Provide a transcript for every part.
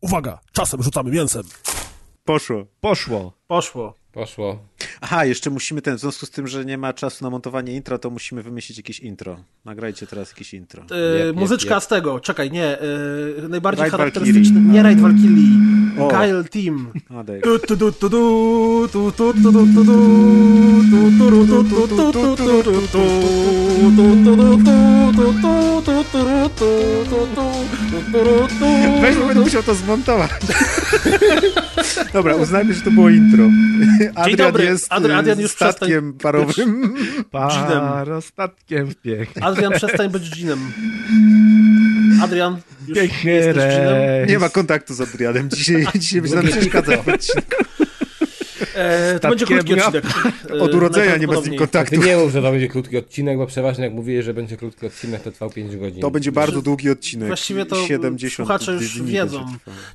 Uwaga, czasem rzucamy mięsem. Poszło. Poszło. Poszło. Poszło. Aha, jeszcze musimy ten, w związku z tym, że nie ma czasu na montowanie intro, to musimy wymyślić jakieś intro. Nagrajcie teraz jakieś intro. E, Jep, muzyczka z tego, czekaj, nie, e, najbardziej Raid charakterystyczny, Valkyrie. nie Raid Valkyrie, O. Kyle Team. Weź, będę musiał to zmontować. Dobra, uznajmy, że to było intro. Adrian dobry, jest y, Adrian już statkiem przestań parowym. Parostatkiem pięknie. Adrian, przestań być dżinem. Adrian, już jesteś dżinem. Nie ma kontaktu z Adrianem. Dzisiaj, dzisiaj będzie nam przeszkadzał. E, to będzie krótki odcinek. E, Od urodzenia nie ma z nim najprawdopodobniej. Ty kontaktu. nie mów, że to będzie krótki odcinek, bo przeważnie jak mówiłeś, że będzie krótki odcinek, to trwał 5 godzin. To będzie bardzo długi odcinek. Właściwie to 70 słuchacze już wiedzą.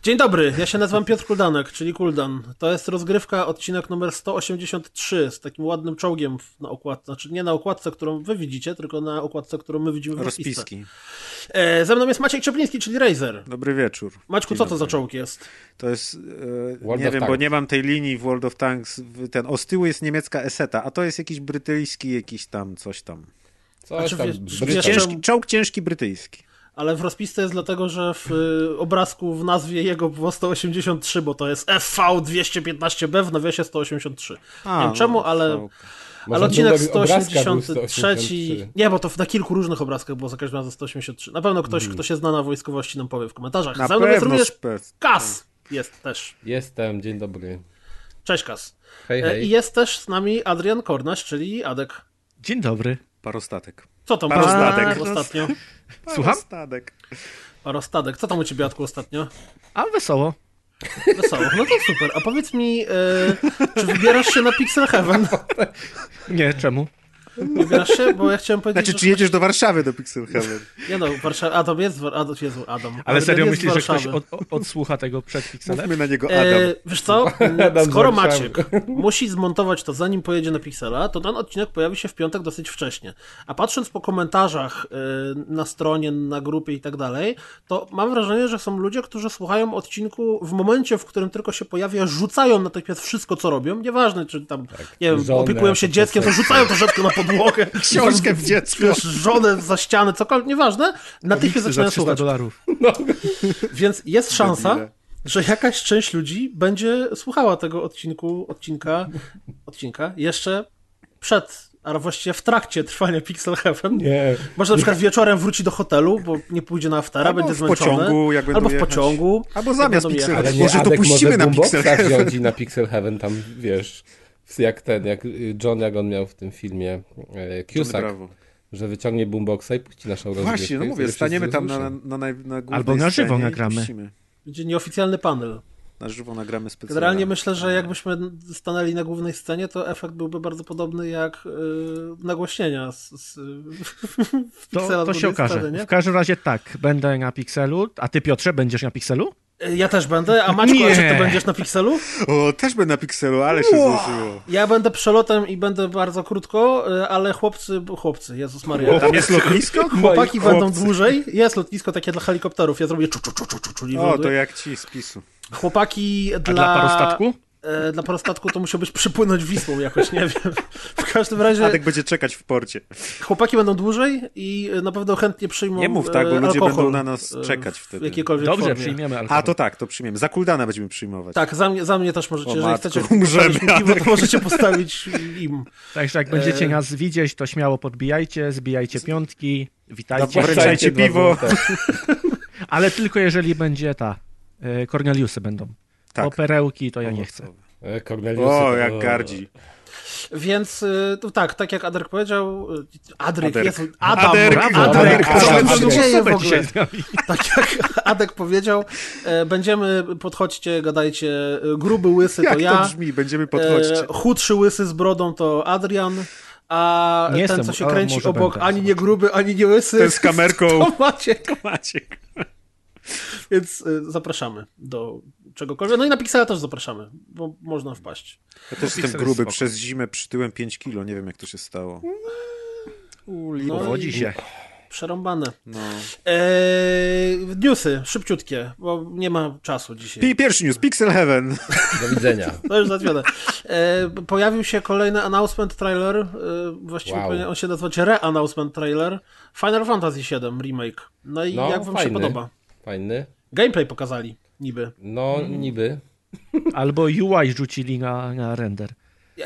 Dzień dobry, ja się nazywam Piotr Kuldanek, czyli Kuldan. To jest rozgrywka, odcinek numer 183 z takim ładnym czołgiem na okładce. Znaczy nie na okładce, którą wy widzicie, tylko na okładce, którą my widzimy w rozpisce. Rozpiski. E, ze mną jest Maciek Czepliński, czyli Razer. Dobry wieczór. Maćku, co to za czołg jest? To jest, e, nie wiem, bo Tanks. nie mam tej linii w World of Tanks. Ten, o z tyłu jest niemiecka Eseta, a to jest jakiś brytyjski, jakiś tam, coś tam. Coś A czy tam, Bryta- Ciężki, czołg ciężki brytyjski. Ale w rozpisce jest dlatego, że w y, obrazku w nazwie jego było 183, bo to jest FV215B w nawiasie 183. A, nie wiem czemu, no, ale... Może Ale odcinek był obrazka był 183. 183. Nie, bo to na kilku różnych obrazkach było za każdym razem 183. Na pewno ktoś, kto się zna na wojskowości, nam powie w komentarzach. Na Ze mną jest pewno również spec. Kas. Jest też. Jestem, dzień dobry. Cześć Kas. Hej, E, hej. I jest też z nami Adrian Kornasz, czyli Adek. Dzień dobry. Parostatek. Co tam Parostatek. Parostatek ostatnio? Słucham? Parostatek. Parostatek. Co tam u ciebie, Adku, ostatnio? A wesoło. Wesoło. No to super. A powiedz mi, e, czy wybierasz się na Pixel Heaven? Nie, czemu? Się? Bo ja chciałem powiedzieć, Znaczy, czy jedziesz do Warszawy do Pixel Heaven? Nie no, Warszawa... Adam jest... w- Adam, Jezu, Adam. Ale serio jest myślisz, że ktoś od, od, odsłucha tego przed Pixelem? Mówmy na niego Adam. E, wiesz co, Adam skoro. Maciek musi zmontować to zanim pojedzie na Pixela, to ten odcinek pojawi się w piątek dosyć wcześnie. A patrząc po komentarzach e, na stronie, na grupie i tak dalej, to mam wrażenie, że są ludzie, którzy słuchają odcinku w momencie, w którym tylko się pojawia, rzucają natychmiast wszystko, co robią. Nieważne, czy tam, nie wiem, żonę, opiekują się to dzieckiem, to rzucają troszeczkę na podłogę. Książkę w dziecku. Wiesz, żonę za ścianę, cokolwiek, nieważne. Natychmiast zaczynają 300 słuchać. dolarów. Więc jest szansa, że jakaś część ludzi będzie słuchała tego odcinku, odcinka, odcinka jeszcze przed, a właściwie w trakcie trwania Pixel Heaven. Nie. Może na przykład wieczorem wróci do hotelu, bo nie pójdzie na aftera, Albo będzie zmęczony. pociągu, albo w pociągu. Albo zamiast Pixel nie, Może to puścimy na Pixel Heaven. na Pixel Heaven tam, wiesz, jak ten, jak y, John, jak on miał w tym filmie e, Cusack, że wyciągnie boomboxa i puści naszą rozgrywkę. Właśnie, no mówię, staniemy tam na, na, na, na głównej Albo na żywo nagramy. Będzie nieoficjalny panel. Na żywo nagramy specjalnie. Generalnie myślę, że jakbyśmy stanęli na głównej scenie, to efekt byłby bardzo podobny jak yy, nagłośnienia z, z, w To, to się 20, okaże. W każdym razie tak, będę na Pixelu. A ty Piotrze, będziesz na Pixelu? Ja też będę, a Maćku, a Nie. czy ty będziesz na Pikselu? O, też będę na Pixelu, ale się złożyło. Ja będę przelotem i będę bardzo krótko, y, ale chłopcy, chłopcy, Jezus Maria. Tam jest lotnisko? Chłopaki Moi będą chłopcy. dłużej. Jest lotnisko takie dla helikopterów. Ja zrobię czu, czu, czu, czu, czu, czu, O, to jak ci z PiSu. Chłopaki dla... A dla parostatku? E, dla parostatku to musiałbyś przypłynąć Wisłą jakoś, nie wiem. W każdym razie Adek będzie czekać w porcie. chłopaki będą dłużej i na pewno chętnie przyjmą Nie mów tak, bo e, ludzie będą na nas e, czekać w wtedy. jakiejkolwiek Dobrze, formie. przyjmiemy alkohol. A, to tak, to przyjmiemy. Za Kuldana będziemy przyjmować. Tak, za mnie, za mnie też możecie, O jeżeli matko, chcecie umrzemy, piwo, to możecie postawić im. Także jak będziecie E. nas widzieć, to śmiało podbijajcie, zbijajcie piątki, witajcie. Dobra, Wręczajcie piwo. Ale tylko jeżeli będzie ta. e, Corneliusy będą. Tak. Bo perełki to ja nie chcę. E, O, to- jak gardzi. Więc to tak, tak jak Adrek powiedział, y, Adryk. Jezu, Adam, Aderk, Adrek, Aderk, co Adam, się dzieje w ogóle? Tak jak Adek powiedział, e, będziemy, podchodźcie, gadajcie, gruby łysy Jak to to ja, brzmi? Będziemy podchodzić. e, chudszy łysy z brodą to Adrian, a Nie ten, jestem, co się kręci obok, będę. ani nie gruby, ani nie łysy, Ten z kamerką. to Maciek. Maciek. Więc y, zapraszamy do czegokolwiek. No i na Pixela też zapraszamy, bo można wpaść. Ja też jestem Pixel gruby. spoko. Przez zimę przytyłem 5 kilo. Nie wiem, jak to się stało. U, lipo. No Powodzi i- się. Przerąbane. No. Eee, newsy, szybciutkie, bo nie ma czasu dzisiaj. Pi- Pierwszy news, Pixel Heaven. Do widzenia. To już załatwione. E, pojawił się kolejny announcement trailer, e, właściwie Wow. powinien on się nazywać re-announcement trailer, Final Fantasy VII Remake. No i No, jak wam się fajny. podoba? Fajny. Gameplay pokazali, niby. No, niby. Albo UI rzucili na, na render.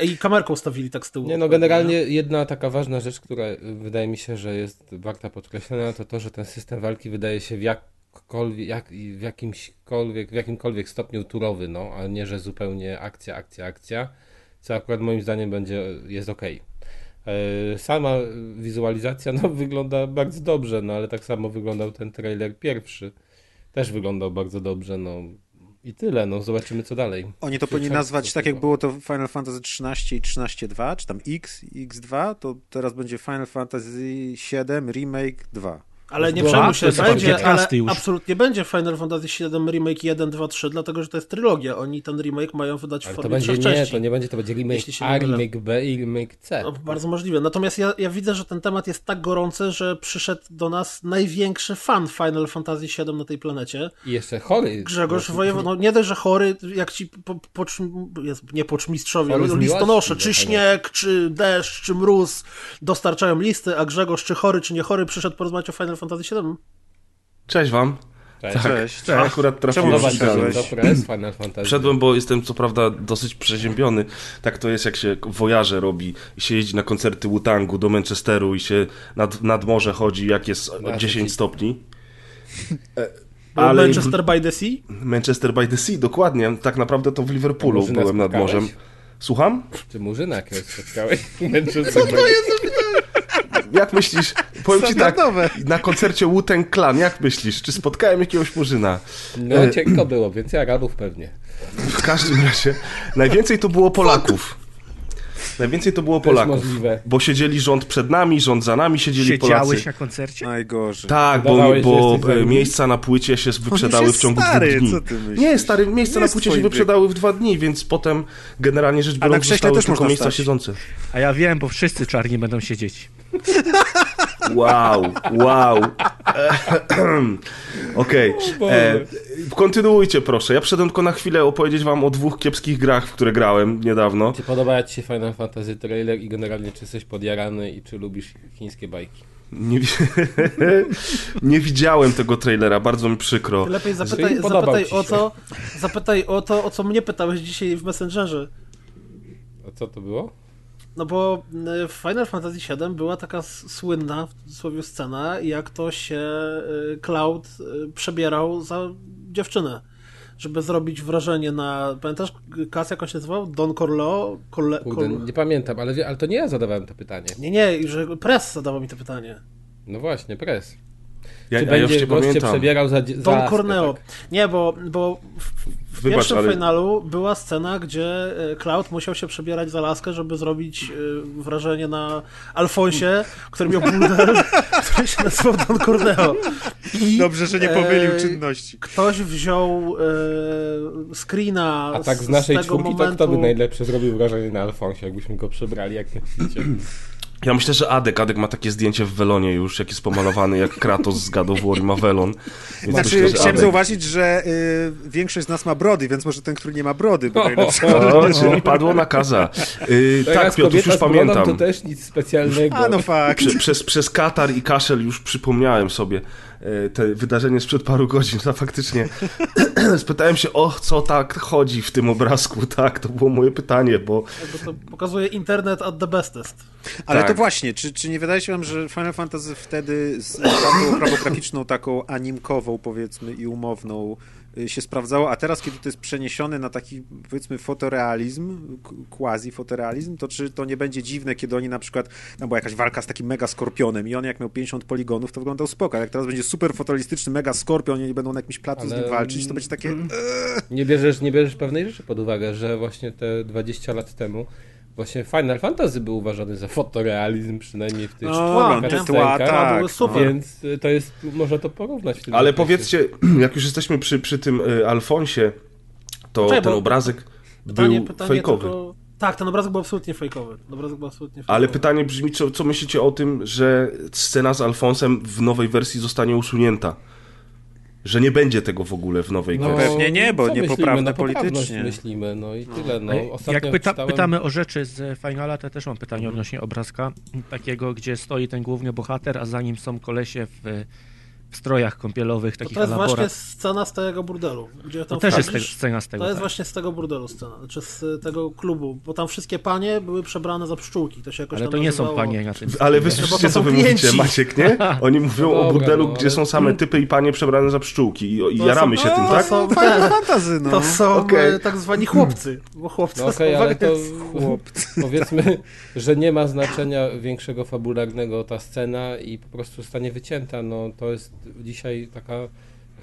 I kamerką stawili tak z tyłu. Nie no, generalnie jedna taka ważna rzecz, która y, wydaje mi się, że jest warta podkreślenia, to to, że ten system walki wydaje się w jakkolwiek, jak, w jakimśkolwiek, w jakimkolwiek stopniu turowy, no, a nie, że zupełnie akcja, akcja, akcja, co akurat moim zdaniem będzie, jest ok. Sama wizualizacja, no, wygląda bardzo dobrze, no, ale tak samo wyglądał ten trailer pierwszy. Też wyglądał bardzo dobrze, no. I tyle, no, zobaczymy co dalej. Oni to powinni nazwać tak, jak było to Final Fantasy 13 i 13.2, czy tam X, X2, to teraz będzie Final Fantasy 7 Remake 2. Ale nie przejmuj się, to będzie, ale 15 już. absolutnie będzie Final Fantasy VII Remake 1, 2, 3, dlatego że to jest trylogia. Oni ten remake mają wydać w Ale to formie będzie trzech nie, części. to nie będzie, to będzie remake A, remake B i remake C. No, bardzo możliwe. Natomiast ja, ja widzę, że ten temat jest tak gorący, że przyszedł do nas największy fan Final Fantasy VII na tej planecie. I jeszcze chory. Grzegorz No, Wojewo, no nie dość, że chory, jak ci po, pocz, jest, nie z listonosze, czy śnieg, czy deszcz, czy mróz dostarczają listy, a Grzegorz, czy chory, czy nie chory, przyszedł porozmawiać o Final Fantasy VII. Cześć wam. Cześć. Cześć. Akurat trafiłem. Czemu Fantasy. Wszedłem, bo jestem co prawda dosyć przeziębiony. Tak to jest, jak się wojaże robi i się jeździ na koncerty Wutangu do Manchesteru i się nad, nad morze chodzi, jak jest Na 10 przeciw. stopni. Ale... Ale- Manchester by the Sea? Manchester by the Sea, dokładnie. Tak naprawdę to w Liverpoolu byłem nad spotkałeś? morzem. Słucham? Czy Murzyna jakiegoś spotkałeś? Co to Jak myślisz? Powiem ci tak, na koncercie Wu-Tang Clan, jak myślisz? Czy spotkałem jakiegoś murzyna? No cienko było, więcej Arabów pewnie. W każdym razie, najwięcej to było Polaków. Najwięcej to było Polaków. możliwe. Bo siedzieli rząd przed nami, rząd za nami, siedzieli Polacy. Siedziałeś na koncercie? Najgorzej. Tak, bo, bo e, miejsca na płycie się wyprzedały w ciągu stary, dwóch dni. co ty myślisz? Nie, stary, miejsca Nie na płycie się wyprzedały w dwa dni, więc potem generalnie rzecz biorąc zostały też tylko można miejsca stać. siedzące. A ja wiem, bo wszyscy czarni będą siedzieć. Wow, wow. Okej, e, kontynuujcie proszę. Ja przyszedłem tylko na chwilę opowiedzieć wam o dwóch kiepskich grach, w które grałem niedawno. Czy podoba ci się Final Fantasy trailer i generalnie czy jesteś podjarany i czy lubisz chińskie bajki? Nie, nie widziałem tego trailera, bardzo mi przykro. Ty lepiej zapytaj, zapytaj o to, zapytaj o to, o co mnie pytałeś dzisiaj w Messengerze. A co to było? No bo y, w Final Fantasy VII była taka słynna w cudzysłowie scena, jak to się y, Cloud y, przebierał za dziewczynę. Żeby zrobić wrażenie na. Pamiętasz, Kas jak on się nazywał? Don Corleo? Corle, Kurde, nie pamiętam, ale, ale to nie ja zadawałem to pytanie. Nie, nie, że Press zadawał mi to pytanie. No właśnie, press. Ja, Czy ja będzie pamiętam. przebierał za, za Don Corneo. tak? Nie, bo, bo w, w Wybacz, pierwszym ale- finalu była scena, gdzie e, Cloud musiał się przebierać za laskę, żeby zrobić e, wrażenie na Alfonsie, który miał bulder, który się nazywał Don Corneo. I, Dobrze, że nie pomylił e, czynności. Ktoś wziął e, screena A tak z z naszej czwórki, momentu... to kto by najlepsze zrobił wrażenie na Alfonsie, jakbyśmy go przebrali, jak myślicie? Ja myślę, że Adek, Adek ma takie zdjęcie w welonie już, jak jest pomalowany jak Kratos z God of War i ma welon. Więc Znaczy, myślę, że chciałem Adek... zauważyć, że y, większość z nas ma brody, więc może ten, który nie ma brody, by najlepszy. O, czyli padło na kaza. Yy, tak, Piotr, już brodą pamiętam. to też nic specjalnego. A no fakt. Prze, przez, przez katar i kaszel już przypomniałem sobie e, te wydarzenie sprzed paru godzin, a faktycznie spytałem się, o co tak chodzi w tym obrazku, tak, to było moje pytanie, bo Bo to pokazuje internet at the bestest. Ale Tak. to właśnie, czy, czy nie wydaje się wam, że Final Fantasy wtedy z taką oprawą graficzną, taką animkową powiedzmy i umowną y, się sprawdzało, a teraz kiedy to jest przeniesione na taki powiedzmy fotorealizm, quasi fotorealizm, to czy to nie będzie dziwne, kiedy oni na przykład, no była jakaś walka z takim mega skorpionem i on jak miał 50 poligonów, to wyglądał spoko, jak teraz będzie super fotorealistyczny mega skorpion i oni będą na jakimś placu z Ale- nim walczyć, to będzie takie... Nie bierzesz, nie bierzesz pewnej rzeczy pod uwagę, że właśnie te 20 lat temu właśnie Final Fantasy był uważany za fotorealizm, przynajmniej w tych No, tła, tak. były super. Więc y, to jest, można to porównać w tym ale powiedzcie, jak już jesteśmy przy, przy tym e, Alfonsie, to Czekaj, ten obrazek Pytanie, był pytanie fejkowy. tylko, Tak, ten obrazek był absolutnie fejkowy. Obrazek był absolutnie fejkowy. Ale pytanie brzmi, co, co myślicie o tym, że scena z Alfonsem w nowej wersji zostanie usunięta? Że nie będzie tego w ogóle w nowej No, wersji. Pewnie nie, bo niepoprawne? No, politycznie. myślimy, no i tyle. No. A Ostatnio Jak pyta, czytałem... pytamy o rzeczy z Finala, to ja też mam pytanie odnośnie obrazka takiego, gdzie stoi ten główny bohater, a za nim są kolesie w, w strojach kąpielowych, To, takich to jest właśnie scena z tego burdelu. Gdzie To tam też jest te, scena z tego. To jest tak. właśnie z tego burdelu scena, znaczy z tego klubu, bo tam wszystkie panie były przebrane za pszczółki, to się jakoś Ale tam to nie są panie na tym. Ale wy No słyszycie, to co są wy mówicie, Maciek, nie? Oni mówią No o dobra, burdelu, no, gdzie ale- są same typy i panie przebrane za pszczółki i, i To jaramy są- się tym, to tak? są- Final Fantasy, no. To są Okej. e, tak zwani chłopcy, bo chłopcy No są ale to Chłopcy. powiedzmy, że nie ma znaczenia większego fabularnego ta scena i po prostu zostanie wycięta. No to jest dzisiaj taka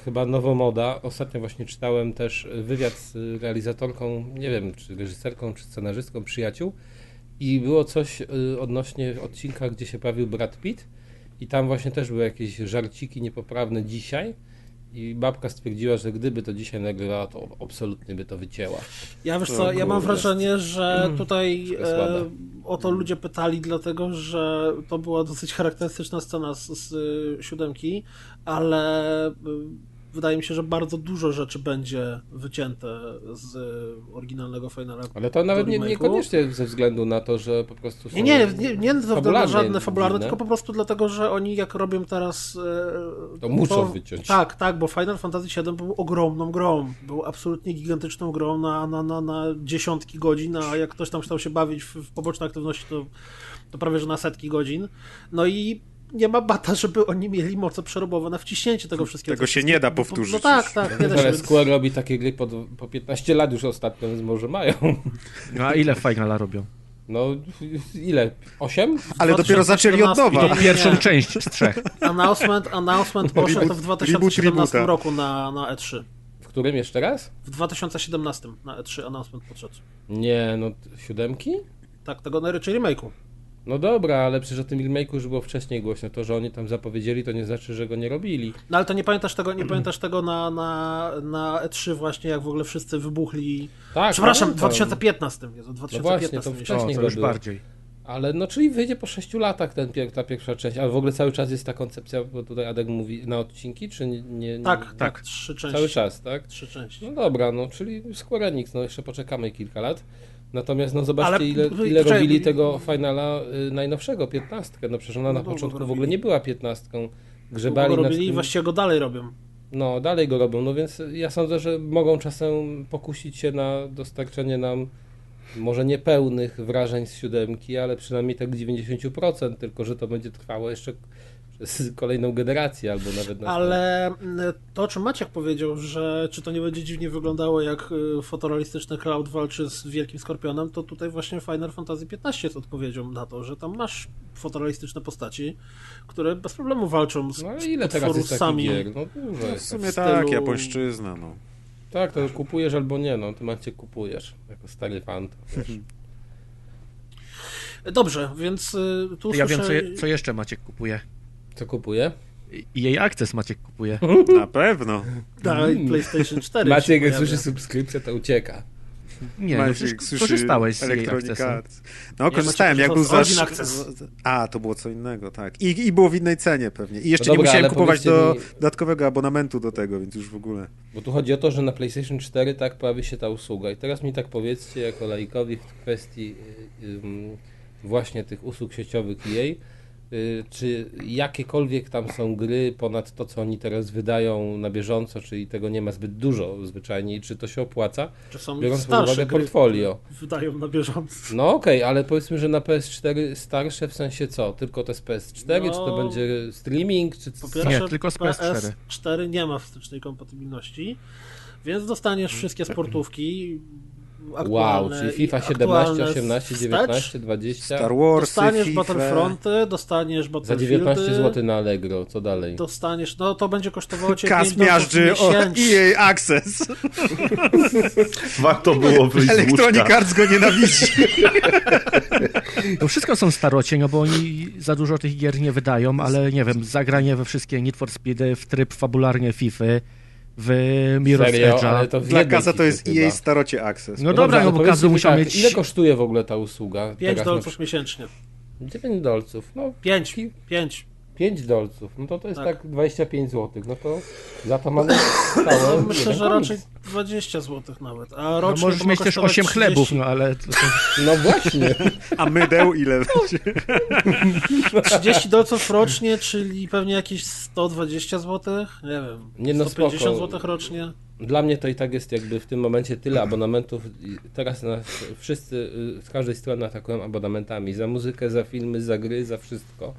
chyba nowomoda. Ostatnio właśnie czytałem też wywiad z realizatorką, nie wiem, czy reżyserką, czy scenarzystką przyjaciół i było coś y, odnośnie odcinka, gdzie się pojawił Brad Pitt i tam właśnie też były jakieś żarciki niepoprawne dzisiaj. I babka stwierdziła, że gdyby to dzisiaj nagrywała, to absolutnie by to wycięła. Ja wiesz co, ja mam wrażenie, że tutaj jest słabe. e, o to ludzie pytali, dlatego że to była dosyć charakterystyczna scena z, z siódemki, ale wydaje mi się, że bardzo dużo rzeczy będzie wycięte z oryginalnego Finala. Ale to nawet nie, niekoniecznie ze względu na to, że po prostu są Nie, nie, nie, nie ze względu na żadne fabularne, tylko po prostu dlatego, że oni jak robią teraz... e, To muszą wyciąć. Tak, tak, bo Final Fantasy VII był ogromną grą. Był absolutnie gigantyczną grą na, na, na, na dziesiątki godzin, a jak ktoś tam chciał się bawić w, w poboczne aktywności, to, to prawie że na setki godzin. No i nie ma bata, żeby oni mieli moce przerobowe na wciśnięcie tego wszystkiego. Tego się nie da powtórzyć No tak, tak, nie da się. ale Więc... Square robi takie gry po, po 15 lat już ostatnio, więc może mają. No, a ile Finala robią? No ile? 8? Ale dopiero zaczęli od 2017. nowa. To Nie, pierwszą nie. część z trzech. Announcement, announcement poszedł w 2017 reboota. roku na, na E3. W którym jeszcze raz? W 2017 na E3 announcement podszedł. Nie, no siódemki? Tak, tego na czy remake'u. No dobra, ale przecież o tym remake'u już było wcześniej głośno. To, że oni tam zapowiedzieli, to nie znaczy, że go nie robili. No ale to nie pamiętasz tego, nie pamiętasz tego na, na, na E3 właśnie, jak w ogóle wszyscy wybuchli. Tak, Przepraszam, w pamiętam. 2015. Jezu, No 2015 właśnie, to wcześniej O, to już było. bardziej. Ale no, czyli wyjdzie po 6 latach ten, ta pierwsza część. Ale w ogóle cały czas jest ta koncepcja, bo tutaj Adek mówi, na odcinki, czy nie? nie, nie Tak, tak, Tak. trzy części. Cały czas, tak? Trzy części. No dobra, no czyli Square Enix, no jeszcze poczekamy kilka lat. Natomiast no zobaczcie, Ale- ile, ile robili tego finala y, najnowszego, 15. No przecież ona No na początku w ogóle nie była 15. Długo Grzebali go robili i tym, właściwie go dalej robią. No, dalej go robią, no więc ja sądzę, że mogą czasem pokusić się na dostarczenie nam może niepełnych wrażeń z siódemki, ale przynajmniej tak 90%, tylko że to będzie trwało jeszcze przez kolejną generację albo nawet następną. Ale mm, to, o czym Maciek powiedział, że czy to nie będzie dziwnie wyglądało, jak y, fotorealistyczny Cloud walczy z Wielkim Skorpionem, to tutaj właśnie Final Fantasy XV jest odpowiedzią na to, że tam masz fotorealistyczne postaci, które bez problemu walczą z No ale ile teraz jest takich potworusami. gier? No dużo W jest. sumie w tak, stylu- japońszczyzna, no. Tak, to kupujesz albo nie, no ty macie kupujesz, jako stary fan. To wiesz. Dobrze, więc y, tu Ja wiem, co, je, co jeszcze Maciek kupuje. Co kupuje? I jej akces Maciek kupuje. Na pewno. Tak, Mm. PlayStation 4 Maciek, jak słyszy subskrypcję, to ucieka. Nie, no, Maciek słyszy korzystałeś z jej akcesu. No, korzystałem, jak był za... A, to było co innego, tak. I, I było w innej cenie pewnie. I jeszcze No nie dobra, musiałem ale kupować do mi- dodatkowego abonamentu do tego, więc już w ogóle. Bo tu chodzi o to, że na PlayStation 4 tak pojawi się ta usługa. I teraz mi tak powiedzcie, jako laikowi w kwestii y, właśnie tych usług sieciowych y, czy jakiekolwiek tam są gry ponad to, co oni teraz wydają na bieżąco, czyli tego nie ma zbyt dużo zwyczajnie, i czy to się opłaca, Czy są biorąc pod starsze uwagę gry, portfolio. Wydają na bieżąco. No okej, ale powiedzmy, że na PS4 starsze w sensie co? Tylko to jest PS4, czy to No, będzie streaming, czy Po pierwsze, Nie, tylko z PS4. PS4 nie ma wstecznej kompatybilności, więc dostaniesz wszystkie sportówki Wow, czyli FIFA 17, aktualne 18, wstecz. 19, 20. Star Warsy, Dostaniesz FIFA. Battlefronty, dostaniesz Za Battlefieldy. 19 zł na Allegro, co dalej? Dostaniesz, no to będzie kosztowało cię Kas 5 dolców miażdży. EA Access. Warto było wyjść z Electronic. Arts go nienawidzi. To wszystko są starocie, no bo oni za dużo tych gier nie wydają, ale nie wiem, zagranie we wszystkie Need for Speedy w tryb fabularny FIFA, w Mirror's Serio, Edge'a. ale to w Dla Kaza to jest jej starocie Access. No dobra, ale no bo mi musiał tak, mieć... Ile kosztuje w ogóle ta usługa? 5 Teraz na dolców miesięcznie. 9 dolców. No, 5, 5. 5 dolców. No to to jest Tak. tak, 25 zł. No to za to mamy stałe Myślę, że komiks. raczej 20 zł nawet. A No rocznie możesz to ma mieć też kosztować 8 chlebów, 30. no ale... To. No właśnie. A mydeł ile będzie? 30 dolców rocznie, czyli pewnie jakieś 120 zł? Nie wiem. Nie, no 150 spoko. zł rocznie? Dla mnie to i tak jest jakby w tym momencie tyle abonamentów. I Teraz nas wszyscy y, z każdej strony atakują abonamentami. Za muzykę, za filmy, za gry, za wszystko.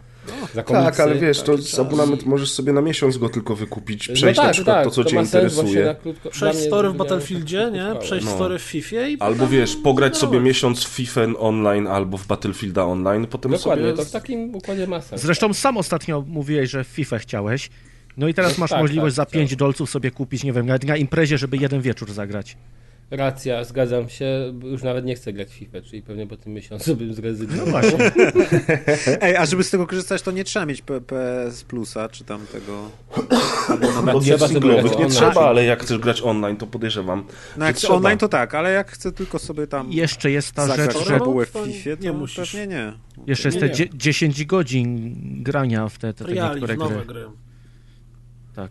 Za komiksy. Tak, ale wiesz, to z czas. abonament możesz sobie na miesiąc go tylko wykupić, No przejść tak, na przykład tak, to, co cię sens właśnie interesuje. na krótko- Przejść story w Battlefieldzie, nie? Przejść No. story w FIFA i Albo wiesz, pograć sobie grałeś. miesiąc w FIFA online albo w Battlefielda online, potem Dokładnie, sobie... to w takim układzie ma sens. Zresztą sam ostatnio mówiłeś, że w FIFA chciałeś. No i teraz No masz tak, możliwość tak, za 5 chciałem. dolców sobie kupić, nie wiem, nawet na imprezie, żeby jeden wieczór zagrać. Racja, zgadzam się. bo Już nawet nie chcę grać w FIFA, czyli pewnie po tym miesiącu bym zrezygnował. No właśnie. Ej, a żeby z tego korzystać, to nie trzeba mieć PS Plusa, czy tam tego... Od Trzeba singlowych grać nie trzeba, ale jak chcesz grać online, to podejrzewam, No jak trzeba. online to tak, ale jak chcę tylko sobie tam Jeszcze jest ta zagrać rzecz, w że fabułę w FIFA, to nie musisz. pewnie nie. jeszcze jest te nie. dzie- 10 godzin grania w te, te, te niektóre gry. Tak.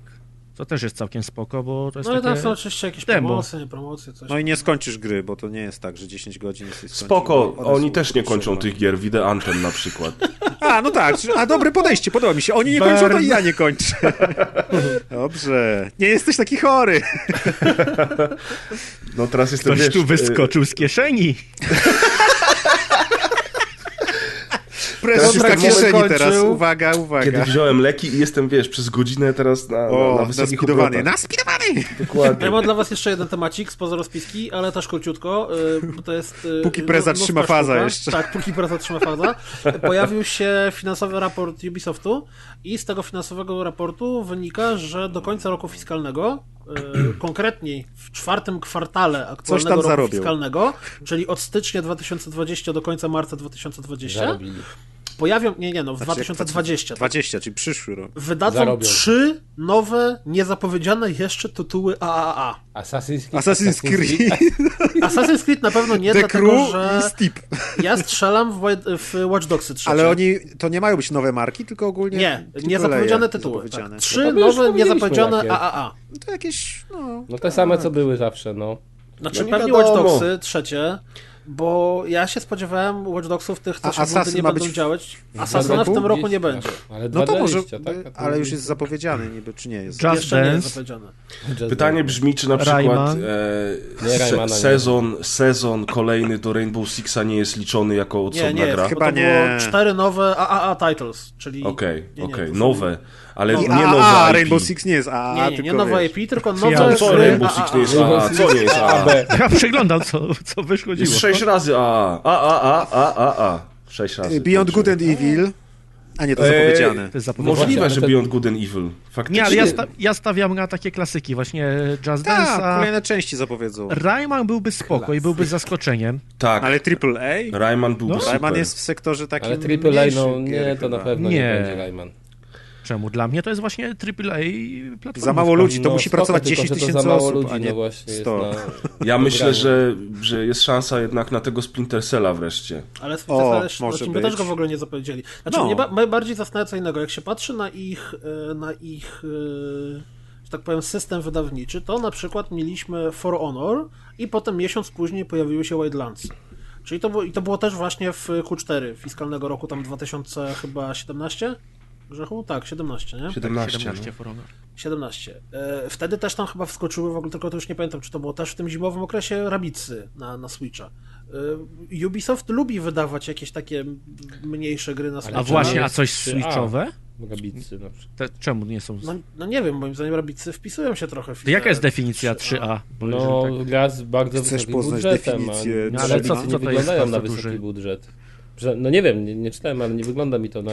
To też jest całkiem spoko, bo to jest No ale tam są oczywiście jakieś demo. promocje, nie promocje, coś. No i nie skończysz gry, bo to nie jest tak, że 10 godzin jesteś Spoko, oni też nie kończą tych gier, widzę Anthem na przykład. A, no tak, a dobre podejście, podoba mi się. Oni nie kończą, to i ja nie kończę. Dobrze. Nie jesteś taki chory. No teraz jestem, Ktoś wiesz... tu y, wyskoczył z kieszeni. Prezes jest na taki kieszeni teraz. kończył. Uwaga, Kiedy uwaga. wziąłem leki i jestem, wiesz, przez godzinę teraz na, na, O, na wysokich naspidowany. obrotach. Naspidowany! Dokładnie. Ja mam dla was jeszcze jeden temacik spoza rozpiski, ale też króciutko, y, bo to jest... y, Póki preza no- trzyma nówka faza sztuka. jeszcze. Tak, póki preza trzyma faza. Pojawił się finansowy raport Ubisoftu i z tego finansowego raportu wynika, że do końca roku fiskalnego, y, konkretniej w czwartym kwartale aktualnego roku zarobią. fiskalnego, czyli od stycznia 2020 do końca marca 2020, Zarobili. Pojawią, nie, nie, no w Znaczy, jak 2020, 20, czyli przyszły rok. wydadzą Zarobią. trzy nowe, niezapowiedziane jeszcze tytuły AAA. Assassin's Creed. Assassin's Creed, Assassin's Creed na pewno nie, The dlatego Crew że Steep. ja strzelam w, w Watch Dogsy 3. Ale oni, to nie mają być nowe marki, tylko ogólnie... Nie, niezapowiedziane tytuły. Tak. No Trzy już nowe, niezapowiedziane jakie. AAA. No to jakieś, no... No te same co były zawsze, no. Znaczy No nie pewnie wiadomo. Watch Dogsy trzecie, bo ja się spodziewałem Watch Dogsów tych, co się Assassin nie ma będą być działać. w Assassina w tym roku nie będzie. Ale No to może, 20, tak? Ale już jest- zapowiedziany niby, czy nie jest? Just Jeszcze nie jest Dance. zapowiedziane. Just Pytanie Dance. brzmi, czy na przykład Rayman. e, Nie, se, Raymana nie. sezon, sezon kolejny do Rainbow Sixa nie jest liczony jako Nie, osobna nie, gra? Chyba nie. było cztery nowe AAA titles, czyli... Okej, Nie, nie, okej, są- nowe, ale No, nie a, nowe a, IP. Rainbow Six nie jest AAA, Nie, nie, nie tylko nowe wiesz, IP, tylko Ja- nowe Co gry Rainbow Six nie jest AAA. A? Co nie jest A? Ja przeglądam, co, co wychodziło. Jest sześć razy A, A, A, A, A, A, A. Sześć razy. Beyond Good and Evil. A nie, to Eee, zapowiedziane. To jest zapowiedziane. Możliwe, że to- Beyond Good and Evil. Faktycznie. Nie, ale ja, sta ja stawiam na takie klasyki, właśnie Just Tak, Dance'a. kolejne części zapowiedzą. Rayman byłby spoko i byłby zaskoczeniem. Tak, Ale AAA? Rayman byłby No. super. Rayman jest w sektorze takim Ale AAA, no nie, to na pewno nie, Nie. będzie Rayman. Czemu? Dla mnie to jest właśnie AAA platforma. Za mało ludzi, to No, musi pracować tylko, 10 że to tysięcy osób, ludzi, a nie no właśnie 100. Jest na... Ja myślę, że, że jest szansa jednak na tego Splinter Cella wreszcie. Ale Splinter też, może znaczy, być. też go w ogóle nie zapowiedzieli. Znaczy, No. mnie ba mnie bardziej zastanawia co innego. Jak się patrzy na ich, e, na ich e, że tak powiem, system wydawniczy, to na przykład mieliśmy For Honor i potem miesiąc później pojawiły się Wildlands. Czyli to było, i to było też właśnie w Q4 fiskalnego roku, tam 2017? Grzechu? Tak, 17, nie? 17. 17 For Honor. 17. E, wtedy też tam chyba wskoczyły w ogóle, tylko to już nie pamiętam, czy to było też w tym zimowym okresie Rabicy na, na Switcha. E, Ubisoft lubi wydawać jakieś takie mniejsze gry na Switcha. A właśnie, a jest coś 3A. switchowe? Gabicy na przykład. Te, czemu nie są... No, no nie wiem, moim zdaniem Rabicy wpisują się trochę w To Jaka jest definicja 3A? 3A? Bo No, tak- gra z bardzo Chcesz wysokim poznać budżetem, definicję a No, ale co, co- to jest wyglądają na wysoki duży? budżet. Że, no nie wiem, nie, nie czytałem, ale nie wygląda mi to na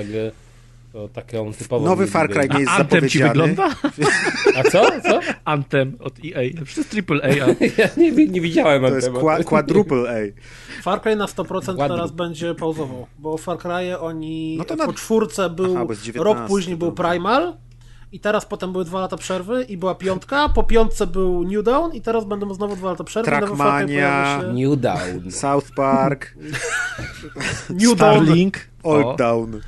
grę o taką typową Nowy Far Cry nie jest Anthem ci wygląda? A co? Co? Anthem od EA. Wszystko AAA. A... Ja nie, nie widziałem To jest qua- quadruple A. Far Cry na 100% Ładny. teraz będzie pauzował, bo Far Cry oni No to na- po czwórce był, Aha, bo jest 19, rok później był. Primal i teraz potem były dwa lata przerwy i była piątka, po piątce był New Dawn i teraz będą znowu dwa lata przerwy. Trackmania. się- New Down. South Park, New Dawn. Starlink. Old O, Down.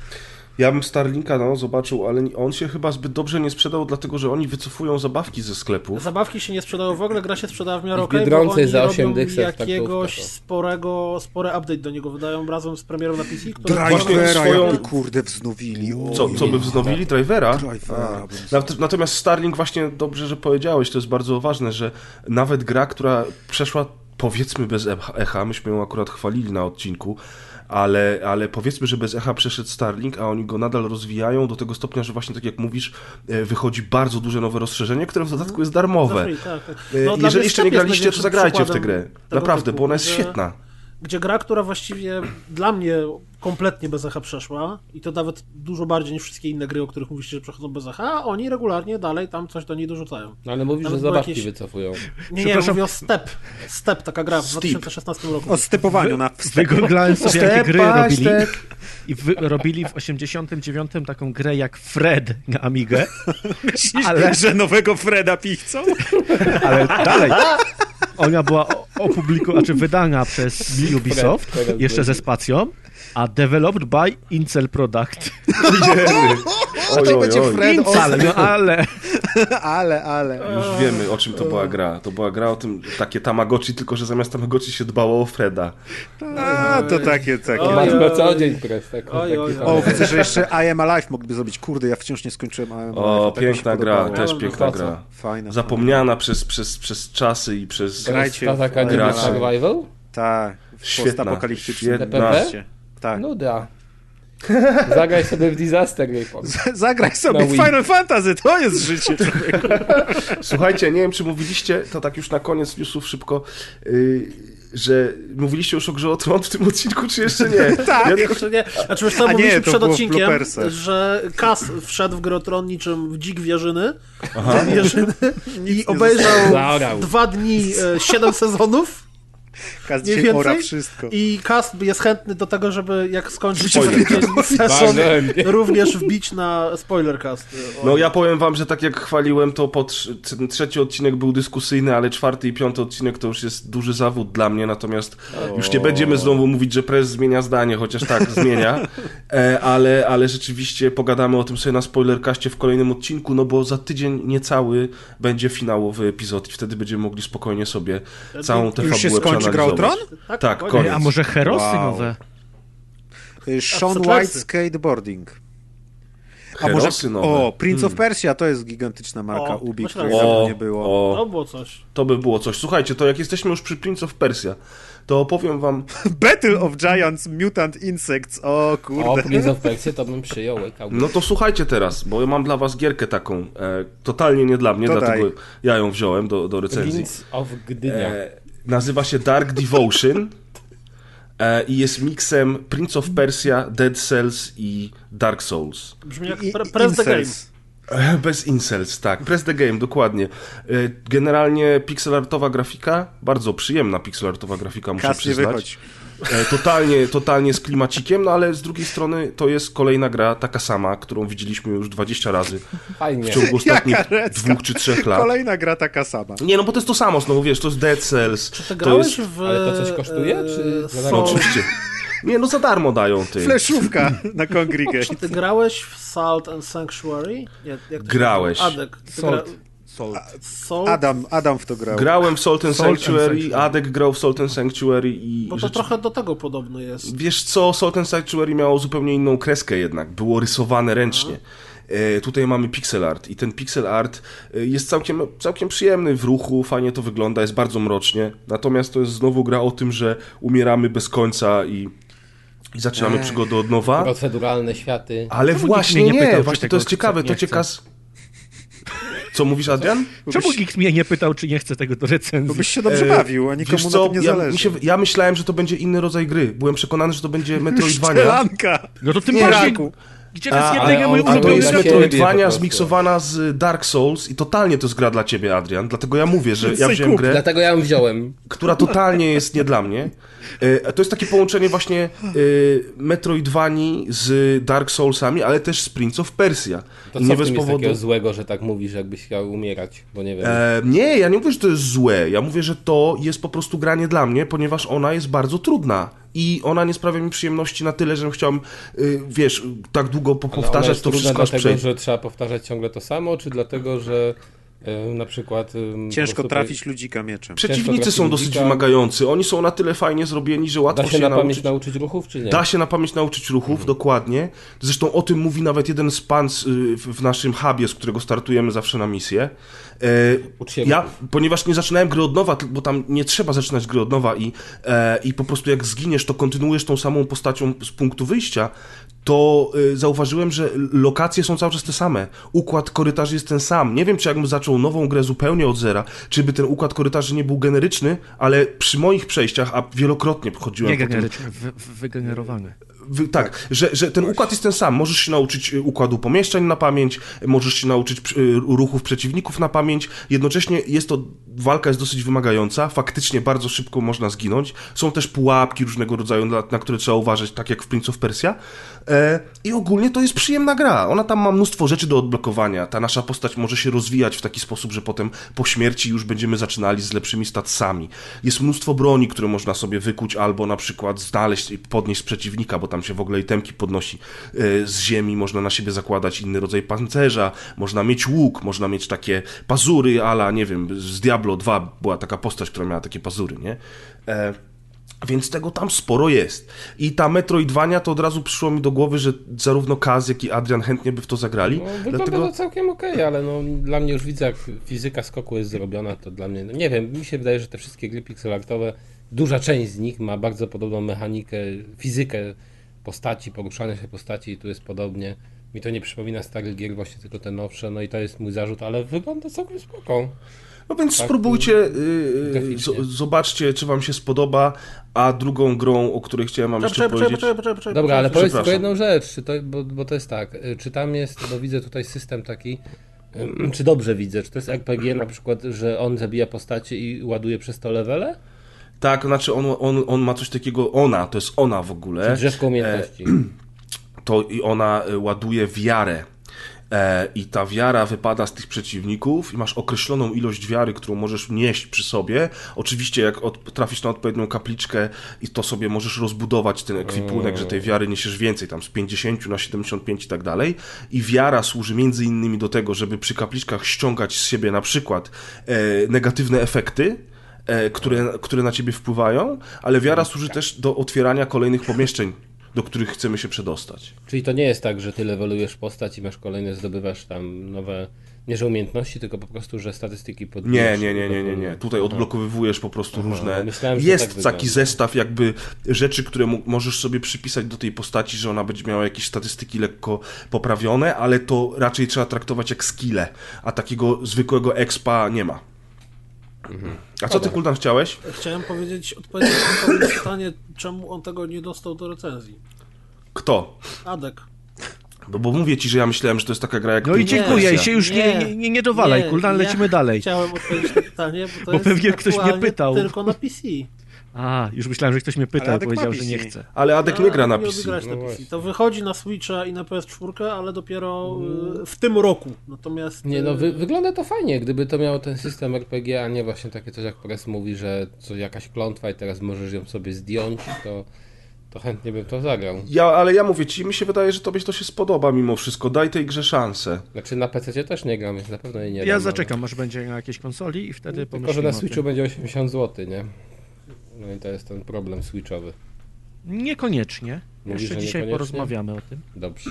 Ja bym Starlinka no, zobaczył, ale on się chyba zbyt dobrze nie sprzedał, dlatego że oni wycofują zabawki ze sklepów. Zabawki się nie sprzedały w ogóle, gra się sprzedała w miarę okej, bo Biedronce oni za 8 robią dychsek jakiegoś sporego, spory update do niego wydają razem z premierą na PC, Drivera swoją- jakby kurde wznowili. O, Co, co by wznowili? Drivera? Drivera bym Nat- Natomiast Starlink właśnie dobrze, że powiedziałeś, to jest bardzo ważne, że nawet gra, która przeszła powiedzmy bez echa- echa, myśmy ją akurat chwalili na odcinku, ale, ale powiedzmy, że bez echa przeszedł Starlink, a oni go nadal rozwijają do tego stopnia, że właśnie tak jak mówisz, e, wychodzi bardzo duże nowe rozszerzenie, które w dodatku jest darmowe. Free, tak, tak. E, No, Jeżeli jeszcze nie graliście, to zagrajcie w tę grę. Naprawdę, typu, bo ona jest że- świetna. Gdzie gra, która właściwie dla mnie kompletnie bez echa przeszła i to nawet dużo bardziej niż wszystkie inne gry, o których mówiliście, że przechodzą bez echa, a oni regularnie dalej tam coś do niej dorzucają. No ale mówisz, że Nawet były zabawki jakieś- wycofują. Nie, nie, Przepraszam. mówię o Step. Step, taka gra w Steep. 2016 roku. O stepowaniu na wstęp. Wygooglałem sobie, jakie Step gry robili. step. I wy, robili w 89 taką grę jak Fred na Amigę, Myślisz, Ale- że nowego Freda pichcą? ale dalej. Ona była opublikowana, czy wydana przez Ubisoft, jeszcze ze spacją, a developed by Incel Product. Oj, oj, oj. Fred Incel, no ale... Ale, ale. Już wiemy, o czym to była gra. To była gra o tym, takie Tamagotchi, tylko że zamiast Tamagotchi się dbało o Freda. A, to takie, takie. Oj, Masz na co dzień press. Tak, O, widzę, że jeszcze I Am Alive mogliby zrobić. Kurde, ja wciąż nie skończyłem I Am Alive. O, tak piękna gra, podobało. też piękna gra. Fajna. Zapomniana przez, przez, przez czasy i przez... Grajcie ta w taka survival? Tak, Świetna, świetna. Tak. Nuda. Zagraj sobie w Disaster Reform. Zagraj sobie w. Final Fantasy, to jest życie. człowieku. Słuchajcie, nie wiem, czy mówiliście, to tak już na koniec newsów szybko, yy, że mówiliście już o grze o Tron w tym odcinku, czy jeszcze nie? Tak. Ja, Jeszcze nie. Znaczy, wiesz co, A nie, mówiliśmy to przed odcinkiem, że Kas wszedł w grę o Tron niczym w dzik wieżyny, wieżyny i obejrzał dwa dni e, siedem sezonów Mniej dzisiaj ora więcej? wszystko. i Kas jest chętny do tego, żeby jak skończy się Spoiler. sezon, również wbić na spoilercast. no ja powiem wam, że tak jak chwaliłem, to po ten trzeci odcinek był dyskusyjny, ale czwarty i piąty odcinek to już jest duży zawód dla mnie, natomiast już nie będziemy znowu mówić, że prez zmienia zdanie, chociaż tak, zmienia, e, ale, ale rzeczywiście pogadamy o tym sobie na spoilerkaście w kolejnym odcinku, no bo za tydzień niecały będzie finałowy epizod i wtedy będziemy mogli spokojnie sobie całą tę fabułę skończy Gra o przeanalizować. Tron? Tak, koniec. koniec. A może Herosy Wow. nowe? Y, Sean. White Skateboarding. A może... Nowe. O, Prince of Persia to jest gigantyczna marka O, Ubi, której O, nie było. o, To było coś. to by było coś. Słuchajcie, to jak jesteśmy już przy Prince of Persia, to opowiem wam Battle of Giants Mutant Insects. O O, kurde. Prince of Persia to bym przyjął. No to słuchajcie teraz, bo ja mam dla was gierkę taką, e, totalnie nie dla mnie, To dlatego daj. ja ją wziąłem do, do recenzji. Prince of Gdynia. E, nazywa się Dark Devotion e, i jest miksem Prince of Persia, Dead Cells i Dark Souls. Brzmi jak pre- Press the Game. E, Bez incels, tak. Press the game, dokładnie. E, Generalnie pixelartowa grafika, bardzo przyjemna pixelartowa grafika, muszę Kas nie przyznać. wychodź. E, Totalnie, totalnie z klimacikiem, no ale z drugiej strony to jest kolejna gra, taka sama, którą widzieliśmy już 20 razy Fajnie. w ciągu ostatnich dwóch czy trzech lat. Kolejna gra taka sama. Nie, no bo to jest to samo, znowu wiesz, to jest Dead Cells. Czy ty to grałeś jest... w... Ale to coś kosztuje, e, czy No oczywiście. Nie, no za darmo dają ty. Fleszówka na Congregate. Czy ty grałeś w Salt and Sanctuary? Jak to się Grałeś. Adek. Ty Salt. gra- Salt. Salt? Adam, Adam w to grał. Grałem w Salt and Salt and Sanctuary, Sanctuary. Adek grał w Salt and Sanctuary i... Bo to rzeczy- trochę do tego podobny jest. Wiesz co, Salt and Sanctuary miało zupełnie inną kreskę jednak, było rysowane ręcznie. E, tutaj mamy pixel art i ten pixel art e, jest całkiem, całkiem przyjemny w ruchu, fajnie to wygląda, jest bardzo mrocznie. Natomiast to jest znowu gra o tym, że umieramy bez końca i, i zaczynamy Ech. przygodę od nowa. Proceduralne światy. Ale właśnie nie nie, właśnie to jest ciekawe, to chce? Co mówisz, Adrian? Czemu nikt mnie nie pytał, czy nie chce tego do Bo recenzji? byś się dobrze E, bawił, a nikomu Wiesz na co, tym nie ja, zależy. się, ja myślałem, że to będzie inny rodzaj gry. Byłem przekonany, że to będzie Metroidvania. Szczelanka. No to tym Nie, bardziej... Gdzie to jest A, jednego A to jest Metroidvania zmiksowana z Dark Souls i totalnie to jest gra dla ciebie, Adrian. Dlatego ja mówię, że ja wziąłem grę, Dlatego ja ją wziąłem. która totalnie jest nie dla mnie. E, To jest takie połączenie właśnie e, Metroidvanii z Dark Soulsami, ale też z Prince of Persia. To nie w bez powodu. takiego złego, że tak mówisz, jakbyś chciał umierać, bo nie wiem. E, nie, ja nie mówię, że to jest złe. Ja mówię, że to jest po prostu granie dla mnie, ponieważ ona jest bardzo trudna. I ona nie sprawia mi przyjemności na tyle, że chciałem, y, wiesz, tak długo powtarzać to wszystko aż dlatego, że trzeba powtarzać ciągle to samo, czy dlatego, że e, na przykład... po Ciężko prostu trafić ludzika mieczem. Przeciwnicy są dosyć ludzika. wymagający. Oni są na tyle fajnie zrobieni, że łatwo Da się się na pamięć nauczyć. nauczyć ruchów, czy nie? Da się na pamięć nauczyć ruchów, dokładnie. Zresztą o tym mówi nawet jeden z pan y, w naszym hubie, z którego startujemy zawsze na misję. E, ja, ponieważ nie zaczynałem gry od nowa, bo tam nie trzeba zaczynać gry od nowa i, e, i po prostu jak zginiesz, to kontynuujesz tą samą postacią z punktu wyjścia, to y, zauważyłem, że lokacje są cały czas te same. Układ korytarzy jest ten sam. Nie wiem, czy jakbym zaczął nową grę zupełnie od zera, czy by ten układ korytarzy nie był generyczny, ale przy moich przejściach, a wielokrotnie chodziłem Nie tym, generyczny, wy, wygenerowany. Wy, tak, Że, że ten układ jest ten sam. Możesz się nauczyć y, układu pomieszczeń na pamięć, możesz się nauczyć y, ruchów przeciwników na pamięć. Jednocześnie jest to, walka jest dosyć wymagająca, faktycznie bardzo szybko można zginąć. Są też pułapki różnego rodzaju, na, na które trzeba uważać, tak jak w Prince of Persia. E, I ogólnie to jest przyjemna gra. Ona tam ma mnóstwo rzeczy do odblokowania. Ta nasza postać może się rozwijać w taki sposób, że potem po śmierci już będziemy zaczynali z lepszymi statsami. Jest mnóstwo broni, które można sobie wykuć albo na przykład znaleźć i podnieść z przeciwnika, bo tam się w ogóle itemki podnosi e, z ziemi, można na siebie zakładać inny rodzaj pancerza, można mieć łuk, można mieć takie pazury, ala, nie wiem, z Diablo 2 była taka postać, która miała takie pazury, nie? E, więc tego tam sporo jest. I ta Metroidvania to od razu przyszło mi do głowy, że zarówno Kaz, jak i Adrian chętnie by w to zagrali. No, wygląda dlatego... to całkiem okej, ale no, dla mnie już widzę, jak fizyka skoku jest zrobiona, to dla mnie, no, nie wiem, mi się wydaje, że te wszystkie gry pixelartowe, duża część z nich ma bardzo podobną mechanikę, fizykę postaci, poruszania się postaci i tu jest podobnie. Mi to nie przypomina starych gier, właśnie tylko te nowsze, no i to jest mój zarzut, ale wygląda całkiem spoko. No więc Tak, spróbujcie, yy, graficznie. z- zobaczcie, czy wam się spodoba, a drugą grą, o której chciałem wam jeszcze powiedzieć... poczekaj, poczekaj, poczekaj. Dobra, ale powiedz tylko jedną rzecz, czy to, bo, bo to jest tak, y, czy tam jest, bo widzę tutaj system taki, ym, czy dobrze widzę, czy to jest RPG na przykład, że on zabija postacie i ładuje przez to levele? Tak, znaczy on, on, on ma coś takiego, ona, to jest ona w ogóle, Drzewko umiejętności. to i ona y, ładuje wiarę. E, I ta wiara wypada z tych przeciwników i masz określoną ilość wiary, którą możesz nieść przy sobie. Oczywiście jak od, trafisz na odpowiednią kapliczkę i to sobie możesz rozbudować ten ekwipunek, że tej wiary niesiesz więcej, tam z 50 na 75 i tak dalej. I wiara służy między innymi do tego, żeby przy kapliczkach ściągać z siebie na przykład e, negatywne efekty, e, które, które na ciebie wpływają, ale wiara służy też do otwierania kolejnych pomieszczeń, do których chcemy się przedostać. Czyli to nie jest tak, że ty levelujesz postać i masz kolejne, zdobywasz tam nowe, nie że umiejętności, tylko po prostu, że statystyki Nie, podbijesz. nie, nie, nie, nie, nie. Tutaj odblokowywujesz po prostu różne. Jest tak taki zestaw jakby rzeczy, które mo- możesz sobie przypisać do tej postaci, że ona będzie miała jakieś statystyki lekko poprawione, ale to raczej trzeba traktować jak skille, a takiego zwykłego expa nie ma. A co ty, Kuldan, chciałeś? Chciałem powiedzieć, odpowiedzieć na to pytanie, czemu on tego nie dostał do recenzji. Kto? Adek. No bo mówię ci, że ja myślałem, że to jest taka gra jak No i dziękuję, i się już nie, nie, nie, nie dowalaj, Kuldan, lecimy ja dalej. Chciałem odpowiedzieć na pytanie, bo to Bo jest pewnie ktoś mnie pytał. tylko na PC. A, już myślałem, że ktoś mnie pytał, powiedział, że nie chce. Ale Adek nie gra na PC. grać na No PC. To wychodzi na Switcha i na PS4, ale dopiero y, w tym roku. Natomiast Nie, no y, wy, wygląda to fajnie, gdyby to miało ten system RPG, a nie właśnie takie coś jak Press mówi, że co jakaś klątwa i teraz możesz ją sobie zdjąć, to, to chętnie bym to zagrał. Ja, ale ja mówię ci, mi się wydaje, że tobie to się spodoba mimo wszystko. Daj tej grze szansę. Znaczy na PC też nie gram, więc na pewno jej nie. Ja ale- zaczekam, aż będzie na jakiejś konsoli i wtedy Tylko, pomyślimy że na. Switchu będzie 80 zł, nie? No i to jest ten problem Switchowy. Niekoniecznie. Mówisz, Jeszcze dzisiaj niekoniecznie? porozmawiamy o tym. Dobrze.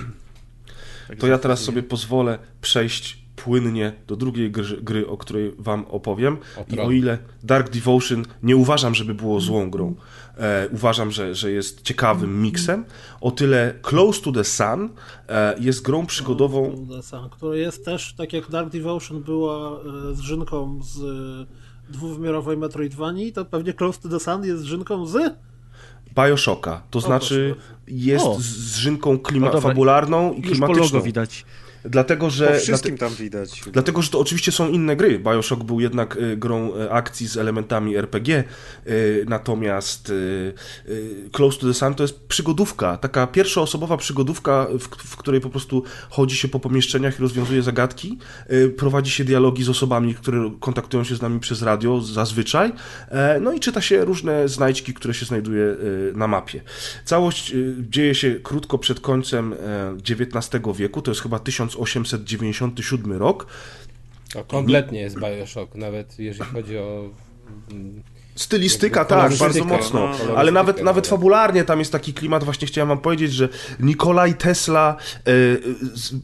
To ja teraz sobie pozwolę przejść płynnie do drugiej gry, gry o której wam opowiem. O I o ile Dark Devotion nie uważam, żeby było złą grą, e, uważam, że, że jest ciekawym miksem, o tyle Close to the Sun e, jest grą przygodową. The Sun, która jest też, tak jak Dark Devotion była zżynką z y, dwuwymiarowej Metroidvanii, to pewnie Close to the Sun jest zżynką z... Bioshocka. To znaczy jest O. z żynką klima- No fabularną i Już po klimatyczną. logo widać. Dlatego, Po że... wszystkim tam widać. Dlatego, że to oczywiście są inne gry. Bioshock był jednak y, grą y, akcji z elementami RPG, y, natomiast Close to the Sun to jest przygodówka, taka pierwszoosobowa przygodówka, w, w której po prostu chodzi się po pomieszczeniach i rozwiązuje zagadki, prowadzi się dialogi z osobami, które kontaktują się z nami przez radio zazwyczaj, e, no i czyta się różne znajdźki, które się znajduje na mapie. Całość dzieje się krótko przed końcem e, XIX wieku, to jest chyba 1897 rok. To kompletnie jest Bioshock, nawet jeżeli chodzi o... Stylistyka, tak, bardzo mocno. no, Ale nawet, nawet fabularnie tam jest taki klimat, właśnie chciałem wam powiedzieć, że Nikolaj Tesla e,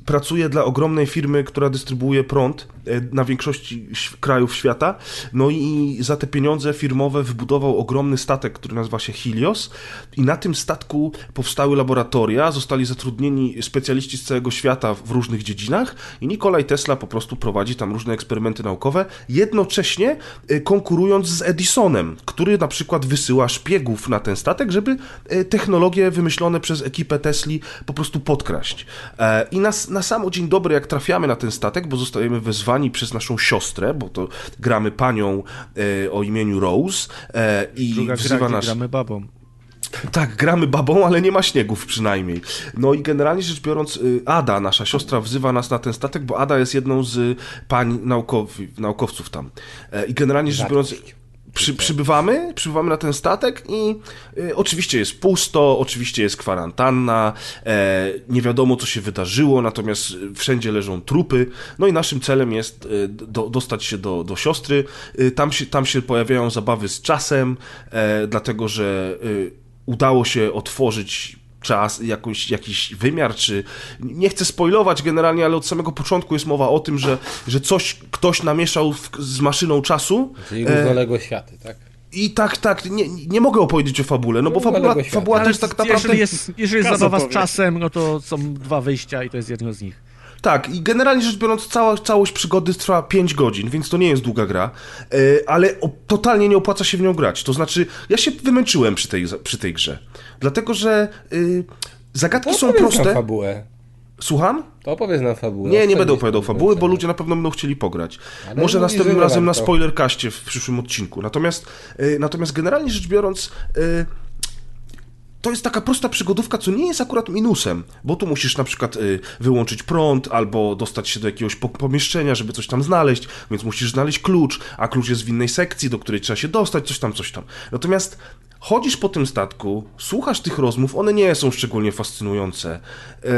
pracuje dla ogromnej firmy, która dystrybuuje prąd e, na większości krajów świata. No i za te pieniądze firmowe wybudował ogromny statek, który nazywa się Helios. I na tym statku powstały laboratoria, zostali zatrudnieni specjaliści z całego świata w różnych dziedzinach i Nikolaj Tesla po prostu prowadzi tam różne eksperymenty naukowe, jednocześnie e, konkurując z Edisonem, który na przykład wysyła szpiegów na ten statek, żeby e, technologie wymyślone przez ekipę Tesli po prostu podkraść. E, I na, na sam dzień dobry, jak trafiamy na ten statek, bo zostajemy wezwani przez naszą siostrę, bo to gramy panią e, o imieniu Rose i Druga wzywa nas... gramy babą. Tak, gramy babą, ale nie ma śniegów przynajmniej. No i generalnie rzecz biorąc, y, Ada, nasza siostra, wzywa nas na ten statek, bo Ada jest jedną z pań naukowi, naukowców tam. I generalnie rzecz biorąc, przy, przybywamy, przybywamy na ten statek i y, oczywiście jest pusto, oczywiście jest kwarantanna, e, nie wiadomo co się wydarzyło, natomiast wszędzie leżą trupy. No i naszym celem jest y, do, dostać się do, do siostry. Y, tam, się, tam się pojawiają zabawy z czasem, e, dlatego że y, udało się otworzyć czas, jakąś, jakiś wymiar, czy nie chcę spoilować generalnie, ale od samego początku jest mowa o tym, że, że coś ktoś namieszał w, z maszyną czasu. Czyli E, równoległe światy, tak? I tak, tak, nie, nie mogę opowiedzieć o fabule, no bo fabuła, fabuła jest tak naprawdę... jeżeli jest, jeżeli jest zabawa z czasem, no to są dwa wyjścia i to jest jedno z nich. Tak, i generalnie rzecz biorąc, cała, całość przygody trwa 5 godzin, więc to nie jest długa gra, e, ale totalnie nie opłaca się w nią grać. To znaczy, ja się wymęczyłem przy tej, przy tej grze, dlatego że y, zagadki To są proste. fabułę. Słucham? To opowiedz nam fabułę. Nie, nie będę opowiadał fabuły, bo ludzie na pewno będą chcieli pograć. Ale Może następnym razem na warto. spoilerkaście w przyszłym odcinku. Natomiast, y, natomiast generalnie rzecz biorąc, y, to jest taka prosta przygodówka, co nie jest akurat minusem, bo tu musisz na przykład y, wyłączyć prąd albo dostać się do jakiegoś po- pomieszczenia, żeby coś tam znaleźć, więc musisz znaleźć klucz, a klucz jest w innej sekcji, do której trzeba się dostać, coś tam, coś tam. Natomiast chodzisz po tym statku, słuchasz tych rozmów, one nie są szczególnie fascynujące. Y,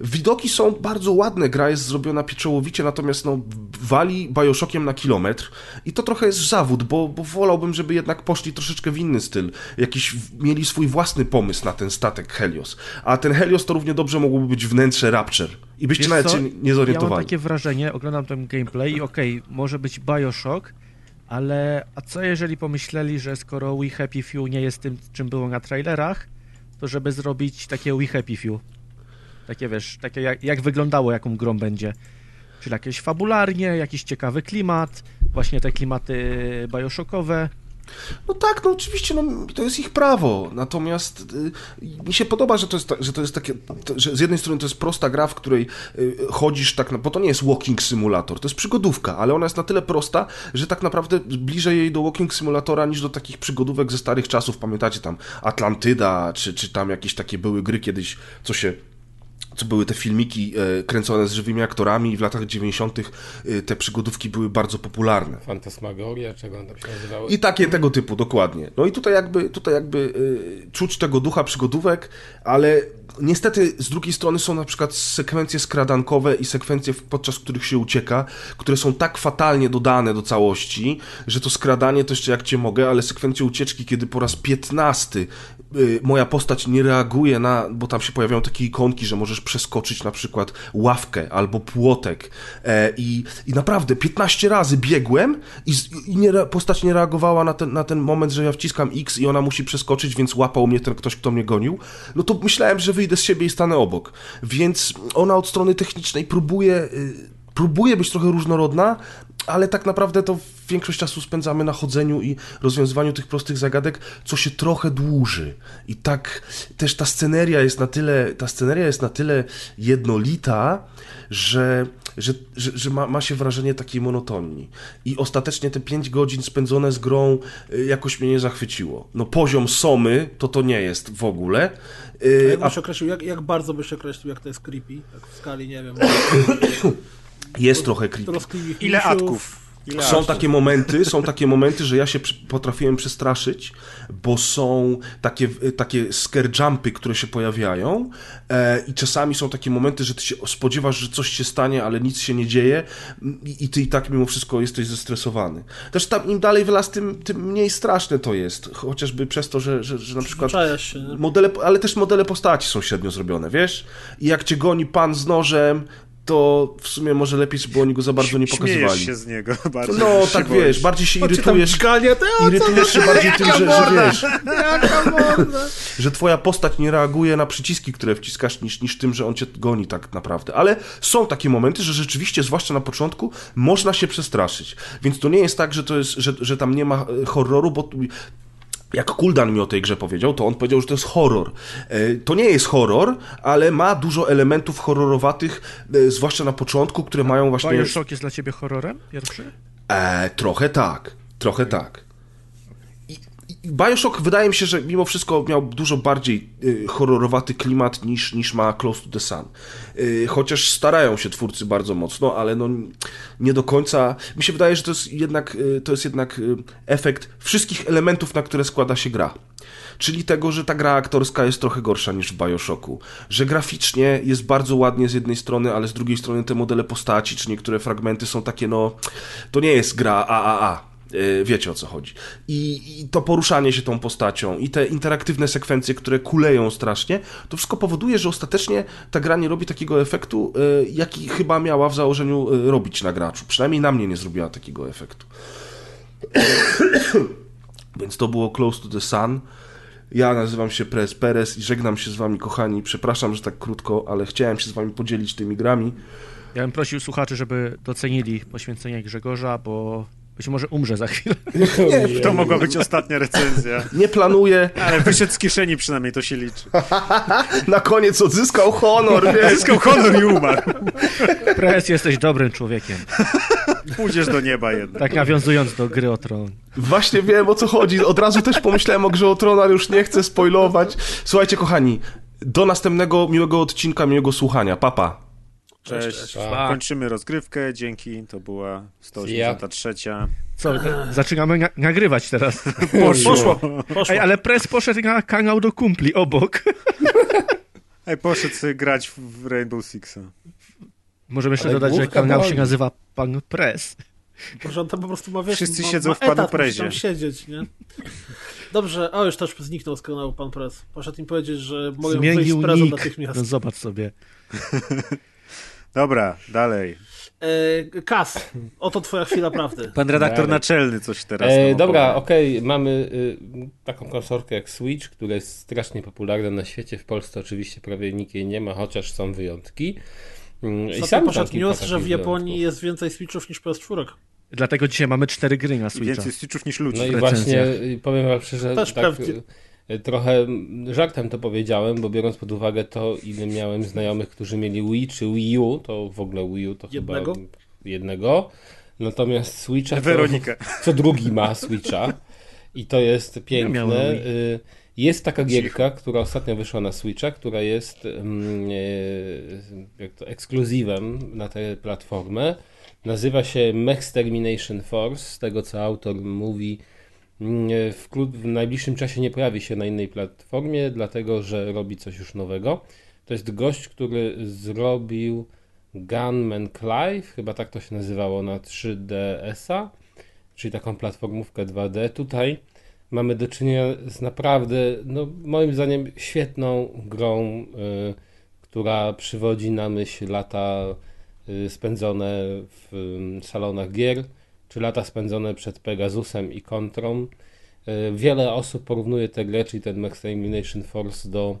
widoki są bardzo ładne, gra jest zrobiona pieczołowicie, natomiast no, wali Bioshockiem na kilometr i to trochę jest zawód, bo, bo wolałbym, żeby jednak poszli troszeczkę w inny styl. Jakiś, mieli swój własny pomysł na ten statek Helios. A ten Helios to równie dobrze mogłoby być wnętrze Rapture. I byście Wiesz nawet co? się nie Ja zorientowali. mam takie wrażenie, oglądam ten gameplay i okej, może być Bioshock, ale a co jeżeli pomyśleli, że skoro We Happy Few nie jest tym, czym było na trailerach, to żeby zrobić takie We Happy Few. Takie wiesz, takie jak, jak wyglądało, jaką grą będzie. Czyli jakieś fabularnie, jakiś ciekawy klimat, właśnie te klimaty Bioshockowe. No tak, no oczywiście, no, to jest ich prawo. Natomiast y, mi się podoba, że to jest, ta- że to jest takie, to, że z jednej strony to jest prosta gra, w której y, chodzisz tak, na, bo to nie jest walking simulator, to jest przygodówka, ale ona jest na tyle prosta, że tak naprawdę bliżej jej do walking simulatora niż do takich przygodówek ze starych czasów. Pamiętacie tam Atlantyda, czy, czy tam jakieś takie były gry kiedyś, co się co były te filmiki e, kręcone z żywymi aktorami i w latach 90. e, te przygodówki były bardzo popularne. Fantasmagoria, czego on tam się nazywało? I takie tego typu, dokładnie. No i tutaj jakby, tutaj jakby y, czuć tego ducha przygodówek, ale niestety z drugiej strony są na przykład sekwencje skradankowe i sekwencje, podczas których się ucieka, które są tak fatalnie dodane do całości, że to skradanie to jeszcze jak cię mogę, ale sekwencje ucieczki, kiedy po raz piętnasty moja postać nie reaguje na, bo tam się pojawiają takie ikonki, że możesz przeskoczyć na przykład ławkę albo płotek e, i, i naprawdę 15 razy biegłem i, i nie, postać nie reagowała na ten, na ten moment, że ja wciskam X i ona musi przeskoczyć, więc łapał mnie ten ktoś, kto mnie gonił, no to myślałem, że wyjdę z siebie i stanę obok. Więc ona od strony technicznej próbuje... Próbuje być trochę różnorodna, ale tak naprawdę to większość czasu spędzamy na chodzeniu i rozwiązywaniu tych prostych zagadek, co się trochę dłuży. I tak też ta sceneria jest na tyle, ta sceneria jest na tyle jednolita, że, że, że, że ma, ma się wrażenie takiej monotonii. I ostatecznie te 5 godzin spędzone z grą y, jakoś mnie nie zachwyciło. No poziom somy to to nie jest w ogóle. A Y, jak A byś określił, jak, jak bardzo byś określił, jak to jest creepy? Tak w skali, nie wiem. jest trochę creepy. Ile atków? Ile Są atków? takie momenty, są takie momenty, że ja się potrafiłem przestraszyć, bo są takie, takie scare jumpy, które się pojawiają e, i czasami są takie momenty, że ty się spodziewasz, że coś się stanie, ale nic się nie dzieje i, i ty i tak mimo wszystko jesteś zestresowany. Też tam im dalej w las, tym, tym mniej straszne to jest, chociażby przez to, że, że, że na przykład modele, ale też modele postaci są średnio zrobione, wiesz? I jak cię goni pan z nożem, to w sumie może lepiej, żeby oni go za bardzo nie pokazywali. Śmiejesz się z niego bardziej. No, tak boisz. wiesz, bardziej się irytujesz, dźganie, to irytujesz się bardziej tym, że, że wiesz, Jaka morda? że twoja postać nie reaguje na przyciski, które wciskasz, niż, niż tym, że on cię goni tak naprawdę. Ale są takie momenty, że rzeczywiście, zwłaszcza na początku, można się przestraszyć. Więc to nie jest tak, że, to jest, że, że tam nie ma e, horroru, bo tu- jak Kuldan mi o tej grze powiedział, to on powiedział, że to jest horror. E, To nie jest horror, ale ma dużo elementów horrorowatych, e, zwłaszcza na początku, które mają właśnie... Bioshock jest dla ciebie horrorem? Pierwszy? E, trochę tak, trochę tak. Bioshock wydaje mi się, że mimo wszystko miał dużo bardziej y, horrorowaty klimat niż, niż ma Close to the Sun. Y, chociaż starają się twórcy bardzo mocno, ale no nie do końca. Mi się wydaje, że to jest jednak, y, to jest jednak y, efekt wszystkich elementów, na które składa się gra. Czyli tego, że ta gra aktorska jest trochę gorsza niż w Bioshocku. Że graficznie jest bardzo ładnie z jednej strony, ale z drugiej strony te modele postaci, czy niektóre fragmenty są takie, no, to nie jest gra AAA. Yy, Wiecie o co chodzi. I, I to poruszanie się tą postacią, i te interaktywne sekwencje, które kuleją strasznie, to wszystko powoduje, że ostatecznie ta gra nie robi takiego efektu, yy, jaki chyba miała w założeniu yy, robić na graczu. Przynajmniej na mnie nie zrobiła takiego efektu. Więc to było Close to the Sun. Ja nazywam się Prez Perez i żegnam się z wami, kochani. Przepraszam, że tak krótko, ale chciałem się z wami podzielić tymi grami. Ja bym prosił słuchaczy, żeby docenili poświęcenie Grzegorza, bo być może umrze za chwilę. To mogła być ostatnia recenzja. Nie planuję. Ale wyszedł z kieszeni przynajmniej, to się liczy. Na koniec odzyskał honor, wiesz? Zyskał honor i umarł. Pres, jesteś dobrym człowiekiem. Pójdziesz do nieba jednak. Tak nawiązując do gry o tron. Właśnie wiem o co chodzi. Od razu też pomyślałem o grze o Tron, ale już nie chcę spoilować. Słuchajcie, kochani, do następnego miłego odcinka, miłego słuchania. Papa. Cześć. Pa. Kończymy rozgrywkę. Dzięki. To była 183. Co, e, zaczynamy na- nagrywać teraz. Poszło. Poszło. Ej, ale Pres poszedł na kanał do kumpli obok. Ej, poszedł grać w Rainbow Sixa. Możemy jeszcze Ale dodać, że kanał się nazywa Pan Pres. Proszę, on tam po prostu ma, wiesz, Wszyscy ma, siedzą ma w panu etat, musi prezie. tam siedzieć, nie? Dobrze, o już też zniknął z kanału pan Prez. Poszedł im powiedzieć, że mogę wyjść z prezą nick. natychmiast. No zobacz sobie. Dobra, dalej. E, Kas, oto twoja chwila prawdy. Pan redaktor Dalej. naczelny coś teraz E, dobra, okej, mamy y, taką konsolkę jak Switch, która jest strasznie popularna na świecie. W Polsce oczywiście prawie nikt jej nie ma, chociaż są wyjątki. Mm, I sam poszedł news, że w Japonii wyjątków. jest więcej Switchów niż PS4. Dlatego dzisiaj mamy cztery gry na I Switcha. więcej Switchów niż ludzi. No i właśnie y, powiem wam szczerze, Też tak pewnie. Y, trochę żartem to powiedziałem, bo biorąc pod uwagę to, ile miałem znajomych, którzy mieli Wii czy Wii U, to w ogóle Wii U to Jednego? chyba jednego. Natomiast Switcha to co drugi ma Switcha i to jest piękne. Y, Jest taka gierka, która ostatnio wyszła na Switcha, która jest mm, e, jak to, ekskluzywem na tę platformę. Nazywa się Max Termination Force. Z tego co autor mówi, e, w, klub, w najbliższym czasie nie pojawi się na innej platformie, dlatego że robi coś już nowego. To jest gość, który zrobił Gunman Clive, chyba tak to się nazywało na 3DS-a, czyli taką platformówkę 2D. Tutaj mamy do czynienia z naprawdę, no, moim zdaniem, świetną grą, y, która przywodzi na myśl lata y, spędzone w y, salonach gier, czy lata spędzone przed Pegasusem i Kontrą. Y, wiele osób porównuje tę grę, czyli ten Max Termination Force do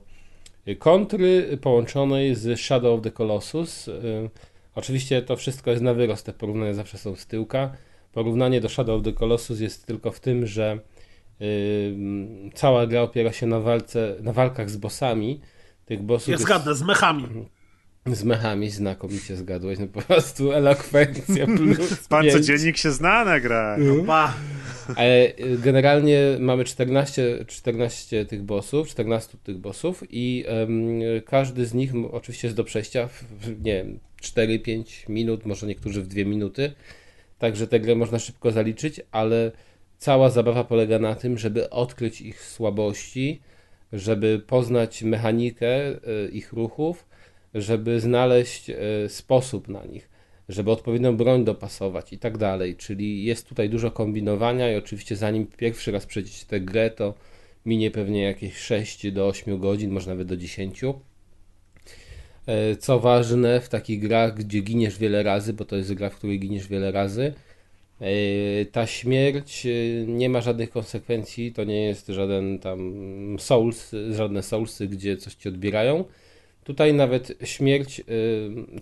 y, kontry połączonej z Shadow of the Colossus. Y, Oczywiście to wszystko jest na wyrost, te porównania zawsze są z tyłka. Porównanie do Shadow of the Colossus jest tylko w tym, że cała gra opiera się na, walce, na walkach z bossami. Tych bossów Ja jest- zgadnę, z mechami. Z mechami znakomicie zgadłeś, no po prostu elokwencja plus Pan pięć. codziennik się zna na grach. Ba. Ale y, generalnie mamy 14, 14 tych bossów, 14 tych bossów i em, każdy z nich oczywiście jest do przejścia w, nie wiem, 4-5 minut, może niektórzy w 2 minuty. Także tę grę można szybko zaliczyć, ale cała zabawa polega na tym, żeby odkryć ich słabości, żeby poznać mechanikę y, ich ruchów, żeby znaleźć y, sposób na nich żeby odpowiednią broń dopasować i tak dalej. Czyli jest tutaj dużo kombinowania i oczywiście zanim pierwszy raz przejdziecie tę grę, to minie pewnie jakieś 6 do 8 godzin, może nawet do 10. E, Co ważne, w takich grach, gdzie giniesz wiele razy, bo to jest gra, w której giniesz wiele razy, e, ta śmierć e, nie ma żadnych konsekwencji, to nie jest żaden tam Souls, żadne Soulsy, gdzie coś ci odbierają. Tutaj nawet śmierć y,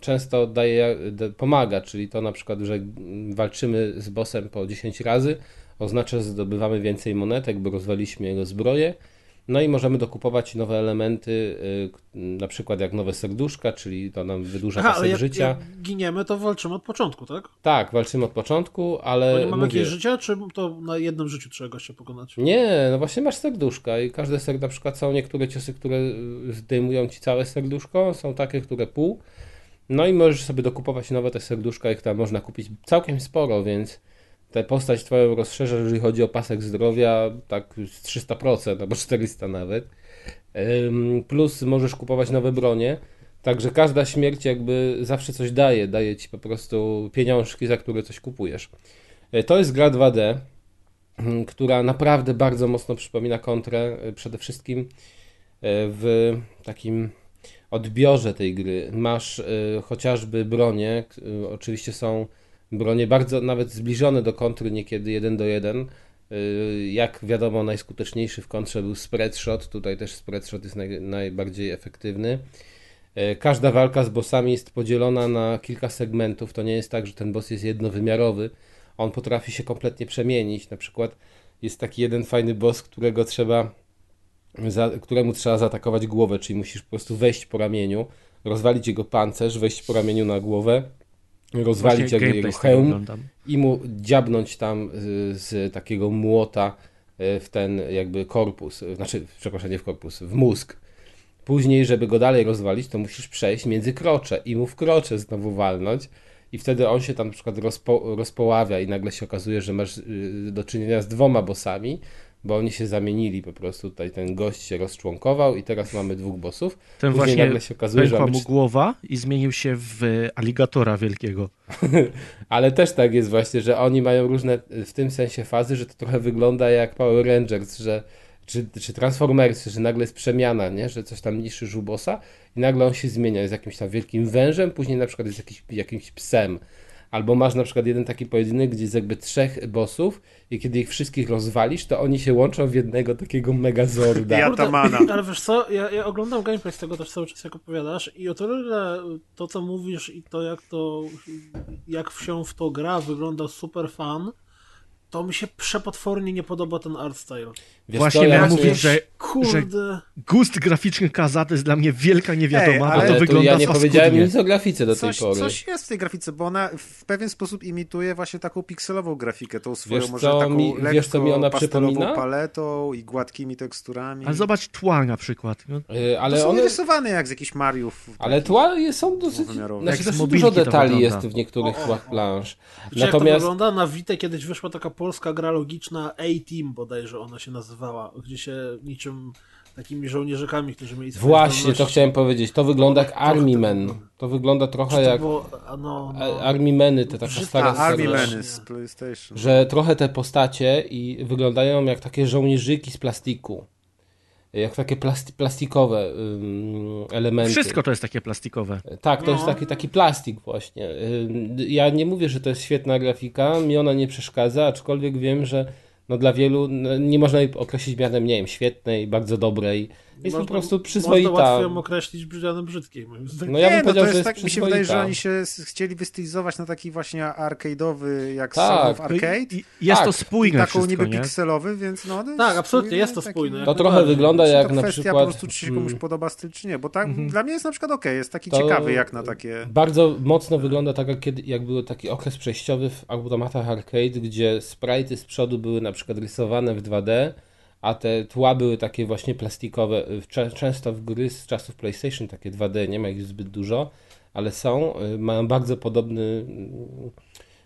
często daje, d- pomaga, czyli to na przykład, że walczymy z bossem po 10 razy, oznacza, że zdobywamy więcej monetek, bo rozwaliśmy jego zbroję. No i możemy dokupować nowe elementy, y, na przykład jak nowe serduszka, czyli to nam wydłuża Aha, pasek jak, życia. jak giniemy, to walczymy od początku, tak? Tak, walczymy od początku, ale Bo nie mamy mówię, jakieś życia, czy to na jednym życiu trzeba gościa pokonać? Nie, no właśnie masz serduszka i każde ser, na przykład są niektóre ciosy, które y, zdejmują ci całe serduszko, są takie, które pół. No i możesz sobie dokupować nowe te serduszka, ich tam można kupić całkiem sporo, więc tę postać twoją rozszerzasz, jeżeli chodzi o pasek zdrowia, tak z 300% albo 400 nawet. Plus możesz kupować nowe bronie. Także każda śmierć jakby zawsze coś daje, daje ci po prostu pieniążki, za które coś kupujesz. E, To jest gra 2D, mm, która naprawdę bardzo mocno przypomina kontrę, e, przede wszystkim e, w takim odbiorze tej gry. Masz chociażby bronie, oczywiście są bronie bardzo nawet zbliżone do kontry, niekiedy 1 do 1. E, Jak wiadomo, najskuteczniejszy w kontrze był spread shot, tutaj też spread shot jest naj, najbardziej efektywny. E, Każda walka z bossami jest podzielona na kilka segmentów. To nie jest tak, że ten boss jest jednowymiarowy. On potrafi się kompletnie przemienić. Na przykład jest taki jeden fajny boss, którego trzeba, za, któremu trzeba zaatakować głowę, czyli musisz po prostu wejść po ramieniu, rozwalić jego pancerz, wejść po ramieniu na głowę, rozwalić Właśnie jakby jego z hełm i mu dziabnąć tam y, z takiego młota y, w ten jakby korpus, y, znaczy, przepraszam, nie w korpus, w mózg. Później, żeby go dalej rozwalić, to musisz przejść między krocze i mu w krocze znowu walnąć. I wtedy on się tam na przykład rozpo, rozpoławia i nagle się okazuje, że masz do czynienia z dwoma bossami, bo oni się zamienili po prostu, tutaj ten gość się rozczłonkował i teraz mamy dwóch bossów. Ten Później właśnie nagle się okazuje, że mamy mu głowa i zmienił się w aligatora wielkiego. Ale też tak jest właśnie, że oni mają różne w tym sensie fazy, że to trochę wygląda jak Power Rangers, że czy, czy Transformersy, że nagle jest przemiana, nie? że coś tam niszczy żubosa i nagle on się zmienia, jest jakimś tam wielkim wężem, później na przykład jest jakiś, jakimś psem. Albo masz na przykład jeden taki pojedynek, gdzie jest jakby trzech bossów i kiedy ich wszystkich rozwalisz, to oni się łączą w jednego takiego megazorda. Ja- Kurde, Atamana. Ale wiesz co, ja, ja oglądam gameplay z tego też cały czas, jak opowiadasz i o tyle to, co mówisz i to, jak to, jak się w to gra, wygląda super fan, to mi się przepotwornie nie podoba ten art style. Wiesz Właśnie ja miałem mówię- mówić, że Kurde. gust graficzny Kazaty jest dla mnie wielka niewiadoma, Ej, bo ale to Ale wygląda ja nie powiedziałem nic o grafice do tej Coś, pory. coś jest w tej grafice, bo ona w pewien sposób imituje właśnie taką pikselową grafikę, tą swoją Wiesz, może co taką mi- lekko wiesz, co mi ona pastelową przypomina? paletą i gładkimi teksturami. Ale zobacz tła na przykład. No, Y, to Ale są one, rysowane jak z jakichś Mariów. Ale tła są dosyć. Znaczy, dosyć dużo detali jest w niektórych tłach plansz. Wiecie, jak to Natomiast wygląda? Na Vita kiedyś wyszła taka polska gra logiczna A-Team bodajże ona się nazywała, gdzie się niczym takimi żołnierzykami, którzy mieli swoje właśnie to chciałem powiedzieć. To wygląda jak Army Men. To wygląda trochę to jak było, no, no. Army Meny, te taka stara Army seria. Men z PlayStation. Że trochę te postacie i wyglądają jak takie żołnierzyki z plastiku. Jak takie plasti plastikowe elementy. wszystko to jest takie plastikowe. Tak, to No. jest taki, taki plastik właśnie. Ja nie mówię, że to jest świetna grafika, mi ona nie przeszkadza, aczkolwiek wiem, że no dla wielu no nie można jej określić mianem, nie wiem, świetnej, bardzo dobrej. Jest Można- po prostu Można przyzwoita. łatwo ją określić brzydane brzydkiej, moim zdaniem. No ja bym nie, no powiedział, to że jest jest tak, mi się wydaje, że oni się chcieli wystylizować na taki właśnie arcade'owy, jak Tak. Son of Arcade. I, i jest Tak. to I spójne taką wszystko, niby nie? pikselowy, więc no... no Tak, absolutnie, jest to spójne. To trochę wygląda jak to na kwestia przykład... po prostu, czy się komuś mm, podoba styl, czy nie, bo tak, Mhm. dla mnie jest na przykład okej, jest taki To- ciekawy jak na takie... Bardzo mocno wygląda tak, jak, kiedy, jak był taki okres przejściowy w automatach arcade, gdzie sprite'y z przodu były na przykład rysowane w 2D, a te tła były takie właśnie plastikowe. Cze- Często w gry z czasów PlayStation takie 2D, nie ma ich zbyt dużo, ale są, y, mają bardzo podobny mm,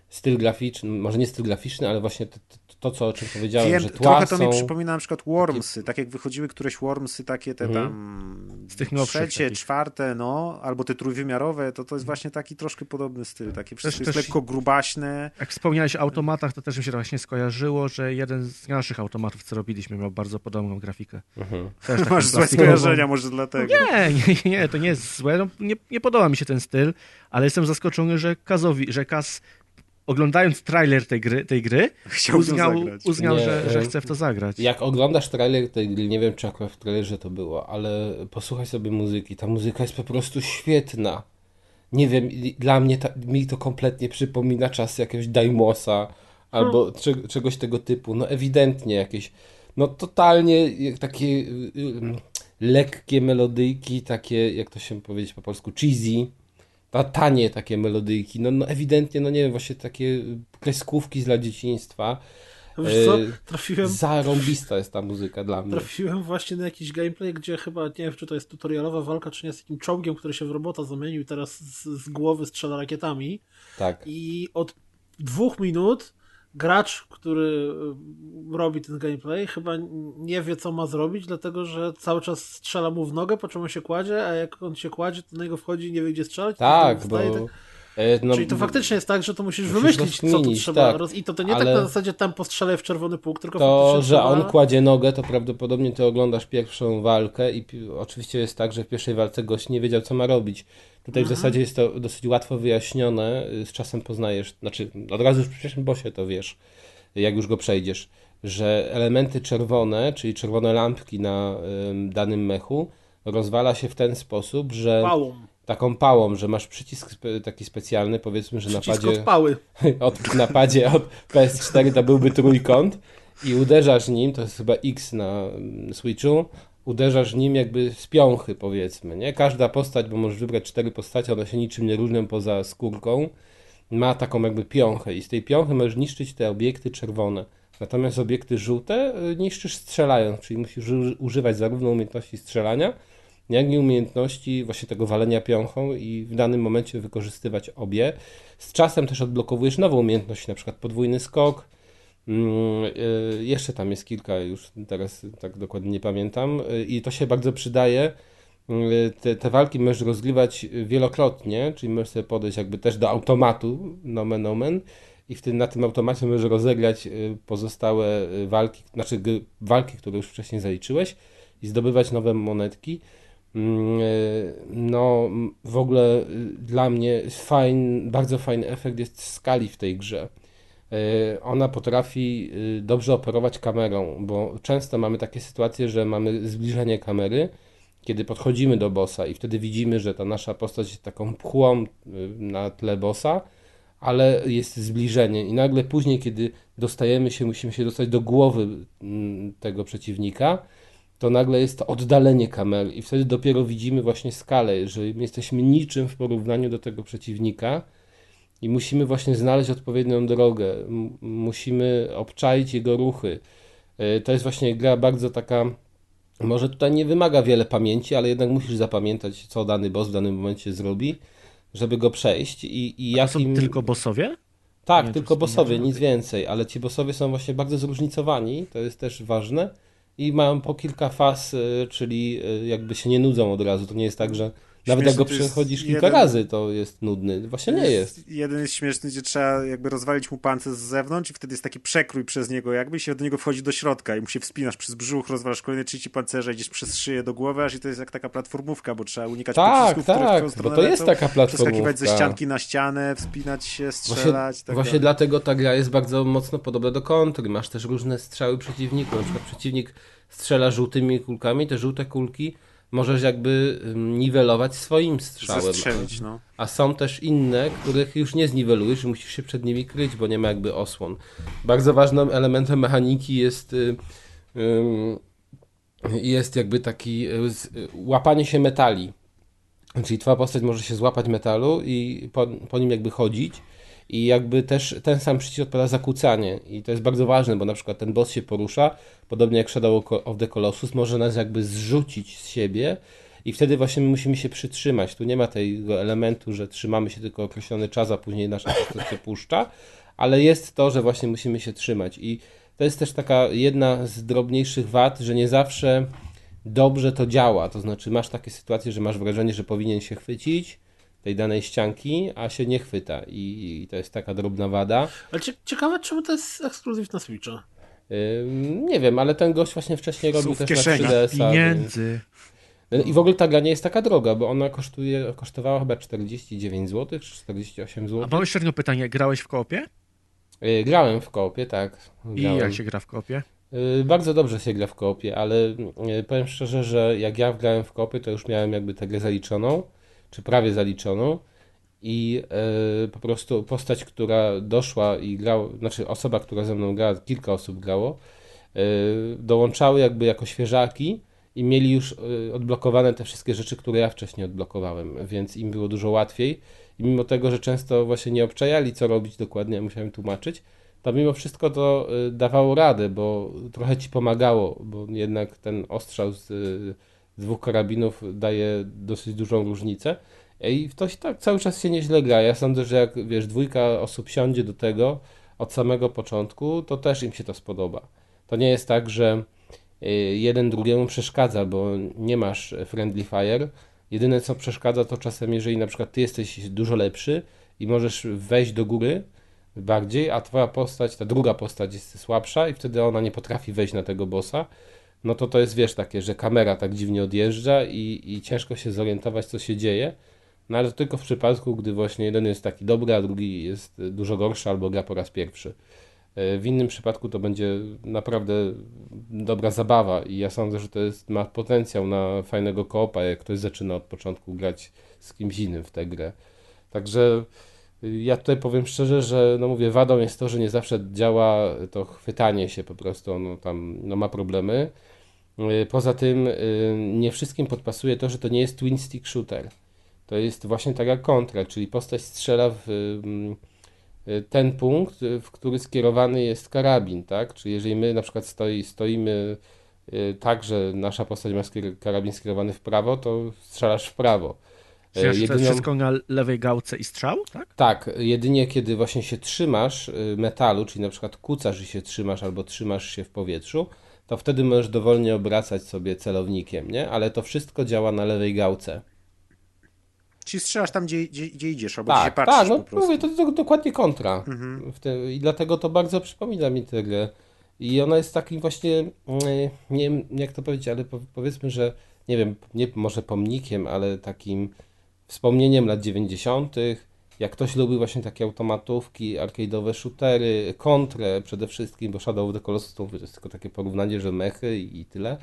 styl graficzny, może nie styl graficzny, ale właśnie to, to co o czym powiedziałem, Wiem, że tła trochę to są... mi przypomina na przykład Wormsy, tak jak wychodziły któreś Wormsy, takie te Mhm. tam Z tych nowszych trzecie, takich. czwarte, no, albo te trójwymiarowe, to to jest właśnie taki troszkę podobny styl, takie wszystko jest też- lekko grubaśne. Jak wspomniałeś o automatach, to też mi się właśnie skojarzyło, że jeden z naszych automatów, co robiliśmy, miał bardzo podobną grafikę. Mhm. Masz złe skojarzenia może dlatego. Nie, nie, nie, to nie jest złe. No, nie, nie podoba mi się ten styl, ale jestem zaskoczony, że Kazowi, że Kaz oglądając trailer tej gry, tej gry Chciałbym uznał, uznał Nie, że, że chce w to zagrać. Jak oglądasz trailer tej gry, nie wiem czy akurat w trailerze to było, ale posłuchaj sobie muzyki. Ta muzyka jest po prostu świetna. Nie wiem, dla mnie ta, mi to kompletnie przypomina czas jakiegoś Daimosa albo cze, czegoś tego typu. No ewidentnie jakieś, no totalnie takie y, y, lekkie melodyjki, takie, jak to się powiedzieć po polsku, cheesy. Ta tanie takie melodyjki, no, no ewidentnie, no nie wiem, właśnie takie kreskówki z lat dzieciństwa. Wiesz co, Yy, trafiłem, Zarąbista jest ta muzyka dla mnie. trafiłem właśnie na jakiś gameplay, gdzie chyba, nie wiem, czy to jest tutorialowa walka, czy nie, z takim czołgiem, który się w robota zamienił i teraz z, z głowy strzela rakietami. Tak. I od dwóch minut gracz, który y, robi ten gameplay, chyba nie wie, co ma zrobić, dlatego że cały czas strzela mu w nogę, po czym on się kładzie, a jak on się kładzie, to na niego wchodzi i nie wie, gdzie strzelać. Tak, bo... wstaje, tak- e, No, Czyli to faktycznie jest tak, że to musisz, musisz wymyślić, co tu trzeba. tak. I to, to nie tak na zasadzie tempo strzelaj w czerwony pół, tylko To, że on kładzie nogę, to prawdopodobnie ty oglądasz pierwszą walkę i oczywiście jest tak, że w pierwszej walce gość nie wiedział, co ma robić. Tutaj w zasadzie jest to dosyć łatwo wyjaśnione, y, z czasem poznajesz, znaczy od razu już w pierwszym bosie to wiesz, jak już go przejdziesz, że elementy czerwone, czyli czerwone lampki na ym, danym mechu rozwala się w ten sposób, że pałą. taką pałą, że masz przycisk taki specjalny, powiedzmy, że na Przycisk padzie... od pały. od, na padzie od PS4 to byłby trójkąt i uderzasz nim, to jest chyba X na Switchu, uderzasz nim jakby z piąchy powiedzmy, nie? Każda postać, bo możesz wybrać cztery postacie, one się niczym nie różnią poza skórką, ma taką jakby piąchę i z tej piąchy możesz niszczyć te obiekty czerwone. Natomiast obiekty żółte y, niszczysz strzelając, czyli musisz uży- używać zarówno umiejętności strzelania, jak i umiejętności właśnie tego walenia piąchą i w danym momencie wykorzystywać obie. Z czasem też odblokowujesz nową umiejętność, na przykład podwójny skok. Mm, y, jeszcze tam jest kilka, już teraz tak dokładnie nie pamiętam. Y, I to się bardzo przydaje. Y, Te, te walki możesz rozgrywać wielokrotnie, czyli możesz sobie podejść jakby też do automatu, nomen omen, i w tym, na tym automacie możesz rozegrać pozostałe walki, znaczy walki, które już wcześniej zaliczyłeś i zdobywać nowe monetki. Mm, No, w ogóle y, dla mnie fajn, bardzo fajny efekt jest skali w tej grze. Y, Ona potrafi y, dobrze operować kamerą, bo często mamy takie sytuacje, że mamy zbliżenie kamery, kiedy podchodzimy do bossa i wtedy widzimy, że ta nasza postać jest taką pchłą y, na tle bossa, ale jest zbliżenie. I nagle później, kiedy dostajemy się, musimy się dostać do głowy mm, tego przeciwnika, to nagle jest to oddalenie kamery. I wtedy dopiero widzimy właśnie skalę, że my jesteśmy niczym w porównaniu do tego przeciwnika i musimy właśnie znaleźć odpowiednią drogę, musimy obczaić jego ruchy. Y, To jest właśnie gra bardzo taka, może tutaj nie wymaga wiele pamięci, ale jednak musisz zapamiętać, co dany boss w danym momencie zrobi, żeby go przejść i, i jakim... tylko bossowie? Tak, Nie, tylko bossowie, nic więcej, ale ci bossowie są właśnie bardzo zróżnicowani, to jest też ważne i mają po kilka faz, y, czyli y, jakby się nie nudzą od razu. To nie jest tak, że Nawet jak go jest przechodzisz kilka jeden- razy, to jest nudny. Właśnie nie jest. Jeden jest śmieszny, gdzie trzeba jakby rozwalić mu pancerz z zewnątrz i wtedy jest taki przekrój przez niego jakby i się do niego wchodzi do środka i mu się wspinasz przez brzuch, rozwalasz kolejne 30 pancerza, idziesz przez szyję do głowy, aż i to jest jak taka platformówka, bo trzeba unikać Tak, pocisków, które w tak, bo to jest lecą, taka platformówka. Przeskakiwać ze ścianki na ścianę, wspinać się, Właśnie, strzelać. tak właśnie dalej. dlatego ta gra jest bardzo mocno podobna do kontry. Masz też różne strzały przeciwników. Na przykład przeciwnik strzela żółtymi kulkami, te żółte kulki możesz jakby niwelować swoim strzałem. Zestrzelić, no. A są też inne, których już nie zniwelujesz, musisz się przed nimi kryć, bo nie ma jakby osłon. Bardzo ważnym elementem mechaniki jest, y, ym, jest jakby taki y, y, łapanie się metali. Czyli twoja postać może się złapać metalu i po, po nim jakby chodzić. I jakby też ten sam przycisk odpowiada za kłócanie. I to jest bardzo ważne, bo na przykład ten boss się porusza, podobnie jak Shadow of the Colossus, może nas jakby zrzucić z siebie i wtedy właśnie my musimy się przytrzymać. Tu nie ma tego elementu, że trzymamy się tylko określony czas, a później nasza postać się puszcza, ale jest to, że właśnie musimy się trzymać. I to jest też taka jedna z drobniejszych wad, że nie zawsze dobrze to działa. To znaczy, masz takie sytuacje, że masz wrażenie, że powinien się chwycić tej danej ścianki, a się nie chwyta. I, i to jest taka drobna wada. Ale cie, ciekawe, czemu to jest ekskluzyw na Switcha. Ym, nie wiem, ale ten gość właśnie wcześniej robił też na 3DS-a. Pieniędzy. więc- I w ogóle ta gra nie jest taka droga, bo ona kosztuje, kosztowała chyba 49 zł, czy 48 A zł. mam jeszcze jedno pytanie. Grałeś w koopie? Y, Grałem w koopie, tak. I Grałem. jak się gra w koopie? Y, Bardzo dobrze się gra w koopie, ale y, powiem szczerze, że jak ja grałem w koopie, to już miałem jakby tę grę zaliczoną, czy prawie zaliczoną i y, po prostu postać, która doszła i grała, znaczy osoba, która ze mną grała, kilka osób grało, y, dołączały jakby jako świeżaki i mieli już y, odblokowane te wszystkie rzeczy, które ja wcześniej odblokowałem, więc im było dużo łatwiej i mimo tego, że często właśnie nie obczajali, co robić dokładnie, ja musiałem tłumaczyć, to mimo wszystko to dawało radę, bo trochę ci pomagało, bo jednak ten ostrzał z dwóch karabinów daje dosyć dużą różnicę. I w to się tak cały czas się nieźle gra. Ja sądzę, że jak wiesz, dwójka osób siądzie do tego od samego początku, to też im się to spodoba. To nie jest tak, że y, jeden drugiemu przeszkadza, bo nie masz friendly fire. Jedyne co przeszkadza to czasem, jeżeli na przykład ty jesteś dużo lepszy i możesz wejść do góry bardziej, a twoja postać, ta druga postać jest słabsza i wtedy ona nie potrafi wejść na tego bossa, no to to jest, wiesz, takie, że kamera tak dziwnie odjeżdża i, i ciężko się zorientować, co się dzieje. No ale to tylko w przypadku, gdy właśnie jeden jest taki dobry, a drugi jest dużo gorszy albo gra po raz pierwszy. E, W innym przypadku to będzie naprawdę dobra zabawa i ja sądzę, że to jest, ma potencjał na fajnego koopa, jak ktoś zaczyna od początku grać z kimś innym w tę grę. Także y, ja tutaj powiem szczerze, że no mówię, wadą jest to, że nie zawsze działa to chwytanie się po prostu, ono tam no, ma problemy. Y, Poza tym y, nie wszystkim podpasuje to, że to nie jest twin stick shooter. To jest właśnie tak jak kontra, czyli postać strzela w ym, y, ten punkt, w który skierowany jest karabin, tak? Czyli jeżeli my na przykład stoi, stoimy tak, że nasza postać ma karabin skierowany w prawo, to strzelasz w prawo. Czyli to jest jedyną- wszystko na lewej gałce i strzał, tak? tak, jedynie kiedy właśnie się trzymasz metalu, czyli na przykład kucasz i się trzymasz albo trzymasz się w powietrzu, to wtedy możesz dowolnie obracać sobie celownikiem, nie? Ale to wszystko działa na lewej gałce. Czyli strzelasz tam, gdzie, gdzie, gdzie idziesz, albo Tak, gdzie się patrzysz tak, no po prostu. mówię, to, to dokładnie kontra. Mhm. I dlatego to bardzo przypomina mi tę grę. I ona jest takim właśnie, mm, nie wiem jak to powiedzieć, ale po- powiedzmy, że nie wiem, nie może pomnikiem, ale takim wspomnieniem lat 90., jak ktoś lubi właśnie takie automatówki, arcade'owe shootery, kontrę przede wszystkim, bo Shadow of the Colossus to jest tylko takie porównanie, że mechy i, tyle,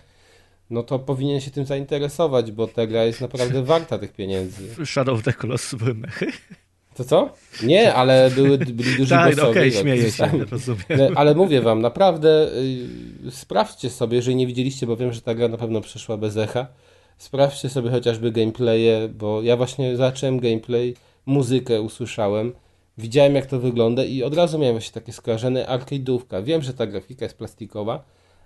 no to powinien się tym zainteresować, bo ta gra jest naprawdę warta tych pieniędzy. Shadow of the Colossus były mechy. To co? Nie, ale były, byli duży Tak, bossowie, okej, tak, śmieję się, rozumiem. Ale mówię wam, naprawdę y, sprawdźcie sobie, jeżeli nie widzieliście, bo wiem, że ta gra na pewno przeszła bez echa, sprawdźcie sobie chociażby gameplaye, bo ja właśnie zacząłem gameplay, muzykę usłyszałem, widziałem jak to wygląda i od razu miałem właśnie takie skojarzenie arcade'ówka. Wiem, że ta grafika jest plastikowa,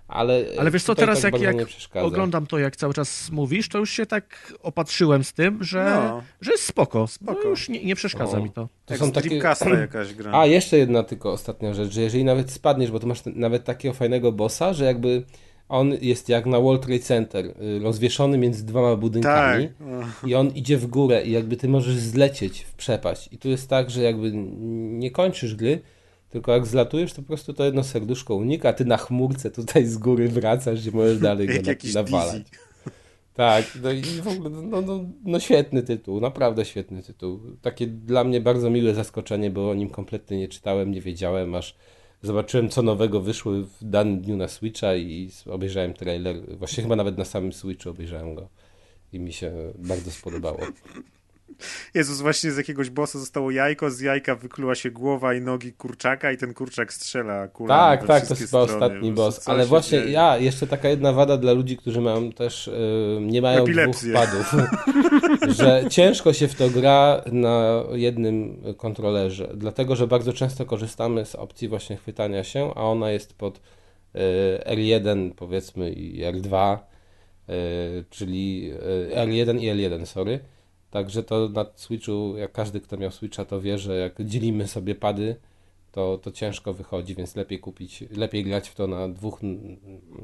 ale Ale wiesz co, teraz tak jak, jak nie przeszkadza. oglądam to, jak cały czas mówisz, to już się tak opatrzyłem z tym, że, No. że jest spoko. Spoko. No już nie, nie przeszkadza O. mi to. To Jak są takie... Jakaś gra. A, jeszcze jedna tylko ostatnia rzecz, że jeżeli nawet spadniesz, bo tu masz nawet takiego fajnego bossa, że jakby on jest jak na World Trade Center, y, rozwieszony między dwoma budynkami Tak. i on idzie w górę i jakby ty możesz zlecieć w przepaść. I tu jest tak, że jakby nie kończysz gry, tylko jak zlatujesz, to po prostu to jedno serduszko unika, a ty na chmurce tutaj z góry wracasz, gdzie możesz dalej go na, nawalać. Tak, no i w ogóle, no, no, no świetny tytuł, naprawdę świetny tytuł. Takie dla mnie bardzo miłe zaskoczenie, bo o nim kompletnie nie czytałem, nie wiedziałem, aż zobaczyłem co nowego wyszło w danym dniu na Switcha i obejrzałem trailer, właśnie chyba nawet na samym Switchu obejrzałem go i mi się bardzo spodobało. Jezus, właśnie z jakiegoś bossa zostało jajko, z jajka wykluła się głowa i nogi kurczaka i ten kurczak strzela kulami Tak, tak, to jest chyba ostatni boss. Ale właśnie dzieje? ja, jeszcze taka jedna wada dla ludzi, którzy mają też, y, nie mają Epilepsję. dwóch padów, że ciężko się w to gra na jednym kontrolerze, dlatego, że bardzo często korzystamy z opcji właśnie chwytania się, a ona jest pod y, R1 powiedzmy i R2, y, czyli y, R1 i L1, sorry. Także to na Switchu, jak każdy, kto miał Switcha, to wie, że jak dzielimy sobie pady, to, to ciężko wychodzi, więc lepiej kupić, lepiej grać w to na dwóch,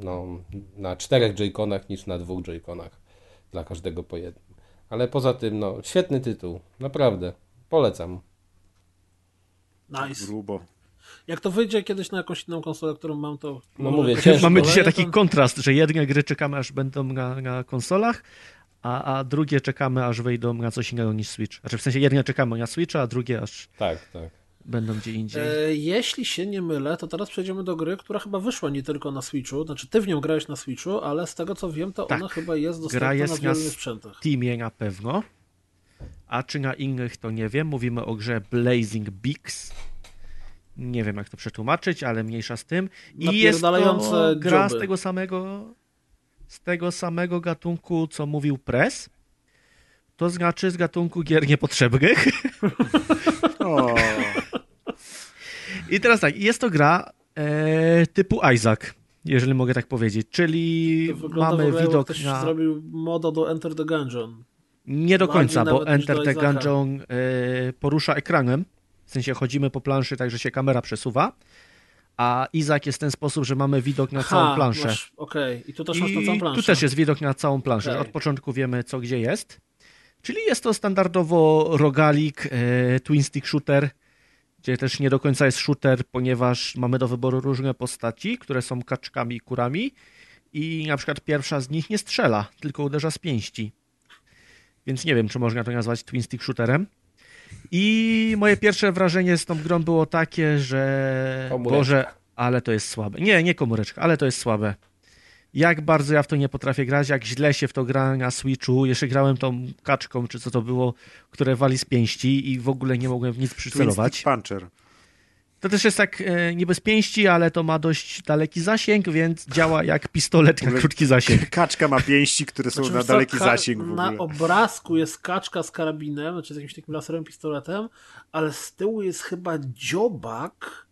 no, na czterech Joy-Conach niż na dwóch Joy-Conach dla każdego po jednym. Ale poza tym, no, świetny tytuł, naprawdę, polecam. Nice. Grubo. Jak to wyjdzie kiedyś na jakąś inną konsolę, którą mam, to... No mówię, ciężko. Mamy dzisiaj taki kontrast, że jedne gry czekamy aż będą na, na konsolach, a, a drugie czekamy aż wyjdą na coś innego niż Switch. Znaczy w sensie jedne czekamy na Switcha, a drugie aż Tak, tak. będą gdzie indziej. E, jeśli się nie mylę, to teraz przejdziemy do gry, która chyba wyszła nie tylko na Switchu. Znaczy, ty w nią grałeś na Switchu, ale z tego co wiem, to Tak. ona chyba jest dostępna jest na na wielu sprzętach. Teamie na pewno, a czy na innych to nie wiem. Mówimy o grze Blazing Beaks. Nie wiem jak to przetłumaczyć, ale mniejsza z tym. I jest to gra z tego samego z tego samego gatunku, co mówił Press. To znaczy z gatunku gier niepotrzebnych. O, I teraz tak, jest to gra e, typu Isaac, jeżeli mogę tak powiedzieć, czyli To wygląda w mamy widok ktoś na... zrobił moda do Enter the Gungeon. Nie do końca, bo Enter the. Gungeon e, porusza ekranem, w sensie chodzimy po planszy, tak że się kamera przesuwa, a Izak jest w ten sposób, że mamy widok na całą planszę. Okej, i tu też masz na całą I planszę. tu też jest widok na całą planszę. Okej. Od początku wiemy, co gdzie jest. Czyli jest to standardowo rogalik, e, twin stick shooter, gdzie też nie do końca jest shooter, ponieważ mamy do wyboru różne postaci, które są kaczkami i kurami i na przykład pierwsza z nich nie strzela, tylko uderza z pięści. Więc nie wiem, czy można to nazwać twin stick shooterem. I moje pierwsze wrażenie z tą grą było takie, że Komóreczka. Boże, ale to jest słabe. Nie, nie komóreczka, ale to jest słabe. Jak bardzo ja w to nie potrafię grać, jak źle się w to gra na Switchu. Jeszcze grałem tą kaczką, czy co to było, które wali z pięści i w ogóle nie mogłem w nic Twin przycelować. Stick Puncher. To też jest tak e, niby z pięści, ale to ma dość daleki zasięg, więc działa jak pistolet na krótki zasięg. Kaczka ma pięści, które są Znaczy, na daleki ka- zasięg w Na ogóle. obrazku jest kaczka z karabinem, znaczy z jakimś takim laserowym pistoletem, ale z tyłu jest chyba dziobak,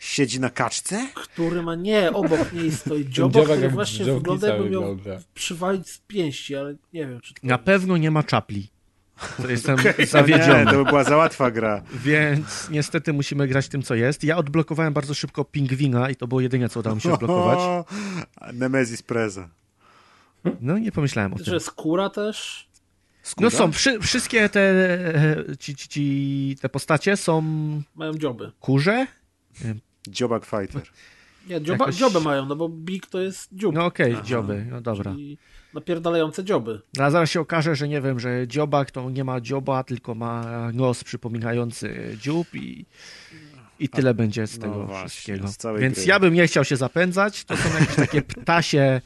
Siedzi na kaczce? który ma... Nie, obok niej stoi dziobak, dziobak który właśnie wygląda jakby miał przywalić z pięści, ale nie wiem, czy to... Na pewno nie ma czapli. To jestem No nie, zawiedziony. to by była za łatwa gra. Więc niestety musimy grać tym, co jest. Ja odblokowałem bardzo szybko pingwina i to było jedyne, co udało mi się odblokować. O, Nemesis Preza. No nie pomyślałem o Że tym. skóra też? No są, wszy, wszystkie te, e, ci, ci, ci, te postacie są Mają dzioby. kurze. Dziobak Fighter. Nie, dzioba, Jakoś- dzioby mają, no bo big to jest dziób. No okej, dzioby, no dobra. Czyli napierdalające dzioby. A zaraz się okaże, że nie wiem, że dziobak to nie ma dzioba, tylko ma nos przypominający dziób i, i tyle będzie z no tego właśnie, wszystkiego. z Więc gry. ja bym nie chciał się zapędzać. To są jakieś takie ptasie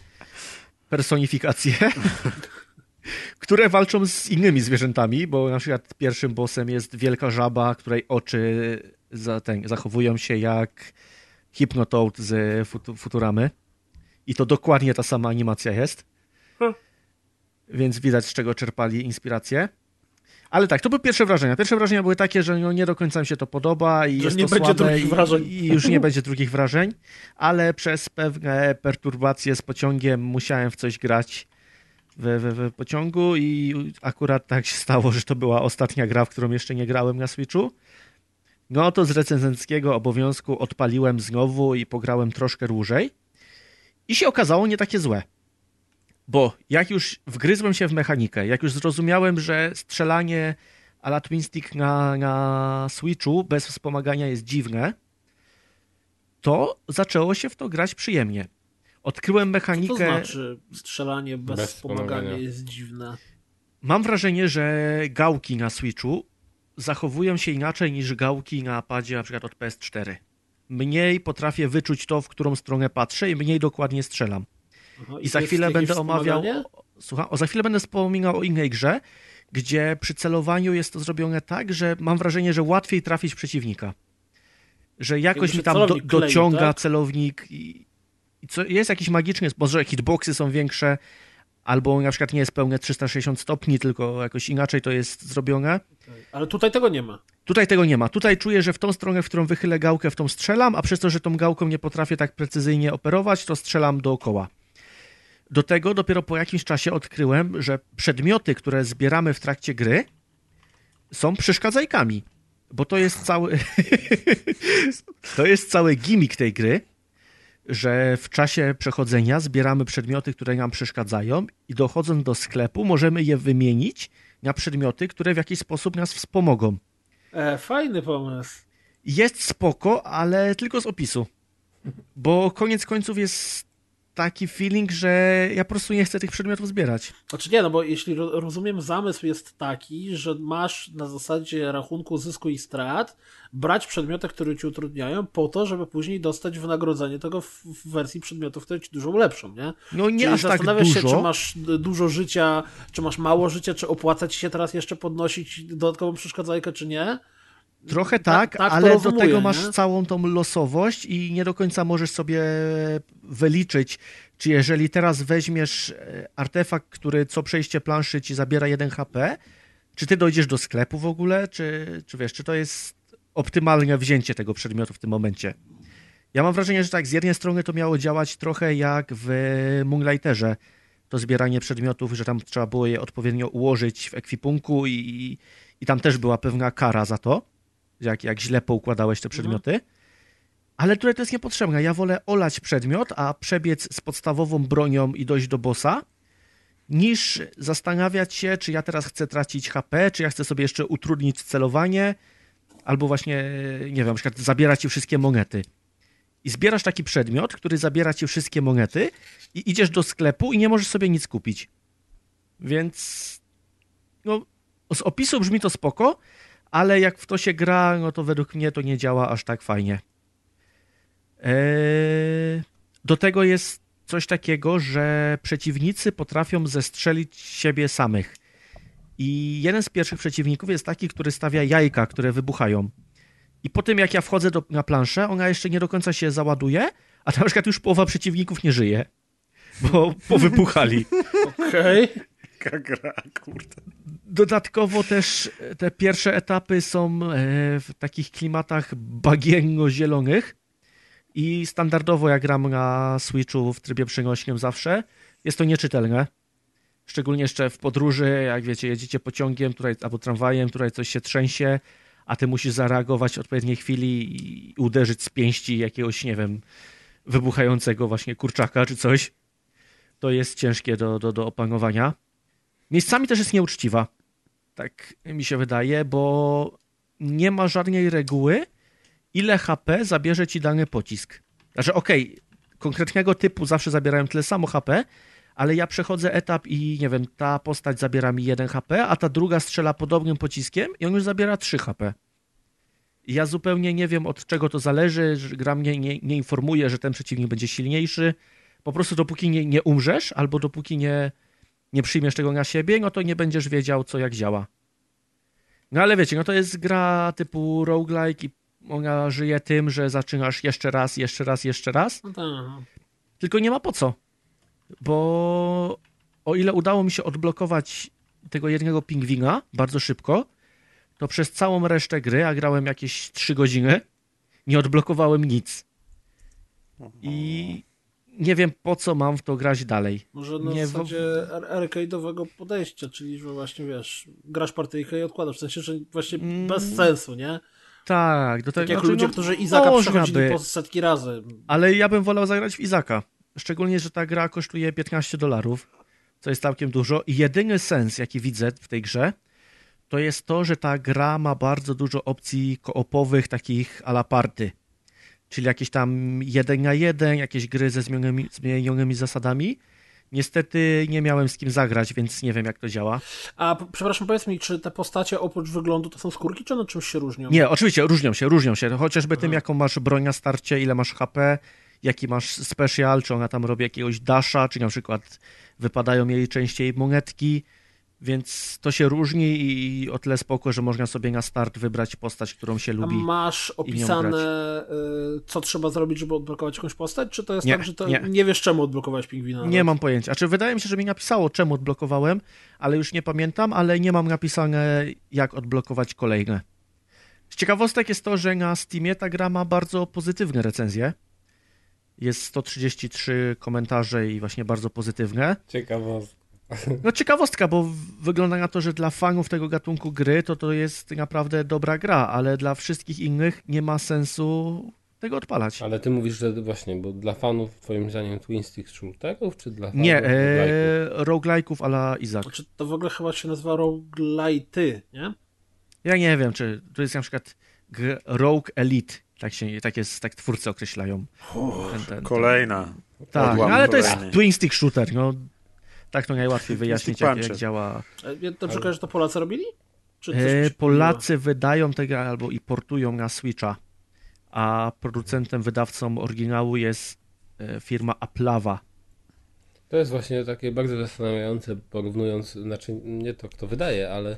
personifikacje, które walczą z innymi zwierzętami, bo na przykład pierwszym bossem jest wielka żaba, której oczy za ten, zachowują się jak Hypnotoad z Fut- Futuramy. I to dokładnie ta sama animacja jest. Więc widać, z czego czerpali inspirację. Ale tak, to były pierwsze wrażenia. Pierwsze wrażenia były takie, że no nie do końca mi się to podoba i Że jest nie to będzie słabe i, wrażeń. i już nie będzie drugich wrażeń, ale przez pewne perturbacje z pociągiem musiałem w coś grać w, w, w pociągu i akurat tak się stało, że to była ostatnia gra, w którą jeszcze nie grałem na Switchu. No to z recenzenckiego obowiązku odpaliłem znowu i pograłem troszkę dłużej. I się okazało nie takie złe. Bo jak już wgryzłem się w mechanikę, jak już zrozumiałem, że strzelanie a la Twin Stick na, na Switchu bez wspomagania jest dziwne, to zaczęło się w to grać przyjemnie. Odkryłem mechanikę. Co to znaczy strzelanie bez, Bez wspomagania wspomagania. jest dziwne? Mam wrażenie, że gałki na Switchu zachowują się inaczej niż gałki na padzie na przykład od PS4. Mniej potrafię wyczuć to, w którą stronę patrzę i mniej dokładnie strzelam. Aha, I za chwilę będę omawiał. Słucham, o, za chwilę będę wspominał o innej grze, gdzie przy celowaniu jest to zrobione tak, że mam wrażenie, że łatwiej trafić przeciwnika. Że jakoś Jakby mi tam do, celownik dociąga tak? celownik i, i co, jest jakiś magiczny sposób, że hitboxy są większe, albo na przykład nie jest pełne 360 stopni, tylko jakoś inaczej to jest zrobione. Ale tutaj tego nie ma. Tutaj tego nie ma. Tutaj czuję, że w tą stronę, w którą wychylę gałkę, w tą strzelam, a przez to, że tą gałką nie potrafię tak precyzyjnie operować, to strzelam dookoła. Do tego dopiero po jakimś czasie odkryłem, że przedmioty, które zbieramy w trakcie gry, są przeszkadzajkami. Bo to jest cały. to jest cały gimmick tej gry, że w czasie przechodzenia zbieramy przedmioty, które nam przeszkadzają, i dochodząc do sklepu, możemy je wymienić na przedmioty, które w jakiś sposób nas wspomogą. E, fajny pomysł. Jest spoko, ale tylko z opisu. Bo koniec końców jest taki feeling, że ja po prostu nie chcę tych przedmiotów zbierać. Znaczy nie, no bo jeśli ro- rozumiem, zamysł jest taki, że masz na zasadzie rachunku zysku i strat brać przedmioty, które ci utrudniają, po to, żeby później dostać wynagrodzenie tego w, wersji przedmiotów, które ci dużo ulepszą, nie? No nie Czyli aż tak zastanawiasz dużo. się, czy masz dużo życia, czy masz mało życia, czy opłaca ci się teraz jeszcze podnosić dodatkową przeszkadzajkę, czy nie? Trochę Ta- tak, tak ale do tego masz nie? całą tą losowość i nie do końca możesz sobie wyliczyć, czy jeżeli teraz weźmiesz e, artefakt, który co przejście planszy ci zabiera 1 HP, czy ty dojdziesz do sklepu w ogóle, czy, czy wiesz, czy to jest optymalne wzięcie tego przedmiotu w tym momencie. Ja mam wrażenie, że tak, z jednej strony to miało działać trochę jak w Moonlighterze, to zbieranie przedmiotów, że tam trzeba było je odpowiednio ułożyć w ekwipunku i, i tam też była pewna kara za to, jak, jak źle poukładałeś te przedmioty. Ale tutaj to jest niepotrzebne. Ja wolę olać przedmiot, a przebiec z podstawową bronią i dojść do bossa, niż zastanawiać się, czy ja teraz chcę tracić HP, czy ja chcę sobie jeszcze utrudnić celowanie, albo właśnie, nie wiem, na przykład zabierać ci wszystkie monety. I zbierasz taki przedmiot, który zabiera ci wszystkie monety i idziesz do sklepu i nie możesz sobie nic kupić. Więc no, z opisu brzmi to spoko, ale jak w to się gra, no to według mnie to nie działa aż tak fajnie. Eee, do tego jest coś takiego, że przeciwnicy potrafią zestrzelić siebie samych. I jeden z pierwszych przeciwników jest taki, który stawia jajka, które wybuchają. I po tym, jak ja wchodzę do, na planszę, ona jeszcze nie do końca się załaduje, a na przykład już połowa przeciwników nie żyje. Bo powybuchali. Okej. Gra, kurde. Dodatkowo też te pierwsze etapy są e, w takich klimatach bagienno-zielonych i standardowo jak gram na Switchu w trybie przenośnym zawsze, jest to nieczytelne. Szczególnie jeszcze w podróży, jak wiecie, jedziecie pociągiem tutaj, albo tramwajem, tutaj coś się trzęsie, a ty musisz zareagować w odpowiedniej chwili i uderzyć z pięści jakiegoś, nie wiem, wybuchającego właśnie kurczaka czy coś. To jest ciężkie do, do, do opanowania. Miejscami też jest nieuczciwa. Tak mi się wydaje, bo nie ma żadnej reguły, ile HP zabierze ci dany pocisk. Znaczy, okej, konkretnego typu zawsze zabierają tyle samo HP, ale ja przechodzę etap i nie wiem, ta postać zabiera mi 1 HP, a ta druga strzela podobnym pociskiem i on już zabiera 3 HP. Ja zupełnie nie wiem, od czego to zależy, gra mnie nie, nie informuje, że ten przeciwnik będzie silniejszy. Po prostu dopóki nie, nie umrzesz, albo dopóki nie, nie przyjmiesz tego na siebie, no to nie będziesz wiedział, co jak działa. No ale wiecie, no to jest gra typu roguelike i ona żyje tym, że zaczynasz jeszcze raz, jeszcze raz, jeszcze raz, No tak. tylko nie ma po co. Bo o ile udało mi się odblokować tego jednego pingwina bardzo szybko, to przez całą resztę gry, a grałem jakieś 3 godziny, nie odblokowałem nic. I nie wiem po co mam w to grać dalej. Może na Nie, zasadzie ar- arcade'owego podejścia, czyli że właśnie wiesz, grasz partyjkę i odkładasz. W sensie, że właśnie Mm. bez sensu, nie? Tak, do Tak tego jak znaczy, ludzie, no, którzy Izaka przechodzili po setki razy. Ale ja bym wolał zagrać w Izaka. szczególnie, że ta gra kosztuje 15 dolarów, co jest całkiem dużo i jedyny sens, jaki widzę w tej grze, to jest to, że ta gra ma bardzo dużo opcji koopowych, takich a la party. Czyli jakieś tam jeden na jeden, jakieś gry ze zmienionymi, zmienionymi zasadami. Niestety nie miałem z kim zagrać, więc nie wiem jak to działa. A przepraszam, powiedz mi, czy te postacie oprócz wyglądu to są skórki, czy one czymś się różnią? Nie, oczywiście różnią się, różnią się. Chociażby tym, jaką masz broń na starcie, ile masz HP, jaki masz special, czy ona tam robi jakiegoś dasha, czy na przykład wypadają jej częściej monetki. Więc to się różni i o tyle spoko, że można sobie na start wybrać postać, którą się A lubi. masz i nią opisane, y, co trzeba zrobić, żeby odblokować jakąś postać, czy to jest Nie, tak, że to nie. nie. wiesz czemu odblokować pingwina? Nie mam pojęcia. Znaczy, wydaje mi się, że mi napisało, czemu odblokowałem, ale już nie pamiętam, ale nie mam napisane, jak odblokować kolejne. Z ciekawostek jest to, że na Steamie ta gra ma bardzo pozytywne recenzje. Jest 133 komentarze i właśnie bardzo pozytywne. Ciekawostka. No ciekawostka, bo wygląda na to, że dla fanów tego gatunku gry to to jest naprawdę dobra gra, ale dla wszystkich innych nie ma sensu tego odpalać. Ale ty mówisz, że właśnie, bo dla fanów twoim zdaniem Twin Stick shooterów, czy dla fanów Nie, e, roguelike'ów a la Izak. Znaczy, to w ogóle chyba się nazywa roguelite, nie? Ja nie wiem, czy to jest na przykład Rogue Elite, tak się, tak jest, tak twórcy określają. Ten- ten- Kolejna. Tak, Odłam no, ale to jest twin stick shooter, no. Tak to najłatwiej wyjaśnić, jak, jak działa. E, Ja dobrze kojarzę, że to Polacy robili? Czy coś mi E, Polacy wydają tę grę albo i portują na Switcha, a producentem, wydawcą oryginału jest e, firma Aplawa. To jest właśnie takie bardzo zastanawiające, porównując, znaczy nie to kto wydaje, ale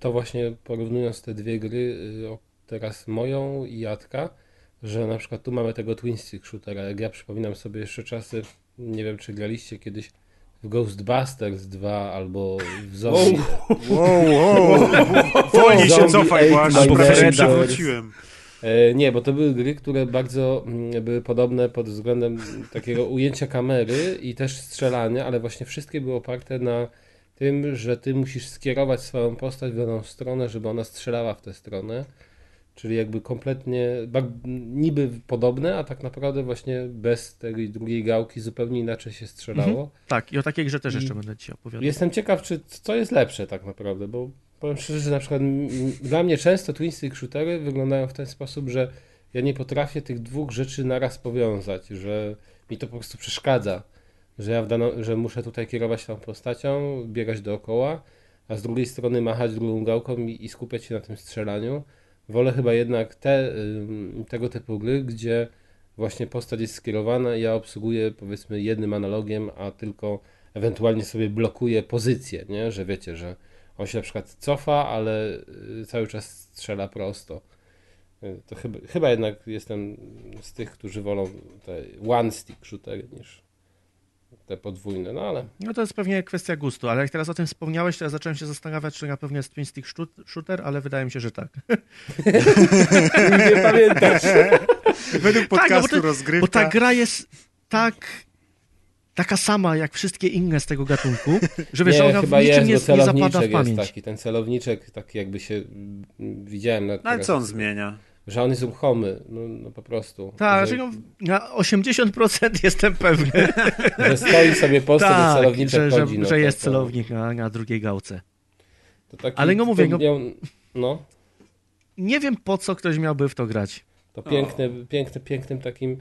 to właśnie porównując te dwie gry, teraz moją i Jadka, że na przykład tu mamy tego Twin Stick Shootera. Jak ja przypominam sobie jeszcze czasy, nie wiem czy graliście kiedyś w Ghostbusters 2 albo w Zombie. Wow, wow. Wolniej się cofaj, bo aż Ate My prawie się przewróciłem. E, Nie, bo to były gry, które bardzo mm, były podobne pod względem takiego ujęcia kamery i też strzelania, ale właśnie wszystkie były oparte na tym, że ty musisz skierować swoją postać w daną stronę, żeby ona strzelała w tę stronę. Czyli jakby kompletnie, niby podobne, a tak naprawdę właśnie bez tej drugiej gałki zupełnie inaczej się strzelało. Tak, i o takiej grze też I- jeszcze będę dzisiaj opowiadał. Jestem ciekaw, czy co jest lepsze tak naprawdę, bo powiem szczerze, że na przykład dla mnie często twin stick shootery wyglądają w ten sposób, że ja nie potrafię tych dwóch rzeczy naraz powiązać, że mi to po prostu przeszkadza, że ja w daną, że muszę tutaj kierować tą postacią, biegać dookoła, a z drugiej strony machać drugą gałką i, i skupiać się na tym strzelaniu. Wolę chyba jednak te, tego typu gry, gdzie właśnie postać jest skierowana ja obsługuję powiedzmy jednym analogiem, a tylko ewentualnie sobie blokuje pozycję, nie? że wiecie, że on się na przykład cofa, ale y, cały czas strzela prosto. Y, To chyba, chyba jednak jestem z tych, którzy wolą te one stick shootery niż te podwójne, no ale No to jest pewnie kwestia gustu, ale jak teraz o tym wspomniałeś, to ja zacząłem się zastanawiać, czy na pewno jest twin stick shoot- shooter, ale wydaje mi się, że tak. nie pamiętasz. Według podcastu Tak, no bo to- rozgrywka. Bo ta gra jest tak taka sama jak wszystkie inne z tego gatunku, że wiesz, nie, ona w chyba niczym jest, nie, bo nie zapada w celowniczek jest pamięć. taki, ten celowniczek taki jakby się widziałem na No ale co on zmienia? Że on jest ruchomy, no, no po prostu. Tak, że, że no, na 80% jestem pewny, że stoi sobie postać, tak, celowniczek że, że, chodzi. no, że jest to- celownik na, na drugiej gałce. Ale no mówię, to no- miał, no, Nie wiem po co ktoś miałby w to grać. to piękny, piękny, pięknym takim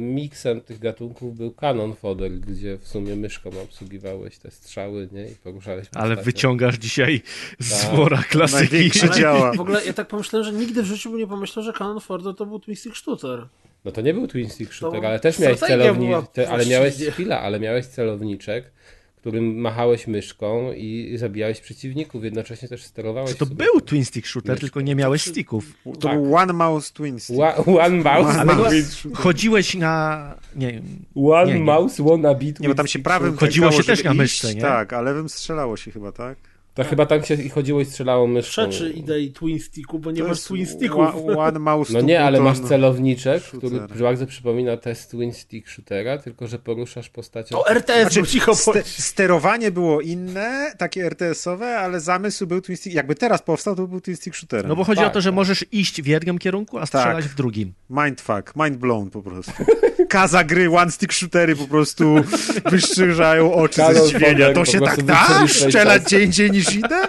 miksem tych gatunków był Canon Fodder, gdzie w sumie myszką obsługiwałeś te strzały, nie? I poruszałeś Ale postacią. wyciągasz dzisiaj z Tak. wora klasyki. Największy Ale działa. W ogóle ja tak pomyślałem, że nigdy w życiu bym nie pomyślał, że Canon Fordo to był twin stick shooter. No to nie był twin stick shooter, To ale też miałeś celownik, te, ale miałeś chwila, ale miałeś celowniczek, którym machałeś myszką i zabijałeś przeciwników, jednocześnie też sterowałeś To sobie. był twin stick shooter, Myszką. tylko nie miałeś sticków. To tak. był One Mouse Twin Stick. Wa- One mouse, One one, mouse. Chodziłeś na... Nie, one Nie, nie. mouse, one beat. Nie, bo tam się prawym Chodziło się też na iść, myszce, nie? Tak, a lewym strzelało się chyba, tak? To chyba tam się i chodziło i strzelało myszką. Przeczy idei Twin Sticku, bo nie To masz Twin Sticków. one- mouse No to nie, ale masz celowniczek, Shooter. który bardzo przypomina test Twin Stick Shootera, tylko że poruszasz postacią... O, RTS Znaczy, cicho ste- bądź. sterowanie było inne, takie RTS-owe, ale zamysł był Twin Stick. Jakby teraz powstał, to był Twin Stick shooter. No bo chodzi Tak, o to, że tak. możesz iść w jednym kierunku, a strzelać w drugim. Mindfuck, mind blown po prostu. Kaza gry, one stick shootery po prostu wyszczerzają oczy ze zdziwienia. To się tak da? Strzelać gdzie indziej niż idę?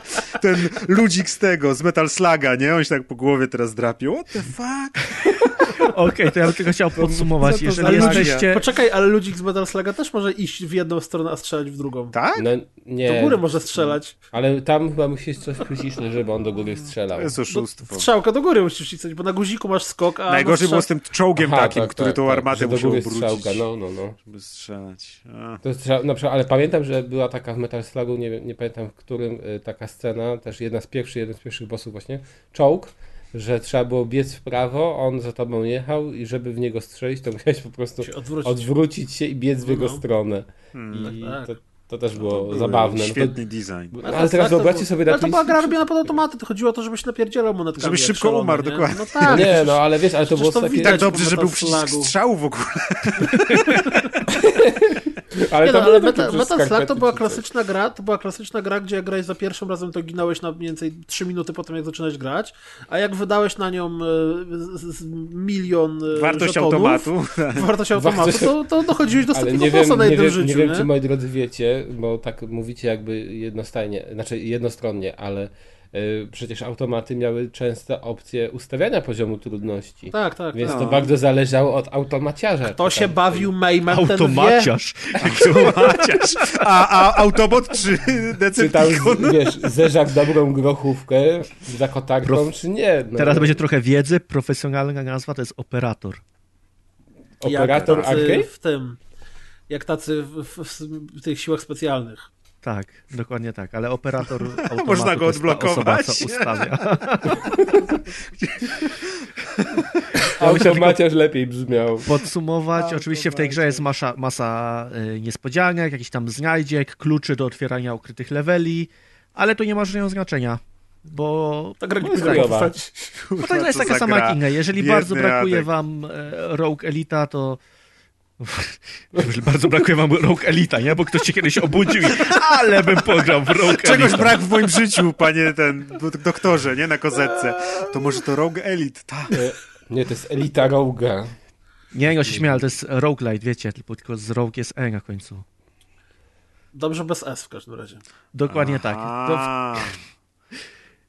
Ten ludzik z tego, z Metal Sluga, nie? On się tak po głowie teraz drapie. What the fuck? Okej, to ja bym tylko chciał podsumować. Jeżeli jesteście... Poczekaj, ale ludzik z Metal Sluga też może iść w jedną stronę, a strzelać w drugą. Tak? No nie, Do góry może strzelać. ale tam chyba musisz coś przycisnąć, żeby on do góry strzelał. To jest oszustwo. strzałka do góry musisz wcisnąć, bo na guziku masz skok, a Najgorzej na było z tym czołgiem Aha, takim, tak, który tak, tą tak, armatę do musiał obrócić. strzałka, no, no, no. Żeby strzelać. A. To na przykład, ale pamiętam, że była taka w Metal Slugu, nie, nie pamiętam w którym, taka scena, też jedna z pierwszych, jeden z pierwszych bossów właśnie, czołg, że trzeba było biec w prawo, on za tobą jechał i żeby w niego strzelić, to musiałeś po prostu się odwrócić. odwrócić się i biec w jego No. stronę. Hmm. I tak. to, to też było Były zabawne. No Świetny design. to, Ale ale teraz tak, to wyobraźcie sobie na Ale to była gra robiona pod automaty, to chodziło o to, żebyś napierdzielał monetkami. Żeby jak szybko szalony, umarł, nie? dokładnie. No tak. Nie, no ale wiesz, ale to było to takie... widać. Tak dobrze, że był przycisk strzału w ogóle. Ale Nie to no, ale Metal, Metal Slug to była klasyczna gra, to była klasyczna gra, gdzie jak grałeś za pierwszym razem, to ginąłeś na mniej więcej 3 minuty po tym, jak zaczynałeś grać, a jak wydałeś na nią e, z, z milion e, Wartość żetonów, automatu. wartość automatu, to, to dochodziłeś do ostatniego nie wiem, bossa na nie, jednym wiem, życiu, nie wiem, nie? czy moi drodzy wiecie, bo tak mówicie jakby jednostajnie, znaczy jednostronnie, ale przecież automaty miały często opcję ustawiania poziomu trudności. Tak, tak. Więc tak. to bardzo zależało od automaciarza. To Czy się tam- bawił Mayman, ten wie. Automaciarz. Automaciarz. A, a Autobot czy Czy tam, wiesz, zeżar dobrą grochówkę za kotarką, Prof- czy nie? No, Teraz będzie trochę wiedzy. Profesjonalna nazwa to jest operator. Operator jak w tym, jak tacy w, w, w tych siłach specjalnych. Tak, dokładnie tak, ale operator automatu Można go to jest ta odblokować. Osoba, co ustawia. Automaciarz lepiej brzmiał. Podsumować, oczywiście w tej grze jest masa, masa y, niespodzianek, jakichś tam znajdziek, kluczy do otwierania ukrytych leveli, ale to nie ma żadnego znaczenia, bo Ta gra nie No jest powinna chujowa. bo to jest co taka sama gra. jak inne. Jeżeli Biedny bardzo brakuje wam e, Rogue Elita, to Jeżeli bardzo brakuje wam Rogue Elita, nie? Bo ktoś się kiedyś obudził i ale bym pograł w Rogue Czegoś Elita. brak w moim życiu, panie ten dok- doktorze, nie? Na kozetce. To może to Rogue Elite, tak. E, Nie, to jest Elita Roga. Nie, no się ale to jest roguelite, wiecie, tylko, tylko z Rogue jest E na końcu. Dobrze bez S w każdym razie. Dokładnie tak. To w,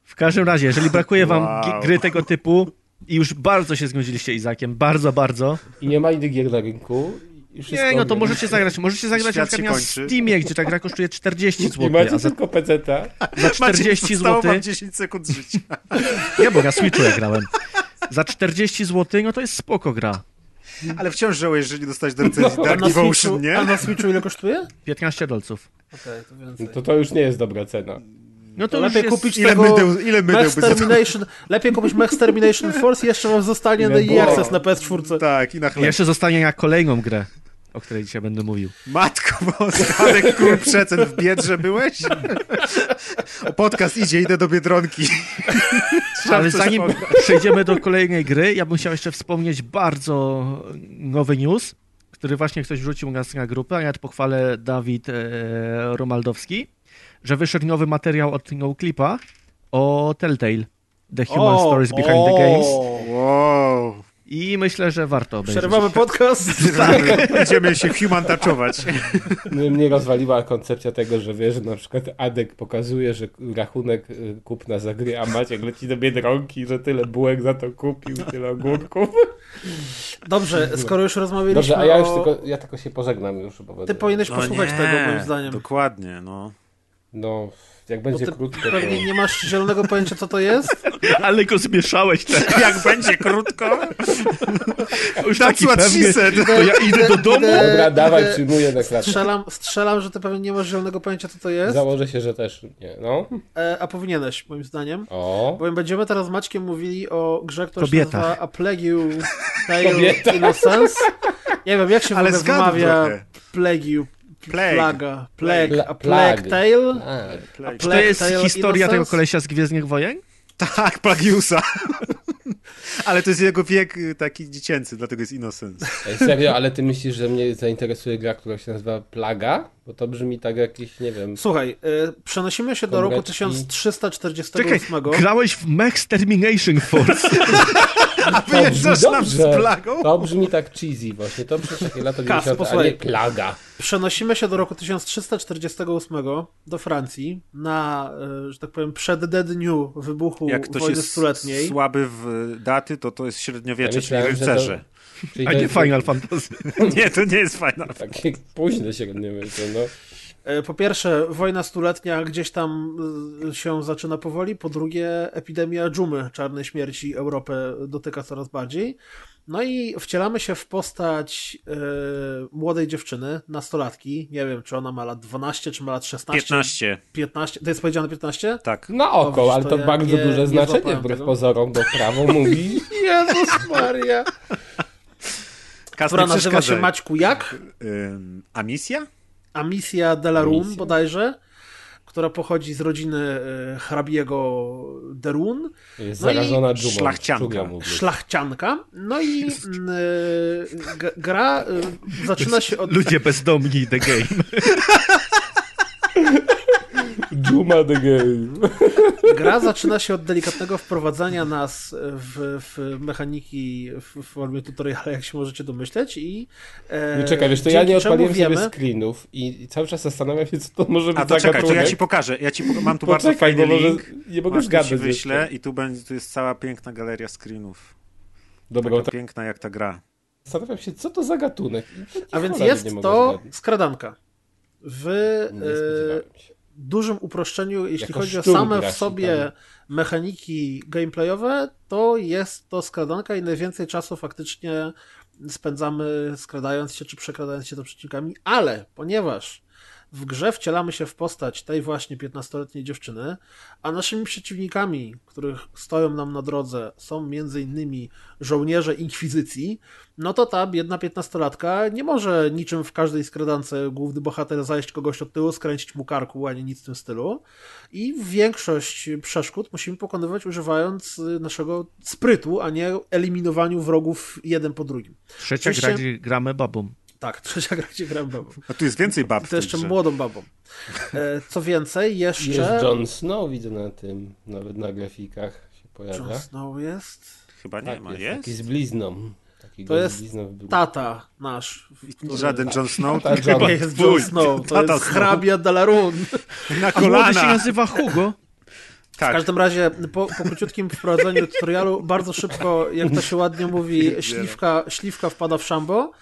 w każdym razie, jeżeli brakuje wam Wow. gry tego typu i już bardzo się zgodziliście Izakiem, bardzo, bardzo, I nie ma innych gier na rynku. I nie, no to możecie zagrać. Możecie zagrać Świat na przykład na. Steamie, gdzie ta gra kosztuje 40 I zł, macie a za, tylko peceta. za 40 Macie, zostało zł, wam 10 sekund życia. nie, bo na Switchu ja grałem, za 40 zł, no to jest spoko gra. Ale wciąż żałuję, że nie dostać do recenzji No, Dark na Devotion, Switchu, nie? a na Switchu ile kosztuje? 15 dolców. Okej, to więcej. To to już nie jest dobra cena. No to lepiej kupić Ile tego mydeł, ile mydeł Max. Termination, lepiej kupić Max Termination Force i jeszcze wam zostanie Ile na EA? Access na PS4. Tak, i na chleb. Jeszcze zostanie na kolejną grę, o której dzisiaj będę mówił. Matko boska, ale król przecen w Biedrze byłeś? O, podcast idzie, idę do Biedronki. Trzeba Ale zanim przejdziemy do kolejnej gry, ja bym chciał jeszcze wspomnieć bardzo nowy news, który właśnie ktoś wrzucił nas na grupę, a ja pochwalę Dawid e, Romaldowski, że wyszedł nowy materiał od NoClipa o Telltale. The Human Stories Behind the Games. Wow. I myślę, że warto obejrzeć. Przerywamy podcast. Będziemy się human touchować. Mnie rozwaliła koncepcja tego, że wiesz, że na przykład Adek pokazuje, że rachunek y, kupna za gry, a Maciek leci do Biedronki, że tyle bułek za to kupił, tyle ogórków. Dobrze, skoro już rozmawialiśmy Dobrze, a ja już o... tylko, ja tylko się pożegnam już. Bo Ty powinieneś No posłuchać nie, tego, moim zdaniem. Dokładnie, no. No, jak Bo będzie ty krótko, to... pewnie nie masz zielonego pojęcia, co to jest. Ale go zmieszałeś teraz. Jak będzie krótko, Już that's taki said. To ja idę do domu. Dobra, dawaj, przyjmuję na klatę. Strzelam, strzelam, że ty pewnie nie masz zielonego pojęcia, co to jest, Założę się, że też nie, no. e, a powinieneś, moim zdaniem. O, Bowiem będziemy teraz z Maćkiem mówili o grze, która Kobietach. się nazywa A Plague You Tale. Innocence. Nie wiem, jak się w Ale wymawia trochę. Plague You. Plague. Plaga. Plague. Pla- A Plague Plague. Tale. A, Plague. Czy to jest Tale historia tego kolesia z Gwiezdnych Wojen? Tak, Plagiusa. Ale to jest jego wiek y, taki dziecięcy, dlatego jest Innocence. Ej, serio, ale ty myślisz, że mnie zainteresuje gra, która się nazywa Plaga? Bo to brzmi tak jakiś, nie wiem... Słuchaj, y, przenosimy się do roku Komreczki. 1348. Czekaj, grałeś w Max Termination Force. A wyjeżdżasz nam z plagą? To brzmi tak cheesy właśnie, to przez takie lata Kas, 90, a nie Plaga. Przenosimy się do roku 1348 do Francji na, y, że tak powiem, przededniu wybuchu Jak ktoś wojny jest stuletniej. słaby w daty, to to jest średniowiecze, Ja czyli rycerze. Czyli A nie jest Final Fantasy. Nie, to nie jest fajna. Takie późne średniowiecze, no. E, Po pierwsze, wojna stuletnia gdzieś tam y, się zaczyna powoli. Po drugie, epidemia dżumy, czarnej śmierci Europę dotyka coraz bardziej. No i wcielamy się w postać e, młodej dziewczyny, nastolatki. Nie wiem, czy ona ma lat 12, czy ma lat 16. 15, 15. To jest powiedziane 15? tak. Na oko, widzisz, ale to to ja bardzo nie- duże nie znaczenie wbrew tego. pozorom, bo prawo mówi Jezus Maria. Kas, Która nazywa się. Maćku jak? A misja? Amisja de la Run Amisja. bodajże, która pochodzi z rodziny e, hrabiego de Run. Jest No i zarażona dżumą. szlachcianka. szlachcianka. No i g- gra e, zaczyna się od. Ludzie bezdomni The Game. Dżuma the game. Gra zaczyna się od delikatnego wprowadzania nas w, w mechaniki w, w formie tutoriala, jak się możecie domyśleć. I, e, No czekaj, wiesz, to ja nie odpaliłem wiemy, sobie screenów i, i cały czas zastanawiam się, co to może być A to czekaj, to ja ci pokażę. Ja ci poka- mam tu bardzo Poczekaj, fajny bo może link. nie mogę ci wyślę i tu, będzie, tu jest cała piękna galeria screenów. Dobra, Taka to piękna jak ta gra. zastanawiam się, co to za gatunek. A więc jest to zgadnąć. skradanka. W Dużym uproszczeniu, jeśli Jako chodzi o same w sobie mechaniki gameplayowe, to jest to skradanka i najwięcej czasu faktycznie spędzamy skradając się czy przekradając się do przeciwnikami, ale ponieważ w grze wcielamy się w postać tej właśnie 15-letniej dziewczyny, a naszymi przeciwnikami, których stoją nam na drodze, są między innymi żołnierze inkwizycji, no to ta biedna 15-latka nie może niczym w każdej skradance główny bohater zajść kogoś od tyłu, skręcić mu karku, ani nic w tym stylu. I większość przeszkód musimy pokonywać używając naszego sprytu, a nie eliminowaniu wrogów jeden po drugim. Trzecia Oczywiście- gra, gramy babą. Tak, trzecia gra, gdzie gram babą. A tu jest więcej bab w To jeszcze grze. młodą babą. E, Co więcej, jeszcze... Jest Jon Snow, widzę na tym, nawet na grafikach się pojawia. Jon Snow jest... Chyba nie Tak, ma, jest, jest? taki z blizną. Taki To jest blizną w. Tata nasz. który- Żaden Jon Snow, Tata Nie jest Jon twój. Snow, to Tata jest Snow. hrabia Dalarun. Na A młody się kolana. nazywa Hugo. W Tak. każdym razie po, po króciutkim wprowadzeniu tutorialu bardzo szybko, jak to się ładnie mówi, śliwka, śliwka wpada w szambo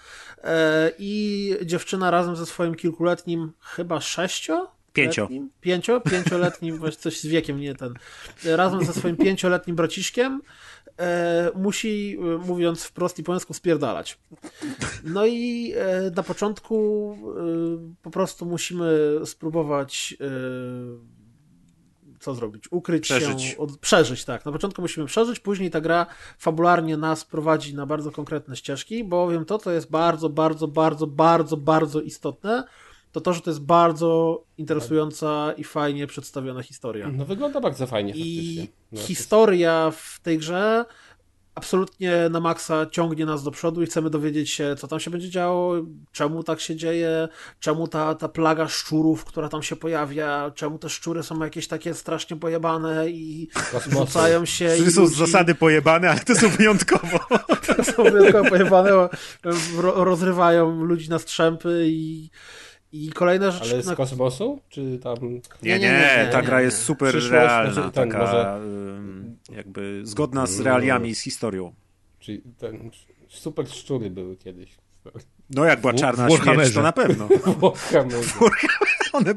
i dziewczyna razem ze swoim kilkuletnim, chyba sześcio? Pięcio. Letnim? Pięcio? Pięcioletnim, właśnie coś z wiekiem, nie ten. E, Razem ze swoim pięcioletnim braciszkiem e, musi, e, mówiąc wprost i po polsku, spierdalać. No i e, na początku e, po prostu musimy spróbować e, co zrobić? Ukryć Przeżyć. się, od, przeżyć, tak. Na początku musimy przeżyć, później ta gra fabularnie nas prowadzi na bardzo konkretne ścieżki, bowiem to, co jest bardzo, bardzo, bardzo, bardzo, bardzo istotne, to to, że to jest bardzo interesująca i fajnie przedstawiona historia. No wygląda bardzo fajnie I faktycznie. No, historia w tej grze absolutnie na maksa ciągnie nas do przodu i chcemy dowiedzieć się, co tam się będzie działo, czemu tak się dzieje, czemu ta, ta plaga szczurów, która tam się pojawia, czemu te szczury są jakieś takie strasznie pojebane i Kosmosu. rzucają się. Że i są z zasady pojebane, ale to są wyjątkowo. są wyjątkowo pojebane, ro- rozrywają ludzi na strzępy i, i kolejna rzecz, Ale z na kosmosu? Czy tam... Nie, nie, nie, nie, ta nie, gra nie. jest super realna, znaczy taka może- jakby zgodna z realiami z historią. Czy ten... Super szczury były kiedyś. No jak była czarna w śmierć, to na pewno. One...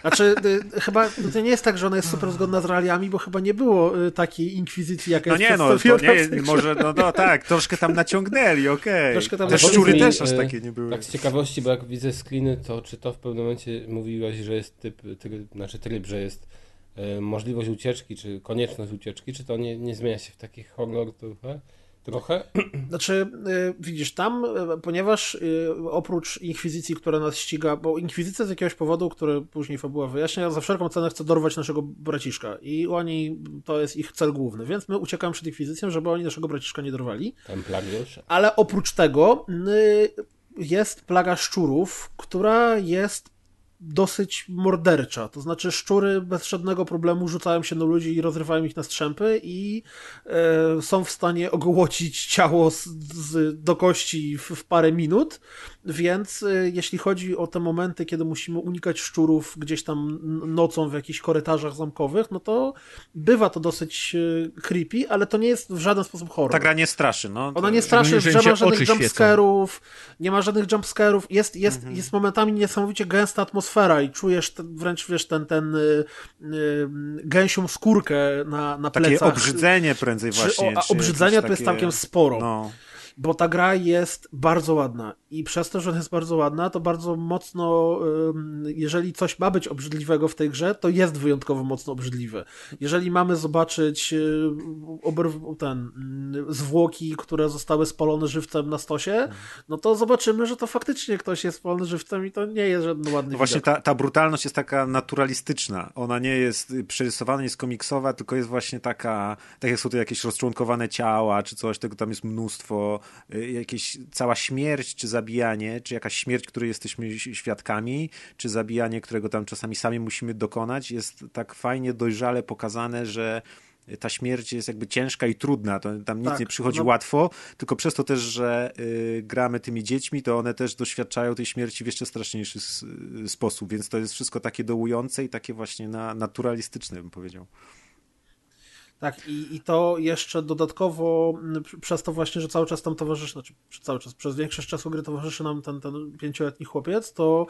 Znaczy, y, chyba to nie jest tak, że ona jest super zgodna z realiami, bo chyba nie było y, takiej inkwizycji, jaka No jest nie, no, to nie, może, no, no tak, troszkę tam naciągnęli, okej. Tam Te szczury mi, też aż takie nie były. Tak z ciekawości, bo jak widzę screeny, to czy to w pewnym momencie mówiłaś, że jest typ, tryb, znaczy tryb, że jest możliwość ucieczki, czy konieczność ucieczki, czy to nie, nie zmienia się w taki horror trochę? Trochę? Znaczy, y, widzisz, tam, y, ponieważ oprócz inkwizycji, która nas ściga, bo inkwizycja z jakiegoś powodu, który później fabuła wyjaśnia, za wszelką cenę chce dorwać naszego braciszka i oni, to jest ich cel główny, więc my uciekamy przed inkwizycją, żeby oni naszego braciszka nie dorwali. Templariusze. Ale oprócz tego jest plaga szczurów, która jest dosyć mordercza. To znaczy szczury bez żadnego problemu rzucają się na ludzi i rozrywają ich na strzępy i e, są w stanie ogołocić ciało z, z, do kości w, w, parę minut, więc e, jeśli chodzi o te momenty, kiedy musimy unikać szczurów gdzieś tam nocą w jakichś korytarzach zamkowych, no to bywa to dosyć e, creepy, ale to nie jest w żaden sposób horror. Ta gra nie straszy, no. Ona nie straszy, że nie ma żadnych jumpscarów, nie ma żadnych jumpscarów, jest, jest, mhm. jest momentami niesamowicie gęsta atmosfera i czujesz ten, wręcz, wiesz, ten, ten y, y, gęsią skórkę na, na plecach. Takie obrzydzenie prędzej właśnie. Czy, o, a obrzydzenia to jest całkiem sporo. No bo ta gra jest bardzo ładna i przez to, że jest bardzo ładna, to bardzo mocno, jeżeli coś ma być obrzydliwego w tej grze, to jest wyjątkowo mocno obrzydliwe. Jeżeli mamy zobaczyć y, ten, y, zwłoki, które zostały spalone żywcem na stosie, no to zobaczymy, że to faktycznie ktoś jest spalony żywcem i to nie jest żaden ładny no Właśnie ta, ta brutalność jest taka naturalistyczna. Ona nie jest przerysowana, nie jest komiksowa, tylko jest właśnie taka, tak jak są tu jakieś rozczłonkowane ciała, czy coś, tego tam jest mnóstwo Y, jakieś cała śmierć, czy zabijanie, czy jakaś śmierć, której jesteśmy świadkami, czy zabijanie, którego tam czasami sami musimy dokonać, jest tak fajnie, dojrzale pokazane, że ta śmierć jest jakby ciężka i trudna, to tam nic tak, nie przychodzi no... łatwo, tylko przez to też, że y, gramy tymi dziećmi, to one też doświadczają tej śmierci w jeszcze straszniejszy sposób, więc to jest wszystko takie dołujące i takie właśnie na, naturalistyczne, bym powiedział. Tak, i, i to jeszcze dodatkowo przez to właśnie, że cały czas tam towarzyszy, znaczy cały czas, przez większość czasu gry towarzyszy nam ten, ten pięcioletni chłopiec, to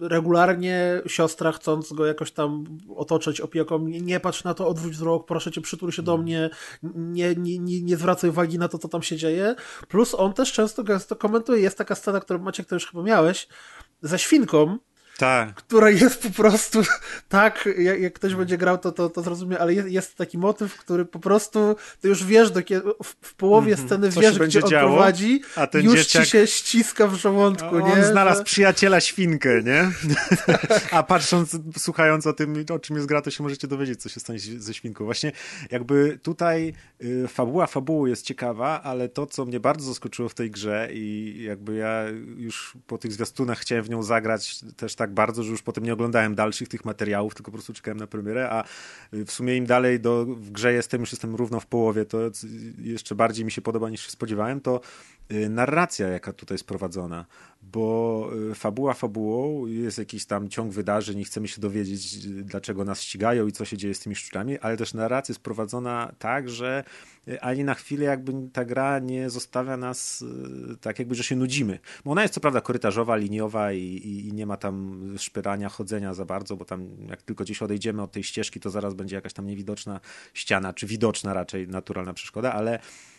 regularnie siostra chcąc go jakoś tam otoczyć opieką, nie, nie patrz na to, odwróć wzrok, proszę cię, przytul się do mm. mnie, nie, nie, nie, nie zwracaj uwagi na to, co tam się dzieje. Plus on też często gęsto komentuje, jest taka scena, którą macie, którą już chyba miałeś, ze świnką, tak. która jest po prostu tak, jak, jak, ktoś będzie grał, to, to, to zrozumie, ale jest, jest taki motyw, który po prostu ty już wiesz, do kiedy, w, w połowie mm -hmm. sceny Co wiesz, gdzie on działo, prowadzi, a ten już dzieciak... ci się ściska w żołądku, on nie? On znalazł że... przyjaciela świnkę, nie? a patrząc, słuchając o tym, o czym jest gra, to się możecie dowiedzieć, co się stanie ze świnką. Właśnie jakby tutaj y, fabuła fabułą jest ciekawa, ale to, co mnie bardzo zaskoczyło w tej grze i jakby ja już po tych zwiastunach chciałem w nią zagrać też tak tak bardzo, że już potem nie oglądałem dalszych tych materiałów, tylko po prostu czekałem na premierę, a w sumie im dalej do, w grze jestem, już jestem równo w połowie, to jeszcze bardziej mi się podoba niż się spodziewałem, to narracja, jaka tutaj jest prowadzona, bo y, fabuła fabułą, jest jakiś tam ciąg wydarzeń i chcemy się dowiedzieć, dlaczego nas ścigają i co się dzieje z tymi szczurami, ale też narracja jest prowadzona tak, że y, ani na chwilę jakby ta gra nie zostawia nas tak jakby, że się nudzimy. Bo ona jest co prawda korytarzowa, liniowa i, i, i nie ma tam szpyrania, chodzenia za bardzo, bo tam jak tylko gdzieś odejdziemy od tej ścieżki, to zaraz będzie jakaś tam niewidoczna ściana, czy widoczna raczej naturalna przeszkoda, ale Y,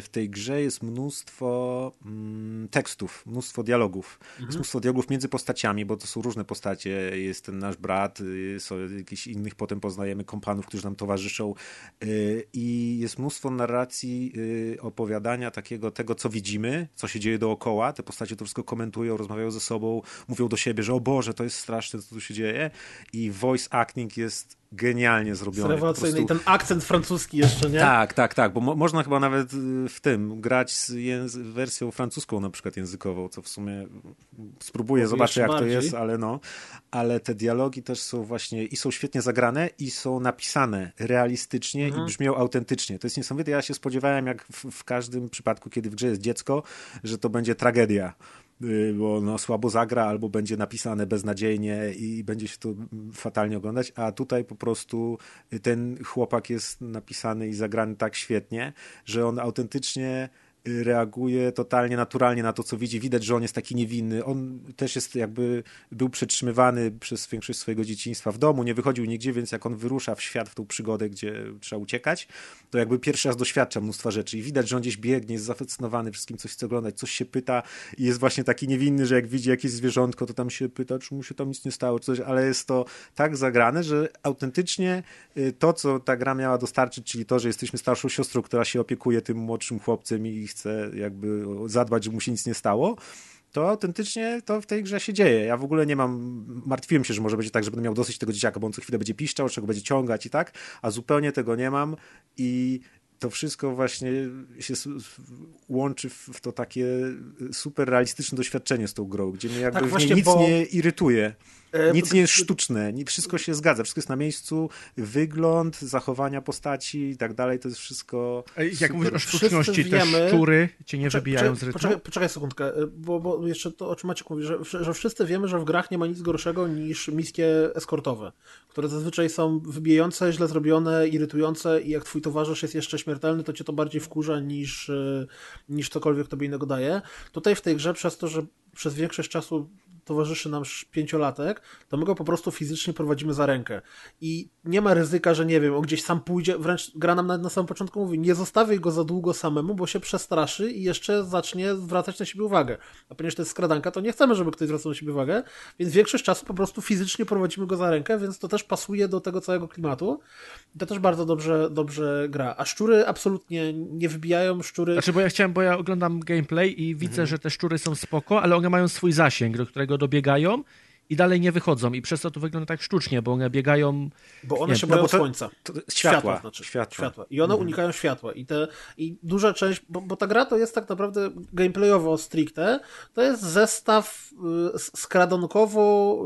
w tej grze jest mnóstwo mm, tekstów, mnóstwo dialogów. Mhm. Jest mnóstwo dialogów między postaciami, bo to są różne postacie. Jest ten nasz brat, y, są jakichś innych, potem poznajemy kompanów, którzy nam towarzyszą. Y, I jest mnóstwo narracji, opowiadania takiego, tego, co widzimy, co się dzieje dookoła. Te postacie to wszystko komentują, rozmawiają ze sobą, mówią do siebie, że o Boże, to jest straszne, co tu się dzieje. I voice acting jest genialnie zrobiony. Rewelacyjny i ten akcent francuski jeszcze, nie? Tak, tak, tak, bo mo można chyba nawet y, w tym grać z wersją francuską na przykład językową, co w sumie spróbuję, zobaczę jak bardziej. to jest, ale no, ale te dialogi też są właśnie i są świetnie zagrane i są napisane realistycznie mhm. i brzmią autentycznie. To jest niesamowite, ja się spodziewałem jak w, w każdym przypadku, kiedy w grze jest dziecko, że to będzie tragedia bo no, słabo zagra albo będzie napisane beznadziejnie i będzie się to fatalnie oglądać, a tutaj po prostu ten chłopak jest napisany i zagrany tak świetnie, że on autentycznie reaguje totalnie naturalnie na to, co widzi. Widać, że on jest taki niewinny. On też jest jakby, był przetrzymywany przez większość swojego dzieciństwa w domu, nie wychodził nigdzie, więc jak on wyrusza w świat, w tą przygodę, gdzie trzeba uciekać, to jakby pierwszy raz doświadcza mnóstwa rzeczy i widać, że on gdzieś biegnie, jest zafascynowany wszystkim, coś chce oglądać, coś się pyta i jest właśnie taki niewinny, że jak widzi jakieś zwierzątko, to tam się pyta, czy mu się tam nic nie stało, czy coś, ale jest to tak zagrane, że autentycznie y, to, co ta gra miała dostarczyć, czyli to, że jesteśmy starszą siostrą, która się opiekuje tym młodszym chłopcem i chce jakby zadbać, żeby mu się nic nie stało, to autentycznie to w tej grze się dzieje. Ja w ogóle nie mam, martwiłem się, że może będzie tak, że będę miał dosyć tego dzieciaka, bo on co chwilę będzie piszczał, czego będzie ciągać i tak, a zupełnie tego nie mam i to wszystko właśnie się łączy w to takie super realistyczne doświadczenie z tą grą, gdzie mnie jakby tak, nic bo... nie irytuje. E, nic nie jest sztuczne, wszystko się zgadza, wszystko jest na miejscu, wygląd, zachowania postaci i tak dalej, to jest wszystko Jak mówisz o sztuczności, te szczury cię nie wybijają z rytmu? Poczekaj, poczekaj sekundkę, e, bo, bo jeszcze to, o czym Maciek mówi, że, że wszyscy wiemy, że w grach nie ma nic gorszego niż miskie eskortowe, które zazwyczaj są wybijające, źle zrobione, irytujące i jak twój towarzysz jest jeszcze śmiertelny, to cię to bardziej wkurza niż, e, niż cokolwiek tobie innego daje. Tutaj w tej grze przez to, że przez większość czasu towarzyszy nam pięciolatek, to my go po prostu fizycznie prowadzimy za rękę. I nie ma ryzyka, że nie wiem, on gdzieś sam pójdzie, wręcz gra nam na, na samym początku mówi, nie zostawiaj go za długo samemu, bo się przestraszy i jeszcze zacznie zwracać na siebie uwagę. A ponieważ to jest skradanka, to nie chcemy, żeby ktoś zwracał na siebie uwagę, więc większość czasu po prostu fizycznie prowadzimy go za rękę, więc to też pasuje do tego całego klimatu. I to też bardzo dobrze, dobrze gra. A szczury absolutnie nie wybijają, szczury... Znaczy, bo ja chciałem, bo ja oglądam gameplay i widzę, mhm. że te szczury są spoko, ale one mają swój zasięg, do którego dobiegają i dalej nie wychodzą i przez to to wygląda tak sztucznie, bo one biegają... Bo one nie, się no boją no to, słońca. To, to światła. Światła, znaczy, światła. światła. I one mhm. unikają światła. I, te, I duża część, bo, bo ta gra to jest tak naprawdę gameplayowo stricte, to jest zestaw y, skradonkowo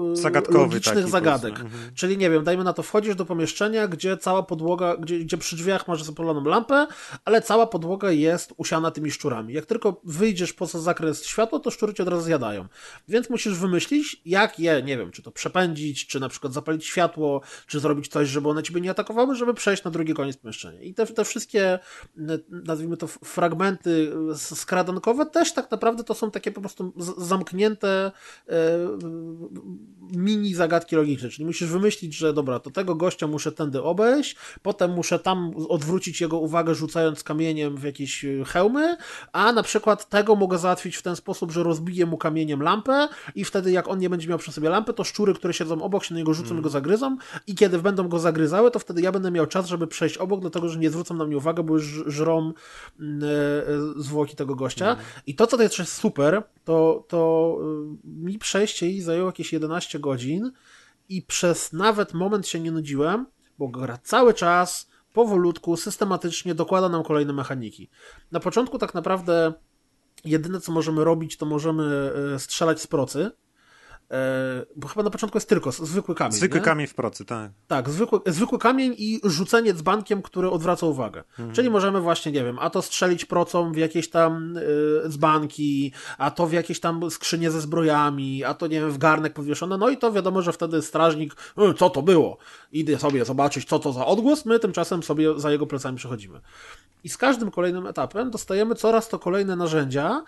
y, logicznych zagadek. Mhm. Czyli nie wiem, dajmy na to, wchodzisz do pomieszczenia, gdzie cała podłoga, gdzie, gdzie przy drzwiach masz zapaloną lampę, ale cała podłoga jest usiana tymi szczurami. Jak tylko wyjdziesz poza zakres światła, to szczury cię od razu zjadają. Więc musisz wymyślić, jak je nie wiem, czy to przepędzić, czy na przykład zapalić światło, czy zrobić coś, żeby one ciebie nie atakowały, żeby przejść na drugi koniec pomieszczenia. I te, te wszystkie, nazwijmy to, fragmenty skradankowe też tak naprawdę to są takie po prostu zamknięte e, mini zagadki logiczne, czyli musisz wymyślić, że dobra, to tego gościa muszę tędy obejść, potem muszę tam odwrócić jego uwagę rzucając kamieniem w jakieś hełmy, a na przykład tego mogę załatwić w ten sposób, że rozbiję mu kamieniem lampę i wtedy jak on nie będzie miał przy sobie lampy, to szczury, które siedzą obok się na niego rzucą mm. i go zagryzą i kiedy będą go zagryzały, to wtedy ja będę miał czas, żeby przejść obok, dlatego, że nie zwrócą na mnie uwagę, bo już żrą mm, e, e, zwłoki tego gościa. Mm. I to, co to jest super, to, to y, mi przejście i zajęło jakieś 11 godzin i przez nawet moment się nie nudziłem, bo gra cały czas powolutku, systematycznie dokłada nam kolejne mechaniki. Na początku tak naprawdę jedyne co możemy robić, to możemy e, strzelać z procy, bo chyba na początku jest tylko zwykły kamień. Zwykły nie? kamień w procy, tak. Tak, zwykły, zwykły kamień i rzucenie dzbankiem, który odwraca uwagę. Mhm. Czyli możemy właśnie, nie wiem, a to strzelić procą w jakieś tam y, dzbanki, a to w jakieś tam skrzynie ze zbrojami, a to nie wiem, w garnek podwieszone. No i to wiadomo, że wtedy strażnik, y, co to było? Idę sobie zobaczyć, co to za odgłos. My tymczasem sobie za jego plecami przechodzimy. I z każdym kolejnym etapem dostajemy coraz to kolejne narzędzia,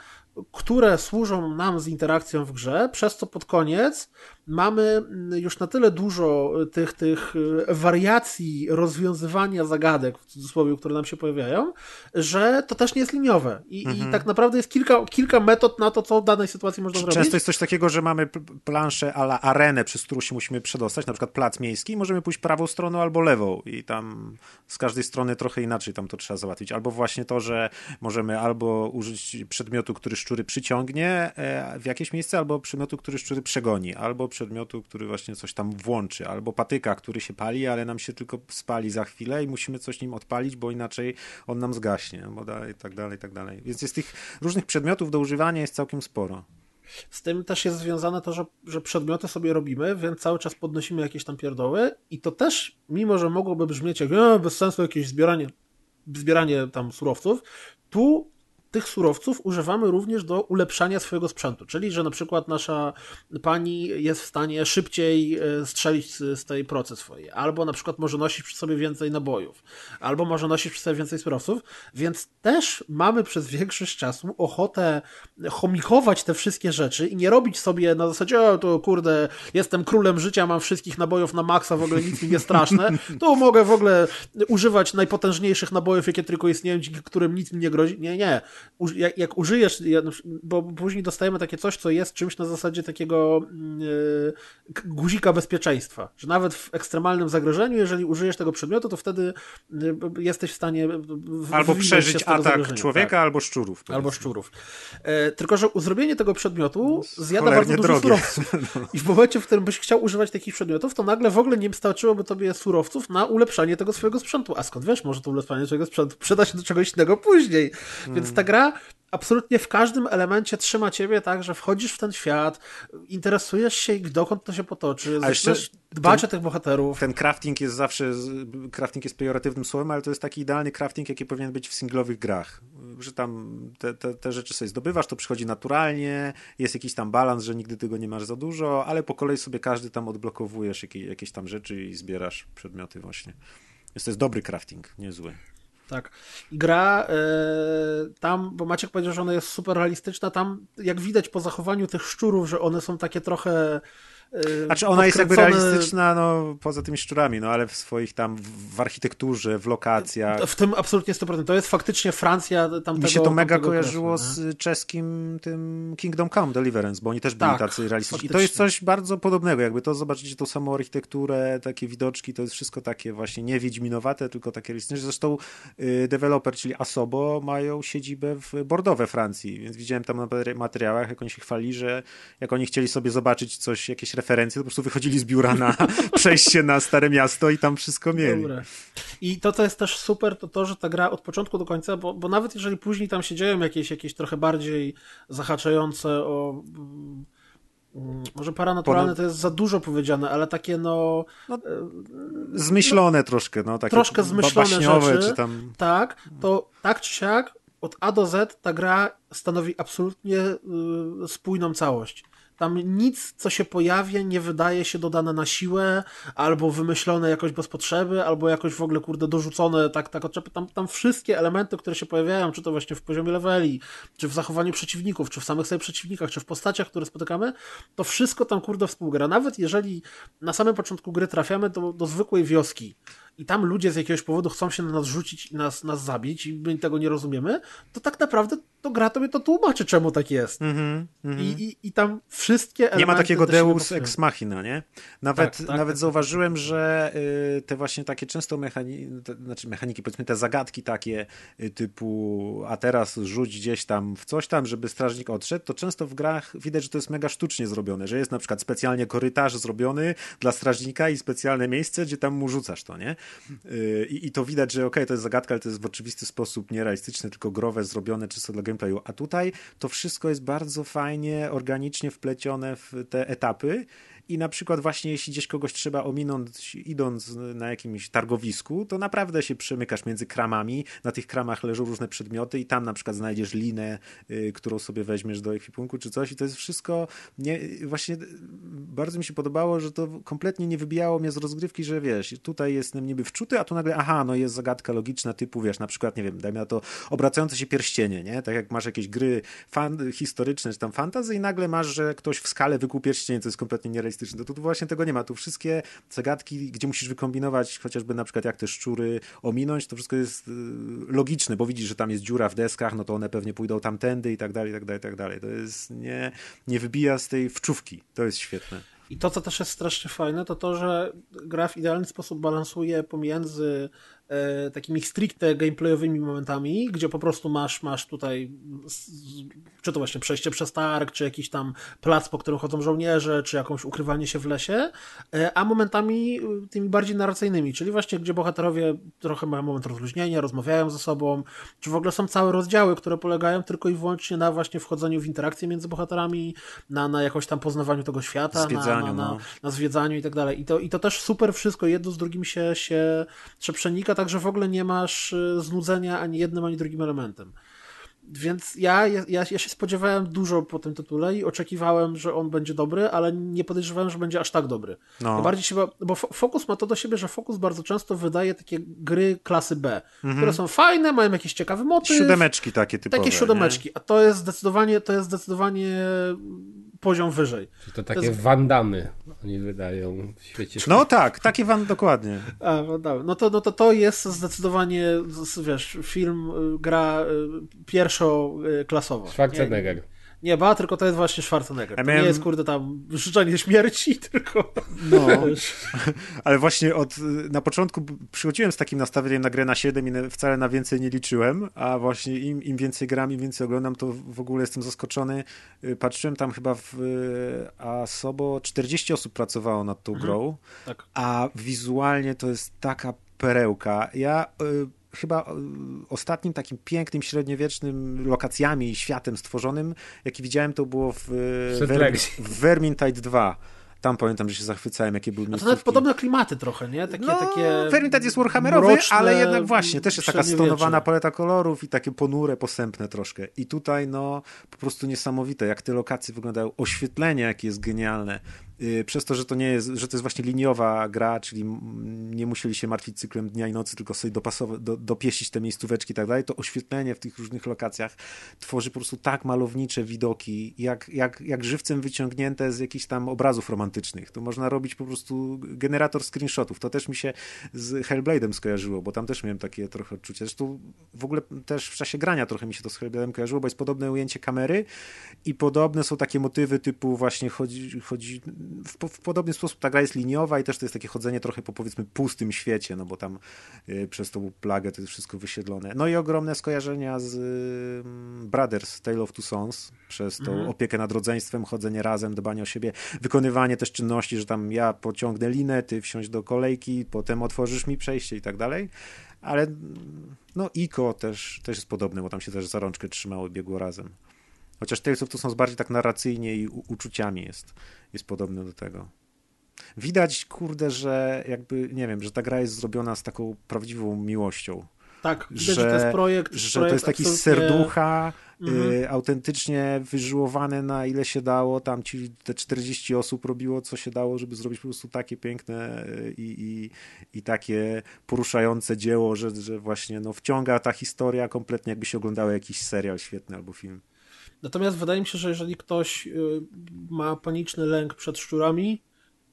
które służą nam z interakcją w grze, przez co pod koniec mamy już na tyle dużo tych, tych wariacji rozwiązywania zagadek, w cudzysłowie, które nam się pojawiają, że to też nie jest liniowe. I, mhm. i tak naprawdę jest kilka, kilka metod na to, co w danej sytuacji można Często zrobić. Często jest coś takiego, że mamy planszę ala arenę, przez którą się musimy przedostać, na przykład plac miejski, możemy pójść prawą stroną albo lewą i tam z każdej strony trochę inaczej tam to trzeba załatwić. Albo właśnie to, że możemy albo użyć przedmiotu, który szczury przyciągnie e, w jakieś miejsce, albo przedmiotu, który szczury przegoni, albo przedmiotu, który właśnie coś tam włączy, albo patyka, który się pali, ale nam się tylko spali za chwilę i musimy coś nim odpalić, bo inaczej on nam zgaśnie, bo dalej, tak dalej, tak dalej. Więc jest tych różnych przedmiotów do używania jest całkiem sporo. Z tym też jest związane to, że, że przedmioty sobie robimy, więc cały czas podnosimy jakieś tam pierdoły i to też, mimo że mogłoby brzmieć jak e, bez sensu jakieś zbieranie, zbieranie tam surowców, tu tych surowców używamy również do ulepszania swojego sprzętu, czyli że na przykład nasza pani jest w stanie szybciej e, strzelić z tej procy swojej, albo na przykład może nosić przy sobie więcej nabojów, albo może nosić przy sobie więcej surowców, więc też mamy przez większość czasu ochotę chomikować te wszystkie rzeczy i nie robić sobie na zasadzie, o to kurde, jestem królem życia, mam wszystkich nabojów na maksa, w ogóle nic mi nie straszne, to mogę w ogóle używać najpotężniejszych nabojów, jakie tylko istnieją, dzięki którym nic mi nie grozi. Nie, nie. Jak, jak użyjesz, bo później dostajemy takie coś, co jest czymś na zasadzie takiego yy, guzika bezpieczeństwa, że nawet w ekstremalnym zagrożeniu, jeżeli użyjesz tego przedmiotu, to wtedy yy, jesteś w stanie albo przeżyć atak człowieka, tak. albo szczurów. Albo szczurów. E, tylko, że zrobienie tego przedmiotu no, zjada bardzo dużo drogie. surowców. No. I w momencie, w którym byś chciał używać takich przedmiotów, to nagle w ogóle nie starczyłoby tobie surowców na ulepszanie tego swojego sprzętu. A skąd wiesz, może to ulepszanie swojego sprzętu przyda się do czegoś innego później. Hmm. Więc ta gra absolutnie w każdym elemencie trzyma ciebie tak, że wchodzisz w ten świat, interesujesz się dokąd to się potoczy, A jeszcze dbać ten, o tych bohaterów. Ten crafting jest zawsze, crafting jest pejoratywnym słowem, ale to jest taki idealny crafting, jaki powinien być w singlowych grach, że tam te, te, te rzeczy sobie zdobywasz, to przychodzi naturalnie, jest jakiś tam balans, że nigdy tego nie masz za dużo, ale po kolei sobie każdy tam odblokowujesz jakieś, jakieś tam rzeczy i zbierasz przedmioty właśnie. Jest to jest dobry crafting, niezły. Tak. I gra e, tam, bo Maciek powiedział, że ona jest super realistyczna, tam jak widać po zachowaniu tych szczurów, że one są takie trochę znaczy ona jest jakby realistyczna, no, poza tymi szczurami, no ale w swoich tam, w architekturze, w lokacjach. W tym absolutnie 100%. To jest faktycznie Francja tamtego Mi się to mega kojarzyło z czeskim tym Kingdom Come Deliverance, bo oni też byli tak, tacy realistyczni. I to jest coś bardzo podobnego, jakby to zobaczycie tą samą architekturę, takie widoczki, to jest wszystko takie właśnie nie wiedźminowate, tylko takie realistyczne. Zresztą y, deweloper, czyli Asobo, mają siedzibę w Bordeaux we Francji, więc widziałem tam na materiałach, jak oni się chwali, że jak oni chcieli sobie zobaczyć coś, jakieś referencje, to po prostu wychodzili z biura na przejście na Stare Miasto i tam wszystko mieli. Dobre. I to, co jest też super, to to, że ta gra od początku do końca, bo, bo nawet jeżeli później tam się dzieją jakieś, jakieś trochę bardziej zahaczające o mm, może paranaturalne to jest za dużo powiedziane, ale takie no... no zmyślone no, troszkę, no. Takie troszkę zmyślone rzeczy. Czy tam... Tak, to tak czy siak od A do Z ta gra stanowi absolutnie y, spójną całość. Tam nic, co się pojawia, nie wydaje się dodane na siłę, albo wymyślone jakoś bez potrzeby, albo jakoś w ogóle, kurde, dorzucone tak, tak odczepy. Tam, tam wszystkie elementy, które się pojawiają, czy to właśnie w poziomie leveli, czy w zachowaniu przeciwników, czy w samych sobie przeciwnikach, czy w postaciach, które spotykamy, to wszystko tam, kurde, współgra. Nawet jeżeli na samym początku gry trafiamy do, do zwykłej wioski, i tam ludzie z jakiegoś powodu chcą się na nas rzucić i nas, nas zabić i my tego nie rozumiemy, to tak naprawdę to gra tobie to tłumaczy, czemu tak jest. Mm -hmm, I, i, I tam wszystkie Nie ma takiego deus ex machina, nie? Nawet, tak, tak, nawet tak, zauważyłem, że y, te właśnie takie często mechaniki, znaczy mechaniki, powiedzmy te zagadki takie y, typu a teraz rzuć gdzieś tam w coś tam, żeby strażnik odszedł, to często w grach widać, że to jest mega sztucznie zrobione, że jest na przykład specjalnie korytarz zrobiony dla strażnika i specjalne miejsce, gdzie tam mu rzucasz to, nie? Y, I, I, to widać, że ok, to jest zagadka, ale to jest w oczywisty sposób nierealistyczne, tylko growe, zrobione czysto dla gameplayu. A tutaj to wszystko jest bardzo fajnie, organicznie wplecione w te etapy i na przykład właśnie jeśli gdzieś kogoś trzeba ominąć idąc na jakimś targowisku, to naprawdę się przemykasz między kramami, na tych kramach leżą różne przedmioty i tam na przykład znajdziesz linę, y, którą sobie weźmiesz do ekwipunku czy coś i to jest wszystko nie, właśnie bardzo mi się podobało, że to kompletnie nie wybijało mnie z rozgrywki, że wiesz, tutaj jestem niby wczuty, a tu nagle aha, no jest zagadka logiczna typu, wiesz, na przykład, nie wiem, dajmy na to obracające się pierścienie, nie? Tak jak masz jakieś gry fan, historyczne czy tam fantazy i nagle masz, że ktoś w skale wykuł pierścienie, co jest kompletnie nierealistyczne realistyczny. To tu właśnie tego nie ma. Tu wszystkie zagadki, gdzie musisz wykombinować chociażby na przykład jak te szczury ominąć, to wszystko jest y, logiczne, bo widzisz, że tam jest dziura w deskach, no to one pewnie pójdą tamtędy i tak dalej, i tak dalej, i tak dalej. To jest nie, nie wybija z tej wczówki. To jest świetne. I to, co też jest strasznie fajne, to to, że gra w idealny sposób balansuje pomiędzy takimi stricte gameplayowymi momentami, gdzie po prostu masz, masz tutaj czy to właśnie przejście przez targ, czy jakiś tam plac, po którym chodzą żołnierze, czy jakąś ukrywanie się w lesie, e, a momentami e, tymi bardziej narracyjnymi, czyli właśnie gdzie bohaterowie trochę mają moment rozluźnienia, rozmawiają ze sobą, czy w ogóle są całe rozdziały, które polegają tylko i wyłącznie na właśnie wchodzeniu w interakcję między bohaterami, na, na jakoś tam poznawaniu tego świata, zwiedzaniu, na, na, na, na, zwiedzaniu i tak dalej. I to, I to też super wszystko jedno z drugim się, się, się przenika, także w ogóle nie masz e, znudzenia ani jednym, ani drugim elementem. Więc ja, ja, ja się spodziewałem dużo po tym tytule i oczekiwałem, że on będzie dobry, ale nie podejrzewałem, że będzie aż tak dobry. No. Bardziej się, bo Focus ma to do siebie, że Focus bardzo często wydaje takie gry klasy B, Mhm. które są fajne, mają jakiś ciekawy motyw. Siódemeczki takie typowe. Takie siódemeczki, a to jest zdecydowanie, to jest zdecydowanie poziom wyżej. Czy to takie To jest- wandamy oni wydają w świecie. No tak, takie wam dokładnie. A, no, dobra. no to, no to to jest zdecydowanie, wiesz, film, y, gra y, pierwszoklasowa. Schwarzenegger. Nie, ba, tylko to jest właśnie Schwarzenegger. Ja miałem- nie jest, kurde, tam życzenie śmierci, tylko... No. Ale właśnie od, na początku przychodziłem z takim nastawieniem na grę na 7 i wcale na więcej nie liczyłem, a właśnie im, im więcej gram, im więcej oglądam, to w ogóle jestem zaskoczony. Y, Patrzyłem tam chyba w Asobo 40 osób pracowało nad tą grą, Tak. a wizualnie to jest taka perełka. Ja y, chyba y, ostatnim takim pięknym, średniowiecznym lokacjami i światem stworzonym, jaki widziałem, to było w, Vermintide 2. Tam pamiętam, że się zachwycałem, jakie były A to nawet miejscówki. podobne klimaty trochę, nie? Takie, no, takie Vermintide jest warhammerowy, mroczne, ale jednak właśnie, też jest taka stonowana paleta kolorów i takie ponure, posępne troszkę. I tutaj, no, po prostu niesamowite, jak te lokacje wyglądają, oświetlenie, jakie jest genialne. Yy, Przez to, że to nie jest, że to jest właśnie liniowa gra, czyli nie musieli się martwić cyklem dnia i nocy, tylko sobie dopasować, do, dopieścić te miejscóweczki i tak dalej, to oświetlenie w tych różnych lokacjach tworzy po prostu tak malownicze widoki, jak, jak, jak żywcem wyciągnięte z jakichś tam obrazów romantycznych. To można robić po prostu generator screenshotów. To też mi się z Hellblade'em skojarzyło, bo tam też miałem takie trochę odczucie. Zresztą w ogóle też w czasie grania trochę mi się to z Hellblade'em kojarzyło, bo jest podobne ujęcie kamery i podobne są takie motywy typu właśnie chodzi, chodzi w, po- w podobny sposób ta gra jest liniowa i też to jest takie chodzenie trochę po powiedzmy pustym świecie, no bo tam y, przez tą plagę to jest wszystko wysiedlone. No i ogromne skojarzenia z y, Brothers, Tale of Two Sons, przez tą opiekę nad rodzeństwem, chodzenie razem, dbanie o siebie, wykonywanie też czynności, że tam ja pociągnę linę, ty wsiąść do kolejki, potem otworzysz mi przejście i tak dalej. Ale no Iko też, też jest podobne, bo tam się też za rączkę trzymało biegło razem. Chociaż Tales of Two Sons bardziej tak narracyjnie i uczuciami jest, jest podobny do tego. Widać, kurde, że jakby, nie wiem, że ta gra jest zrobiona z taką prawdziwą miłością. Tak, widać, że, że, to jest projekt. że to projekt jest taki absolutnie- serducha, Mhm. y, autentycznie wyżyłowane na ile się dało. Tam ci te 40 osób robiło, co się dało, żeby zrobić po prostu takie piękne y, i, i, i takie poruszające dzieło, że, że właśnie no, wciąga ta historia kompletnie, jakby się oglądało jakiś serial świetny albo film. Natomiast wydaje mi się, że jeżeli ktoś y, ma paniczny lęk przed szczurami,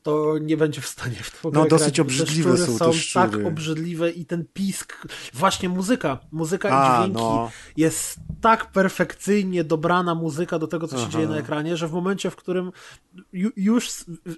to nie będzie w stanie w to No, grać, dosyć te obrzydliwe szczury są te tak szczury. obrzydliwe i ten pisk, właśnie muzyka, muzyka A, i dźwięki no. jest tak perfekcyjnie dobrana muzyka do tego, co się Aha. dzieje na ekranie, że w momencie, w którym ju, już,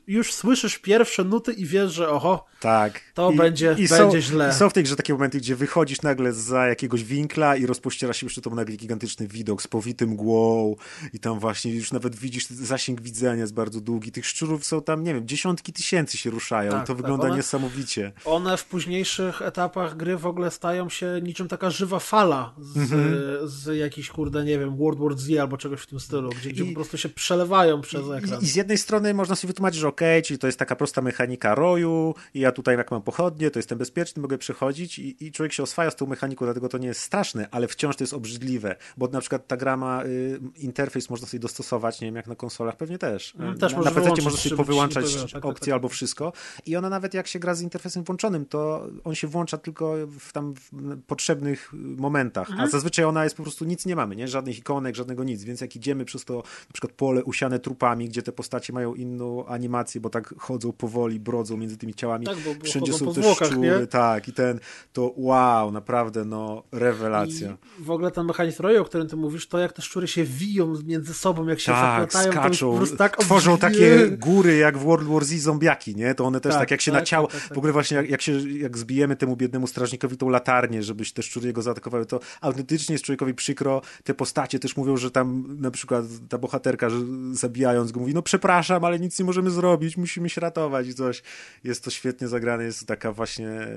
już słyszysz pierwsze nuty i wiesz, że oho, Tak. To będzie- są, będzie źle. I są w tej grze takie momenty, gdzie wychodzisz nagle za jakiegoś winkla i rozpościera się przed tobą nagle gigantyczny widok z powitym mgłą i tam właśnie już nawet widzisz, zasięg widzenia jest bardzo długi. Tych szczurów są tam, nie wiem, dziesiątki tysięcy się ruszają Tak, i to tak, wygląda one- niesamowicie. one w późniejszych etapach gry w ogóle stają się niczym taka żywa fala z, Mhm. z jakichś, kurde, nie wiem, World War Z albo czegoś w tym stylu, gdzie, gdzie I- po prostu się przelewają przez ekran. I, I z jednej strony można sobie wytłumaczyć, że okej, czyli to jest taka prosta mechanika roju i ja tutaj jak mam pochodnie, to jestem bezpieczny, mogę przechodzić i, i człowiek się oswaja z tą mechaniką, dlatego to nie jest straszne, ale wciąż to jest obrzydliwe, bo na przykład ta gra ma y, interfejs, można sobie dostosować, nie wiem jak na konsolach, pewnie też. Y, też na, PC można sobie powyłączać tak, tak, opcje tak. albo wszystko i ona nawet jak się gra z interfejsem włączonym, to on się włącza tylko w tam w potrzebnych momentach, Mhm. a zazwyczaj ona jest po prostu nic nie mamy, nie? Żadnych ikonek, żadnego nic, więc jak idziemy przez to na przykład pole usiane trupami, gdzie te postacie mają inną animację, bo tak chodzą powoli, brodzą między tymi ciałami. Tak, bo- bo Wszędzie są te szczury, nie? tak, i ten, to wow, naprawdę, no, rewelacja. I w ogóle ten mechanizm roju, o którym ty mówisz, to jak te szczury się wiją między sobą, jak się Tak, zaplatają, skaczą, tak tworzą obrzydliwe. takie góry jak w World War Z zombiaki, nie? To one też tak, Tak, jak się tak, na ciało, tak, tak, tak. w ogóle właśnie jak, jak się, jak zbijemy temu biednemu strażnikowi tą latarnię, żebyś te szczury jego zaatakowały, to autentycznie jest człowiekowi przykro. Te postacie też mówią, że tam na przykład ta bohaterka, że zabijając go mówi, no przepraszam, ale nic nie możemy zrobić, musimy się ratować i coś. Jest to świetnie zagrane, jest taka właśnie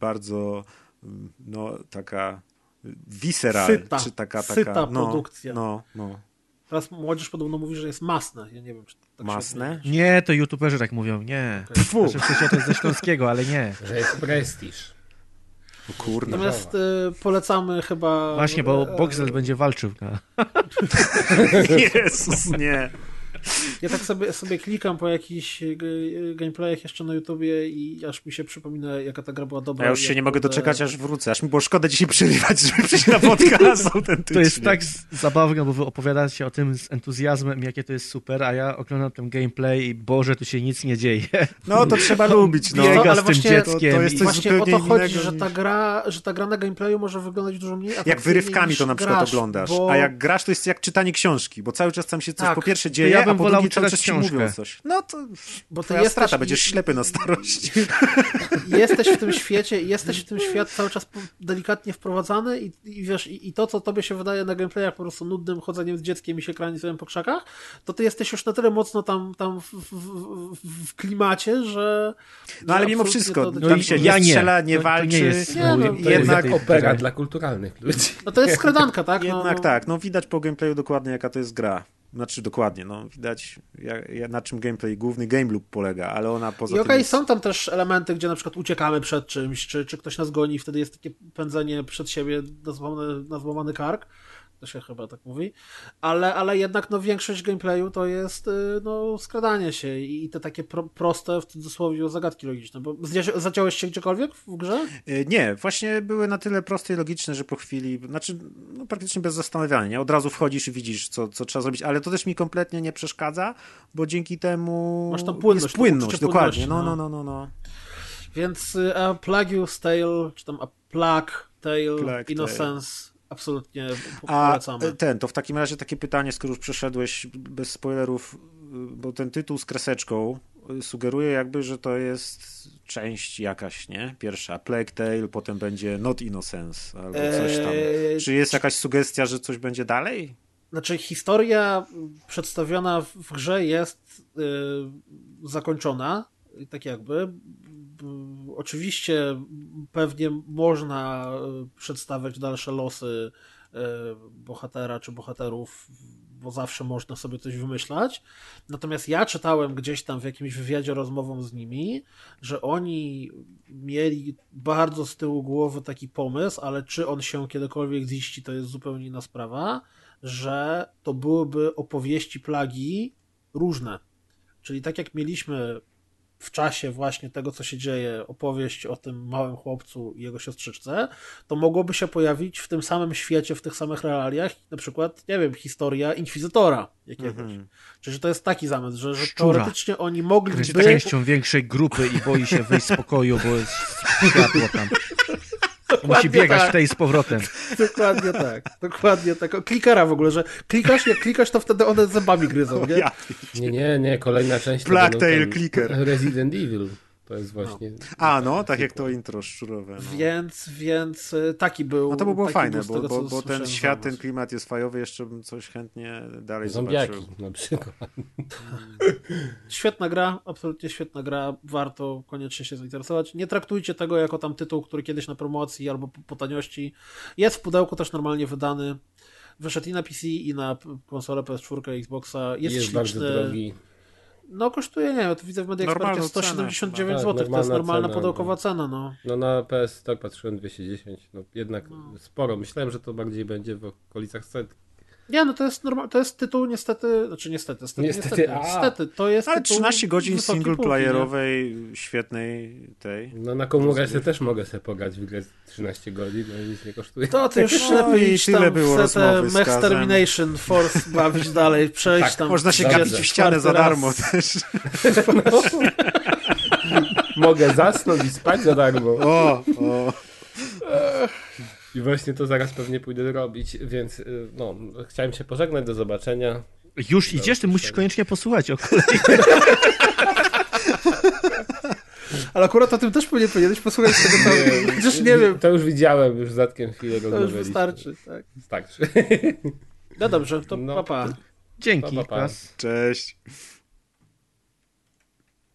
bardzo, no, taka visceral, Syta, czy taka, taka, syta no, produkcja. No, no. Teraz młodzież podobno mówi, że jest masne. Ja nie wiem, czy to tak Masne? Nie, to youtuberzy tak mówią, nie. Fu. Znaczy, w to jest ze Śląskiego, ale nie. Że jest prestiż. Kurna. Natomiast y, polecamy chyba... Właśnie, bo e, Boxel będzie walczył na... Jezus, nie. Ja tak sobie, sobie klikam po jakichś e, gameplayach jeszcze na YouTubie i aż mi się przypomina, jaka ta gra była dobra. Ja już się nie mogę doczekać, aż wrócę. Aż mi było szkoda dzisiaj przerywać, żeby przyjść na podcast autentycznie. To jest tak zabawne, bo wy opowiadacie o tym z entuzjazmem, jakie to jest super, a ja oglądam ten gameplay i Boże, tu się nic nie dzieje. No, to trzeba lubić, no. Biega ale z tym właśnie dzieckiem. to- to jest coś Właśnie o to chodzi, innego że ta, gra, że ta gra na gameplayu może wyglądać dużo mniej Jak wyrywkami to na przykład grasz, oglądasz. bo- A jak grasz, to jest jak czytanie książki, bo cały czas tam się coś Tak, po pierwsze dzieje, ja bym a po wolał cały ci mówią książkę. coś. No to Bo ty jesteś, strata, będziesz ślepy na starość. jesteś w tym świecie jesteś w tym świat cały czas delikatnie wprowadzany i, i wiesz, i, i to, co tobie się wydaje na gameplayach po prostu nudnym chodzeniem z dzieckiem i się kraniceniem po krzakach, to ty jesteś już na tyle mocno tam, tam w, w, w, w klimacie, że... No ale mimo wszystko, to- No tam się ja nie strzela, nie To- to nie walczy. jest Nie, no, to To jednak- jest opera dla kulturalnych ludzi. No to jest skredanka, tak? No, Jednak no, tak, no widać po gameplayu dokładnie jaka to jest gra. Znaczy dokładnie, no widać jak, jak, na czym gameplay, główny game loop polega, ale ona poza I tym okej, jest... są tam też elementy, gdzie na przykład uciekamy przed czymś, czy, czy ktoś nas goni i wtedy jest takie pędzenie przed siebie na złamany, na złamany kark. To się chyba tak mówi. Ale, ale jednak no, większość gameplayu to jest y, no, skradanie się i i te takie pro, proste, w cudzysłowie, zagadki logiczne. Bo zaciąłeś się gdziekolwiek w grze? Y, Nie, właśnie były na tyle proste i logiczne, że po chwili, znaczy no, praktycznie bez zastanawiania, nie? Od razu wchodzisz i widzisz, co, co trzeba zrobić, ale to też mi kompletnie nie przeszkadza, bo dzięki temu Masz tam płynność, jest płynność, dokładnie, no, no, no, no, no. Więc y, a Plague's Tale, czy tam a Plague Tale, Plague Innocence, absolutnie po- A polecamy. e, ten, to w takim razie takie pytanie, skoro już przeszedłeś bez spoilerów, y, bo ten tytuł z kreseczką y, sugeruje jakby, że to jest część jakaś, nie? Pierwsza Plague Tale, potem będzie Not Innocence albo coś tam. Eee, Czy jest jakaś sugestia, że coś będzie dalej? Znaczy, historia przedstawiona w grze jest y, zakończona, tak jakby. Oczywiście pewnie można y, przedstawiać dalsze losy y, bohatera czy bohaterów, bo zawsze można sobie coś wymyślać. Natomiast ja czytałem gdzieś tam w jakimś wywiadzie rozmową z nimi, że oni mieli bardzo z tyłu głowy taki pomysł, ale czy on się kiedykolwiek ziści, to jest zupełnie inna sprawa, że to byłyby opowieści plagi różne. Czyli tak jak mieliśmy w czasie właśnie tego, co się dzieje, opowieść o tym małym chłopcu i jego siostrzyczce, to mogłoby się pojawić w tym samym świecie, w tych samych realiach, na przykład, nie wiem, historia inkwizytora jakiegoś. Mhm. Czyli że to jest taki zamysł, że, że Szczura. teoretycznie oni Jest mogliby... częścią większej grupy i boi się wyjść z pokoju, bo jest światło tam. Musi biegać tak. w tej z powrotem. Dokładnie tak, dokładnie tak. O, Klikera w ogóle, że klikasz, jak klikasz, to wtedy one zębami gryzą, nie? Nie, nie, nie, kolejna część to Black Tail ten Clicker. Resident Evil. To jest właśnie... A, no, tak jak to intro szczurowe. No. Więc, więc y, taki był. No to by było fajne, był z bo, tego, bo, bo ten świat, ten klimat jest fajowy, jeszcze bym coś chętnie dalej Zombiaki zobaczył. na przykład. Świetna gra, absolutnie świetna gra, warto koniecznie się zainteresować. Nie traktujcie tego jako tam tytuł, który kiedyś na promocji albo po, po taniości. Jest w pudełku też normalnie wydany. Wyszedł i na PC, i na konsolę PS4, Xboxa. Jest, Jest, bardzo śliczny. drogi. No kosztuje, nie to widzę w Media Normalną Expercie cenę 179 chyba. zł, Tak, to jest normalna normalna cena, pudełkowa no. cena, no. No na PS tak patrzyłem 210, no jednak No. sporo. Myślałem, że to bardziej będzie w okolicach setki. Nie, no to jest normal, to jest tytuł niestety, znaczy niestety, niestety, Niestety, niestety, to jest Ale tytuł 13 godzin wysokiej półki, singleplayerowej, świetnej tej. No na komórce też mogę sobie pograć w grę 13 godzin, no nic nie kosztuje. To ty już No lepiej i iść tyle tam było w setę Kazem. Termination Force bawić dalej, przejść Tak, tam. Można się gapić w ścianę za darmo raz. też. Mogę zasnąć i spać za darmo. O, o. I właśnie to zaraz pewnie pójdę robić, więc y, no, chciałem się pożegnać, do zobaczenia. Już idziesz, ty musisz koniecznie posłuchać o kolei. Ale akurat o tym też pewnie powinieneś posłuchać tego całego. Chociaż nie wiem, To już widziałem, już zatkiem chwilę to już wystarczy. Tak. Starczy. No dobrze, to No, papa. Dzięki, Pa, pa, pa. Cześć.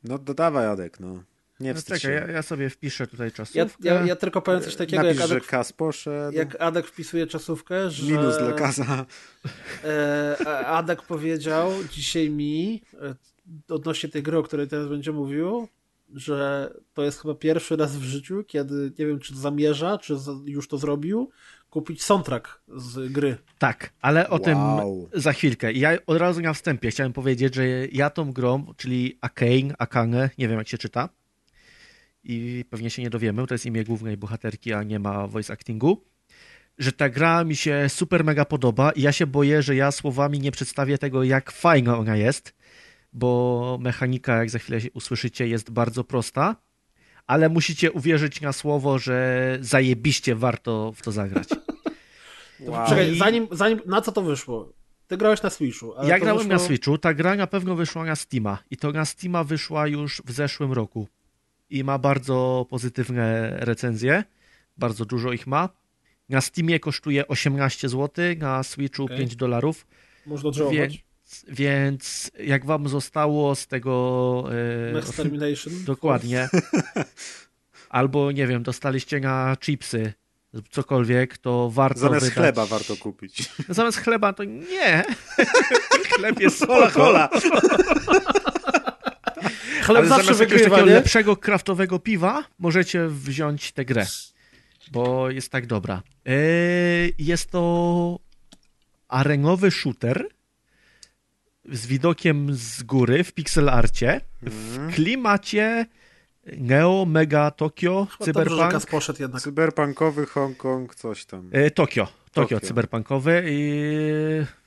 No dodawaj, Adek, no. Nie No czekaj, ja, ja sobie wpiszę tutaj Ja, czasówkę. ja, ja tylko powiem coś takiego, jak Napisz, że Adek, Kas poszedł. jak Adek wpisuje czasówkę, że... Minus dla Kaza. E, Adek powiedział dzisiaj mi, e, odnośnie tej gry, o której teraz będzie mówił, że to jest chyba pierwszy raz w życiu, kiedy nie wiem, czy zamierza, czy już to zrobił, kupić soundtrack z gry. Tak, ale o Wow. tym za chwilkę. Ja od razu na wstępie chciałem powiedzieć, że ja tą grą, czyli Akane, Akane, nie wiem jak się czyta i pewnie się nie dowiemy, to jest imię głównej bohaterki, a nie ma voice actingu, że ta gra mi się super mega podoba i ja się boję, że ja słowami nie przedstawię tego, jak fajna ona jest, bo mechanika, jak za chwilę usłyszycie, jest bardzo prosta, ale musicie uwierzyć na słowo, że zajebiście warto w to zagrać. Wow. Czekaj, zanim, zanim, na co to wyszło? Ty grałeś na Switchu. Ale Ja grałem wyszło... na Switchu, ta gra na pewno wyszła na Steama i to na Steama wyszła już w zeszłym roku i ma bardzo pozytywne recenzje, bardzo dużo ich ma. Na Steamie kosztuje 18 zł, na Switchu Okej. 5 dolarów, Można odżałować. więc, więc jak wam zostało z tego... e, Max Termination. Dokładnie. Albo, nie wiem, dostaliście na chipsy, cokolwiek, to warto Zamiast wydać... chleba warto kupić. Zamiast chleba to nie. Chleb jest Hola, hola. Chleb Ale zawsze zamiast wygrywa, takiego nie? lepszego kraftowego piwa możecie wziąć tę grę, bo jest tak dobra. Yy, Jest to arenowy shooter z widokiem z góry w pixel arcie w klimacie Neo, Mega, Tokio, Chyba Dobrze, Cyberpunk. Gaz poszedł jednak. Cyberpunkowy Hongkong, coś tam. E, Tokio, Tokio, Tokio. cyberpunkowy. I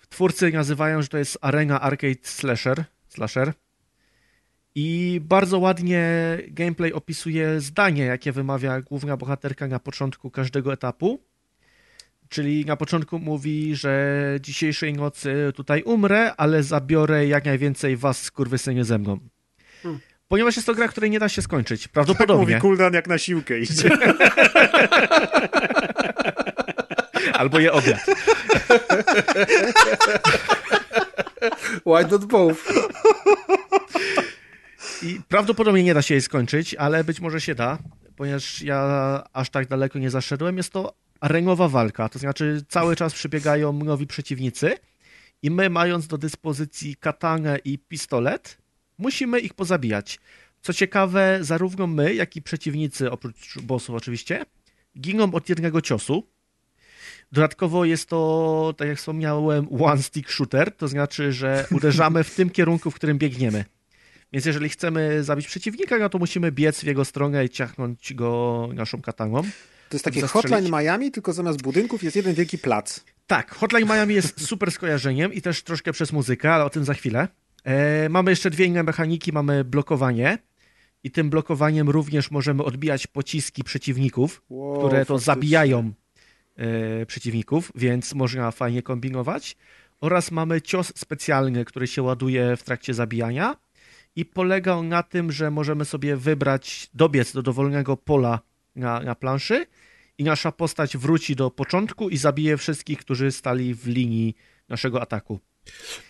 twórcy nazywają, że to jest arena arcade slasher, slasher. I bardzo ładnie gameplay opisuje zdanie, jakie wymawia główna bohaterka na początku każdego etapu. Czyli na początku mówi, że dzisiejszej nocy tutaj umrę, ale zabiorę jak najwięcej was, skurwysynie, ze mną. Hmm. Ponieważ jest to gra, której nie da się skończyć. Tak Prawdopodobnie. mówi Kuldan jak na siłkę idzie. Albo je obiad. Why not both? I prawdopodobnie nie da się jej skończyć, ale być może się da, ponieważ ja aż tak daleko nie zaszedłem. Jest to arenowa walka, to znaczy cały czas przybiegają nowi przeciwnicy i my mając do dyspozycji katanę i pistolet, musimy ich pozabijać. Co ciekawe, zarówno my, jak i przeciwnicy, oprócz bossów oczywiście, giną od jednego ciosu. Dodatkowo jest to, tak jak wspomniałem, one-stick shooter, to znaczy, że uderzamy w tym kierunku, w którym biegniemy. Więc jeżeli chcemy zabić przeciwnika, no to musimy biec w jego stronę i ciachnąć go naszą kataną. To jest takie Zastrzelić. Hotline Miami, tylko zamiast budynków jest jeden wielki plac. Tak, Hotline Miami jest super skojarzeniem i też troszkę przez muzykę, ale o tym za chwilę. E, mamy jeszcze dwie inne mechaniki. Mamy blokowanie i tym blokowaniem również możemy odbijać pociski przeciwników, Wow, które to faktycznie. zabijają e, przeciwników, więc można fajnie kombinować. Oraz mamy cios specjalny, który się ładuje w trakcie zabijania i polega on na tym, że możemy sobie wybrać, dobiec do dowolnego pola na, na planszy i nasza postać wróci do początku i zabije wszystkich, którzy stali w linii naszego ataku.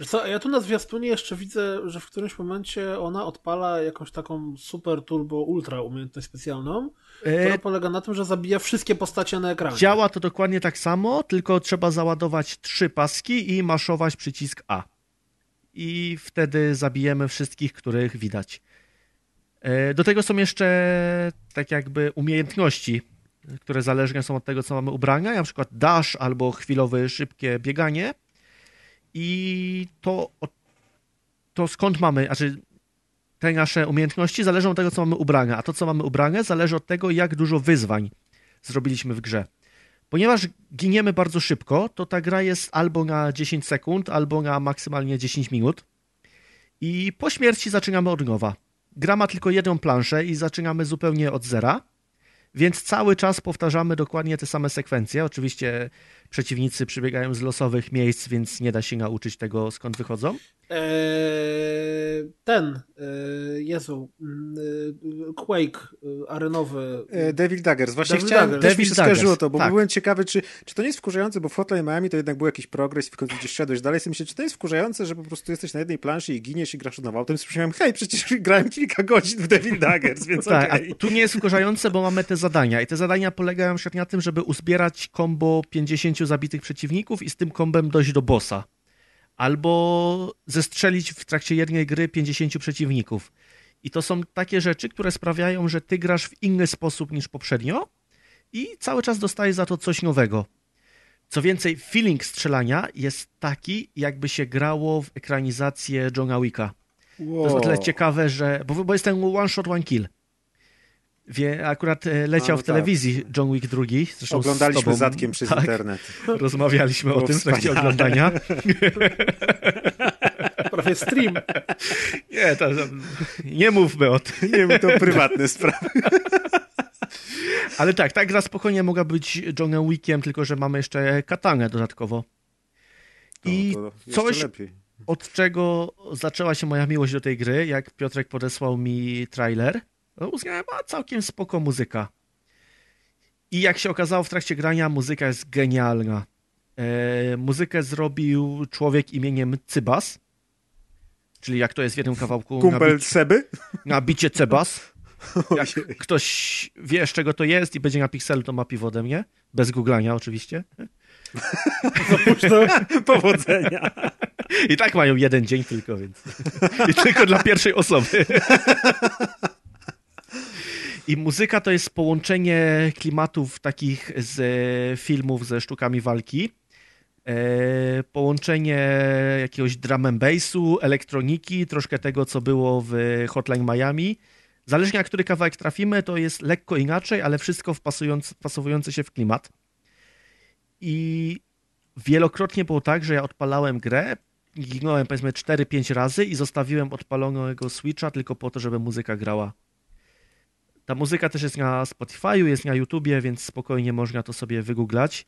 Co, ja tu na zwiastunie jeszcze widzę, że w którymś momencie ona odpala jakąś taką super turbo ultra umiejętność specjalną, która E, polega na tym, że zabija wszystkie postacie na ekranie. działa to dokładnie tak samo, tylko trzeba załadować trzy paski i maszować przycisk A. I wtedy zabijemy wszystkich, których widać. E, Do tego są jeszcze tak jakby umiejętności, które zależne są od tego, co mamy ubrania, na przykład dash albo chwilowe szybkie bieganie. I to, to skąd mamy, znaczy te nasze umiejętności zależą od tego, co mamy ubrane, a to, co mamy ubrane, zależy od tego, jak dużo wyzwań zrobiliśmy w grze. Ponieważ giniemy bardzo szybko, to ta gra jest albo na 10 sekund, albo na maksymalnie 10 minut. I po śmierci zaczynamy od nowa. Gra ma tylko jedną planszę i zaczynamy zupełnie od zera. Więc cały czas powtarzamy dokładnie te same sekwencje. Oczywiście przeciwnicy przybiegają z losowych miejsc, więc nie da się nauczyć tego, skąd wychodzą. Eee, ten, eee, Jezu, mm, eee, Quake eee, arenowy. E, Devil Daggers. Właśnie Devil chciałem, Daggers. też mi się skojarzyło to, bo tak. byłem ciekawy, czy, czy to nie jest wkurzające, bo w Hotline Miami to jednak był jakiś progres i w końcu gdzieś szedłeś dalej. Sobie myślę, czy to jest wkurzające, że po prostu jesteś na jednej planszy i giniesz i grasz od nowa. Potem myślałem, hej, przecież grałem kilka godzin w Devil Daggers, więc Tak, a tu nie jest wkurzające, bo mamy te zadania. I te zadania polegają przykład na tym, żeby uzbierać kombo 50 zabitych przeciwników i z tym kombem dojść do bossa. Albo zestrzelić w trakcie jednej gry 50 przeciwników. I to są takie rzeczy, które sprawiają, że ty grasz w inny sposób niż poprzednio i cały czas dostajesz za to coś nowego. Co więcej, feeling strzelania jest taki, jakby się grało w ekranizację Johna Wicka. To jest o tyle ciekawe, że. Bo, bo jest ten one shot, one kill. Wie, akurat e, leciał A, no w telewizji tak. John Wick II. Zresztą Oglądaliśmy z zatkiem przez tak, internet. Rozmawialiśmy o tym w trakcie oglądania. Prawie stream. Nie, to, nie mówmy o tym. Nie, to prywatne sprawy. Ale tak, ta gra spokojnie mogła być Johnem Wickiem, tylko że mamy jeszcze katanę dodatkowo. I no, coś, lepiej. od czego zaczęła się moja miłość do tej gry, jak Piotrek podesłał mi trailer, no uznałem, a całkiem spoko muzyka. I jak się okazało w trakcie grania, muzyka jest genialna. E, muzykę zrobił człowiek imieniem Cybas, czyli jak to jest w jednym kawałku. Kumpel na Seby? Na bicie Cebas. Jak ktoś wie, z czego to jest i będzie na pikselu, to ma piwo ode mnie. Bez googlania oczywiście. Powodzenia. I tak mają jeden dzień tylko, więc. I tylko dla pierwszej osoby. I muzyka to jest połączenie klimatów takich z filmów ze sztukami walki. E, połączenie jakiegoś drum and bassu, elektroniki, troszkę tego, co było w Hotline Miami Zależnie na który kawałek trafimy, to jest lekko inaczej, ale wszystko wpasowujące się w klimat. I wielokrotnie było tak, że ja odpalałem grę, gignąłem powiedzmy 4-5 razy i zostawiłem odpalonego Switcha tylko po to, żeby muzyka grała. Ta muzyka też jest na Spotify'u, jest na YouTubie, więc spokojnie można to sobie wygooglać.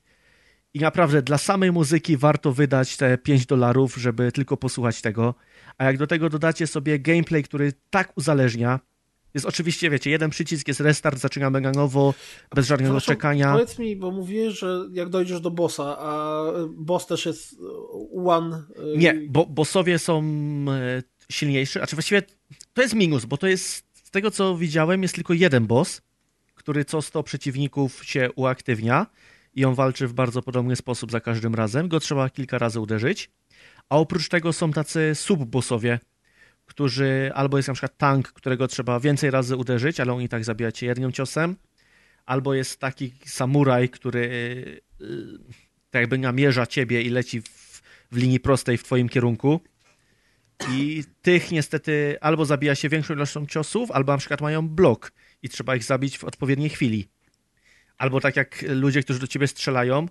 I naprawdę dla samej muzyki warto wydać te 5 dolarów, żeby tylko posłuchać tego. A jak do tego dodacie sobie gameplay, który tak uzależnia, jest oczywiście, wiecie, jeden przycisk, jest restart, zaczynamy na nowo, bez żadnego czekania. Powiedz mi, bo mówisz, że jak dojdziesz do bossa, a boss też jest one... Y, Nie, bo bossowie są e, silniejszy, a czy właściwie to jest minus, bo to jest, z tego co widziałem, jest tylko jeden boss, który co 100 przeciwników się uaktywnia i on walczy w bardzo podobny sposób za każdym razem, go trzeba kilka razy uderzyć, a oprócz tego są tacy sub-bossowie, którzy albo jest na przykład tank, którego trzeba więcej razy uderzyć, ale on i tak zabija cię jednym ciosem, albo jest taki samuraj, który y, tak jakby namierza ciebie i leci w, w linii prostej w twoim kierunku. I tych niestety albo zabija się większą ilością ciosów, albo na przykład mają blok i trzeba ich zabić w odpowiedniej chwili. Albo tak jak ludzie, którzy do ciebie strzelają,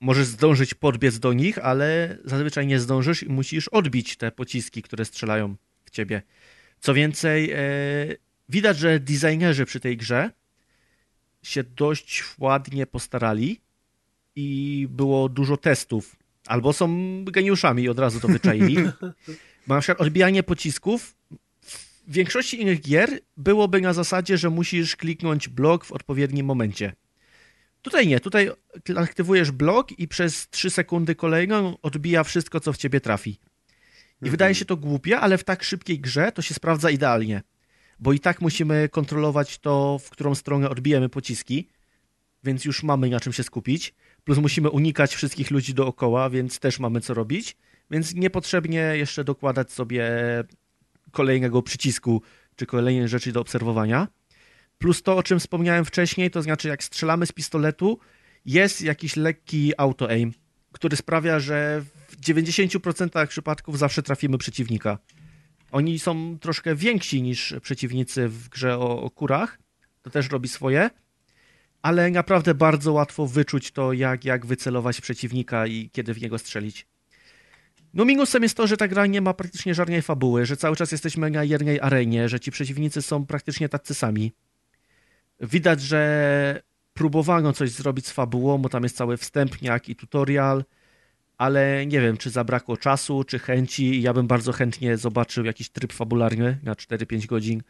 możesz zdążyć podbiec do nich, ale zazwyczaj nie zdążysz i musisz odbić te pociski, które strzelają w ciebie. Co więcej, e, widać, że designerzy przy tej grze się dość ładnie postarali i było dużo testów. Albo są geniuszami i od razu to wyczaili. Bo na przykład odbijanie pocisków w większości innych gier byłoby na zasadzie, że musisz kliknąć blok w odpowiednim momencie. Tutaj nie, tutaj aktywujesz blok i przez 3 sekundy kolejną odbija wszystko, co w ciebie trafi. I mhm. wydaje się to głupie, ale w tak szybkiej grze to się sprawdza idealnie. Bo i tak musimy kontrolować to, w którą stronę odbijemy pociski, więc już mamy na czym się skupić. Plus musimy unikać wszystkich ludzi dookoła, więc też mamy co robić. Więc niepotrzebnie jeszcze dokładać sobie kolejnego przycisku czy kolejnej rzeczy do obserwowania. Plus to, o czym wspomniałem wcześniej, to znaczy jak strzelamy z pistoletu, jest jakiś lekki auto-aim, który sprawia, że w 90% przypadków zawsze trafimy przeciwnika. Oni są troszkę więksi niż przeciwnicy w grze o, o kurach, to też robi swoje, ale naprawdę bardzo łatwo wyczuć to, jak, jak wycelować przeciwnika i kiedy w niego strzelić. No minusem jest to, że ta gra nie ma praktycznie żadnej fabuły, że cały czas jesteśmy na jednej arenie, że ci przeciwnicy są praktycznie tacy sami. Widać, że próbowano coś zrobić z fabułą, bo tam jest cały wstępniak i tutorial, ale nie wiem, czy zabrakło czasu, czy chęci. Ja bym bardzo chętnie zobaczył jakiś tryb fabularny na 4-5 godzin.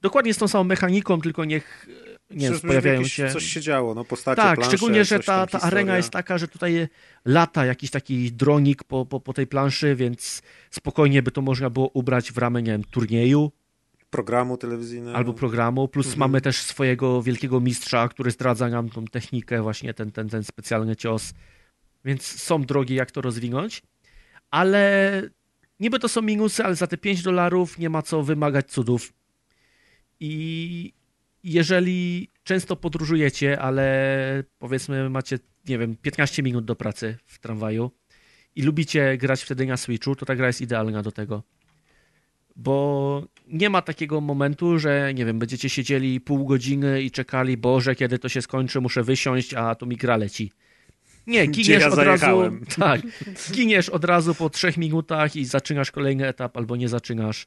Dokładnie z tą samą mechaniką, tylko niech nie wiem, pojawiają jakieś, się... Coś się działo, no postacie, Tak, plansze, szczególnie, że ta, ta arena jest taka, że tutaj lata jakiś taki dronik po, po, po tej planszy, więc spokojnie by to można było ubrać w ramę, nie wiem, turnieju, programu telewizyjnego. Albo programu, plus mhm. mamy też swojego wielkiego mistrza, który zdradza nam tą technikę, właśnie ten, ten, ten specjalny cios. Więc są drogi, jak to rozwinąć, ale niby to są minusy, ale za te 5 dolarów nie ma co wymagać cudów. I jeżeli często podróżujecie, ale powiedzmy macie, nie wiem, 15 minut do pracy w tramwaju i lubicie grać wtedy na Switchu, to ta gra jest idealna do tego. Bo nie ma takiego momentu, że nie wiem, będziecie siedzieli pół godziny i czekali, Boże, kiedy to się skończy, muszę wysiąść, a tu mi gra leci. Nie, giniesz ja od razu. Tak, giniesz od razu po trzech minutach i zaczynasz kolejny etap albo nie zaczynasz.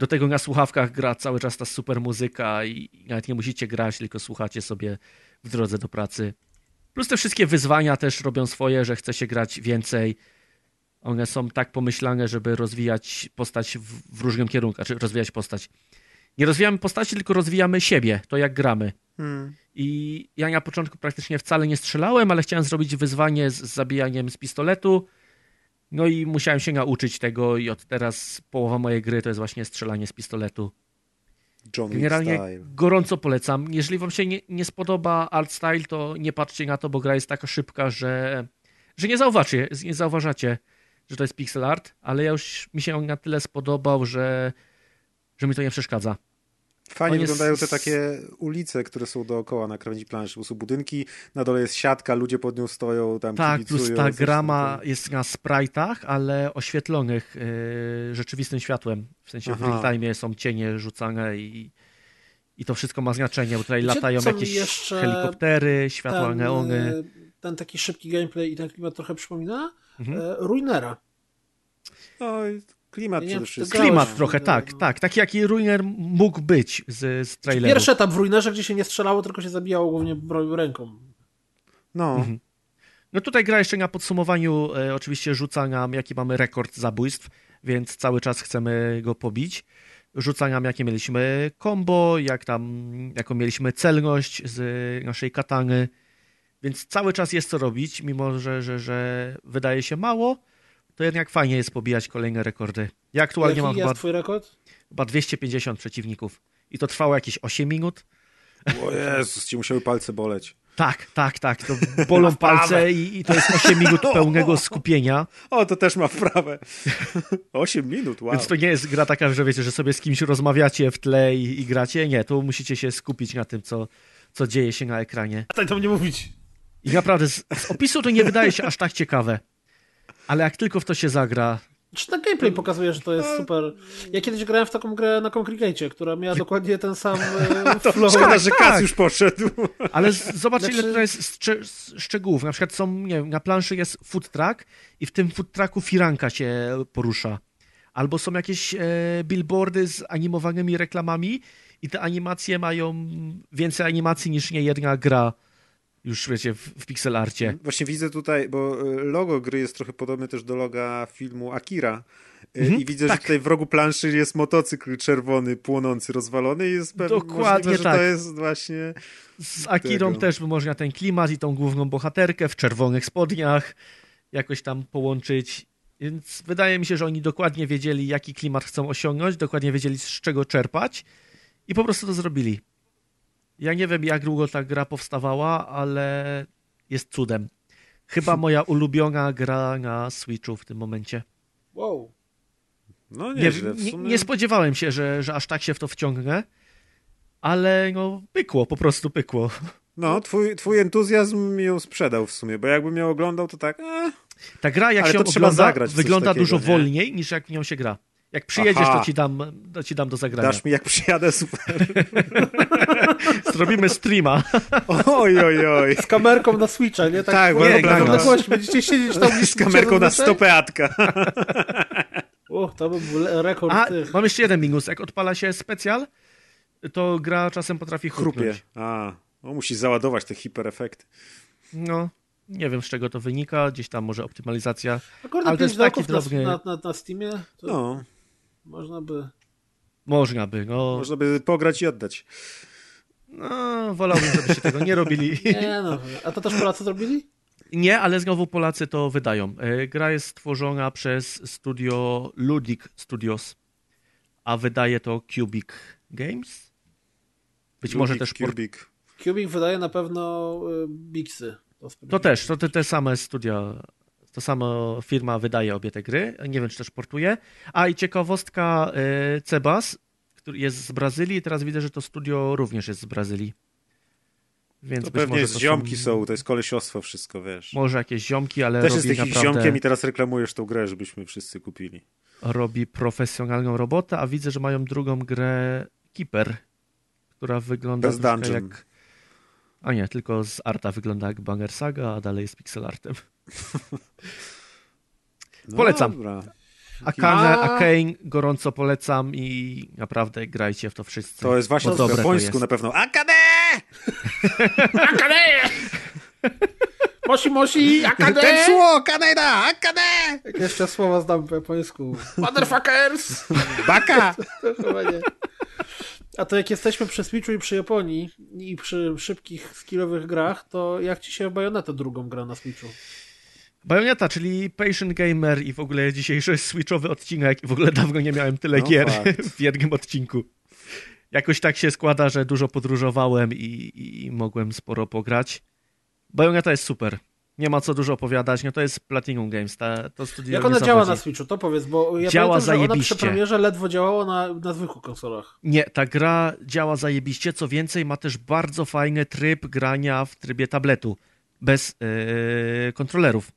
Do tego na słuchawkach gra cały czas ta super muzyka i nawet nie musicie grać, tylko słuchacie sobie w drodze do pracy. Plus te wszystkie wyzwania też robią swoje, że chce się grać więcej. One są tak pomyślane, żeby rozwijać postać w, w różnym kierunku, znaczy rozwijać postać. Nie rozwijamy postaci, tylko rozwijamy siebie, to jak gramy. Hmm. I ja na początku praktycznie wcale nie strzelałem, ale chciałem zrobić wyzwanie z zabijaniem z pistoletu. No i musiałem się nauczyć tego i od teraz połowa mojej gry to jest właśnie strzelanie z pistoletu. John Generalnie style. gorąco polecam. Jeżeli wam się nie, nie spodoba art style, to nie patrzcie na to, bo gra jest taka szybka, że, że nie, zauważy, nie zauważacie, że to jest pixel art, ale ja już mi się on na tyle spodobał, że, że mi to nie przeszkadza. Fajnie jest- wyglądają te takie ulice, które są dookoła na krawędzi planszy. Prostu budynki, na dole jest siatka, ludzie pod nią stoją, tam Tak, kibicują. plus ta coś gra tam, ma, tam. jest na sprite'ach, ale oświetlonych yy, rzeczywistym światłem. W sensie w Aha. real time są cienie rzucane i, i to wszystko ma znaczenie, bo tutaj Wiecie, latają jakieś jeszcze helikoptery, światła ten, neony. e, ten taki szybki gameplay i ten klimat trochę przypomina Mhm. e, Ruinera. Oj, klimat przede wszystkim. Klimat trochę, tak, no. tak. Taki jaki Ruiner mógł być z, z traileru. Pierwszy etap w Ruinerze, gdzie się nie strzelało, tylko się zabijało głównie broją ręką. No, Mhm. No tutaj gra jeszcze na podsumowaniu e, oczywiście rzuca nam, jaki mamy rekord zabójstw, więc cały czas chcemy go pobić. Rzuca nam, jakie mieliśmy combo, jak tam, jaką mieliśmy celność z naszej katany, więc cały czas jest co robić, mimo że, że, że wydaje się mało, to jednak fajnie jest pobijać kolejne rekordy. Ja aktualnie Jaki mam jest chyba, twój rekord? chyba 250 przeciwników i to trwało jakieś 8 minut. o Jezus, ci musiały palce boleć. Tak, tak, tak, to bolą palce i, i to jest 8 minut pełnego skupienia. O, to też ma wprawę. 8 minut, wow. Więc to nie jest gra taka, że wiecie, że sobie z kimś rozmawiacie w tle i, i gracie. Nie, tu musicie się skupić na tym, co, co dzieje się na ekranie. Daj to mnie mówić. I naprawdę z, z opisu to nie wydaje się aż tak ciekawe. Ale jak tylko w to się zagra, Czy ten gameplay pokazuje, że to jest super. Ja kiedyś grałem w taką grę na Congregate, która miała dokładnie ten sam e, To flow. szkoda, że tak. Kas już poszedł. ale zobacz ile Znaczy- tutaj jest szcze, szczegółów. Na przykład są, nie wiem, na planszy jest food truck i w tym food trucku firanka się porusza. Albo są jakieś e, billboardy z animowanymi reklamami i te animacje mają więcej animacji niż nie jedna gra już, wiecie, w, w pixel arcie. Właśnie widzę tutaj, bo y, logo gry jest trochę podobne też do loga filmu Akira. Y, Mhm, I widzę, tak. że tutaj w rogu planszy jest motocykl czerwony, płonący, rozwalony i jest pewnie Dokładnie możliwe, że tak. to jest właśnie... Z Akirą Tego. też można ten klimat i tą główną bohaterkę w czerwonych spodniach jakoś tam połączyć. Więc wydaje mi się, że oni dokładnie wiedzieli, jaki klimat chcą osiągnąć, dokładnie wiedzieli, z czego czerpać i po prostu to zrobili. Ja nie wiem, jak długo ta gra powstawała, ale jest cudem. Chyba moja ulubiona gra na Switchu w tym momencie. Wow. No Nie, nieźle, w nie, sumie. nie spodziewałem się, że, że aż tak się w to wciągnę, ale no pykło, po prostu pykło. No, twój, twój entuzjazm mi ją sprzedał w sumie, bo jakbym ją oglądał, to tak... E, Ta gra, jak Ale się to ogląda, zagrać wygląda takiego, dużo nie? wolniej niż jak w nią się gra. Jak przyjedziesz, Aha. to ci, dam, to ci dam do zagrania. dasz mi jak przyjadę, super. Zrobimy streama. Oj, oj, oj. Z kamerką na Switcha, nie? Tak, nie, nie, na tak. odległości. Będziecie siedzieć tam Z kamerką na stopę. stopę Atka. O, to by był rekord A, tych. mam jeszcze jeden minus. Jak odpala się specjal, to gra czasem potrafi Chrupie. chrupnąć. A, no musi załadować te hiperefekty. No, nie wiem z czego to wynika, gdzieś tam może optymalizacja. Akurat ale to 5 jest taki dolarków drobny- na, na, na Steamie, to No, można by... Można by, no. można by pograć i oddać. no wolałbym, żebyście tego nie robili. Nie no, a to też Polacy zrobili? Nie, ale znowu Polacy to wydają. E, Gra jest stworzona przez studio Ludic Studios, a wydaje to Cubic Games. Być może Ludik, też port... Kubik. Cubic wydaje na pewno y, Bixy. To też, to te, te same studia, to sama firma wydaje obie te gry. Nie wiem, czy też portuje. A i ciekawostka, e, Cebas, który jest z Brazylii teraz widzę, że to studio również jest z Brazylii. Więc To pewnie jest to ziomki są, to jest kolesiostwo wszystko, wiesz. Może jakieś ziomki, ale Też robi jest jakiś naprawdę... ziomkiem i teraz reklamujesz tą grę, żebyśmy wszyscy kupili. robi profesjonalną robotę, a widzę, że mają drugą grę Keeper, która wygląda Bez jak... A nie, tylko z arta wygląda jak Banger Saga, a dalej jest pixel artem. No Polecam. Dobra. Akane, A- Akane gorąco polecam i naprawdę grajcie w to wszyscy. To jest właśnie w dobre to japońsku na pewno. Akane! Akane! Moshi moshi, akane! Tetsuo, Kaneda, Akane! Jak jeszcze słowa znam po japońsku. Motherfuckers! Baka! To chyba nie. A to jak jesteśmy przy Switchu i przy Japonii i przy szybkich, skillowych grach, to jak ci się Bayonetta drugą gra na Switchu? Bayonetta, czyli Patient Gamer i w ogóle dzisiejszy switchowy odcinek i w ogóle dawno nie miałem tyle No gier fakt. w jednym odcinku. Jakoś tak się składa, że dużo podróżowałem i, i mogłem sporo pograć. Bayonetta jest super. Nie ma co dużo opowiadać, no to jest Platinum Games, ta, to studio Jak ona działa na Switchu? To powiedz, bo ja Działa pamiętam, że ona zajebiście. przy premierze ledwo działała na, na zwykłych konsolach. Nie, ta gra działa zajebiście, co więcej ma też bardzo fajny tryb grania w trybie tabletu, bez yy, kontrolerów.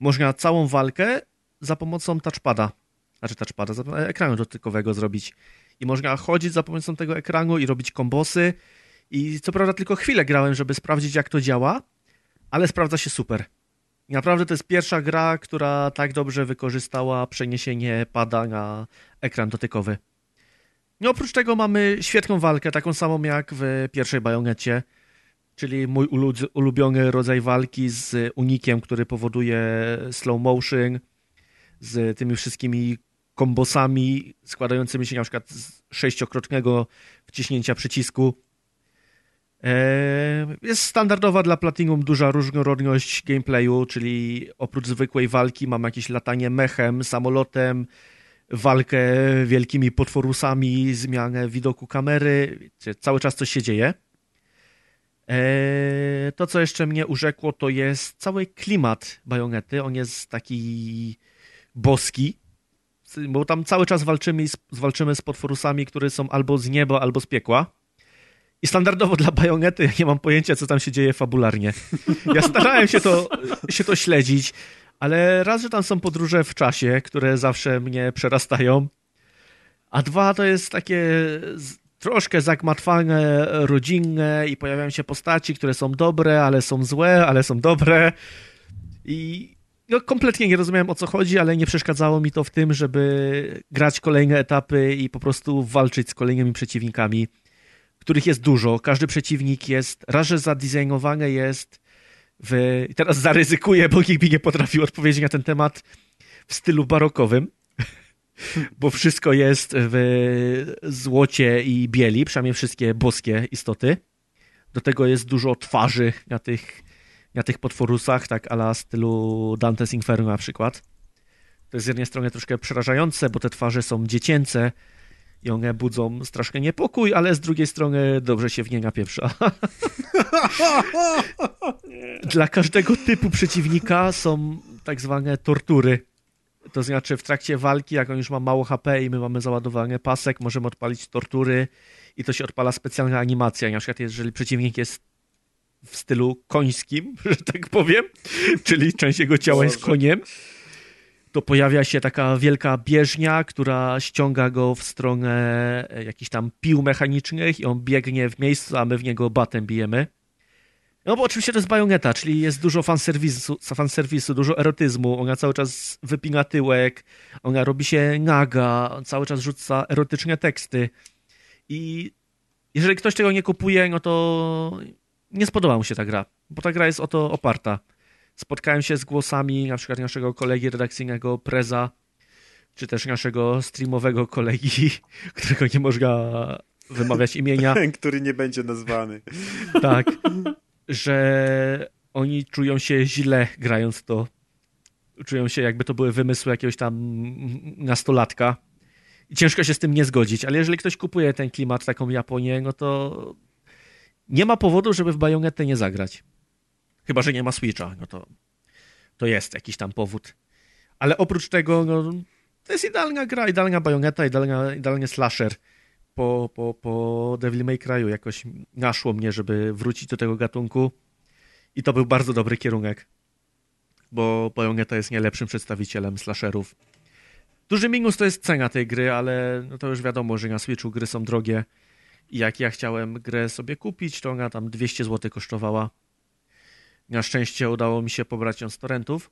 Można całą walkę za pomocą touchpada, znaczy touchpada, za, ekranu dotykowego zrobić. I można chodzić za pomocą tego ekranu i robić kombosy. I co prawda tylko chwilę grałem, żeby sprawdzić jak to działa, ale sprawdza się super. Naprawdę to jest pierwsza gra, która tak dobrze wykorzystała przeniesienie pada na ekran dotykowy. No oprócz tego mamy świetną walkę, taką samą jak w pierwszej bajonecie, czyli mój ulu- ulubiony rodzaj walki z unikiem, który powoduje slow motion, z tymi wszystkimi kombosami składającymi się na przykład z sześciokrotnego wciśnięcia przycisku. Jest standardowa dla Platinum duża różnorodność gameplayu, czyli oprócz zwykłej walki mam jakieś latanie mechem, samolotem, walkę wielkimi potworusami, zmianę widoku kamery, cały czas coś się dzieje. Eee, to, co jeszcze mnie urzekło, to jest cały klimat bajonety. On jest taki boski, bo tam cały czas walczymy, z- walczymy z potworusami, które są albo z nieba, albo z piekła. I standardowo dla bajonety nie mam pojęcia, co tam się dzieje fabularnie. Ja starałem się to, się to śledzić, ale raz, że tam są podróże w czasie, które zawsze mnie przerastają, a dwa to jest takie troszkę zagmatwane, rodzinne i pojawiają się postaci, które są dobre, ale są złe, ale są dobre i no, kompletnie nie rozumiałem o co chodzi, ale nie przeszkadzało mi to w tym, żeby grać kolejne etapy i po prostu walczyć z kolejnymi przeciwnikami, których jest dużo. Każdy przeciwnik jest, raz, że zadesignowany jest w, teraz zaryzykuję, bo nikt mi nie potrafił odpowiedzieć na ten temat w stylu barokowym, bo wszystko jest w złocie i bieli, przynajmniej wszystkie boskie istoty. Do tego jest dużo twarzy na tych, na tych potworusach, tak ala stylu Dante's Inferno na przykład. To jest z jednej strony troszkę przerażające, bo te twarze są dziecięce i one budzą straszny niepokój, ale z drugiej strony dobrze się w nie napieprza. Dla każdego typu przeciwnika są tak zwane tortury. To znaczy w trakcie walki, jak on już ma mało HP i my mamy załadowany pasek, możemy odpalić tortury i to się odpala specjalna animacja. Na przykład jeżeli przeciwnik jest w stylu końskim, że tak powiem, czyli część jego ciała jest koniem, to pojawia się taka wielka bieżnia, która ściąga go w stronę e, jakichś tam pił mechanicznych i on biegnie w miejscu, a my w niego batem bijemy. No bo oczywiście to jest bajoneta, czyli jest dużo fanserwisu, fanserwisu, dużo erotyzmu, ona cały czas wypina tyłek, ona robi się naga, on cały czas rzuca erotyczne teksty i jeżeli ktoś tego nie kupuje, no to nie spodoba mu się ta gra, bo ta gra jest o to oparta. Spotkałem się z głosami na przykład naszego kolegi redakcyjnego Preza, czy też naszego streamowego kolegi, którego nie można wymawiać imienia. Ten, który nie będzie nazwany. Tak, że oni czują się źle grając to. Czują się jakby to były wymysły jakiegoś tam nastolatka. I ciężko się z tym nie zgodzić, ale jeżeli ktoś kupuje ten klimat, taką Japonię, no to nie ma powodu, żeby w Bajonetę nie zagrać. Chyba, że nie ma Switcha, no to, to jest jakiś tam powód. Ale oprócz tego, no, to jest idealna gra, idealna Bajoneta, idealna, idealny slasher. po, po, po Devil May Cry'u jakoś naszło mnie, żeby wrócić do tego gatunku i to był bardzo dobry kierunek, bo Bayonetta jest najlepszym przedstawicielem slasherów. Duży minus to jest cena tej gry, ale no to już wiadomo, że na Switchu gry są drogie i jak ja chciałem grę sobie kupić, to ona tam 200 zł kosztowała. Na szczęście udało mi się pobrać ją z torrentów.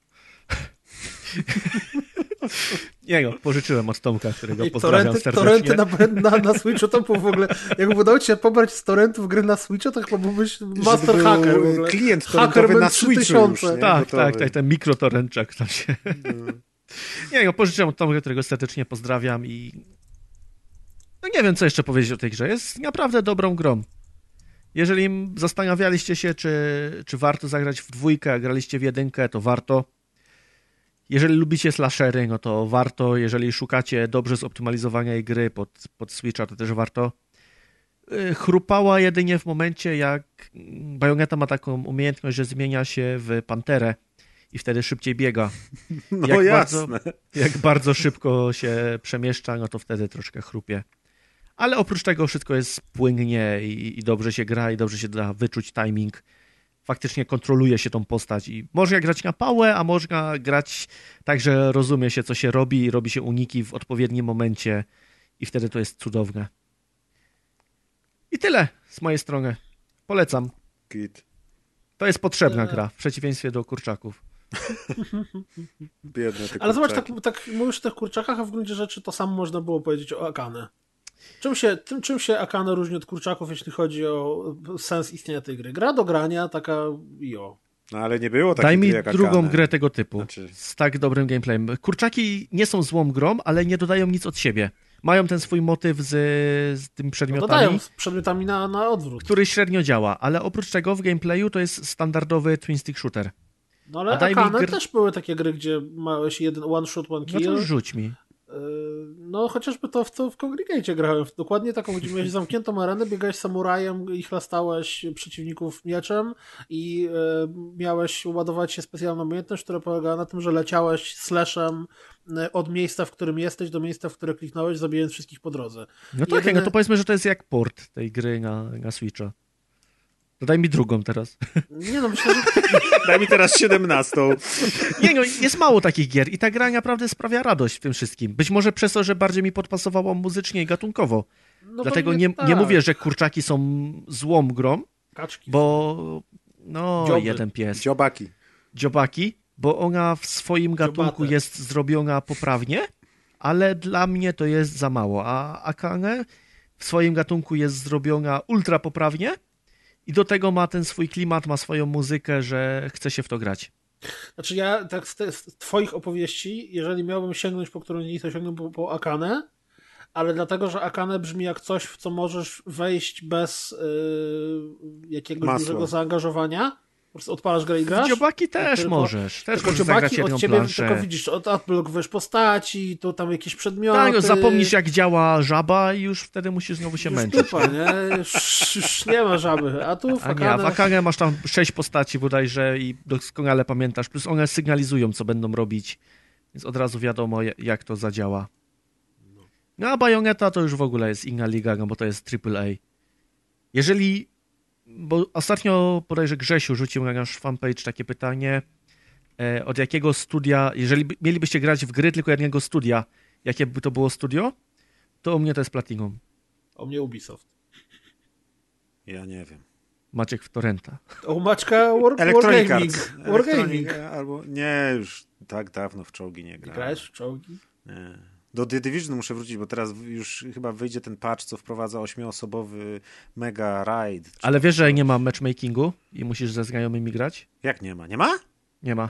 Nie no, pożyczyłem od Tomka, którego I pozdrawiam torenty, serdecznie. torenty na, na, na Switchu to był w ogóle, jakby udało ci się pobrać z torrentów gry na Switchu, to chyba byłbyś master był hacker w ogóle. klient na Switchu 3000. już, nie? Tak, Gotowy. tak, tak, ten mikrotorręczak tam się... Nie no, pożyczyłem od Tomka, którego serdecznie pozdrawiam i... No nie wiem, co jeszcze powiedzieć o tej grze. Jest naprawdę dobrą grą. Jeżeli zastanawialiście się, czy, czy warto zagrać w dwójkę, a graliście w jedynkę, to warto. Jeżeli lubicie slashery, no to warto. Jeżeli szukacie dobrze zoptymalizowanej gry pod, pod Switcha, to też warto. Y, Chrupała jedynie w momencie, jak Bayonetta ma taką umiejętność, że zmienia się w panterę i wtedy szybciej biega. No jak jasne. bardzo- Jak bardzo szybko się przemieszcza, no to wtedy troszkę chrupie. Ale oprócz tego wszystko jest płynnie i, i dobrze się gra i dobrze się da wyczuć timing. Faktycznie kontroluje się tą postać i można grać na pałę, a można grać tak, że rozumie się, co się robi i robi się uniki w odpowiednim momencie i wtedy to jest cudowne. I tyle z mojej strony. Polecam. Git. To jest potrzebna gra, w przeciwieństwie do kurczaków. Biedne te Ale zobacz, tak, kurczaki. tak mówisz o tych kurczakach, a w gruncie rzeczy to samo można było powiedzieć o Akane. Czym się, tym, czym się Akane różni od kurczaków, jeśli chodzi o sens istnienia tej gry? Gra do grania, taka i o. No ale nie było takiej Daj mi drugą Akane. grę tego typu. Znaczy- Z tak dobrym gameplayem. Kurczaki nie są złą grą, ale nie dodają nic od siebie. Mają ten swój motyw z, z tymi No przedmiotami, dodają z przedmiotami na, na odwrót. który średnio działa, ale oprócz tego w gameplayu to jest standardowy twin stick shooter. No ale Akane gr- też były takie gry, gdzie małeś jeden one shot, one No kill. to rzuć mi. Yy, No chociażby to w, to w Congregate grałem. Dokładnie taką, gdzie miałeś zamkniętą arenę, biegałeś samurajem i chlastałeś przeciwników mieczem i yy, miałeś ładować się specjalną umiejętność, która polegała na tym, że leciałeś slashem yy, od miejsca, w którym jesteś do miejsca, w które kliknąłeś, zabijając wszystkich po drodze. No tak, Jedyne- no to powiedzmy, że to jest jak port tej gry na, na Switcha. Dodaj mi drugą teraz. Nie no, myślę, że Daj mi teraz 17. Nie no, jest mało takich gier i ta gra naprawdę sprawia radość w tym wszystkim. Być może przez to, że bardziej mi podpasowało muzycznie i gatunkowo. no Dlatego nie, tak. nie mówię, że kurczaki są złą grą, Kaczki. bo no, Dzioby. jeden pies. Dziobaki. Dziobaki, bo ona w swoim gatunku Dziobate. jest zrobiona poprawnie, ale dla mnie to jest za mało. A Akane w swoim gatunku jest zrobiona ultra poprawnie i do tego ma ten swój klimat, ma swoją muzykę, że chce się w to grać. Znaczy ja tak z, te, z twoich opowieści, jeżeli miałbym sięgnąć po którą linii, to sięgnąłem po, po Akane, ale dlatego, że Akane brzmi jak coś, w co możesz wejść bez yy, jakiegoś Masła. dużego zaangażowania. Po prostu odpalasz grę i grasz. dziobaki też tylko- możesz. Też Tylko dziobaki od ciebie planszę. tylko widzisz, od odblokowujesz postaci, to tam jakieś przedmioty. Tak, no, zapomnisz jak działa żaba i już wtedy musisz znowu się Już męczyć. dupa, nie? Już, już nie ma żaby. A tu w A nie, w Akane... Masz tam sześć postaci bodajże i doskonale pamiętasz, plus one sygnalizują, co będą robić, więc od razu wiadomo, ja- jak to zadziała. No a Bayonetta to już w ogóle jest inna liga, no bo to jest AAA. Jeżeli, bo ostatnio bodajże Grzesiu rzucił na nasz fanpage takie pytanie, e, od jakiego studia, jeżeli by- mielibyście grać w gry tylko jednego studia, jakie by to było studio, to u mnie to jest Platinum. O mnie Ubisoft. Ja nie wiem. Maciek w Torrenta. O Maczka War, Electronic Wargaming. Arts. Wargaming. Electronic, albo... Nie, już tak dawno w czołgi nie grałem. Grałeś w czołgi? Nie. Do The Division muszę wrócić, bo teraz już chyba wyjdzie ten patch, co wprowadza ośmioosobowy mega raid. Ale wiesz, że nie ma matchmakingu i musisz ze znajomymi grać? Jak nie ma? Nie ma? Nie ma.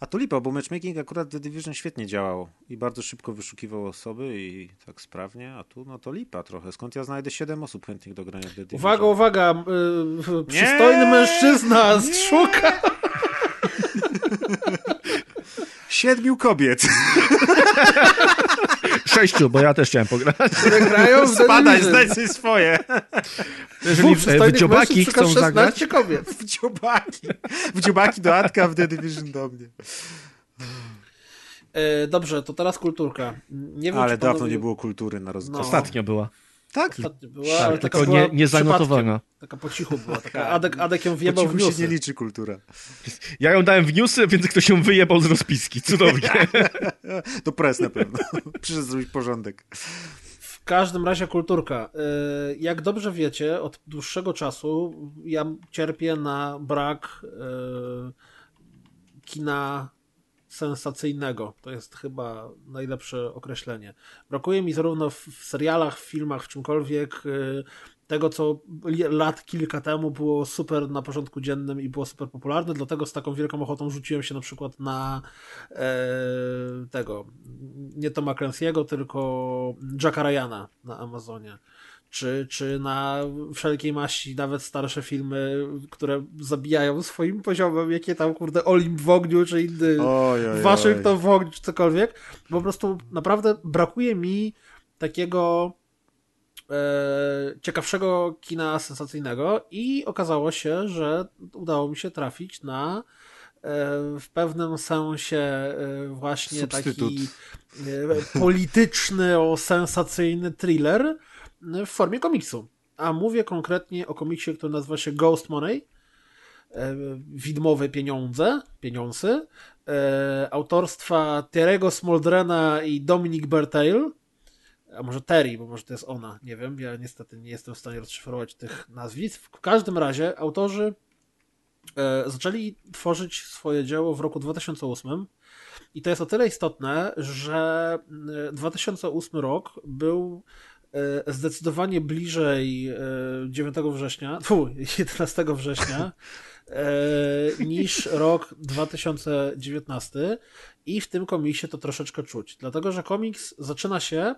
A to lipa, bo matchmaking akurat w The Division świetnie działał i bardzo szybko wyszukiwał osoby i tak sprawnie, a tu no to lipa trochę. Skąd ja znajdę 7 osób chętnych do grania w The Division? Uwaga, uwaga, y, przystojny mężczyzna szuka. Siedmiu kobiet. Sześciu, bo ja też chciałem pograć. grają w Spadaj, znajdź sobie swoje. Jeżeli w, dziobaki chcą 16 zagrać, kobiet. W dziobaki. W dziobaki do Atka, w The Division do mnie. E, dobrze, to teraz kulturka. Nie wiem, Ale czy dawno panowie- nie było kultury na rozgrywce. No. ostatnio była. Tak? Była, Tak, ale tylko taka była nie, nie zanotowana. przypadkiem. Taka po cichu była. Taka Adek, Adek ją Po wjebał w cichu się newsy. nie liczy kultura. Ja ją dałem w newsy, więc ktoś ją wyjebał z rozpiski. Cudownie. To pres na pewno. Przyszedł zrobić porządek. W każdym razie kulturka. Y, Jak dobrze wiecie, od dłuższego czasu ja cierpię na brak y, kina sensacyjnego. To jest chyba najlepsze określenie. Brakuje mi zarówno w serialach, w filmach, w czymkolwiek y, tego, co lat kilka temu było super na porządku dziennym i było super popularne, dlatego z taką wielką ochotą rzuciłem się na przykład na e, tego, nie Toma Clancy'ego, tylko Jacka Ryana na Amazonie. Czy, czy na wszelkiej maści, nawet starsze filmy, które zabijają swoim poziomem, jakie tam, kurde, Olimp w ogniu, czy inny Oj, oj, oj. Waszyngton w ogniu, czy cokolwiek. Po prostu naprawdę brakuje mi takiego e, ciekawszego kina sensacyjnego i okazało się, że udało mi się trafić na e, w pewnym sensie e, właśnie Substytut. taki e, polityczny, o sensacyjny thriller w formie komiksu. A mówię konkretnie o komiksie, który nazywa się Ghost Money. e, Widmowe pieniądze, pieniądze, e, autorstwa Terego Smoldrena i Dominic Bertail, a może Terry, bo może to jest ona, nie wiem, ja niestety nie jestem w stanie rozszyfrować tych nazwisk. W każdym razie autorzy e, zaczęli tworzyć swoje dzieło w roku 2008 i to jest o tyle istotne, że e, 2008 rok był e, zdecydowanie bliżej e, 9 września, fu, 11 września e, niż rok 2019 i w tym komiksie to troszeczkę czuć, dlatego że komiks zaczyna się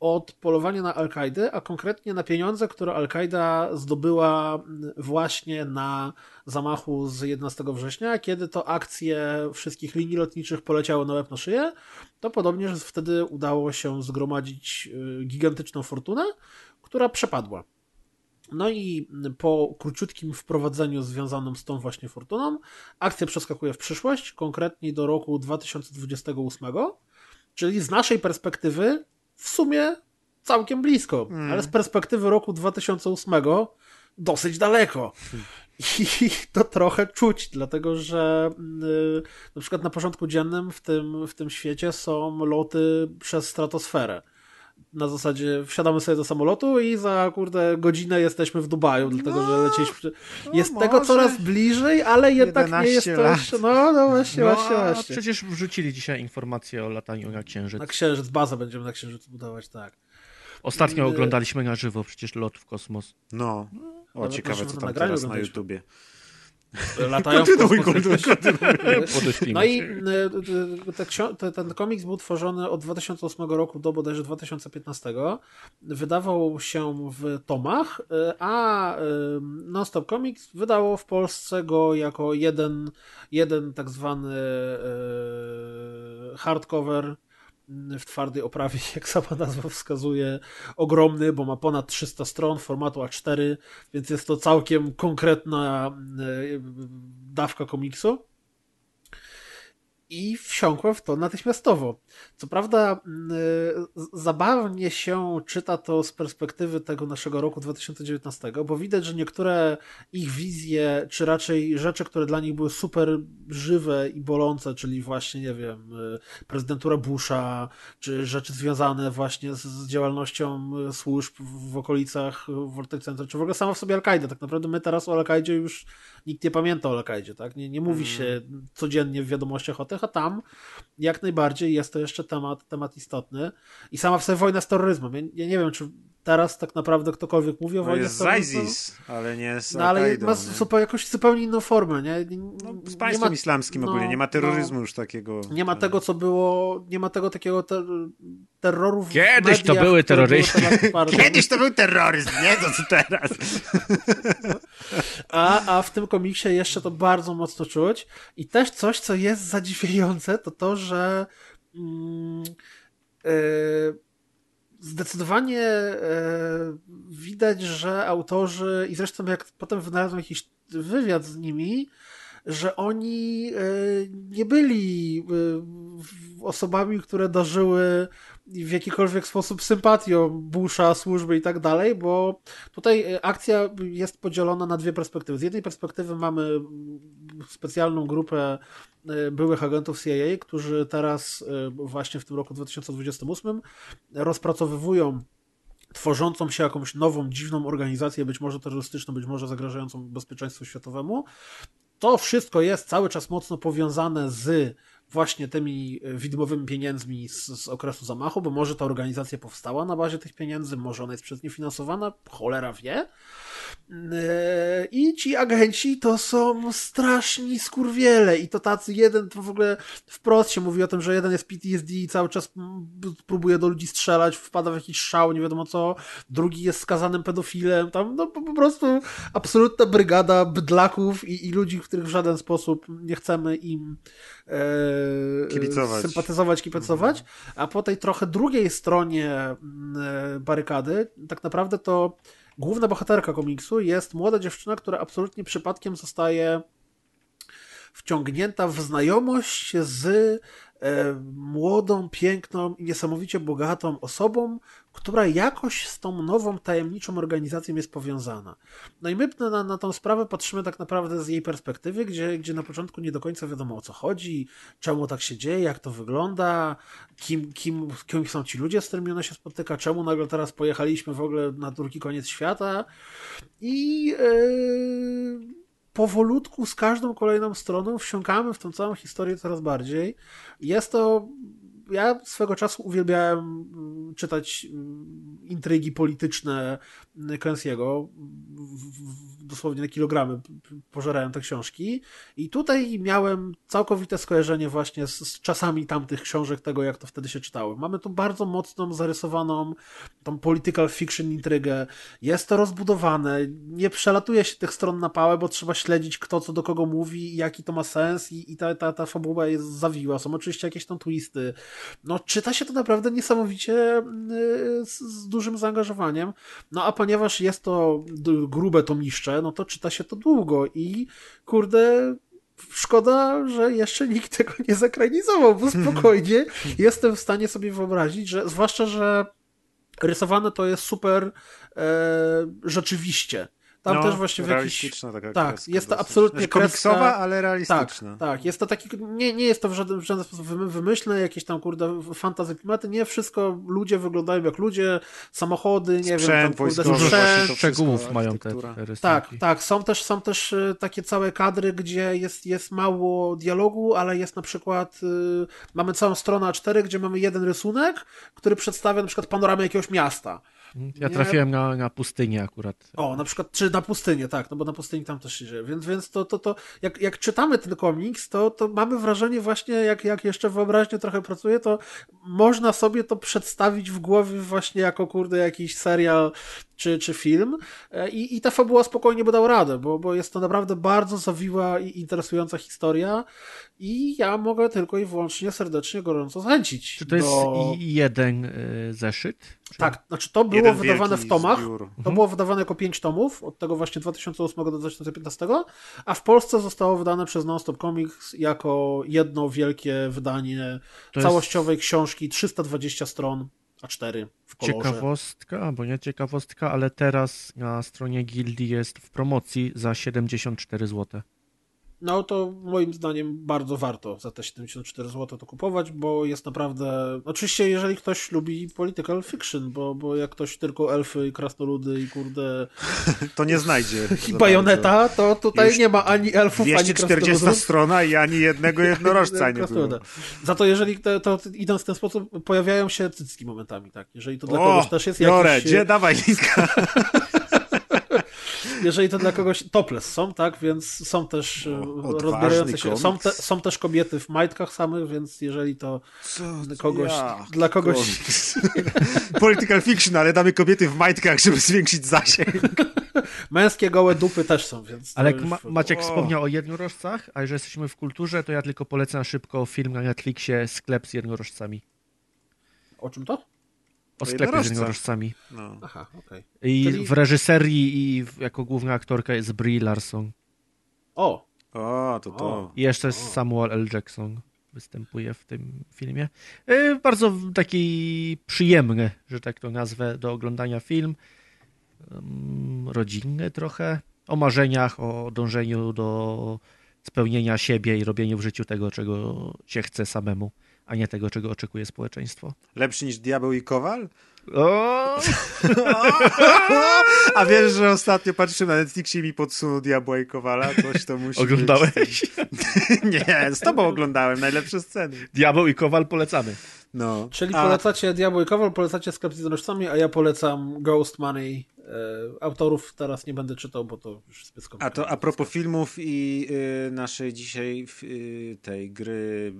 od polowania na Al-Kaidę, a konkretnie na pieniądze, które Al-Kaida zdobyła właśnie na zamachu z 11 września, kiedy to akcje wszystkich linii lotniczych poleciały na łeb na szyję, to podobnież wtedy udało się zgromadzić y, gigantyczną fortunę, która przepadła. No i po króciutkim wprowadzeniu związanym z tą właśnie fortuną, akcja przeskakuje w przyszłość, konkretnie do roku 2028, czyli z naszej perspektywy w sumie całkiem blisko, ale z perspektywy roku 2008 dosyć daleko. I to trochę czuć, dlatego że yy, na przykład na porządku dziennym w tym, w tym świecie są loty przez stratosferę. Na zasadzie wsiadamy sobie do samolotu i za kurde godzinę jesteśmy w Dubaju, dlatego że lecieliśmy. Jest no tego coraz bliżej, ale jednak nie jest 11 to lat. jeszcze. No, no właśnie, No, właśnie, a właśnie. przecież wrzucili dzisiaj informację o lataniu na Księżyc. Na księżyc, bazę będziemy na księżycu budować, tak. Ostatnio Y- oglądaliśmy na żywo przecież lot w kosmos. No. O, Nawet ciekawe, co tam teraz na. YouTubie. Latają w Kontynuuj, kosmos. kontynuuj. No i y, y, te ten komiks był tworzony od 2008 roku do bodajże 2015. Wydawał się w tomach, y, a Nonstop Comics wydało w Polsce go jako jeden, jeden tak zwany hardcover w twardej oprawie, jak sama nazwa wskazuje, ogromny, bo ma ponad 300 stron formatu A4, więc jest to całkiem konkretna y, dawka komiksu i wsiąkłem w to natychmiastowo. Co prawda, y, zabawnie się czyta to z perspektywy tego naszego roku 2019, bo widać, że niektóre ich wizje, czy raczej rzeczy, które dla nich były super żywe i bolące, czyli właśnie, nie wiem, y, prezydentura Busha, czy rzeczy związane właśnie z, działalnością y, służb w, w okolicach World Center, czy w ogóle sama w sobie Al-Kaida. Tak naprawdę my teraz o Al-Kaidzie już nikt nie pamięta o Al-Kaidzie, tak? Nie, nie mówi się codziennie w wiadomościach o tych, a tam jak najbardziej jest to jeszcze temat, temat istotny. I sama w sobie wojna z terroryzmem. Ja, ja nie wiem, czy teraz tak naprawdę ktokolwiek mówi o No wojnie jest z. ISIS, ale nie z No ale ma nie? zupełnie, jakąś zupełnie inną formę, nie? nie, No, z nie państwem ma- islamskim no, ogólnie, nie ma terroryzmu no. już takiego. Nie ma tego, co było, nie ma tego takiego ter terroru w Kiedyś to mediach, były które były terroryści. Kiedyś to był terroryzm, nie to co teraz. A, a w tym komiksie jeszcze to bardzo mocno czuć. I też coś, co jest zadziwiające, to to, że mm, e, zdecydowanie e, widać, że autorzy, i zresztą jak potem wynalazłem jakiś wywiad z nimi, że oni e, nie byli e, osobami, które darzyły w jakikolwiek sposób sympatią Busha, służby i tak dalej, bo tutaj e, akcja jest podzielona na dwie perspektywy. Z jednej perspektywy mamy mm, specjalną grupę e, byłych agentów CIA, którzy teraz e, właśnie w tym roku 2028 rozpracowywują tworzącą się jakąś nową, dziwną organizację, być może terrorystyczną, być może zagrażającą bezpieczeństwu światowemu. To wszystko jest cały czas mocno powiązane z właśnie tymi e, widmowymi pieniędzmi z, z okresu zamachu, bo może ta organizacja powstała na bazie tych pieniędzy, może ona jest przez nie finansowana, cholera wie. E, I ci agenci to są straszni skurwiele i to tacy jeden, to w ogóle wprost się mówi o tym, że jeden jest PTSD i cały czas próbuje do ludzi strzelać, wpada w jakiś szał, nie wiadomo co, drugi jest skazanym pedofilem, tam no po, prostu absolutna brygada bydlaków i, i ludzi, których w żaden sposób nie chcemy im e, Kibicować. sympatyzować, kibicować, a po tej trochę drugiej stronie e, barykady tak naprawdę to główna bohaterka komiksu jest młoda dziewczyna, która absolutnie przypadkiem zostaje wciągnięta w znajomość z e, młodą, piękną i niesamowicie bogatą osobą, która jakoś z tą nową, tajemniczą organizacją jest powiązana. No i my na, na tą sprawę patrzymy tak naprawdę z jej perspektywy, gdzie, gdzie na początku nie do końca wiadomo o co chodzi, czemu tak się dzieje, jak to wygląda, kim, kim, kim są ci ludzie, z którymi ona się spotyka, czemu nagle teraz pojechaliśmy w ogóle na drugi koniec świata i yy, powolutku z każdą kolejną stroną wsiąkamy w tą całą historię coraz bardziej. Jest to. Ja swego czasu uwielbiałem mm, czytać mm, intrygi polityczne Clancy'ego. W- Dosłownie na kilogramy pożerałem te książki. I tutaj miałem całkowite skojarzenie właśnie z, z czasami tamtych książek, tego jak to wtedy się czytało. Mamy tu bardzo mocną, zarysowaną tą political fiction intrygę. Jest to rozbudowane, nie przelatuje się tych stron na pałę, bo trzeba śledzić kto co do kogo mówi jaki to ma sens i, i ta, ta, ta fabuła jest zawiła. Są oczywiście jakieś tam twisty. No czyta się to naprawdę niesamowicie yy, z, z dużym zaangażowaniem. No a ponieważ jest to grube tomiszcze, no to czyta się to długo i kurde szkoda, że jeszcze nikt tego nie zakranizował, bo spokojnie jestem w stanie sobie wyobrazić, że zwłaszcza, że rysowane to jest super e, rzeczywiście. Tam no, też właśnie w jakiś... taka Tak, kreska jest to dosyć. absolutnie znaczy, kreska- komiksowa, ale Tak, realistyczna. tak. Jest to taki, nie, nie jest to w żaden, w żaden sposób wymy- wymyślne, jakieś tam, kurde, fantazy klimaty, nie, wszystko, ludzie wyglądają jak ludzie, samochody, nie wiem, tam, Sprzęt kurde, wojskowy, właśnie sprzęt, szczegółów mają te, tak, tak. Są też, są też y, takie całe kadry, gdzie jest, jest mało dialogu, ale jest na przykład. Y, mamy całą stronę A4, gdzie mamy jeden rysunek, który przedstawia na przykład panoramę jakiegoś miasta. Ja Nie. trafiłem na, na pustynię akurat. O, na przykład, czy na pustynię, tak, no bo na pustyni tam też się dzieje. Więc, więc to, to, to jak, jak czytamy ten komiks, to, to mamy wrażenie właśnie, jak, jak jeszcze wyobraźnie trochę pracuje, to można sobie to przedstawić w głowie właśnie jako, kurde, jakiś serial czy, czy film E, i, i ta fabuła spokojnie by dał radę, bo, bo jest to naprawdę bardzo zawiła i interesująca historia i ja mogę tylko i wyłącznie serdecznie, gorąco zachęcić. Czy to jest do... jeden y, zeszyt? Czy... Tak, znaczy to było Jeden wydawane w tomach. zbiór. To było wydawane jako 5 tomów, od tego właśnie 2008 do 2015, a w Polsce zostało wydane przez Nonstop Comics jako jedno wielkie wydanie To jest- całościowej książki, 320 stron, A4 w kolorze. Ciekawostka, albo nie ciekawostka, ale teraz na stronie gildii jest w promocji za 74 zł. No to moim zdaniem bardzo warto za te 74 zł to kupować, bo jest naprawdę. Oczywiście, jeżeli ktoś lubi political fiction, bo, bo jak ktoś tylko elfy i krasnoludy i kurde. To nie znajdzie. i bajoneta, to tutaj Już nie ma ani elfów, ani 240 krasnoludów. strona i ani jednego jednorożca nie było. Za to, jeżeli to, to idąc w ten sposób, pojawiają się cycki momentami, tak. Jeżeli to dla O, kogoś też jest jakiś... gdzie dawaj linka. Jeżeli to dla kogoś topless są, tak, więc są też e, odważny rozbierające się, są, te, są też kobiety w majtkach samych, więc jeżeli to Co, kogoś, ja, dla kogoś. Political fiction, ale damy kobiety w majtkach, żeby zwiększyć zasięg. męskie gołe dupy też są, więc... Ale już- Ma Maciek O. wspomniał o jednorożcach, a że jesteśmy w kulturze, to ja tylko polecę na szybko film na Netflixie Sklep z jednorożcami. O czym to? O sklepie z jednorożca. jednorożcami. No. Aha, okej. I Czyli- w reżyserii i w, jako główna aktorka jest Brie Larson. O, O, to to. O. I jeszcze Samuel L. Jackson występuje w tym filmie. E, Bardzo taki przyjemny, że tak to nazwę, do oglądania film. Em, Rodzinny trochę. O marzeniach, o dążeniu do spełnienia siebie i robieniu w życiu tego, czego się chce samemu, a nie tego, czego oczekuje społeczeństwo. Lepszy niż Diabeł i Kowal? O! A wiesz, że ostatnio patrzyłem na Netflixie i mi podsunął Diabła i Kowala? Coś to musi Oglądałeś? Być. Nie, z tobą oglądałem, najlepsze sceny. Diabeł i Kowal polecamy. No. Czyli A- polecacie Diabło i Kowal, polecacie Sklep z jednorożcami, a ja polecam Ghost Money. E, autorów teraz nie będę czytał, bo to już zbyt A skomplikowane. to a propos filmów i y, naszej dzisiaj y, tej gry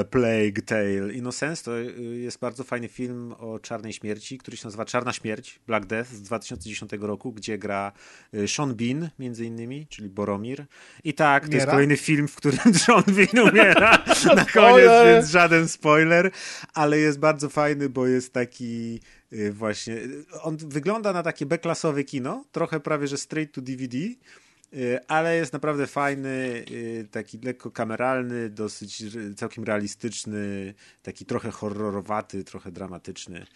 y, Plague Tale Innocence, to y, jest bardzo fajny film o czarnej śmierci, który się nazywa Czarna Śmierć, Black Death z 2010 roku, gdzie gra y, Sean Bean między innymi, czyli Boromir. I tak, to jest kolejny film, w którym Sean Bean umiera na koniec, więc żaden spoiler, ale jest bardzo fajny, bo jest taki y, właśnie, y, on wygląda na takie B-klasowe kino, trochę prawie, że straight to DVD, y, ale jest naprawdę fajny, y, taki lekko kameralny, dosyć całkiem realistyczny, taki trochę horrorowaty, trochę dramatyczny.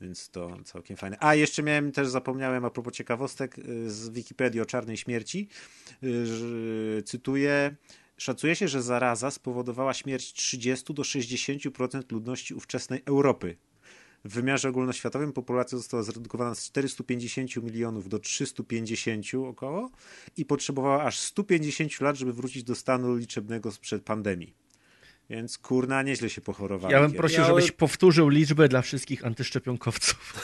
Więc to całkiem fajne. A jeszcze miałem też zapomniałem a propos ciekawostek y, z Wikipedii o czarnej śmierci. y, Cytuję. Szacuje się, że zaraza spowodowała śmierć 30 do 60% ludności ówczesnej Europy. W wymiarze ogólnoświatowym populacja została zredukowana z 450 milionów do 350 około i potrzebowała aż 150 lat, żeby wrócić do stanu liczebnego sprzed pandemii. Więc kurna, nieźle się pochorowali. Ja bym kiedyś. prosił, żebyś powtórzył liczbę dla wszystkich antyszczepionkowców.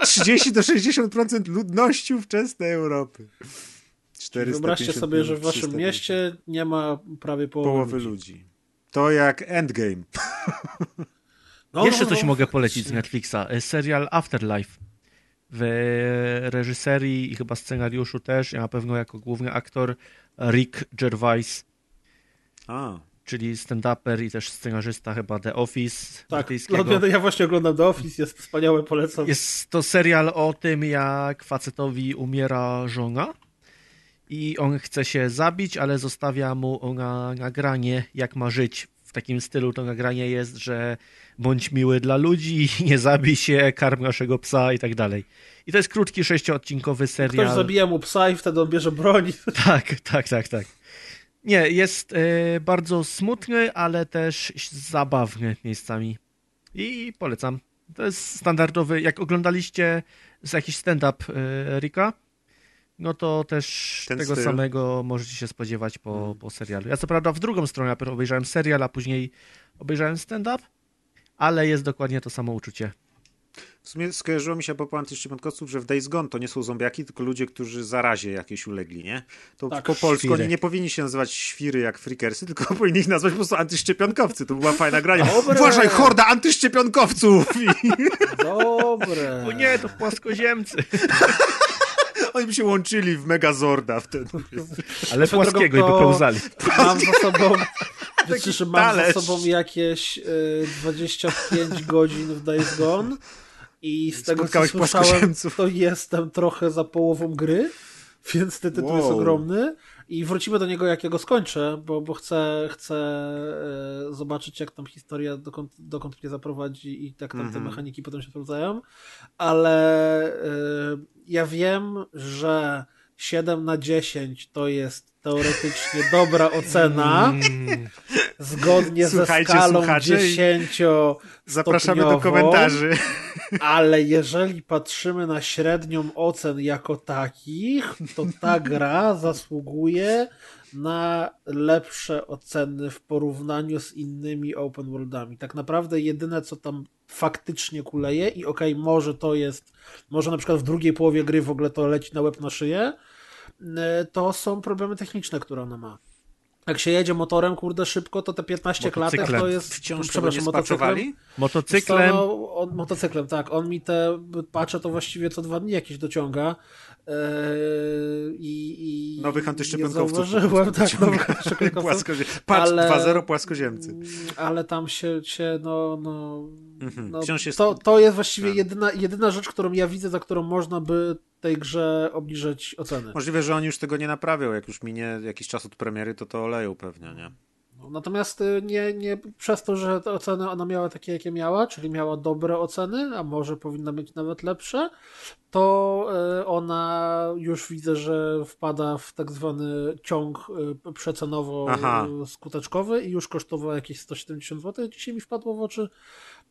30 do 60% ludności ówczesnej Europy. 450 Wyobraźcie sobie, że w waszym 350. mieście nie ma prawie połowy, połowy ludzi. ludzi. To jak Endgame. No, Jeszcze no, coś no. mogę polecić z Netflixa. E, Serial Afterlife. W reżyserii i chyba scenariuszu też, a na pewno jako główny aktor Rick Gervais, A, czyli stand-uper i też scenarzysta chyba The Office Tak, no, ja właśnie oglądam The Office, jest wspaniałe, polecam. Jest to serial o tym, jak facetowi umiera żona i on chce się zabić, ale zostawia mu ona nagranie, jak ma żyć. W takim stylu to nagranie jest, że bądź miły dla ludzi, nie zabij się, karm naszego psa i tak dalej. I to jest krótki, sześcioodcinkowy Ktoś serial. zabija mu psa i wtedy on bierze broń. Tak, tak, tak, tak. Nie, jest e, bardzo smutny, ale też zabawny miejscami. I polecam. To jest standardowy. Jak oglądaliście z jakiś stand-up e, Rika, no to też Ten tego styl. Hmm. samego możecie się spodziewać po, po serialu. Ja co prawda w drugą stronę najpierw obejrzałem serial, a później obejrzałem stand-up, ale jest dokładnie to samo uczucie. w sumie skojarzyło mi się a propos antyszczepionkowców, że w Days Gone to nie są zombiaki, tylko ludzie, którzy zarazie jakieś ulegli, nie? To Tak, po polsku świry. oni nie powinni się nazywać świry jak freakersy, tylko powinni ich nazwać po prostu antyszczepionkowcy. To była fajna grania. Dobre. Uważaj, horda antyszczepionkowców! Dobre. O nie, to płaskoziemcy. Oni by się łączyli w Megazorda wtedy. Ale płaskiego i wypełzali. Mam za sobą, że mam talerz. za sobą jakieś y, 25 godzin w Days Gone i z tego co słyszałem, to jestem trochę za połową gry, więc ten tytuł jest Wow. ogromny i wrócimy do niego jak ja go skończę, bo, bo chcę, chcę e, zobaczyć jak tam historia dokąd, dokąd mnie zaprowadzi i jak tam te Mhm. mechaniki potem się sprawdzają, ale e, ja wiem, że 7 na 10 to jest teoretycznie dobra ocena, Mm. zgodnie ze Słuchajcie, skalą słuchacze, i 10 Zapraszamy do komentarzy. Ale jeżeli patrzymy na średnią ocen jako takich, to ta gra zasługuje na lepsze oceny w porównaniu z innymi open worldami. Tak naprawdę jedyne, co tam faktycznie kuleje i okej, może to jest, może na przykład w drugiej połowie gry w ogóle to leci na łeb na szyję, to są problemy techniczne, które ona ma. Jak się jedzie motorem, kurde, szybko, to te 15 klatek Motocyklem. to jest... Wciąż przepraszam, nie motocyklem. Motocyklem. No, on, motocyklem, tak. On mi te pacze to właściwie co dwa dni jakieś dociąga. Eee, i, i, Nowych i antyszczepionkowców. Zauważyłem, tak, nowych antyszczepionkowców. Płaskozie... Patrz, Ale- 2-0 płaskoziemcy. Ale tam się, się no, no. No Wciąż jest- to, to jest właściwie jedyna, jedyna rzecz, którą ja widzę, za którą można by tej grze obniżyć oceny. Możliwe, że oni już tego nie naprawią. Jak już minie jakiś czas od premiery, to to oleją pewnie, nie? Natomiast y, nie, nie przez to, że te oceny ona miała takie, jakie miała, czyli miała dobre oceny, a może powinna mieć nawet lepsze, to y, ona już widzę, że wpada w tak zwany ciąg y, przecenowo-skuteczkowy i już kosztowała jakieś 170 zł. Dzisiaj mi wpadło w oczy,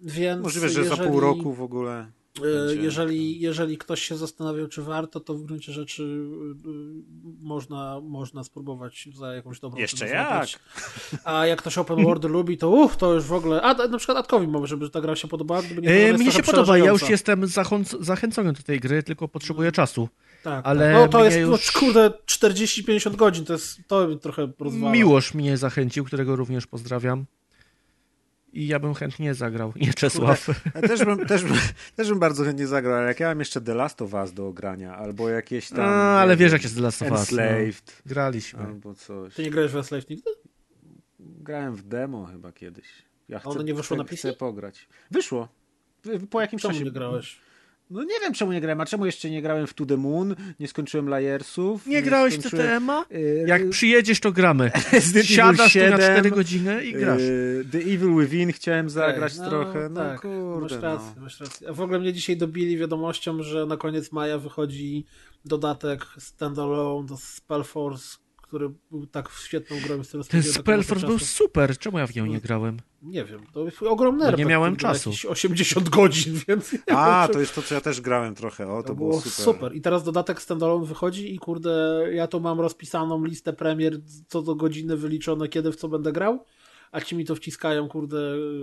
więc. Możliwe, że jeżeli... za pół roku w ogóle. Będzie. Jeżeli, jeżeli ktoś się zastanawiał, czy warto, to w gruncie rzeczy yy, można, można spróbować za jakąś dobrą Jeszcze jak? A jak ktoś open world lubi, to uff, to już w ogóle. A na przykład Adkowi może, żeby ta gra się podobała. Gdyby nie yy, mnie się podoba, ja już jestem zachęcony do tej gry, tylko potrzebuję czasu. Tak, ale tak. No to jest, już... no, kurde, 40-50 godzin, to jest, to trochę rozwala. Miłosz mnie zachęcił, którego również pozdrawiam i ja bym chętnie zagrał, nie Czesław. Ja też, bym, też, bym, też bym bardzo chętnie zagrał, ale jak ja mam jeszcze The Last of Us do ogrania, albo jakieś tam... A, ale wiesz jak jest The Last of Us. Enslaved. No. Graliśmy. Albo coś. Ty nie grałeś w Enslaved nigdy? Grałem w demo chyba kiedyś. Ja chcę, ono nie wyszło chcę, na PC? Chcę pograć. Wyszło. Po jakimś Czemu czasie. nie grałeś? No nie wiem czemu nie grałem, a czemu jeszcze nie grałem w To The Moon, nie skończyłem Layersów. Nie, nie grałeś w skończyłem... TTM-a? Jak przyjedziesz, to gramy. Siadasz 7, tu na 4 godziny i grasz. The Evil Within chciałem zagrać no, trochę, no tak, kurde. Masz rację, no. masz rację. A w ogóle mnie dzisiaj dobili wiadomością, że na koniec maja wychodzi dodatek standalone do Spellforce, który był tak świetną grą. Ten tak Spellforce był czasu. super, czemu ja w nią nie grałem? Nie wiem, to jest ogromny nie RPG, miałem który ma czasu. jakieś 80 godzin, więc... nie A, wiem, to jest to, co ja też grałem trochę, o, to, To było, super. I teraz dodatek standalone wychodzi i kurde, ja tu mam rozpisaną listę premier co do godziny wyliczone, kiedy w co będę grał, a ci mi to wciskają, kurde,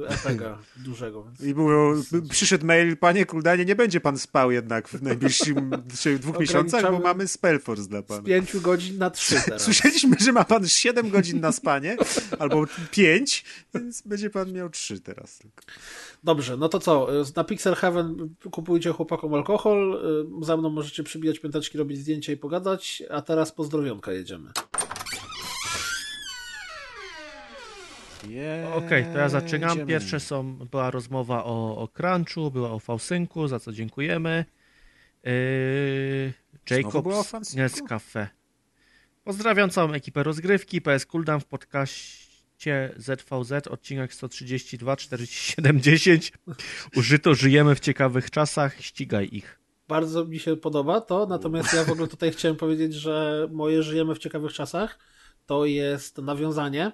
RPG dużego. Więc... I mówią, przyszedł mail, panie Kuldanie, nie będzie pan spał jednak w najbliższym czy dwóch miesiącach, bo mamy Spellforce dla Z pana. pięciu godzin na trzy teraz. Słyszeliśmy, że ma pan 7 godzin na spanie, albo 5, więc będzie pan miał 3 teraz tylko. Dobrze, no to co? Na Pixel Heaven kupujcie chłopakom alkohol, za mną możecie przybijać piąteczki, robić zdjęcia i pogadać, a teraz pozdrowionka jedziemy. Okej, to ja zaczynam. Jedziemy. Pierwsze są, była rozmowa o, o Crunchu, była o Fausynku, za co dziękujemy. Yy, Jacobs? Nescafe. Pozdrawiam całą ekipę rozgrywki, PS Cooldown w podcaście ZVZ, odcinek 132, 47, 10. Użyto, żyjemy w ciekawych czasach, ścigaj ich. Bardzo mi się podoba to, natomiast ja w ogóle tutaj chciałem powiedzieć, że moje żyjemy w ciekawych czasach to jest nawiązanie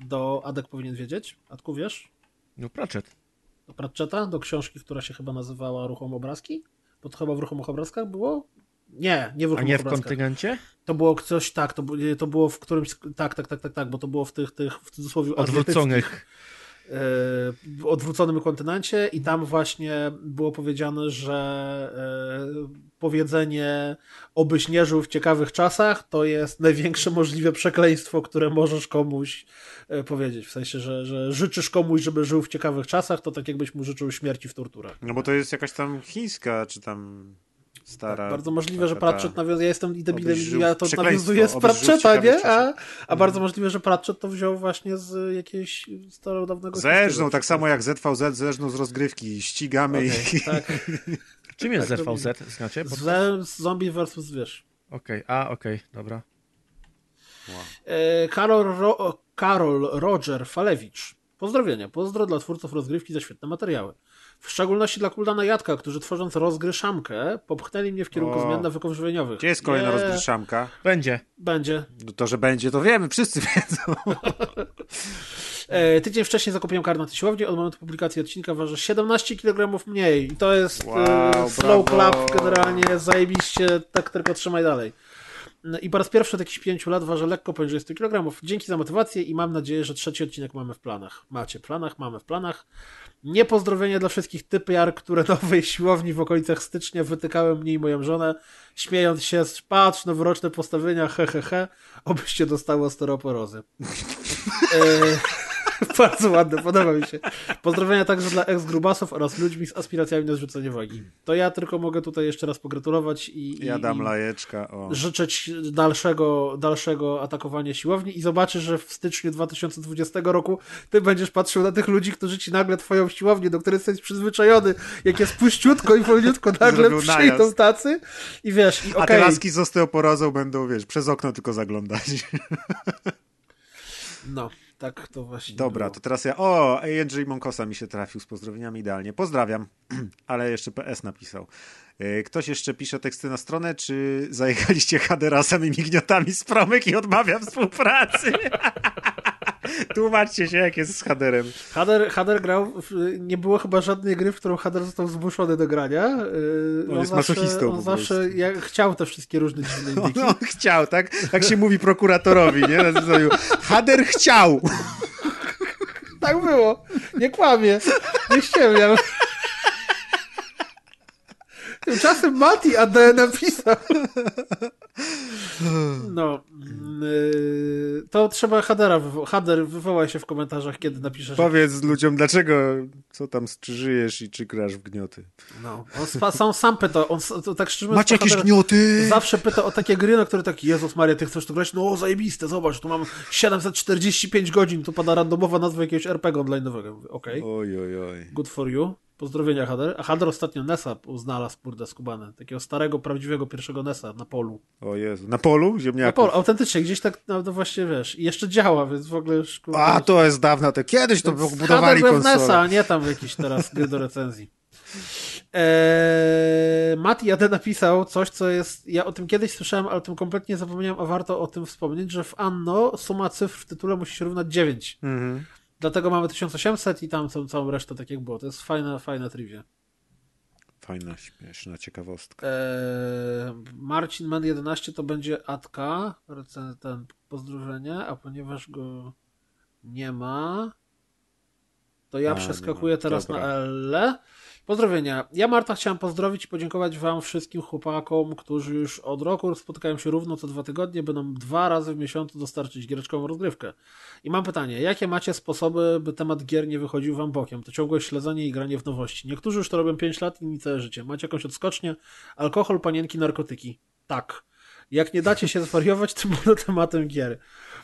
do Adek powinien wiedzieć. Adku wiesz? No Pratchett. Do Pratchetta, do książki, która się chyba nazywała Ruchome Obrazki? Bo to chyba w Ruchomych Obrazkach było? Nie, nie w A Ruchomych nie w Obrazkach. kontyngencie? To było coś, tak, to, to było w którymś, tak, tak, tak, tak, tak, bo to było w tych, tych w cudzysłowie Odwróconych. Odwróconym kontynencie i tam właśnie było powiedziane, że e, powiedzenie obyś nie żył w ciekawych czasach to jest największe możliwe przekleństwo, które możesz komuś e, powiedzieć. W sensie, że, że życzysz komuś, żeby żył w ciekawych czasach, to tak jakbyś mu życzył śmierci w torturach. No bo to jest jakaś tam chińska, czy tam stara... Tak, bardzo możliwe, że Pratchett nawiązuje, ja jestem i debilem, ja to nawiązuję z Pratchetta, nie? A, a bardzo możliwe, że Pratchett to wziął właśnie z jakiejś starodawnego Zeżną, historii. tak samo jak ZVZ, zeżną z rozgrywki. Ścigamy Okej, ich. tak. Czym jest Tak, ZVZ? Znacie? Bo... Z, z zombie versus zwierz. Okej, a okej, dobra. E, Karol, Ro, Karol Roger Falewicz. Pozdrowienia. Pozdro dla twórców rozgrywki za świetne materiały. W szczególności dla Kuldana Jadka, którzy tworząc rozgryszamkę popchnęli mnie w kierunku O. zmian nawyków żywieniowych. Gdzie jest kolejna Nie, rozgryszamka? Będzie. Będzie. No To, że będzie, to wiemy, wszyscy wiedzą. E, tydzień wcześniej zakupiłem karnat siłowni. Od momentu publikacji odcinka waży 17 kg mniej. I to jest Wow, e, slow brawo. clap generalnie. Zajebiście. Tak tylko trzymaj dalej. No I po raz pierwszy od jakichś 5 lat ważę lekko poniżej 100 kg. Dzięki za motywację i mam nadzieję, że trzeci odcinek mamy w planach. Macie planach, mamy w planach. Nie pozdrowienia dla wszystkich typiar, które nowej siłowni w okolicach stycznia wytykały mnie i moją żonę, śmiejąc się, patrz, noworoczne postawienia, he, he, he, obyście dostały osteoporozy. e, Bardzo ładne, podoba mi się. Pozdrowienia także dla ex-grubasów oraz ludźmi z aspiracjami na zrzucenie wagi. To ja tylko mogę tutaj jeszcze raz pogratulować i, Ja dam i lajeczka. O. życzyć dalszego, dalszego atakowania siłowni i zobaczysz, że w styczniu 2020 roku ty będziesz patrzył na tych ludzi, którzy ci nagle twoją siłownię, do której jesteś przyzwyczajony, jak jest puściutko i wolniutko nagle przyjdą tacy i wiesz, i A okej, te laski z osteoporozą będą, wiesz, przez okno tylko zaglądać. no, tak to właśnie Dobra, było. to teraz ja. O, Jędrzej Monkosa mi się trafił z pozdrowieniami idealnie. Pozdrawiam, ale jeszcze PS napisał. E, Ktoś jeszcze pisze teksty na stronę, czy zajechaliście Hadera samymi gniotami z promyk i odmawia współpracy? Tłumaczcie się, jak jest z Haderem. Hader, Hader grał, w, nie było chyba żadnej gry, w którą Hader został zmuszony do grania. Yy, On jest zawsze, masochistą On zawsze jak, chciał te wszystkie różne dziwne On, indyki. on chciał, tak? Tak się mówi prokuratorowi, nie? Hader chciał. Tak było. Nie kłamie. Nie ściemniam. Tymczasem Mati AD napisał. No. Yy, to trzeba Hadera wywo- Hader wywołaj się w komentarzach, kiedy napiszesz. Powiedz ludziom, dlaczego, co tam, czy żyjesz i czy grasz w gnioty. No. On spa, sam, sam pyta, on to tak szczerze Macie jakieś Hader gnioty? Zawsze pyta o takie gry, na które tak, Jezus Maria, ty chcesz tu grać? No zajebiste, zobacz, tu mam 745 godzin, tu pada randomowa nazwa jakiegoś RPG online'owego. Mówię, Okej. Oj, oj, oj. Good for you. Pozdrowienia, Hader. A Hader ostatnio Nesa znalazł, kurde, skubany. Takiego starego, prawdziwego pierwszego Nesa na polu. O Jezu. Na polu Na ziemniaków? polu, autentycznie, gdzieś tak, no, no właśnie, wiesz, i jeszcze działa, więc w ogóle już, kurde, A, to jest dawno. To kiedyś to więc budowali Hader w Nesa, konsolę. a nie tam jakieś teraz gry do recenzji. Eee, Mati Jade napisał coś, co jest. Ja o tym kiedyś słyszałem, ale o tym kompletnie zapomniałem, a warto o tym wspomnieć, że w Anno suma cyfr w tytule musi się równać 9. Mhm. Dlatego mamy 1800 i tam są całą resztę tak jak było. To jest fajna, fajna trivia. Fajna, śmieszna ciekawostka. Eee, Marcin Man 11 to będzie Atka, recen- ten pozdrowienie, a ponieważ go nie ma, to ja A, przeskakuję teraz Dobra. na L. Pozdrowienia. Ja, Marta, chciałem pozdrowić i podziękować Wam wszystkim chłopakom, którzy już od roku spotykają się równo co dwa tygodnie, nam dwa razy w miesiącu dostarczyć giereczkową rozgrywkę. I mam pytanie, jakie macie sposoby, by temat gier nie wychodził Wam bokiem? To ciągłe śledzenie i granie w nowości. Niektórzy już to robią 5 lat, inni całe życie. Macie jakąś odskocznię? Alkohol, panienki, narkotyki. Tak. Jak nie dacie się zwariować, to było tematem gier.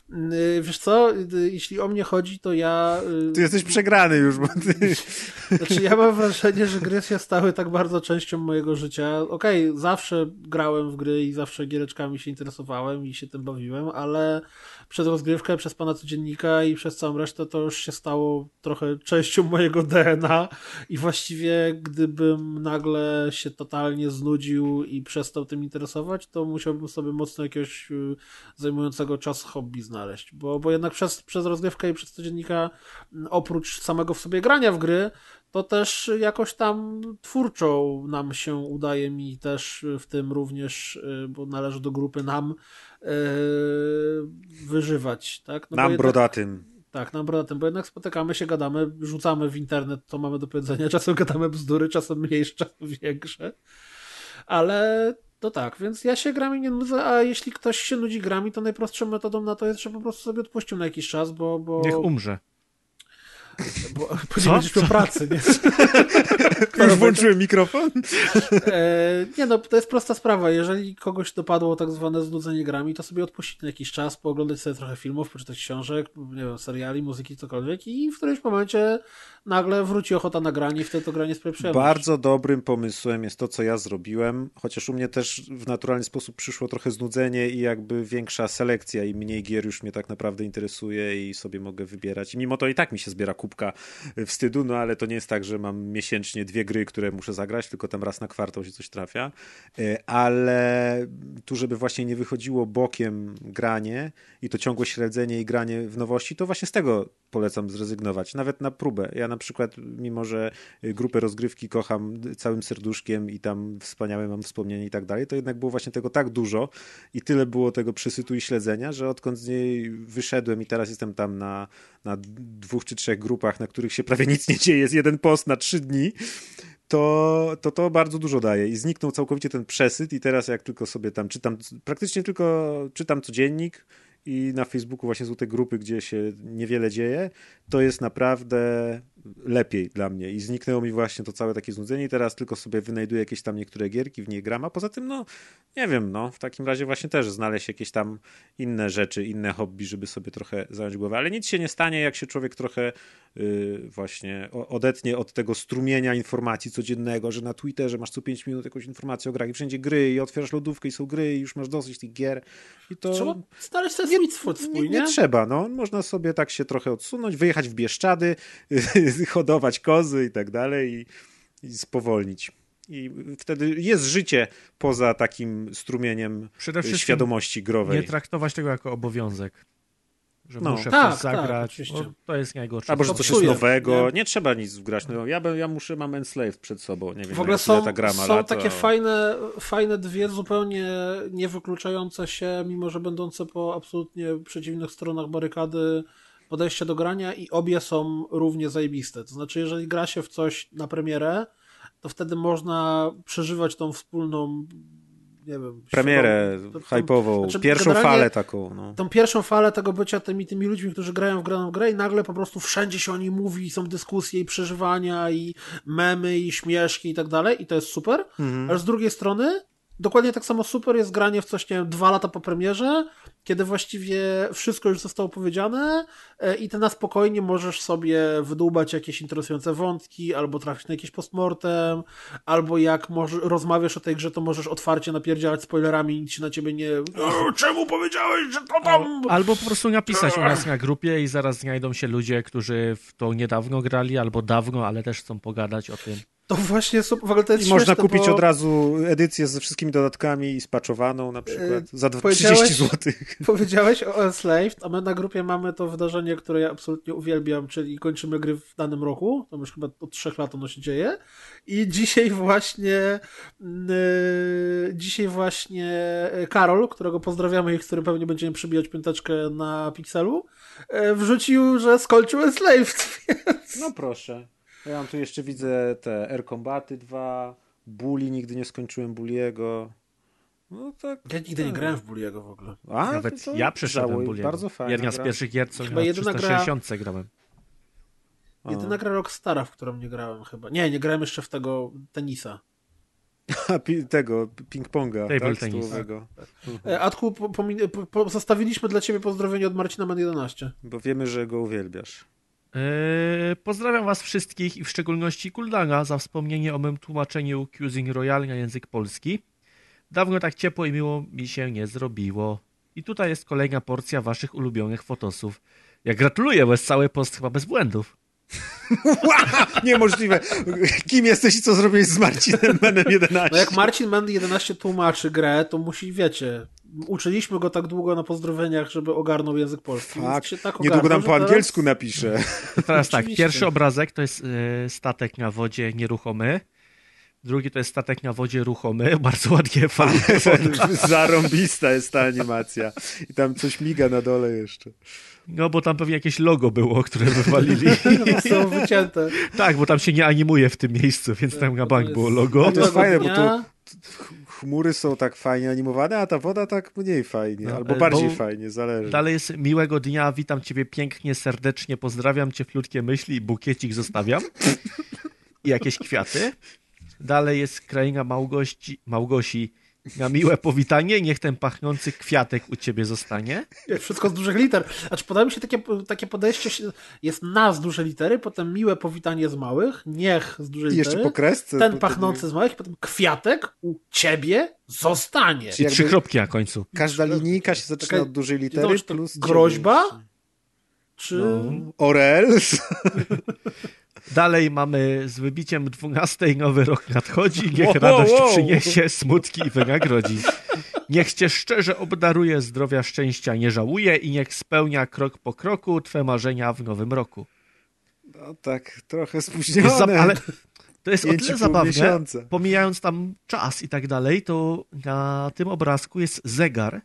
Yy, Wiesz co, yy, jeśli o mnie chodzi, to ja... yy, Ty jesteś przegrany już, bo ty... znaczy, ja mam wrażenie, że gry się stały tak bardzo częścią mojego życia. Okej, zawsze grałem w gry i zawsze giereczkami się interesowałem i się tym bawiłem, ale przez rozgrywkę, przez pana codziennika i przez całą resztę to już się stało trochę częścią mojego DNA i właściwie gdybym nagle się totalnie znudził i przestał tym interesować, to musiałbym sobie mocno jakiegoś y, zajmującego czas hobby znaleźć, bo, bo jednak przez, przez rozgrywkę i przez codziennika m, oprócz samego w sobie grania w gry, to też jakoś tam twórczą nam się udaje mi też w tym również, y, bo należy do grupy nam, y, wyżywać, tak? No Nam jednak- brodatym. tak, nam brodatym, bo jednak spotykamy się, gadamy, rzucamy w internet, co mamy do powiedzenia, czasem gadamy bzdury, czasem mniejsze, czasem większe, ale to tak, więc ja się grami nie nudzę, a jeśli ktoś się nudzi grami, to najprostszą metodą na to jest, że po prostu sobie odpuścił na jakiś czas, bo... bo Niech umrze. Bo, nie będziesz miał pracy, nie? Już włączyłem mikrofon? E, nie no, to jest prosta sprawa. Jeżeli kogoś dopadło tak zwane znudzenie grami, to sobie odpuścić na jakiś czas, pooglądać sobie trochę filmów, poczytać książek, nie wiem, seriali, muzyki, cokolwiek i w którymś momencie nagle wróci ochota na granie i wtedy to granie sprawia przyjemność. Bardzo dobrym pomysłem jest to, co ja zrobiłem, chociaż u mnie też w naturalny sposób przyszło trochę znudzenie i jakby większa selekcja i mniej gier już mnie tak naprawdę interesuje i sobie mogę wybierać. I mimo to i tak mi się zbiera kubka wstydu, no ale to nie jest tak, że mam miesięcznie dwie gry, które muszę zagrać, tylko tam raz na kwartał się coś trafia. E, Ale tu, żeby właśnie nie wychodziło bokiem granie i to ciągłe śledzenie i granie w nowości, to właśnie z tego polecam zrezygnować, nawet na próbę. Ja na przykład, mimo że grupę rozgrywki kocham całym serduszkiem i tam wspaniałe mam wspomnienia i tak dalej, to jednak było właśnie tego tak dużo i tyle było tego przesytu i śledzenia, że odkąd z niej wyszedłem i teraz jestem tam na, na dwóch czy trzech grupach, na których się prawie nic nie dzieje, jest jeden post na trzy dni, to, to to bardzo dużo daje. I zniknął całkowicie ten przesyt i teraz jak tylko sobie tam czytam, praktycznie tylko czytam codziennik i na Facebooku właśnie są te grupy, gdzie się niewiele dzieje, to jest naprawdę lepiej dla mnie. I zniknęło mi właśnie to całe takie znudzenie i teraz tylko sobie wynajduję jakieś tam niektóre gierki, w nie gram, a poza tym no nie wiem, no w takim razie właśnie też znaleźć jakieś tam inne rzeczy, inne hobby, żeby sobie trochę zająć głowę, ale nic się nie stanie, jak się człowiek trochę yy, właśnie odetnie od tego strumienia informacji codziennego, że na Twitterze masz co 5 minut jakąś informację o grach i wszędzie gry i otwierasz lodówkę i są gry i już masz dosyć tych gier. I to... Trzeba znaleźć ten swój, nie, nie, trzeba, no. Można sobie tak się trochę odsunąć, wyjechać w Bieszczady, hodować kozy i tak dalej i, i spowolnić. I wtedy jest życie poza takim strumieniem świadomości growej. Nie traktować tego jako obowiązek że no. muszę tak, coś tak, zagrać. Tak, to jest najgorsze. Albo że coś jest nowego. Nie? nie? trzeba nic wgrać. No, ja, ja muszę, mam Enslave przed sobą. Nie wiem, w ogóle są, ta gra ma są takie fajne, fajne dwie zupełnie niewykluczające się, mimo że będące po absolutnie przeciwnych stronach barykady podejście do grania i obie są równie zajebiste. To znaczy, jeżeli gra się w coś na premierę, to wtedy można przeżywać tą wspólną nie wiem... Premierę hype'ową, znaczy, pierwszą falę taką. No. Tą pierwszą falę tego bycia tymi, tymi ludźmi, którzy grają w graną grę i nagle po prostu wszędzie się o niej mówi, są dyskusje i przeżywania i memy i śmieszki i tak dalej i to jest super, mhm. ale z drugiej strony dokładnie tak samo super jest granie w coś, nie wiem, dwa lata po premierze, kiedy właściwie wszystko już zostało powiedziane e, i ty na spokojnie możesz sobie wydłubać jakieś interesujące wątki, albo trafić na jakieś postmortem, albo jak może, rozmawiasz o tej grze, to możesz otwarcie napierdzielać spoilerami i nic się na ciebie nie... Czemu powiedziałeś, że to tam... Albo po prostu napisać u nas na grupie i zaraz znajdą się ludzie, którzy w to niedawno grali, albo dawno, ale też chcą pogadać o tym. To właśnie w ogóle to jest I można kupić bo... od razu edycję ze wszystkimi dodatkami i spaczowaną na przykład yy, za 30 zł. Powiedziałeś o Enslaved, a my na grupie mamy to wydarzenie, które ja absolutnie uwielbiam, czyli kończymy gry w danym roku. To już chyba od trzech lat ono się dzieje. I dzisiaj właśnie yy, dzisiaj właśnie Karol, którego pozdrawiamy i który pewnie będziemy przybijać piąteczkę na Pixelu, yy, wrzucił, że skończył Enslaved, więc... No proszę. Ja mam tu jeszcze widzę te Air Combaty 2, Bully, nigdy nie skończyłem Bulliego. No tak. Ja nigdy tak. nie grałem w Bulliego w ogóle. A, Nawet ja przeszedłem Bulliego. Bardzo fajnie. Jedna z pierwszych gier, co chyba na 360 gra... grałem. Jedyna gra Rockstara, w którą nie grałem chyba. Nie, nie grałem jeszcze w tego tenisa. tego, ping-ponga. Table tak? tenisa. Tak. E, Adku, po, po, zostawiliśmy dla ciebie pozdrowienie od Marcina Man 11. Bo wiemy, że go uwielbiasz. Eee, pozdrawiam Was wszystkich i w szczególności Kuldana za wspomnienie o mym tłumaczeniu Cuisine Royale na język polski. Dawno tak ciepło i miło mi się nie zrobiło. I tutaj jest kolejna porcja Waszych ulubionych fotosów. Ja gratuluję, bo jest cały post chyba bez błędów. Niemożliwe. Kim jesteś i co zrobiłeś z Marcinem Menem 11? No jak Marcin Men 11 tłumaczy grę, to musi, wiecie, uczyliśmy go tak długo na pozdrowieniach, żeby ogarnął język polski. Tak, tak niedługo nam po angielsku teraz... napisze. teraz tak, pierwszy obrazek to jest y, statek na wodzie nieruchomy. Drugi to jest statek na wodzie ruchomy, bardzo ładnie fajnie. Zarąbista jest ta animacja. I tam coś miga na dole jeszcze. No, bo tam pewnie jakieś logo było, które wywalili. no, są wycięte. Tak, bo tam się nie animuje w tym miejscu, więc tam na bank było logo. To jest fajne, bo to chmury są tak fajnie animowane, a ta woda tak mniej fajnie, no, albo bardziej fajnie, zależy. Dalej jest miłego dnia, witam ciebie pięknie, serdecznie, pozdrawiam cię, flutkie myśli, bukiecik zostawiam i jakieś kwiaty. Dalej jest kraina Małgosi, Małgosi na miłe powitanie, niech ten pachnący kwiatek u ciebie zostanie. Wszystko z dużych liter. Znaczy, podoba mi się takie, takie podejście, jest na z duże litery, potem miłe powitanie z małych, niech z dużej litery. Jeszcze po kresce. Ten pachnący z małych, potem kwiatek u ciebie zostanie. I trzy kropki na końcu. Każda linijka się zaczyna od dużej litery plus Groźba? Czy... No. Orels? Dalej mamy z wybiciem 12 nowy rok nadchodzi, niech wow, radość wow. przyniesie smutki i wynagrodzi. Niech cię szczerze obdaruje, zdrowia, szczęścia nie żałuje i niech spełnia krok po kroku twe marzenia w nowym roku. No tak, trochę spóźnione. Jest ale to jest o tyle zabawne, pomijając tam czas i tak dalej, to na tym obrazku jest zegar,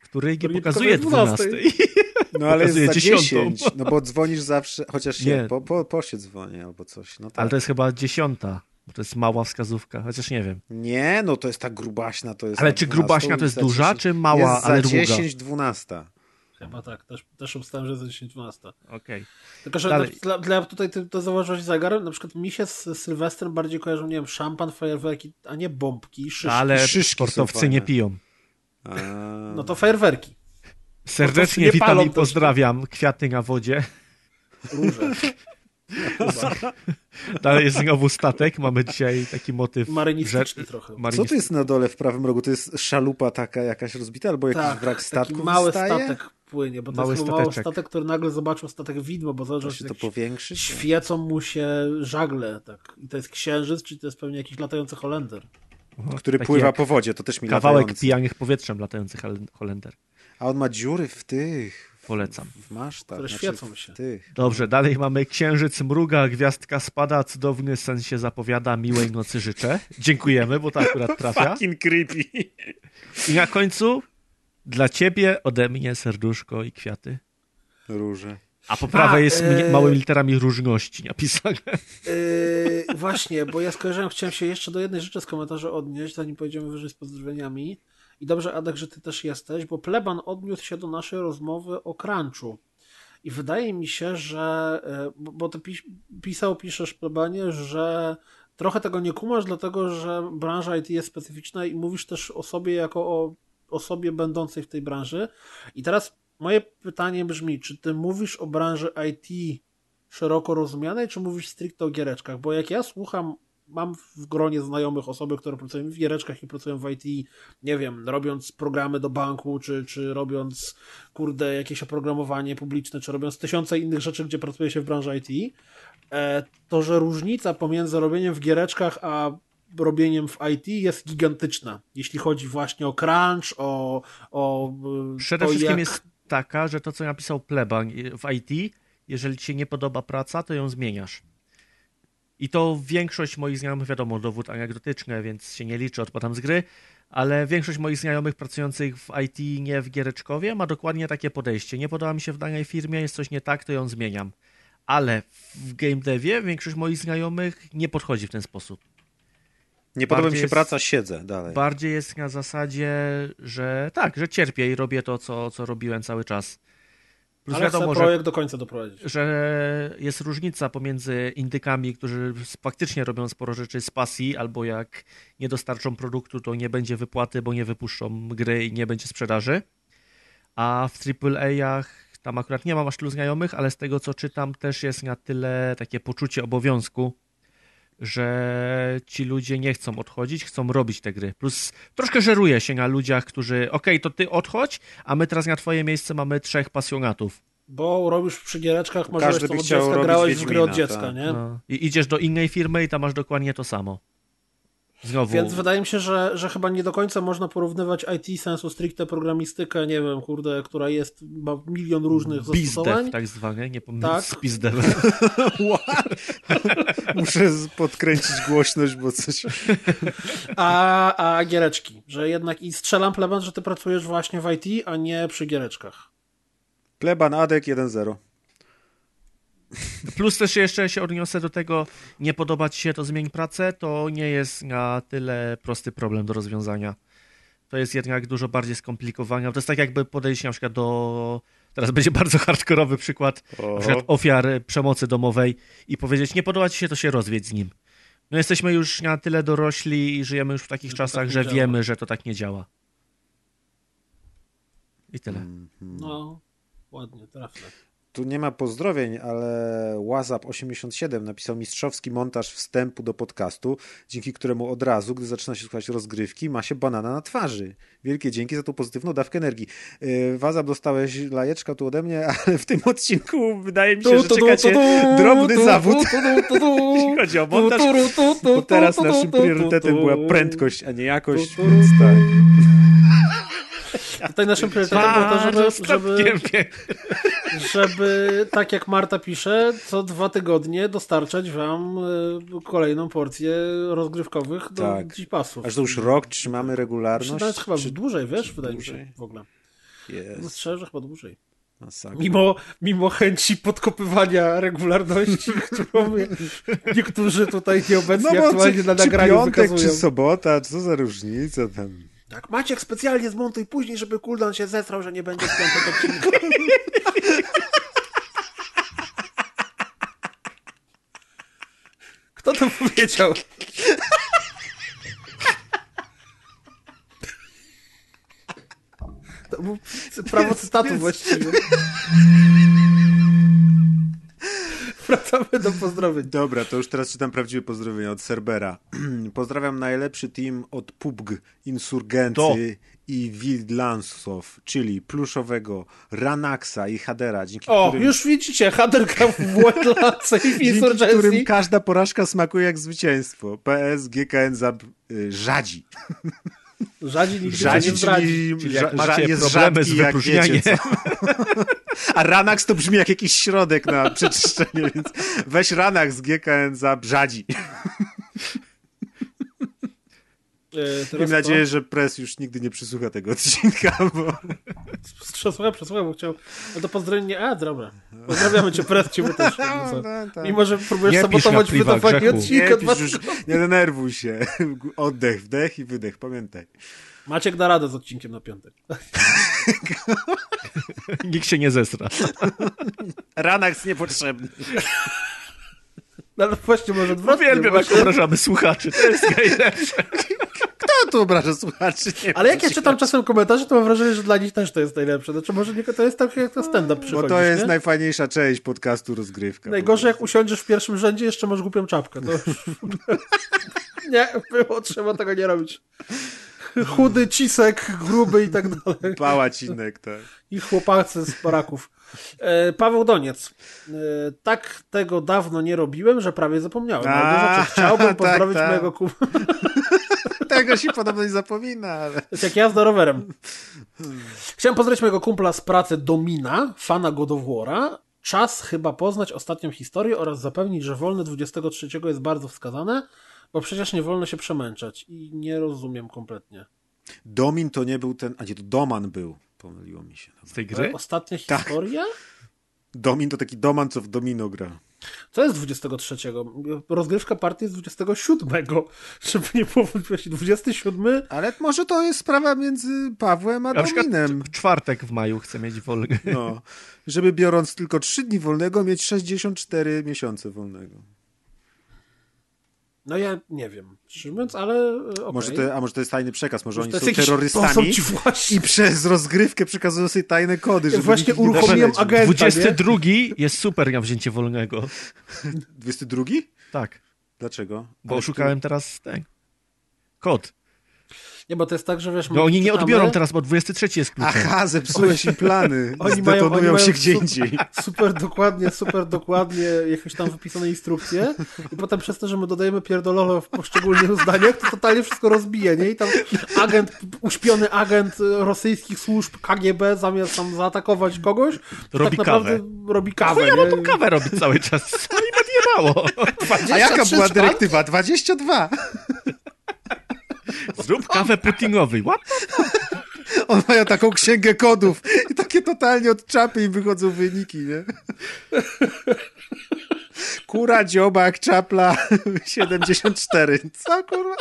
który nie pokazuje 12. 12. No ale jest za 10, no bo dzwonisz zawsze, chociaż nie, po, po, po się dzwoni albo coś. No tak. Ale to jest chyba dziesiąta, bo to jest mała wskazówka, chociaż nie wiem. Nie, no to jest ta grubaśna, to jest Ale czy grubaśna to jest duża, czy mała, jest ale za 10, 12. Chyba tak, też, też obstałem, że jest 10-12. Okej. Tylko, że Dalej. dla, dla tutaj ty, to zauważyłeś zegar, na przykład mi się z Sylwestrem bardziej kojarzą, nie wiem, szampan, fajerwerki, a nie bombki, szyszki. Ale szyszki sportowcy nie piją. A, No to fajerwerki. Serdecznie nie witam palą i pozdrawiam. Kwiaty na wodzie. Róże. Dalej jest znowu statek. Mamy dzisiaj taki motyw. Marynistyczny że- trochę. Co to jest na dole w prawym rogu? To jest szalupa taka jakaś rozbita, albo jakiś Tak, wrak statku taki mały statek płynie, bo to Mały jest mały statek, który nagle zobaczył statek widmo, bo zależy się to jak powiększyć? świecą mu się żagle, tak. I to jest księżyc, czyli to jest pewnie jakiś latający Holender. Który Taki pływa po wodzie, to też mi Kawałek latający. pijanych powietrzem latających Hol- Holender. A on ma dziury w tych, Polecam. w masztach. Które znaczy świecą się. Tych. Dobrze, dalej mamy księżyc mruga, gwiazdka spada, cudowny sen się zapowiada, miłej nocy życzę. Dziękujemy, bo to akurat trafia. Fucking creepy. I na końcu dla ciebie ode mnie serduszko i kwiaty. Róże. A po prawej A, jest e, małymi literami różności napisane. Yy, właśnie, bo ja skojarzyłem, chciałem się jeszcze do jednej rzeczy z komentarzy odnieść, zanim pojedziemy wyżej z pozdrowieniami. I dobrze, Adek, że ty też jesteś, bo Pleban odniósł się do naszej rozmowy o crunchu. I wydaje mi się, że, e, bo, ty pis, pisał, piszesz Plebanie, że trochę tego nie kumasz, dlatego że branża IT jest specyficzna i mówisz też o sobie jako o osobie będącej w tej branży. I teraz moje pytanie brzmi, czy ty mówisz o branży IT szeroko rozumianej, czy mówisz stricte o giereczkach? Bo jak ja słucham, mam w gronie znajomych osoby, które pracują w giereczkach i pracują w IT, nie wiem, robiąc programy do banku, czy, czy robiąc, kurde, jakieś oprogramowanie publiczne, czy robiąc tysiące innych rzeczy, gdzie pracuje się w branży IT, e, to, że różnica pomiędzy robieniem w giereczkach, a robieniem w IT jest gigantyczna. Jeśli chodzi właśnie o crunch, o, o e, Przede wszystkim jak... jest taka, że to, co napisał Pleban w IT, jeżeli ci się nie podoba praca, to ją zmieniasz. I to większość moich znajomych, wiadomo, dowód anegdotyczny, więc się nie liczy, odpadam z gry, ale większość moich znajomych pracujących w IT, nie w giereczkowie, ma dokładnie takie podejście. Nie podoba mi się w danej firmie, jest coś nie tak, to ją zmieniam. Ale w game devie większość moich znajomych nie podchodzi w ten sposób. Nie podoba mi się jest- praca, siedzę dalej. Bardziej jest na zasadzie, że tak, że cierpię i robię to, co, co robiłem cały czas. Plus Ale wiadomo, chcę że, projekt do końca doprowadzić. że jest różnica pomiędzy indykami, którzy faktycznie robią sporo rzeczy z pasji, albo jak nie dostarczą produktu, to nie będzie wypłaty, bo nie wypuszczą gry i nie będzie sprzedaży. A w AAA-ach tam akurat nie mam aż tylu znajomych, ale z tego co czytam też jest na tyle takie poczucie obowiązku, że ci ludzie nie chcą odchodzić, chcą robić te gry. Plus troszkę żeruje się na ludziach, którzy okej, to ty odchodź, a my teraz na twoje miejsce mamy trzech pasjonatów. Bo robisz przy giereczkach, może Każdy to by od chciał dziecka, robić grałeś w gry od Wiedźmina, dziecka, tak. nie? No. I idziesz do innej firmy i tam masz dokładnie to samo. Znowu. Więc wydaje mi się, że, że chyba nie do końca można porównywać IT sensu stricte programistykę, nie wiem, kurde, która jest, ma milion różnych zastosowań. Bizdev tak zwany, nie pomylić Tak. z Bizdevem. Muszę podkręcić głośność, bo coś... A, a giereczki, że jednak i strzelam pleban, że ty pracujesz właśnie w IT, a nie przy giereczkach. Pleban Adek 1-0. Plus też jeszcze się odniosę do tego, nie podoba ci się to zmień pracę, to nie jest na tyle prosty problem do rozwiązania. To jest jednak dużo bardziej skomplikowane. To jest tak jakby podejść na przykład do... Teraz będzie bardzo hardkorowy przykład na przykład ofiar przemocy domowej i powiedzieć, nie podoba ci się, to się rozwiedź z nim. No jesteśmy już na tyle dorośli i żyjemy już w takich Że czasach, tak że działa. wiemy, że to tak nie działa. I tyle. Mm. No, ładnie, trafne. Tu nie ma pozdrowień, ale Łazap87 napisał mistrzowski montaż wstępu do podcastu, dzięki któremu od razu, gdy zaczyna się słuchać rozgrywki, ma się banana na twarzy. Wielkie dzięki za tą pozytywną dawkę energii. Yy, Wazap, dostałeś lajeczka tu ode mnie, ale w tym odcinku wydaje mi się, że czekacie drobny zawód, jeśli chodzi o montaż, bo teraz naszym priorytetem była prędkość, a nie jakość, więc tak. Tutaj naszym priorytetem było to, żeby, żeby. Żeby, tak jak Marta pisze, co dwa tygodnie dostarczać wam y, kolejną porcję rozgrywkowych do Tak. G-Passów. Aż to już rok trzymamy regularność? Nawet chyba czy- dłużej, wiesz, czy wydaje mi dłużej? się w ogóle. Jest, Strzelę, że chyba dłużej. masakra. Mimo, mimo chęci podkopywania regularności, którą niektórzy tutaj nieobecni No aktualnie czy, na czy nagraniu piątek, wykazują. czy sobota, co za różnica tam. Tak, Maciek specjalnie zmontuj później, żeby cooldown się zesrał, że nie będzie w piątek odcinka. Kto to powiedział? To był prawo cytatu właściwie. Wracamy do pozdrowień. Dobra, to już teraz czytam prawdziwe pozdrowienia od Cerbera. Pozdrawiam najlepszy team od PUBG, Insurgency i Wildlandsów, czyli Pluszowego, Ranaxa i Hadera, dzięki O, którym... już widzicie, Hader grał w Wildlandsie i w Dzięki którym Insurgency. każda porażka smakuje jak zwycięstwo. PS, GKN Zab, y, żadzi. Rzadzi nigdy Żadzi, się nie zdradzi. czyli, Czyli jak macie jest problemy z wypróżnianiem. A Ranax to brzmi jak jakiś środek na przeczyszczenie, więc weź Ranax z GKN Zab, żadzi. E, Mam to- nadzieję, że Press już nigdy nie przysłucha tego odcinka, bo... Przesłuchaj, przesłuchaj, bo chciał. No to pozdrowienie. A, dobra. Pozdrawiamy cię, Pres, ciebie też. co. No, tak. Mimo, że próbujesz Nie sabotować grzechu. odcinka. Nie, dwa pisz już, tygodnie. nie denerwuj się. Oddech, wdech i wydech, pamiętaj. Maciek da radę z odcinkiem na piątek. Nikt się nie zesra. Ranax niepotrzebny. No ale właśnie może odwrotnie. Uwielbiam, jak obrażamy słuchaczy. To jest najlepsze. Kto tu obraża słuchaczy? Nie Ale jak ja czytam czasem komentarze, to mam wrażenie, że dla nich też to jest najlepsze. Znaczy może nie, to jest tak jak to stand-up przychodzi. Bo to jest nie? najfajniejsza część podcastu Rozgrywka. Najgorzej jak usiądziesz w pierwszym rzędzie, jeszcze masz głupią czapkę. To już... nie, było, trzeba tego nie robić. Chudy, cisek, gruby i tak dalej. Pałacinek, tak. I chłopacy z baraków. E, Paweł Doniec. E, tak tego dawno nie robiłem, że prawie zapomniałem. A, znaczy, chciałbym tak, pozdrowić tak. mojego kumpla. Tego się podobno nie zapomina, ale... To jest jak jazda rowerem. Chciałem pozdrowić mojego kumpla z pracy Domina, fana God of War'a. Czas chyba poznać ostatnią historię oraz zapewnić, że wolne 23 jest bardzo wskazane, bo przecież nie wolno się przemęczać. I nie rozumiem kompletnie. Domin to nie był ten... A nie, to Doman był. Pomyliło mi się. Z tej gry? Ostatnia Tak. historia? Domin to taki Doman, co w Domino gra. Co jest 23? Rozgrywka partii jest 27. Żeby nie było wątpliwości. 27? Ale może to jest sprawa między Pawłem a Na przykład Dominem. w czwartek w maju chcę mieć wolny. No, żeby biorąc tylko 3 dni wolnego, mieć 64 miesiące wolnego. No ja nie wiem, szczerze mówiąc, ale e, okej. Może to, a może to jest tajny przekaz, może, Może oni są terrorystami sposób ci właśnie- i przez rozgrywkę przekazują sobie tajne kody, żeby właśnie nie uruchomiłem agenta. 22 jest super na wzięcie wolnego. 22? Tak, Dlaczego? bo Ale oszukałem teraz ten kod. Nie, bo to jest tak, że wiesz... No oni nie odbiorą teraz, bo 23 jest kluczem. Aha, zepsułeś im plany. Oni mają, oni mają się gdzie super, indziej. super dokładnie, super dokładnie jakieś tam wypisane instrukcje i potem przez to, że my dodajemy pierdololo w poszczególnych zdaniach, to totalnie wszystko rozbije, nie? I tam agent, uśpiony agent rosyjskich służb KGB zamiast tam zaatakować kogoś, to Robi tak naprawdę kawę. robi kawę, Ja mam tą kawę robić cały czas. Co mi odjebało? A jaka 23 była dyrektywa? 22. Zrób kawę Putinowi. What? On mają taką księgę kodów i takie totalnie od czapy im wychodzą wyniki, nie? Kura, dziobak, czapla, 74. Co kurwa?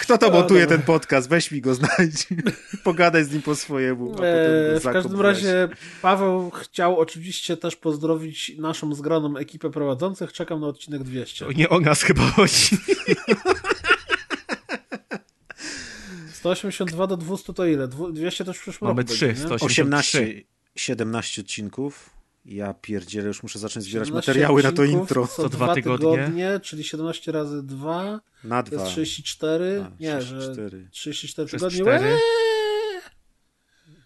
Kto to montuje dobra. ten podcast? Weź mi go, znajdź. Pogadaj z nim po swojemu. A potem Eee, w każdym razie Paweł chciał oczywiście też pozdrowić naszą zgraną ekipę prowadzących. Czekam na odcinek 200. To nie o nas chyba chodzi. 182 do 200 to ile? Dwu- 200 to już w przyszłym Mamy roku 3, nie? 183. 18, 17 odcinków. Ja pierdzielę, już muszę zacząć zbierać 17 materiały na to intro. Co dwa tygodnie, tygodnie, czyli 17 razy 2 Na to dwa. jest 34. A, nie, 34. że 34 Przez tygodnie.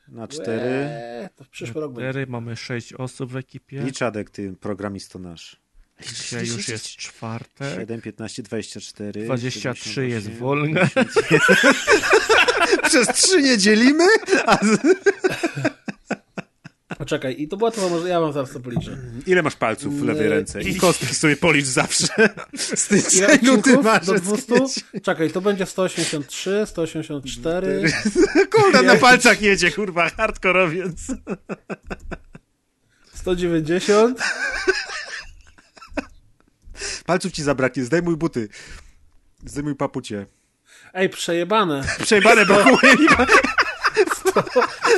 Na cztery. Łe! To w przyszły rok będzie. 4, mamy 6 osób w ekipie. Liczadek, ty programisto nasz. Dzisiaj już jest czwartek. 7, 15, 24. 23 jest 78, wolne. Przez 3 nie dzielimy? A. Poczekaj, i to była to może ja wam zaraz to policzę. Ile masz palców w lewej Nie. ręce? I kostki sobie policz zawsze. Styczeń, luty, odcinków? marzec, Do 200? kwiecień. Czekaj, to będzie 183, 184. Kurwa, na palcach jedzie, kurwa, hardkorowiec. 190. Palców ci zabraknie, zdejmuj buty. Zdejmuj papucie. Ej, przejebane. Przejebane brakuje mi.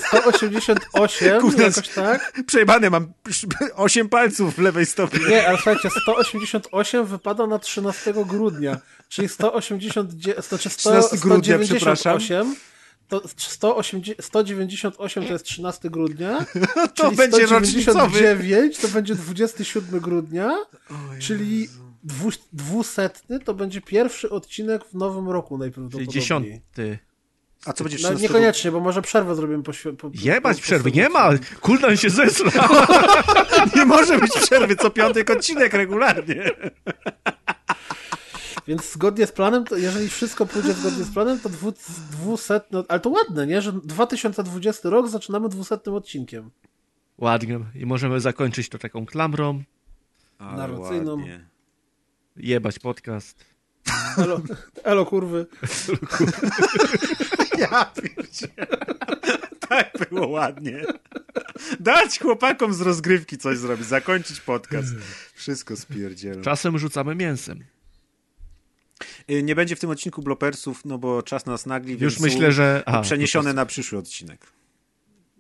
188, jakoś tak. Przejbany mam 8 palców w lewej stopie. Nie, ale słuchajcie, 188 wypada na 13 grudnia, czyli 180, 198 to 198 to jest 13 grudnia. to będzie 199 to będzie 27 grudnia, czyli 200 to będzie pierwszy odcinek w nowym roku najprawdopodobniej. Czyli 10. A co będzie No 13 niekoniecznie, bo może przerwę zrobimy po, Jebać po- przerwy, nie ma! Kuldan się zesra! Nie może być przerwy co piątek odcinek regularnie. Więc zgodnie z planem, to jeżeli wszystko pójdzie zgodnie z planem, to dwu, dwusetny, ale to ładne, nie? Że 2020 rok zaczynamy dwusetnym odcinkiem. Ładnie. I możemy zakończyć to taką klamrą. Ale Narracyjną. ładnie. Jebać podcast. Elo, elo kurwy. Ja pierdzielę. Tak było ładnie. Dać chłopakom z rozgrywki coś zrobić, zakończyć podcast. Wszystko spierdzielę. Czasem rzucamy mięsem. Y, Nie będzie w tym odcinku blopersów, no bo czas nas nagli, Już więc myślę, że... A, przeniesione na przyszły odcinek.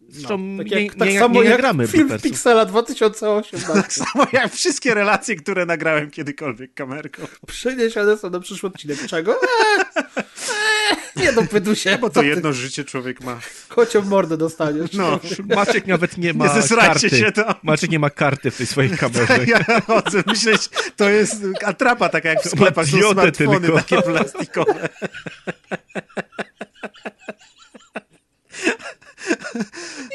Zresztą Tak, nie, jak, tak nie, samo nie jak gramy film bloopersów. Pixela 2018. Tak samo jak wszystkie relacje, które nagrałem kiedykolwiek kamerką. Przeniesione są na przyszły odcinek. Czego? Eee, nie dopytuj się, bo To jedno życie człowiek ma. kocią mordę dostaniesz. No, Maciek nawet nie ma nie zesrajcie karty. się tam. Maciek nie ma karty w tej swojej kamerze. Ja chodzę myśleć, to jest atrapa taka jak w sklepach, są smartfony tylko. takie plastikowe.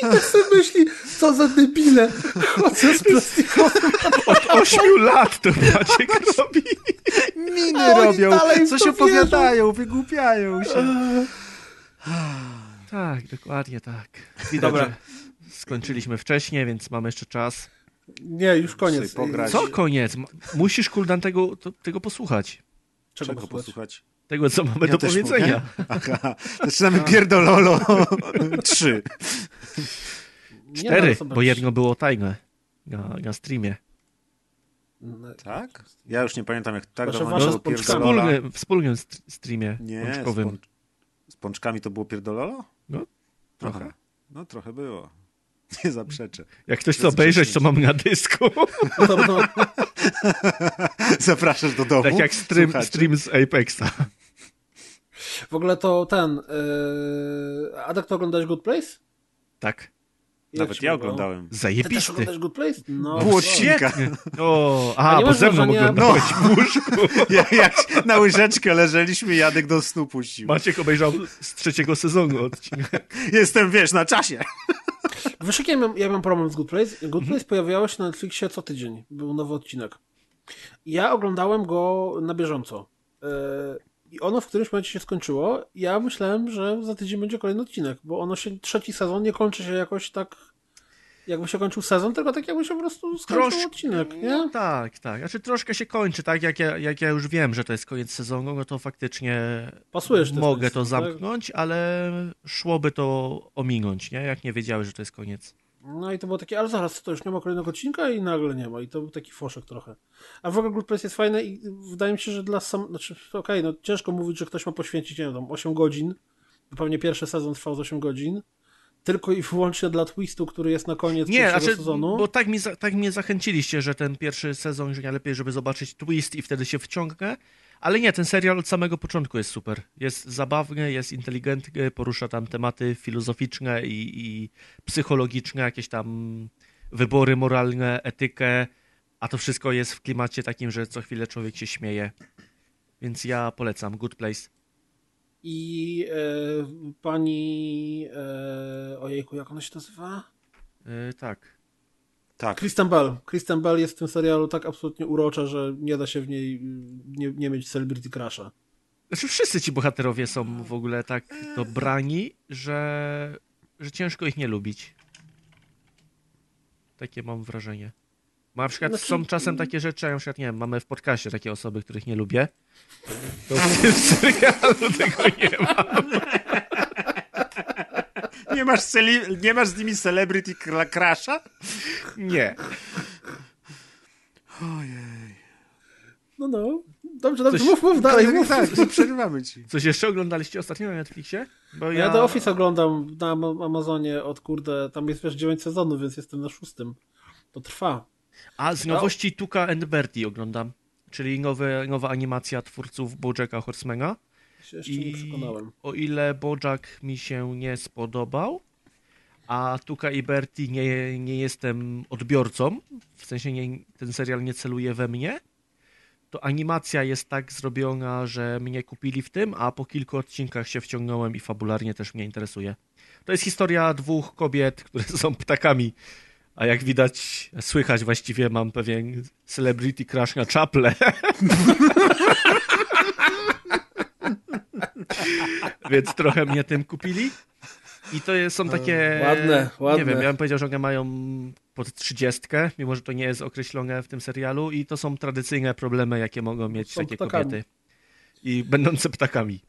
Tak sobie myśli, co za debile. Chodzę z plastikowym. Od ośmiu lat to Maciek robi. Miny robią, coś opowiadają, wygłupiają się. Tak, dokładnie tak. Widać, Dobra. skończyliśmy wcześniej, więc mamy jeszcze czas. Nie, już koniec. Co koniec? Musisz, Kuldan, tego, to, tego posłuchać. Czego, Czego posłuchać? Tego, co mamy Ja do powiedzenia. mogę? Aha, zaczynamy pierdololo. Trzy. Nie, Cztery, no, bo jedno było tajne na, na streamie. No, Tak? Ja już nie pamiętam jak tak dawno było z wspólnym st- streamie Nie, z, pączkowym. pącz... z pączkami to było pierdololo? No, Trochę. trochę. No trochę było. Nie zaprzeczę. Jak ktoś chce obejrzeć, to mam na dysku. no, no, Zapraszasz do domu? tak jak stream, stream z Apexa. W ogóle to ten... Yy... Adek, to oglądałeś Good Place? Tak. Jak Nawet ja oglądałem. Ty też Zajebisty. oglądasz Good Place? No, no. odcinka. O, A a, bo ze mną oglądałeś w łóżku. Ja, jak na łyżeczkę leżeliśmy, Jadek do snu puścił. Maciek obejrzał z trzeciego sezonu odcinek. Jestem, wiesz, na czasie. Wiesz, jaki ja mam, ja mam problem z Good Place? Mhm. Good Place pojawiało się na Netflixie co tydzień. Był nowy odcinek. Ja oglądałem go na bieżąco. I ono w którymś momencie się skończyło. Ja myślałem, że za tydzień będzie kolejny odcinek, bo ono się, trzeci sezon nie kończy się jakoś tak, jakby się kończył sezon, tylko tak jakby się po prostu skończył Troszkę- odcinek, nie? No tak, tak. Znaczy troszkę się kończy, tak? Jak ja, jak ja już wiem, że to jest koniec sezonu, no to faktycznie Pasujesz mogę to tak? zamknąć, ale szłoby to ominąć, nie? Jak nie wiedziałeś, że to jest koniec. No i to było takie, ale zaraz, to już nie ma kolejnego odcinka i nagle nie ma. I to był taki foszek trochę. A w ogóle Good Place jest fajne i wydaje mi się, że dla sam... Znaczy, okej, no ciężko mówić, że ktoś ma poświęcić, nie wiem, tam 8 godzin. Bo pewnie pierwszy sezon trwał z 8 godzin. Tylko i wyłącznie dla twistu, który jest na koniec Nie, pierwszego znaczy, sezonu. bo tak, mi, za- tak mnie zachęciliście, że ten pierwszy sezon, że najlepiej, żeby zobaczyć twist i wtedy się wciągnę. Ale nie, ten serial od samego początku jest super. Jest zabawny, jest inteligentny, porusza tam tematy filozoficzne i, i psychologiczne, jakieś tam wybory moralne, etykę, a to wszystko jest w klimacie takim, że co chwilę człowiek się śmieje. Więc ja polecam Good Place. I e, pani... E, ojejku, jak ona się nazywa? Yy, tak. Tak. Kristen Bell. Kristen Bell jest w tym serialu tak absolutnie urocza, że nie da się w niej nie, nie mieć celebrity crusha. Znaczy wszyscy ci bohaterowie są w ogóle tak dobrani, że, że ciężko ich nie lubić. Takie mam wrażenie. Ma na przykład Znaczy- są czasem takie rzeczy, ja na przykład, nie wiem, mamy w podcaście takie osoby, których nie lubię. To w tym serialu tego nie ma. Nie masz, celi- nie masz z nimi celebrity crasha? Nie. No, no. Dobrze, dobrze, Coś- mów, mów dalej, mów. Tak, przerywamy ci. Coś jeszcze oglądaliście ostatnio na Netflixie? Bo Ja The Office oglądam na Am- Amazonie od kurde, tam jest wiesz 9 sezonów, więc jestem na szóstym. To trwa. A z nowości Tuka and Bertie oglądam. Czyli nowe, nowa animacja twórców Bojacka Horsemana. Się jeszcze nie przekonałem. o ile Bojack mi się nie spodobał, a Tuka i Bertie nie, nie jestem odbiorcą, w sensie nie, ten serial nie celuje we mnie, to animacja jest tak zrobiona, że mnie kupili w tym, a po kilku odcinkach się wciągnąłem i fabularnie też mnie interesuje. To jest historia dwóch kobiet, które są ptakami, a jak widać, słychać właściwie mam pewien celebrity crush na czaple. Więc trochę mnie tym kupili. I to są takie. Ładne, ładne. Nie wiem, ja bym powiedział, że one mają pod trzydziestkę, mimo że to nie jest określone w tym serialu. I to są tradycyjne problemy, jakie mogą mieć Są takie ptakami. kobiety. I będące ptakami.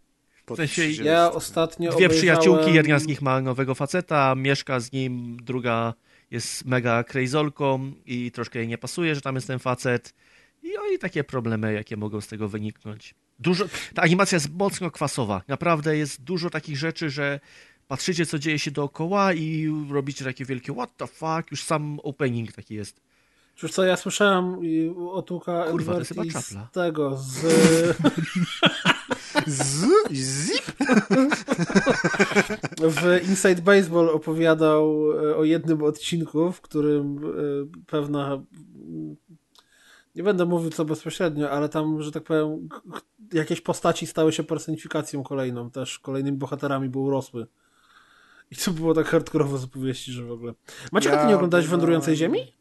W sensie 30. Ja ostatnio Dwie obejrzałem... przyjaciółki, jedna z nich ma nowego faceta, mieszka z nim, druga jest mega krejzolką i troszkę jej nie pasuje, że tam jest ten facet. I, no, i takie problemy, jakie mogą z tego wyniknąć. Dużo, ta animacja jest mocno kwasowa. Naprawdę jest dużo takich rzeczy, że patrzycie, co dzieje się dookoła i robicie takie wielkie what the fuck, już sam opening taki jest. Już co, ja słyszałem i od Łuka Kurwa, to jest Edwardi chyba z tego, z... Z, zip. w Inside Baseball opowiadał e, o jednym odcinku, w którym e, pewna mm, nie będę mówił co bezpośrednio, ale tam, że tak powiem, jakieś postaci stały się personifikacją kolejną, też kolejnymi bohaterami, bo urosły. I to było tak hardkorowo z opowieści, że w ogóle. Macie, Ja ty nie oglądałeś Wędrującej Ziemi?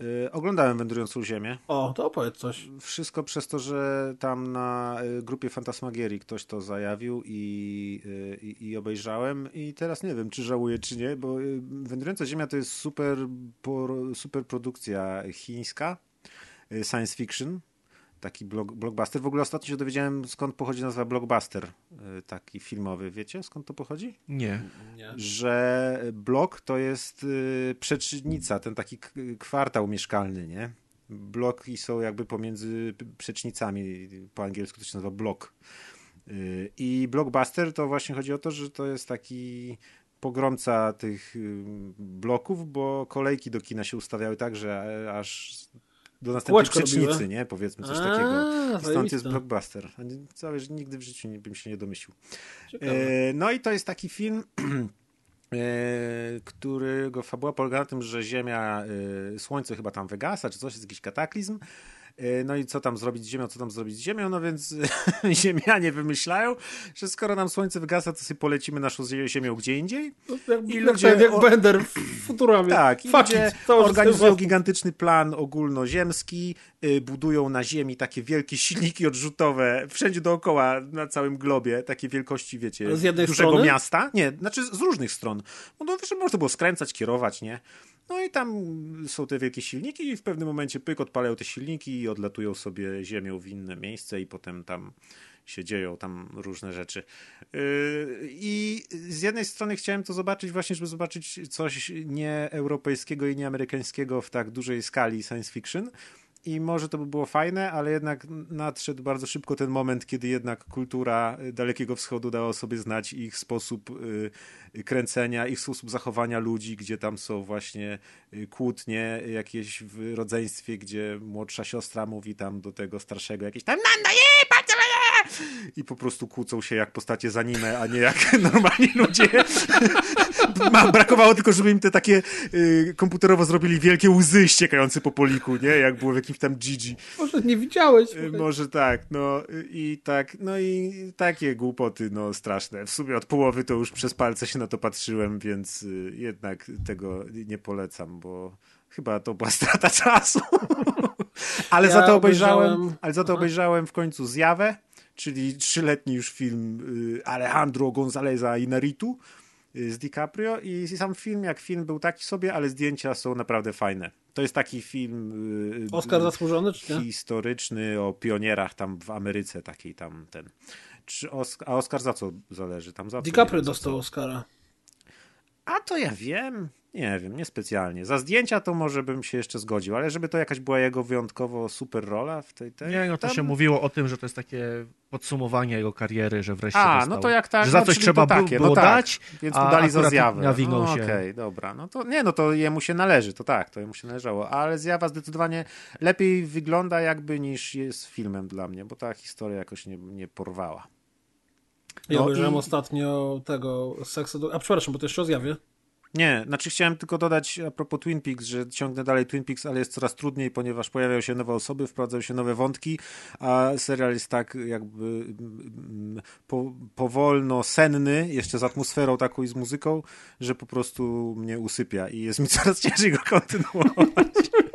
Y, oglądałem Wędrującą Ziemię. O, to opowiedz coś. Wszystko przez to, że tam na y, grupie Fantasmagierii ktoś to zajawił i, y, i, i obejrzałem i teraz nie wiem, czy żałuję, czy nie, bo y, Wędrująca Ziemia to jest super, super produkcja chińska, science fiction, taki blog, blockbuster. W ogóle ostatnio się dowiedziałem, skąd pochodzi nazwa blockbuster, y, taki filmowy. Wiecie, skąd to pochodzi? Nie. że blok to jest y, przecznica, ten taki k- kwartał mieszkalny, nie? Bloki są jakby pomiędzy przecznicami, po angielsku to się nazywa blok. Y, I blockbuster to właśnie chodzi o to, że to jest taki pogromca tych y, bloków, bo kolejki do kina się ustawiały tak, że aż do następnej przecznicy, nie? Powiedzmy coś A, takiego. I stąd jest blockbuster. Całe, nigdy w życiu nie, bym się nie domyślił. E, No i to jest taki film, e, którego fabuła polega na tym, że Ziemia, e, Słońce chyba tam wygasa, czy coś, jest jakiś kataklizm. E, No i co tam zrobić z Ziemią, co tam zrobić z Ziemią? No więc Ziemianie wymyślają, że skoro nam Słońce wygasa, to sobie polecimy naszą zie- Ziemią gdzie indziej. No, jak, i ludzie jak, jak o- Bender w Futuramie. Tak, Fuck ludzie it, organizują gigantyczny plan ogólnoziemski, y, budują na Ziemi takie wielkie silniki odrzutowe, wszędzie dookoła, na całym globie, takie wielkości, wiecie, dużego strony? miasta. Nie, znaczy z różnych stron. No to wiesz, można było skręcać, kierować, nie? No i tam są te wielkie silniki i w pewnym momencie pyk odpalają te silniki i odlatują sobie Ziemią w inne miejsce i potem tam się dzieją tam różne rzeczy. Yy, I z jednej strony chciałem to zobaczyć właśnie, żeby zobaczyć coś nieeuropejskiego i nieamerykańskiego w tak dużej skali science fiction. I może to by było fajne, ale jednak nadszedł bardzo szybko ten moment, kiedy jednak kultura Dalekiego Wschodu dała sobie znać ich sposób y, kręcenia, ich sposób zachowania ludzi, gdzie tam są właśnie y, kłótnie jakieś w rodzeństwie, gdzie młodsza siostra mówi tam do tego starszego jakieś tam "Nanda, je, patrz, e!" I po prostu kłócą się jak postacie z anime, a nie jak normalni ludzie. Ma, brakowało tylko, żeby im te takie y, komputerowo zrobili wielkie łzy ściekające po poliku, nie? Jak było w jakimś tam Gigi. Może nie widziałeś. Y. Może tak, no y, i tak, no i takie głupoty, no straszne. W sumie od połowy to już przez palce się na to patrzyłem, więc y, jednak tego nie polecam, bo chyba to była strata czasu. ale Ja za to obejrzałem, obejrzałem- ale za to Aha. obejrzałem w końcu Zjawę, czyli trzyletni już film y, Alejandro Gonzaleza Inarritu y, z DiCaprio i sam film jak film był taki sobie, ale zdjęcia są naprawdę fajne. To jest taki film y, Oscar zasłużony, czy nie? historyczny o pionierach tam w Ameryce takiej tam ten. Czy Osk- a Oscar za co zależy? Tam za? DiCaprio dostał. Oscara. A to ja wiem. Nie wiem, niespecjalnie. Za zdjęcia to może bym się jeszcze zgodził, ale żeby to jakaś była jego wyjątkowo super rola w tej... tej Nie, no to tam- się mówiło o tym, że to jest takie podsumowanie jego kariery, że wreszcie A, dostał. no to jak tak, Że za no, coś trzeba to bu- takie, było no tak, dać, Więc mu dali za zjawę. nawinął No, się. Okej, dobra. No to nie, no to jemu się należy, to tak, to jemu się należało. Ale zjawa zdecydowanie lepiej wygląda jakby niż jest filmem dla mnie, bo ta historia jakoś nie, nie porwała. Ja No obejrzałem i- ostatnio tego Sex Edu... A przepraszam, bo to jeszcze o zjawie. Nie, znaczy chciałem tylko dodać a propos Twin Peaks, że ciągnę dalej Twin Peaks, ale jest coraz trudniej, ponieważ pojawiają się nowe osoby, wprowadzają się nowe wątki, a serial jest tak jakby mm, po, powolno senny, jeszcze z atmosferą taką i z muzyką, że po prostu mnie usypia i jest mi coraz ciężej go kontynuować.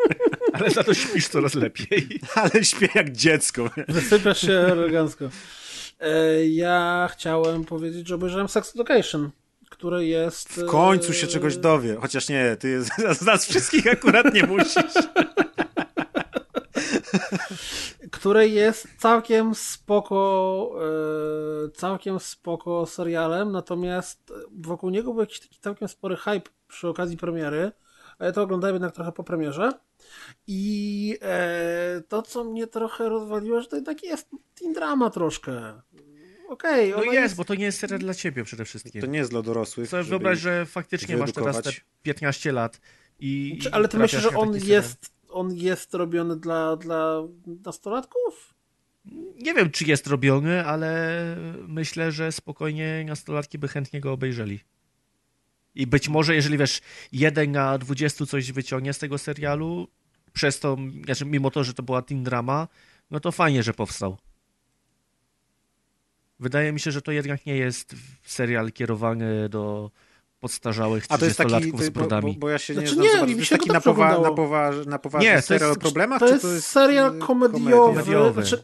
Ale za to śpisz coraz lepiej. Ale śpię jak dziecko. Wysypiasz się elegancko. E, Ja chciałem powiedzieć, że obejrzałem Sex Education, które jest... W końcu się e, czegoś dowie. Chociaż nie, ty z nas wszystkich akurat nie musisz. które jest całkiem spoko, e, całkiem spoko serialem, natomiast wokół niego był jakiś taki całkiem spory hype przy okazji premiery, a ja to oglądałem jednak trochę po premierze i to, co mnie trochę rozwaliło, że to jednak jest teen drama troszkę. Okej, No ona jest, bo to nie jest serial dla ciebie przede wszystkim. To nie jest dla dorosłych. Sobie wyobraź, że faktycznie masz teraz te wyedukować. 15 lat i... Czy, ale ty myślisz, że on serial. jest, on jest robiony dla, dla nastolatków? Nie wiem, czy jest robiony, ale myślę, że spokojnie nastolatki by chętnie go obejrzeli. I być może, jeżeli wiesz, jeden na 20 coś wyciągnie z tego serialu, przez to, znaczy mimo to, że to była teen drama, no to fajnie, że powstał. Wydaje mi się, że to jednak nie jest serial kierowany do podstarzałych A to jest taki, 30-latków z to, bo, bo, brodami. ja się nie Znaczy znam nie, za bardzo. mi To jest się taki to na, dobrze powa- na, poważ- na poważny Nie, to serial jest- o problemach, To czy jest, to jest serial komediowy. komediowy? Znaczy,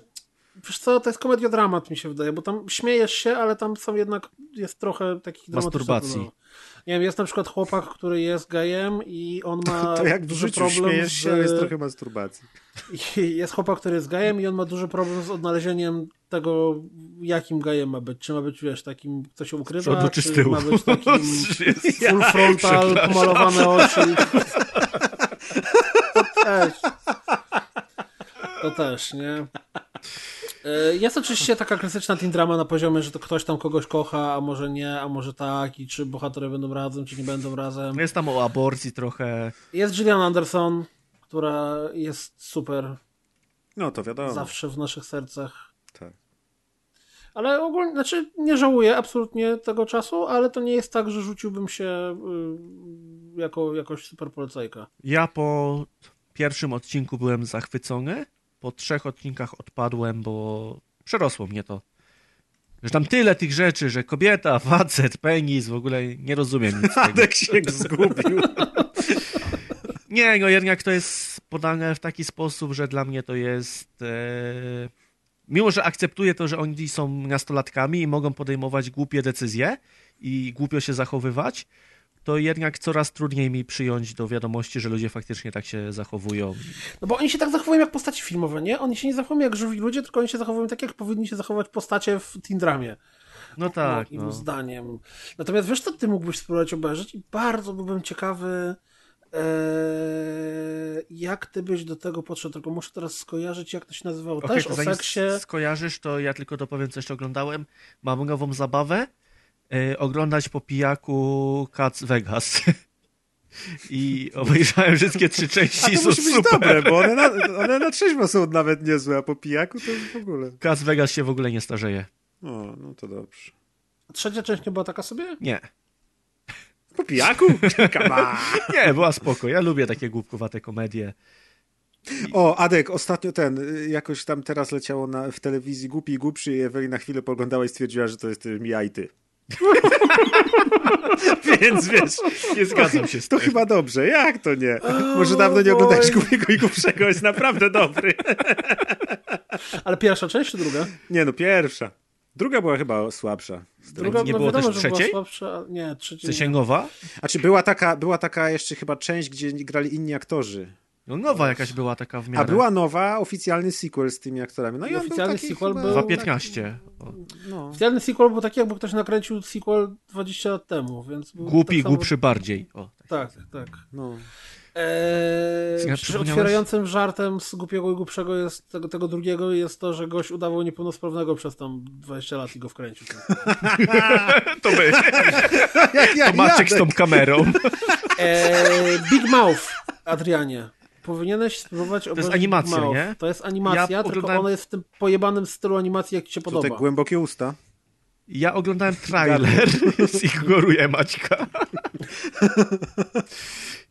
wiesz co, to jest komediodramat mi się wydaje, bo tam śmiejesz się, ale tam są jednak, jest trochę takich dramatycznych Masturbacji. problemów. Nie wiem, jest na przykład chłopak, który jest gejem i on ma To jak w duży życiu problem śmiejesz z... się, ale jest trochę masturbacji. I Jest chłopak, który jest gejem i on ma duży problem z odnalezieniem tego, jakim gejem ma być. Czy ma być, wiesz, takim, kto się ukrywa, przodu czy czy ma być takim full frontal, pomalowane oczy. To też. To też, nie? E, Jest oczywiście taka klasyczna teen drama na poziomie, że to ktoś tam kogoś kocha, a może nie, a może tak, i czy bohaterowie będą razem, czy nie będą razem. Jest tam o aborcji trochę. Jest Gillian Anderson, która jest super No to wiadomo. zawsze w naszych sercach. Tak. Ale ogólnie, znaczy nie żałuję absolutnie tego czasu, ale to nie jest tak, że rzuciłbym się y, jako jakoś super polecajka. Ja po pierwszym odcinku byłem zachwycony, po trzech odcinkach odpadłem, bo przerosło mnie to. Że tam tyle tych rzeczy, że kobieta, facet, penis, w ogóle nie rozumiem nic. Adek się zgubił. Nie, no jednak to jest podane w taki sposób, że dla mnie to jest... E... Mimo, że akceptuję to, że oni są nastolatkami i mogą podejmować głupie decyzje i głupio się zachowywać, to jednak coraz trudniej mi przyjąć do wiadomości, że ludzie faktycznie tak się zachowują. No bo oni się tak zachowują jak postaci filmowe, nie? Oni się nie zachowują jak żywi ludzie, tylko oni się zachowują tak, jak powinni się zachować postacie w teen dramie. No tak, moim no. zdaniem. Natomiast wiesz, co ty mógłbyś spróbować obejrzeć i bardzo byłbym ciekawy, e, jak ty byś do tego podszedł, tylko muszę teraz skojarzyć, jak to się nazywało. Okej, Też to o seksie. skojarzysz, to ja tylko dopowiem, co jeszcze oglądałem. Mam nową zabawę. E, oglądać po pijaku Cats Vegas. I obejrzałem wszystkie trzy A części i to są musi być super. dobre, bo one na, one na trzeźwo są nawet niezłe, a po pijaku to w ogóle. Cats Vegas się w ogóle nie starzeje. O, no to dobrze. Trzecia część nie była taka sobie? Nie. Po pijaku? Nie, była spoko. Ja lubię takie głupkowate komedie. O, Adek, ostatnio ten, y, jakoś tam teraz leciało na, w telewizji Głupi i Głupszy i Eweli na chwilę poglądała i stwierdziła, że to jest y, ja i ty. Więc wiesz, Nie zgadzam się z to tym. chyba dobrze. Jak to nie? Może dawno nie oglądałeś Głupiego i Głupszego, jest naprawdę dobry. Ale pierwsza część czy druga? Nie no, pierwsza. Druga była chyba słabsza. Druga, nie no było wiadomo, też trzeciej? Słabsza, a- nie, trzeciej. nie. Zasięgowa? A czy była taka, była taka jeszcze chyba część, gdzie grali inni aktorzy? No nowa jakaś była taka w miarę. A była nowa, oficjalny sequel z tymi aktorami. No i, I on był oficjalny taki sequel chyba był- Dwa taki- 15. O. No. Oficjalny sequel był taki, jakby ktoś nakręcił sequel 20 lat temu, więc... był Głupi, tak samo- głupszy bardziej. O. Tak, tak. No. Eee, Ja przy- przypomniałeś- otwierającym żartem z głupiego i głupszego jest tego, tego drugiego jest to, że gość udawał niepełnosprawnego przez tam 20 lat i go wkręcił. To my. Jak, jak To Maciek z tą kamerą. Eee, Big Mouth, Adrianie. Powinieneś spróbować obejrzeć animacja, Big Mouth. nie? To jest animacja, Ja tylko oglądałem- ona jest w tym pojebanym stylu animacji, jak ci się To podoba. te głębokie usta. Ja oglądałem trailer, więc ignoruję Maćka.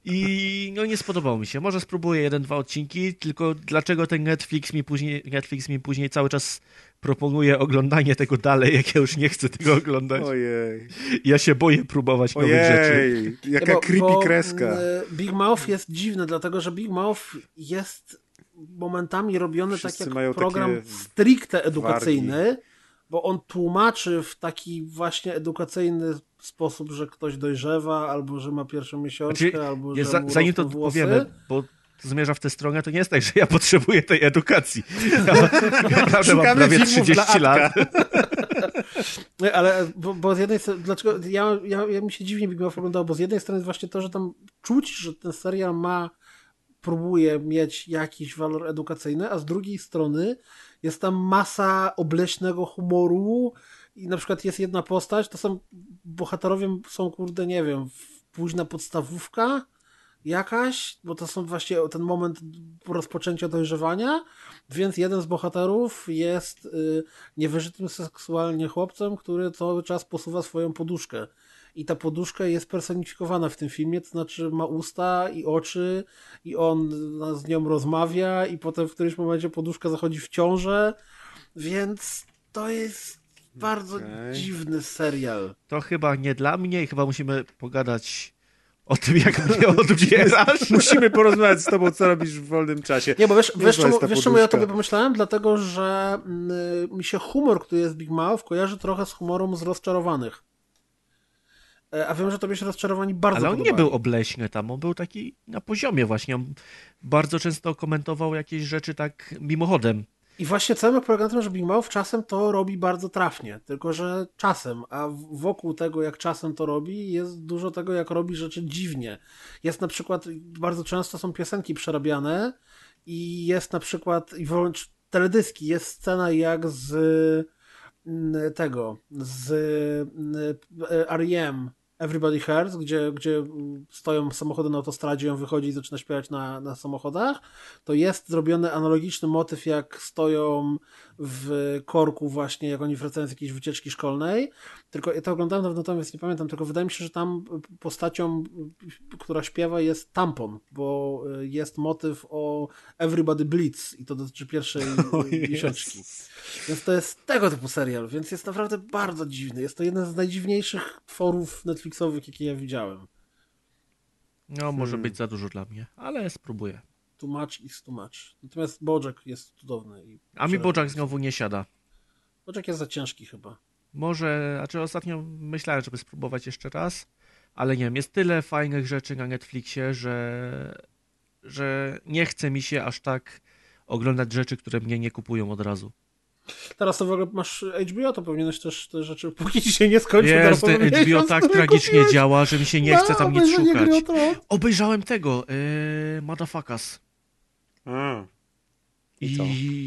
I no nie spodobało mi się. Może spróbuję jeden, dwa odcinki, tylko dlaczego ten Netflix mi później, Netflix mi później cały czas proponuje oglądanie tego dalej, jak ja już nie chcę tego oglądać. Ojej. Ja się boję próbować nowych rzeczy. Ojej. Jaka bo- creepy bo, kreska. e, Big Mouth jest dziwny, dlatego że Big Mouth jest momentami robiony Wszyscy tak jak program stricte edukacyjny, bo on tłumaczy w taki właśnie edukacyjny sposób, że ktoś dojrzewa, albo że ma pierwszą miesiączkę, Znaczy, albo że za, mu zanim to włosy. powiemy, bo zmierza w tę stronę, to nie jest tak, że ja potrzebuję tej edukacji. Ja naprawdę mam prawie filmów 30 dla lat. Nie, ale bo, bo z jednej strony, dlaczego ja, ja, ja mi się dziwnie Big Mouth oglądało, bo z jednej strony jest właśnie to, że tam czuć, że ten serial ma, próbuje mieć jakiś walor edukacyjny, a z drugiej strony jest tam masa obleśnego humoru i na przykład jest jedna postać, to są bohaterowie są kurde, nie wiem, późna podstawówka jakaś, bo to są właśnie ten moment rozpoczęcia dojrzewania, więc jeden z bohaterów jest y, niewyżytym seksualnie chłopcem, który cały czas posuwa swoją poduszkę. I ta poduszka jest personifikowana w tym filmie, to znaczy ma usta i oczy, i on z nią rozmawia, i potem w którymś momencie poduszka zachodzi w ciążę, więc to jest bardzo Okej. dziwny serial. To chyba nie dla mnie i chyba musimy pogadać o tym, jak mnie odbierasz. Musimy porozmawiać z tobą, co robisz w wolnym czasie. Nie, bo wiesz, wiesz, czemu, wiesz czemu ja tobie pomyślałem? Dlatego, że mm, mi się humor, który jest Big Mouth, kojarzy trochę z humorem z rozczarowanych. E, A wiem, że tobie się rozczarowani bardzo Ale on nie podobali. był obleśny tam, on był taki na poziomie właśnie. On bardzo często komentował jakieś rzeczy tak mimochodem. I właśnie cały tym, że Big Mouth czasem to robi bardzo trafnie, tylko że czasem, a wokół tego, jak czasem to robi, jest dużo tego, jak robi rzeczy dziwnie. Jest na przykład, bardzo często są piosenki przerabiane i jest na przykład, i wręcz teledyski, jest scena jak z mm, tego, z mm, R.E.M. Everybody Hurts, gdzie, gdzie stoją samochody na autostradzie, on wychodzi i zaczyna śpiewać na, na samochodach, to jest zrobiony analogiczny motyw, jak stoją w korku właśnie, jak oni wracają z jakiejś wycieczki szkolnej. Tylko ja to oglądałem dawno więc nie pamiętam, tylko wydaje mi się, że tam postacią, która śpiewa jest tampon, bo y, jest motyw o Everybody Bleeds i to dotyczy pierwszej y, miesiączki. Więc to jest tego typu serial, więc jest naprawdę bardzo dziwny. Jest to jeden z najdziwniejszych tworów Netflixowych, jakie ja widziałem. No, może być za dużo dla mnie, ale spróbuję. Too much is too much. Natomiast Bojack jest cudowny. I A mi. Bojack znowu nie siada. Bojack jest za ciężki chyba. Może, znaczy ostatnio myślałem, żeby spróbować jeszcze raz, ale nie wiem, jest tyle fajnych rzeczy na Netflixie, że, że nie chce mi się aż tak oglądać rzeczy, które mnie nie kupują od razu. Teraz to w ogóle masz HBO, to powinieneś też te rzeczy, póki ci się nie skończy, powinieneś HBO tak tragicznie kupić. działa, że mi się nie chce Na tam nic obejrzenie Gry o szukać. Obejrzałem tego, yy, Motherfuckers. A, I?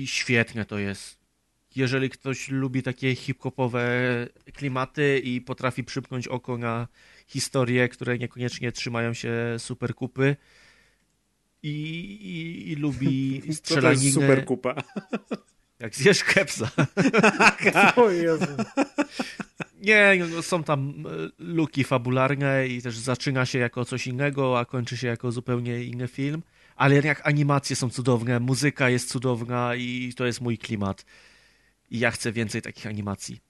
I świetne to jest. Jeżeli ktoś lubi takie hip-hopowe klimaty i potrafi przypnąć oko na historie, które niekoniecznie trzymają się super kupy i, i, i lubi co to jest strzelaninę, super kupa. jak zjesz kepsa. O Jezu. Nie, no, są tam e, luki fabularne i też zaczyna się jako coś innego, a kończy się jako zupełnie inny film. Ale jak animacje są cudowne, muzyka jest cudowna i to jest mój klimat. I ja chcę więcej takich animacji.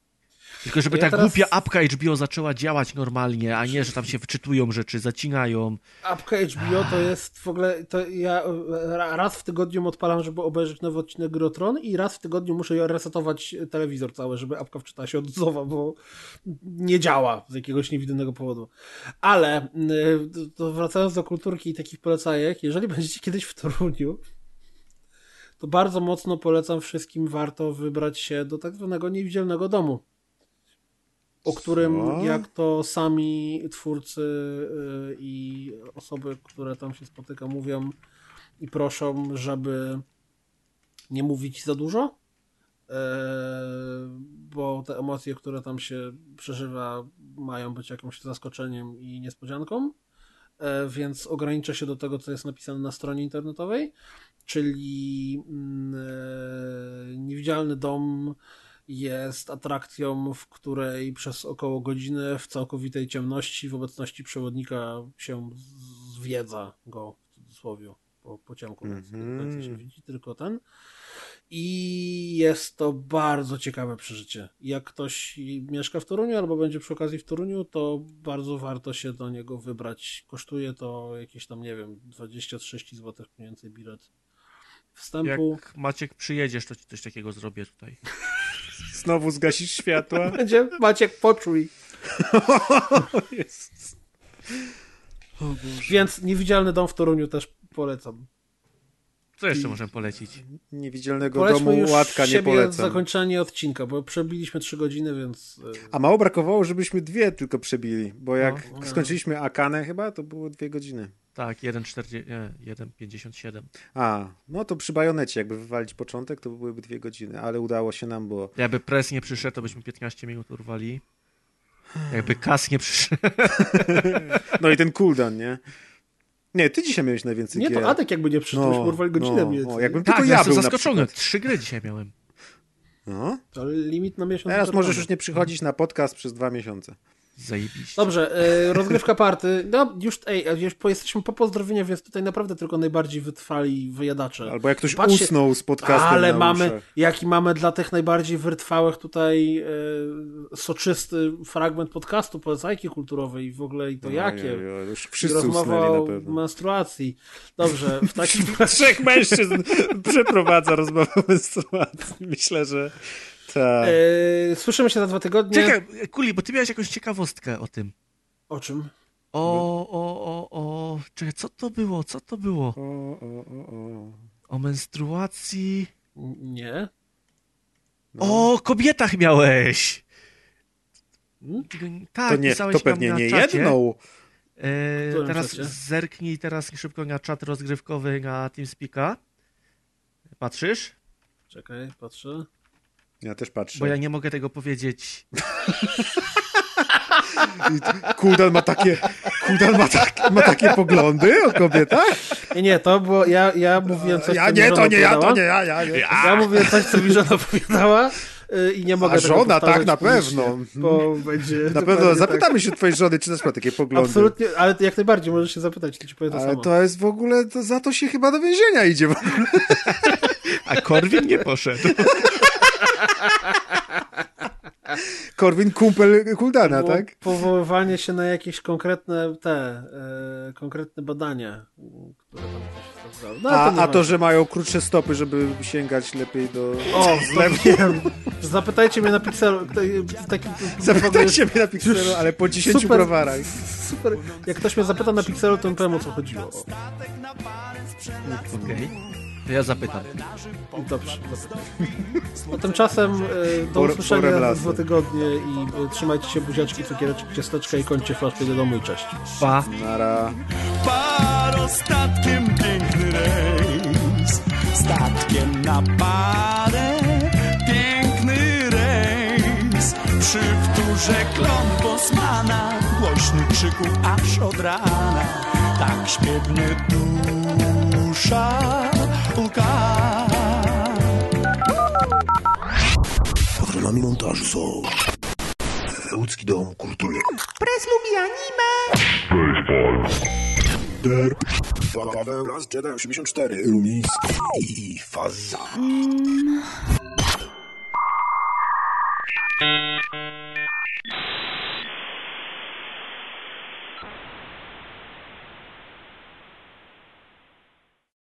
Tylko żeby Ja ta teraz- głupia apka HBO zaczęła działać normalnie, a nie, że tam się wczytują rzeczy, zacinają. Apka HBO to jest w ogóle, to ja e, raz w tygodniu odpalam, żeby obejrzeć nowy odcinek Grotron i raz w tygodniu muszę resetować telewizor cały, żeby apka wczytała się od nowa, bo nie działa z jakiegoś niewidymego powodu. Ale y, to wracając do kulturki i takich polecajek, jeżeli będziecie kiedyś w Toruniu, to bardzo mocno polecam wszystkim, warto wybrać się do tak zwanego niewidzialnego domu. O którym, Co? jak to sami twórcy y, i osoby, które tam się spotyka, mówią i proszą, żeby nie mówić za dużo, e, bo te emocje, które tam się przeżywa, mają być jakimś zaskoczeniem i niespodzianką, e, więc ogranicza się do tego, co jest napisane na stronie internetowej, czyli mm, e, Niewidzialny Dom jest atrakcją, w której przez około godziny w całkowitej ciemności w obecności przewodnika się zwiedza go w cudzysłowie po, po ciemku, więc nie do końca się widzi tylko ten. I jest to bardzo ciekawe przeżycie. Jak ktoś mieszka w Toruniu albo będzie przy okazji w Toruniu, to bardzo warto się do niego wybrać. Kosztuje to jakieś tam, nie wiem, 20-30 zł mniej więcej bilet Jak wstępu. Maciek przyjedziesz, to ci coś takiego zrobię tutaj. Znowu zgasisz światła. Będzie Maciek poczuj. Jezus. Więc niewidzialny dom w Toruniu też polecam. Co jeszcze możemy polecić? Niewidzialnego Polećmy domu już łatka nie polecam. zakończenie odcinka, bo przebiliśmy 3 godziny, więc e, A mało brakowało, żebyśmy dwie tylko przebili, bo jak No, no. skończyliśmy Akanę chyba, to było dwie godziny. Tak, 1,40 nie, 1,57. A, no to przy bajonecie, jakby wywalić początek, to byłyby dwie godziny, ale udało się nam, bo Jakby pres nie przyszedł, to byśmy 15 minut urwali. Jakby kas nie przyszedł. No i ten cooldown, nie? Nie, ty dzisiaj miałeś najwięcej nie, gier. to Adek jakby nie przyszedł, No, no, urwali godzinę no, no, jakbym Tak, tylko ja był zaskoczony. Trzy gry dzisiaj miałem. No. To limit na miesiąc. Teraz możesz już nie przychodzić na podcast przez dwa miesiące. Zajebiście. Dobrze, e, rozgrywka party. No już, ej, już po, jesteśmy po pozdrowieniach, więc tutaj naprawdę tylko najbardziej wytrwali wyjadacze. Albo jak ktoś Patrzcie- usnął z podcastem Ale na mamy, jaki mamy dla tych najbardziej wytrwałych tutaj e, soczysty fragment podcastu, polecajki kulturowej i w ogóle i to jakie. Oj, oj, Już I wszyscy rozmowa usnęli na o menstruacji. Dobrze, w takim Trzech mężczyzn przeprowadza rozmowę o menstruacji. Myślę, że tak. e, Słyszymy się za dwa tygodnie. Czekaj, Kuli, bo ty miałeś jakąś ciekawostkę o tym. O czym? O, o, o, o. Czekaj, co to było? Co to było? O, o, o, o. O menstruacji. Nie. No. O, kobietach miałeś! Hmm? Tak, To, nie, to tam pewnie nie czacie. jedną. E, teraz czacie? zerknij teraz szybko na czat rozgrywkowy na TeamSpeaka. Patrzysz? Czekaj, patrzę. Ja też patrzę. Bo ja nie mogę tego powiedzieć. Kuldan ma takie, Kuldan ma, tak, ma takie poglądy o kobietach? Nie, nie, to było, ja, ja mówiłem coś, Ja co nie, to nie ja, to nie ja, ja nie. Ja mówiłem coś, co mi żona opowiadała y, i nie mogę A tego żona, tak, na pewno. Bo będzie Na pewno tak. zapytamy się twojej żony, czy też ma takie poglądy. Absolutnie, ale jak najbardziej możesz się zapytać, to ci powiem to Ale samo. to jest w ogóle, to za to się chyba do więzienia idzie. w ogóle. A Korwin nie poszedł. Korwin kumpel Kuldana, Było tak? Powoływanie się na jakieś konkretne te, e, konkretne badania, które tam coś sprawdzały. No, A, a nieważne. to, że mają krótsze stopy, żeby sięgać lepiej do... O, to wiem. Zapytajcie mnie na Pixelu. Taki, Zapytajcie mnie na Pixelu, ale po 10 Super. browarach. Super. Jak ktoś mnie zapyta na Pixelu, to powiem o co chodziło. Okej. To ja zapytam. dobrze. A tymczasem e, do Por- usłyszenia za dwa tygodnie i e, trzymajcie się buziaczki, cukiereczki, ciasteczka i kończcie flaszkę do domu i cześć. Pa. Nara. Paro statkiem piękny rejs Statkiem na parę Piękny rejs Przy wtórze klon Bosmana Głośny krzyku aż od rana Tak śpiewnie dusza łka Patronami montażu są. Łódzki Dom Kultury. Pres lubi anime. Derp Paweł. Las Jedi 84 Lumiński i Faza